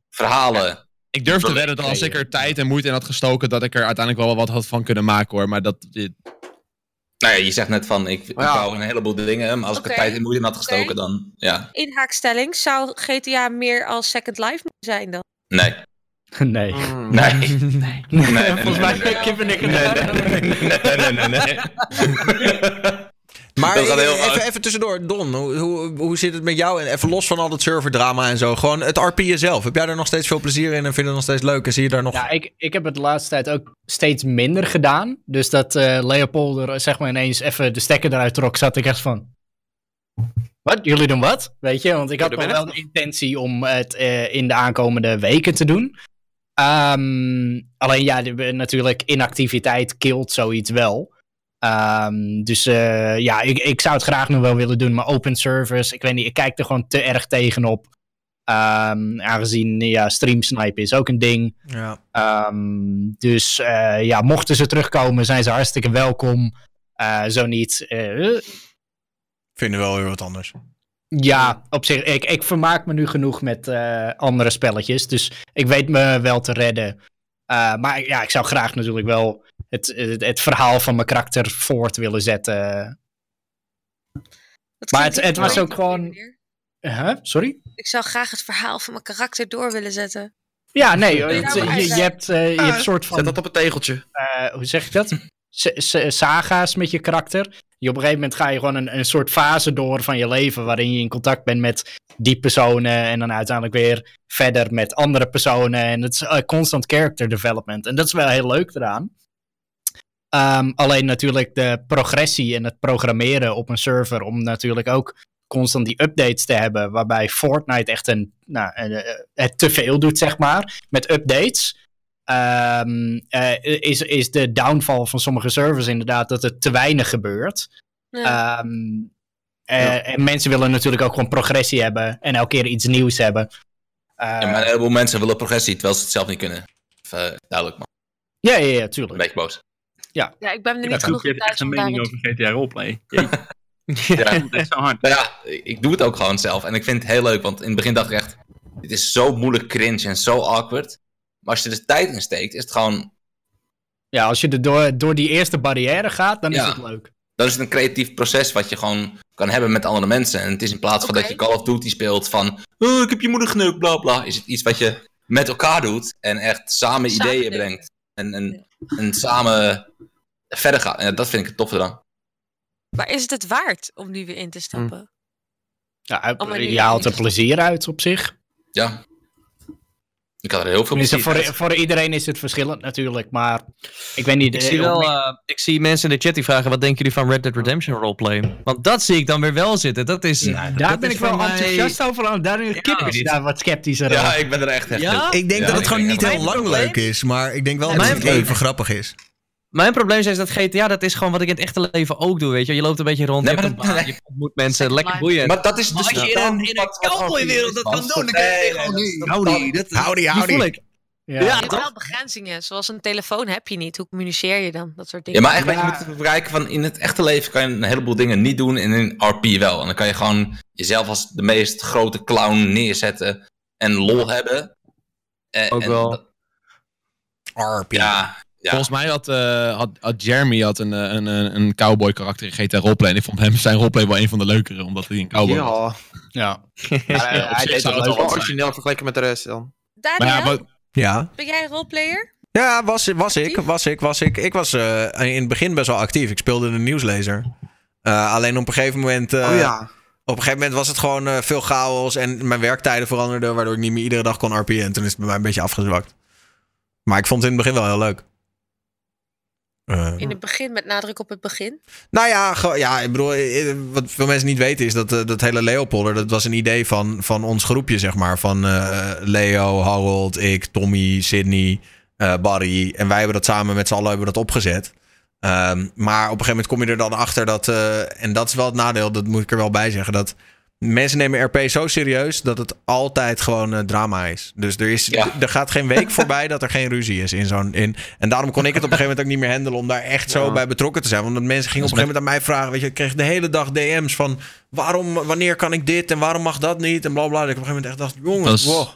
verhalen. Ik durf te Dat- wedden dat als ik er tijd en moeite in had gestoken, dat ik er uiteindelijk wel wat had van kunnen maken hoor. Maar dat, dit- Nou ja, je zegt net van, ik, ik Ja. wou een heleboel dingen. Maar als ik er tijd en moeite in had gestoken, dan ja. Inhaakstelling, zou GTA meer als Second Life moeten zijn dan? Nee. Nee. Mm. Nee. nee. nee, Volgens nee, mij nee, nee. Kip en ik. nee, nee, nee, nee. Maar Dat gaat heel even, even tussendoor, Don, hoe, hoe, hoe zit het met jou? En even los van al dat serverdrama en zo, gewoon het RP'en zelf. Heb jij daar nog steeds veel plezier in en vind je het nog steeds leuk? En zie je daar nog... Ja, ik, ik heb het de laatste tijd ook steeds minder gedaan. Dus dat eh Leopold er zeg maar ineens even de stekker eruit trok, zat ik echt van... Wat? Jullie doen wat? Weet je, want ik had Ja, nog wel de intentie om het eh, in de aankomende weken te doen. Ehm, alleen ja, de- natuurlijk inactiviteit killt zoiets wel. Ehm, dus eh, ja, ik, ik zou het graag nog wel willen doen, maar open service, ik weet niet, ik kijk er gewoon te erg tegenop. Ehm, aangezien ja, streamsnipe is ook een ding. Ja. Ehm, dus eh, ja, mochten ze terugkomen, zijn ze hartstikke welkom. Eh, zo niet. Vinden wel weer wat anders. ja, op zich, ik, ik vermaak me nu genoeg met andere spelletjes. Dus ik weet me wel te redden. Maar ja, ik zou graag natuurlijk wel het, het, het verhaal van mijn karakter voort willen zetten. Dat Maar het- het was ook gewoon- Huh? Sorry? Ik zou graag het verhaal van mijn karakter door willen zetten. Ja, nee, je het- maar je, hebt, eh, je hebt een soort Zet van dat op een tegeltje. eh, hoe zeg ik dat? S- saga's met je karakter. Je op een gegeven moment ga je gewoon een, een soort fase door van je leven. waarin je in contact bent met die personen. en dan uiteindelijk weer verder met andere personen. En het is eh, constant character development. En dat is wel heel leuk eraan. Ehm, alleen natuurlijk de progressie en het programmeren op een server. om natuurlijk ook constant die updates te hebben. waarbij Fortnite echt een, nou, een, eh, het te veel doet, zeg maar. Met updates. Ehm, eh, is, is de downfall van sommige servers inderdaad dat het te weinig gebeurt. Ja. Ehm, eh, En mensen willen natuurlijk ook gewoon progressie hebben en elke keer iets nieuws hebben. Ja, maar een heleboel mensen willen progressie, terwijl ze het zelf niet kunnen. Even, duidelijk, maar ja, ja, ja, een tuurlijk. beetje boos. Ja, ik ben er niet Dat genoeg je hebt echt een mening daarin over GTA Roleplay. Ja. dat is zo hard. Nou ja, ik doe het ook gewoon zelf. En ik vind het heel leuk, want in het begin dacht ik echt... Dit is zo moeilijk cringe en zo awkward. Maar als je er de tijd in steekt, is het gewoon... Ja, als je er door, door die eerste barrière gaat, dan Ja. is het leuk. Dan is het een creatief proces wat je gewoon kan hebben met andere mensen. En het is in plaats van dat je Call of Duty speelt van... Oh, ik heb je moeder geneukt, bla bla. Is het iets wat je met elkaar doet en echt samen, Samen ideeën brengt. En, en, en samen verder gaat. En dat vind ik het toffe dan. Maar is het het waard om nu weer in te stappen? Ja, maar nu- je haalt er plezier uit op zich. Ja. Ik had er heel veel plezier voor, voor iedereen is het verschillend natuurlijk, maar ik weet niet... Ik eh, zie, wel, eh, ik zie mensen in de chat die vragen: wat denken jullie van Red Dead Redemption roleplay? Want dat zie ik dan weer wel zitten. Dat is. daar dat ben is ik wel mij- enthousiast over. Daar is Kip is dit- daar wat sceptischer Ja, over. ik ben er echt echt Ja? Ik denk Ja, dat het ik gewoon niet heel lang leuk is, maar ik denk wel Ja, dat het even grappig is. Mijn probleem is dat GTA, dat is gewoon wat ik in het echte leven ook doe. Weet je, je loopt een beetje rond, Nee, je, hebt een dat- baan, je ontmoet mensen, lekker life. boeiend. Maar dat is Maar dus als je in een, in een cowboywereld dat kan doen, dan kan je gewoon niet. Howdy, dat, Howdy, die howdy. voel ik. Ja. Ja, Je hebt wel begrenzingen. Zoals een telefoon heb je niet. Hoe communiceer je dan? Dat soort Ja, dingen. maar eigenlijk moet je moet bereiken van in het echte leven kan je een heleboel dingen niet doen en in RP wel. En dan kan je gewoon jezelf als de meest grote clown neerzetten en lol hebben. Eh, Ook en wel. dat- RP. Ja, ja. Volgens mij had, eh, had, had Jeremy had een, eh, een, een, een cowboy karakter in GTA Roleplay. En ik vond hem zijn roleplay wel een van de leukere, omdat hij een cowboy was. Ja. Ja. Ja, hij, deed dat wel origineel vergeleken met de rest dan. Daniel, Maar ja, Ja. ben jij een roleplayer? Ja, was, was ik, was ik, was ik. Ik was eh, in het begin best wel actief. Ik speelde de nieuwslezer. Eh, alleen op een gegeven moment... eh, oh ja. Op een gegeven moment was het gewoon eh, veel chaos en mijn werktijden veranderden, waardoor ik niet meer iedere dag kon RP'en. En toen is het bij mij een beetje afgezwakt. Maar ik vond het in het begin wel heel leuk. Eh, In het begin, met nadruk op het begin. nou ja, ja, ik bedoel, eh, wat veel mensen niet weten is dat eh, dat hele Leopolder, dat was een idee van, van ons groepje, zeg maar. Van eh, Leo, Harold, ik, Tommy, Sydney, eh Barry. En wij hebben dat samen met z'n allen hebben dat opgezet. Ehm, maar op een gegeven moment kom je er dan achter dat, eh, en dat is wel het nadeel, dat moet ik er wel bij zeggen, dat mensen nemen RP zo serieus dat het altijd gewoon eh, drama is. Dus er, is, Ja. er gaat geen week voorbij dat er geen ruzie is in zo'n. In, en daarom kon ik het op een gegeven moment ook niet meer handelen om daar echt zo Ja. bij betrokken te zijn. Want mensen gingen op een gegeven moment aan mij vragen. Weet je, ik kreeg de hele dag DM's van waarom, wanneer kan ik dit en waarom mag dat niet en bla bla. Dat ik op een gegeven moment echt dacht, jongens, Dat is- wow.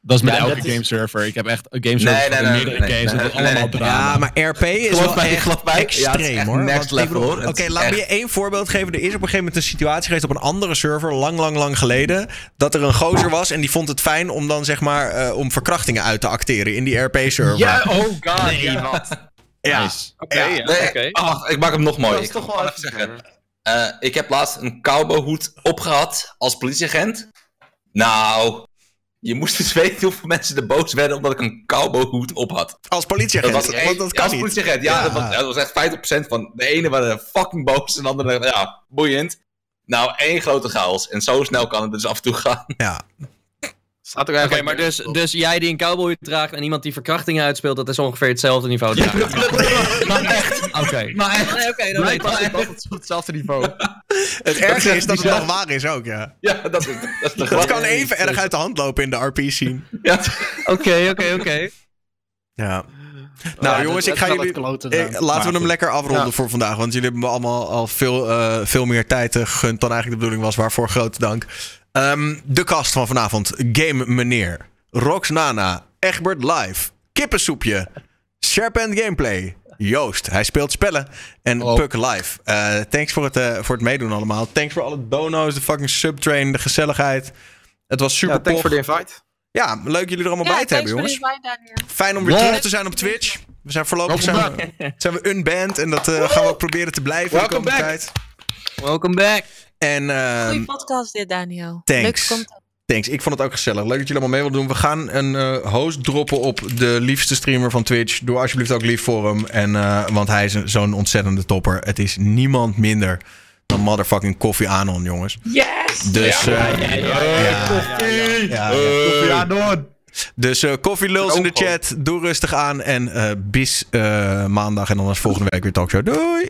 Dat is met Ja, elke dat is- gameserver. Ik heb echt een gameserver Nee, nee, van nee, meerdere nee, games. nee, dat is allemaal nee. drama. Ja, maar RP is wel echt. Ja, extreem echt hoor. next level, hoor. Oké, laat me je één voorbeeld geven. Er is op een gegeven moment een situatie geweest op een andere server, lang, lang, lang geleden, dat er een gozer was en die vond het fijn om dan zeg maar eh, om verkrachtingen uit te acteren in die RP-server. Ja, oh god. Nee, wat? ja. Nice. Oké, Ja. ja, Nee, oh, wacht, ik maak hem nog mooier. Dat is toch wel gewoon even even zeggen. Eh, ik heb laatst een cowboyhoed opgehad als politieagent. Nou, je moest eens weten hoeveel mensen er boos werden omdat ik een cowboyhoed op had. Als politieagent. Dat was kan als niet. politieagent. Ja, Ja. Dat, was, dat was echt 50% van de ene waren fucking boos en de andere, ja, boeiend. Nou, één grote chaos. En zo snel kan het dus af en toe gaan. Ja. Staat ook Oké, maar dus, dus jij die een cowboy draagt en iemand die verkrachtingen uitspeelt, dat is ongeveer hetzelfde niveau. Ja, maar echt. Oké. Maar echt. Nee, oké, dan weet ik dat het hetzelfde niveau. Het erge is dat het nog waar is ook, ja. Ja, dat is, dat is de Dat kan even erg uit de hand lopen in de RP-scene. Ja. Oké, oké, oké. Ja. Nou jongens, ik ga jullie... Eh, laten we hem lekker afronden Ja. voor vandaag. Want jullie hebben me allemaal al veel, eh, veel meer tijd eh, gegund dan eigenlijk de bedoeling was. Waarvoor grote dank. Ehm, de kast van vanavond. Game Meneer. Rox Nana. Egbert Live. Kippensoepje. Sharpend Gameplay. Joost, hij speelt spellen. En Oh. Puck Live. Eh, thanks voor het, eh, voor het meedoen allemaal. Thanks voor alle dono's, de fucking subtrain, de gezelligheid. Het was super Ja, thanks voor de invite. Ja, leuk jullie er allemaal bij te hebben, jongens. Fijn om weer terug te zijn op Twitch. We zijn voorlopig zijn we, zijn we unbanned en dat eh, gaan we ook proberen te blijven de Welcome komende back. tijd. Welcome back. En ehm, Goeie podcast dit, Daniel. thanks. Content. thanks, ik vond het ook gezellig. Leuk dat jullie allemaal mee wilden doen. We gaan een eh, host droppen op de liefste streamer van Twitch. Doe alsjeblieft ook lief voor hem. En, eh, want hij is een- zo'n ontzettende topper. Het is niemand minder dan motherfucking Koffie Anon, jongens. Yes! Dus, ja, ja, ja, ja, ja. Dus eh koffie lulz in de chat. Doe rustig aan. En eh bis eh, maandag. En dan is volgende week weer talkshow. Doei!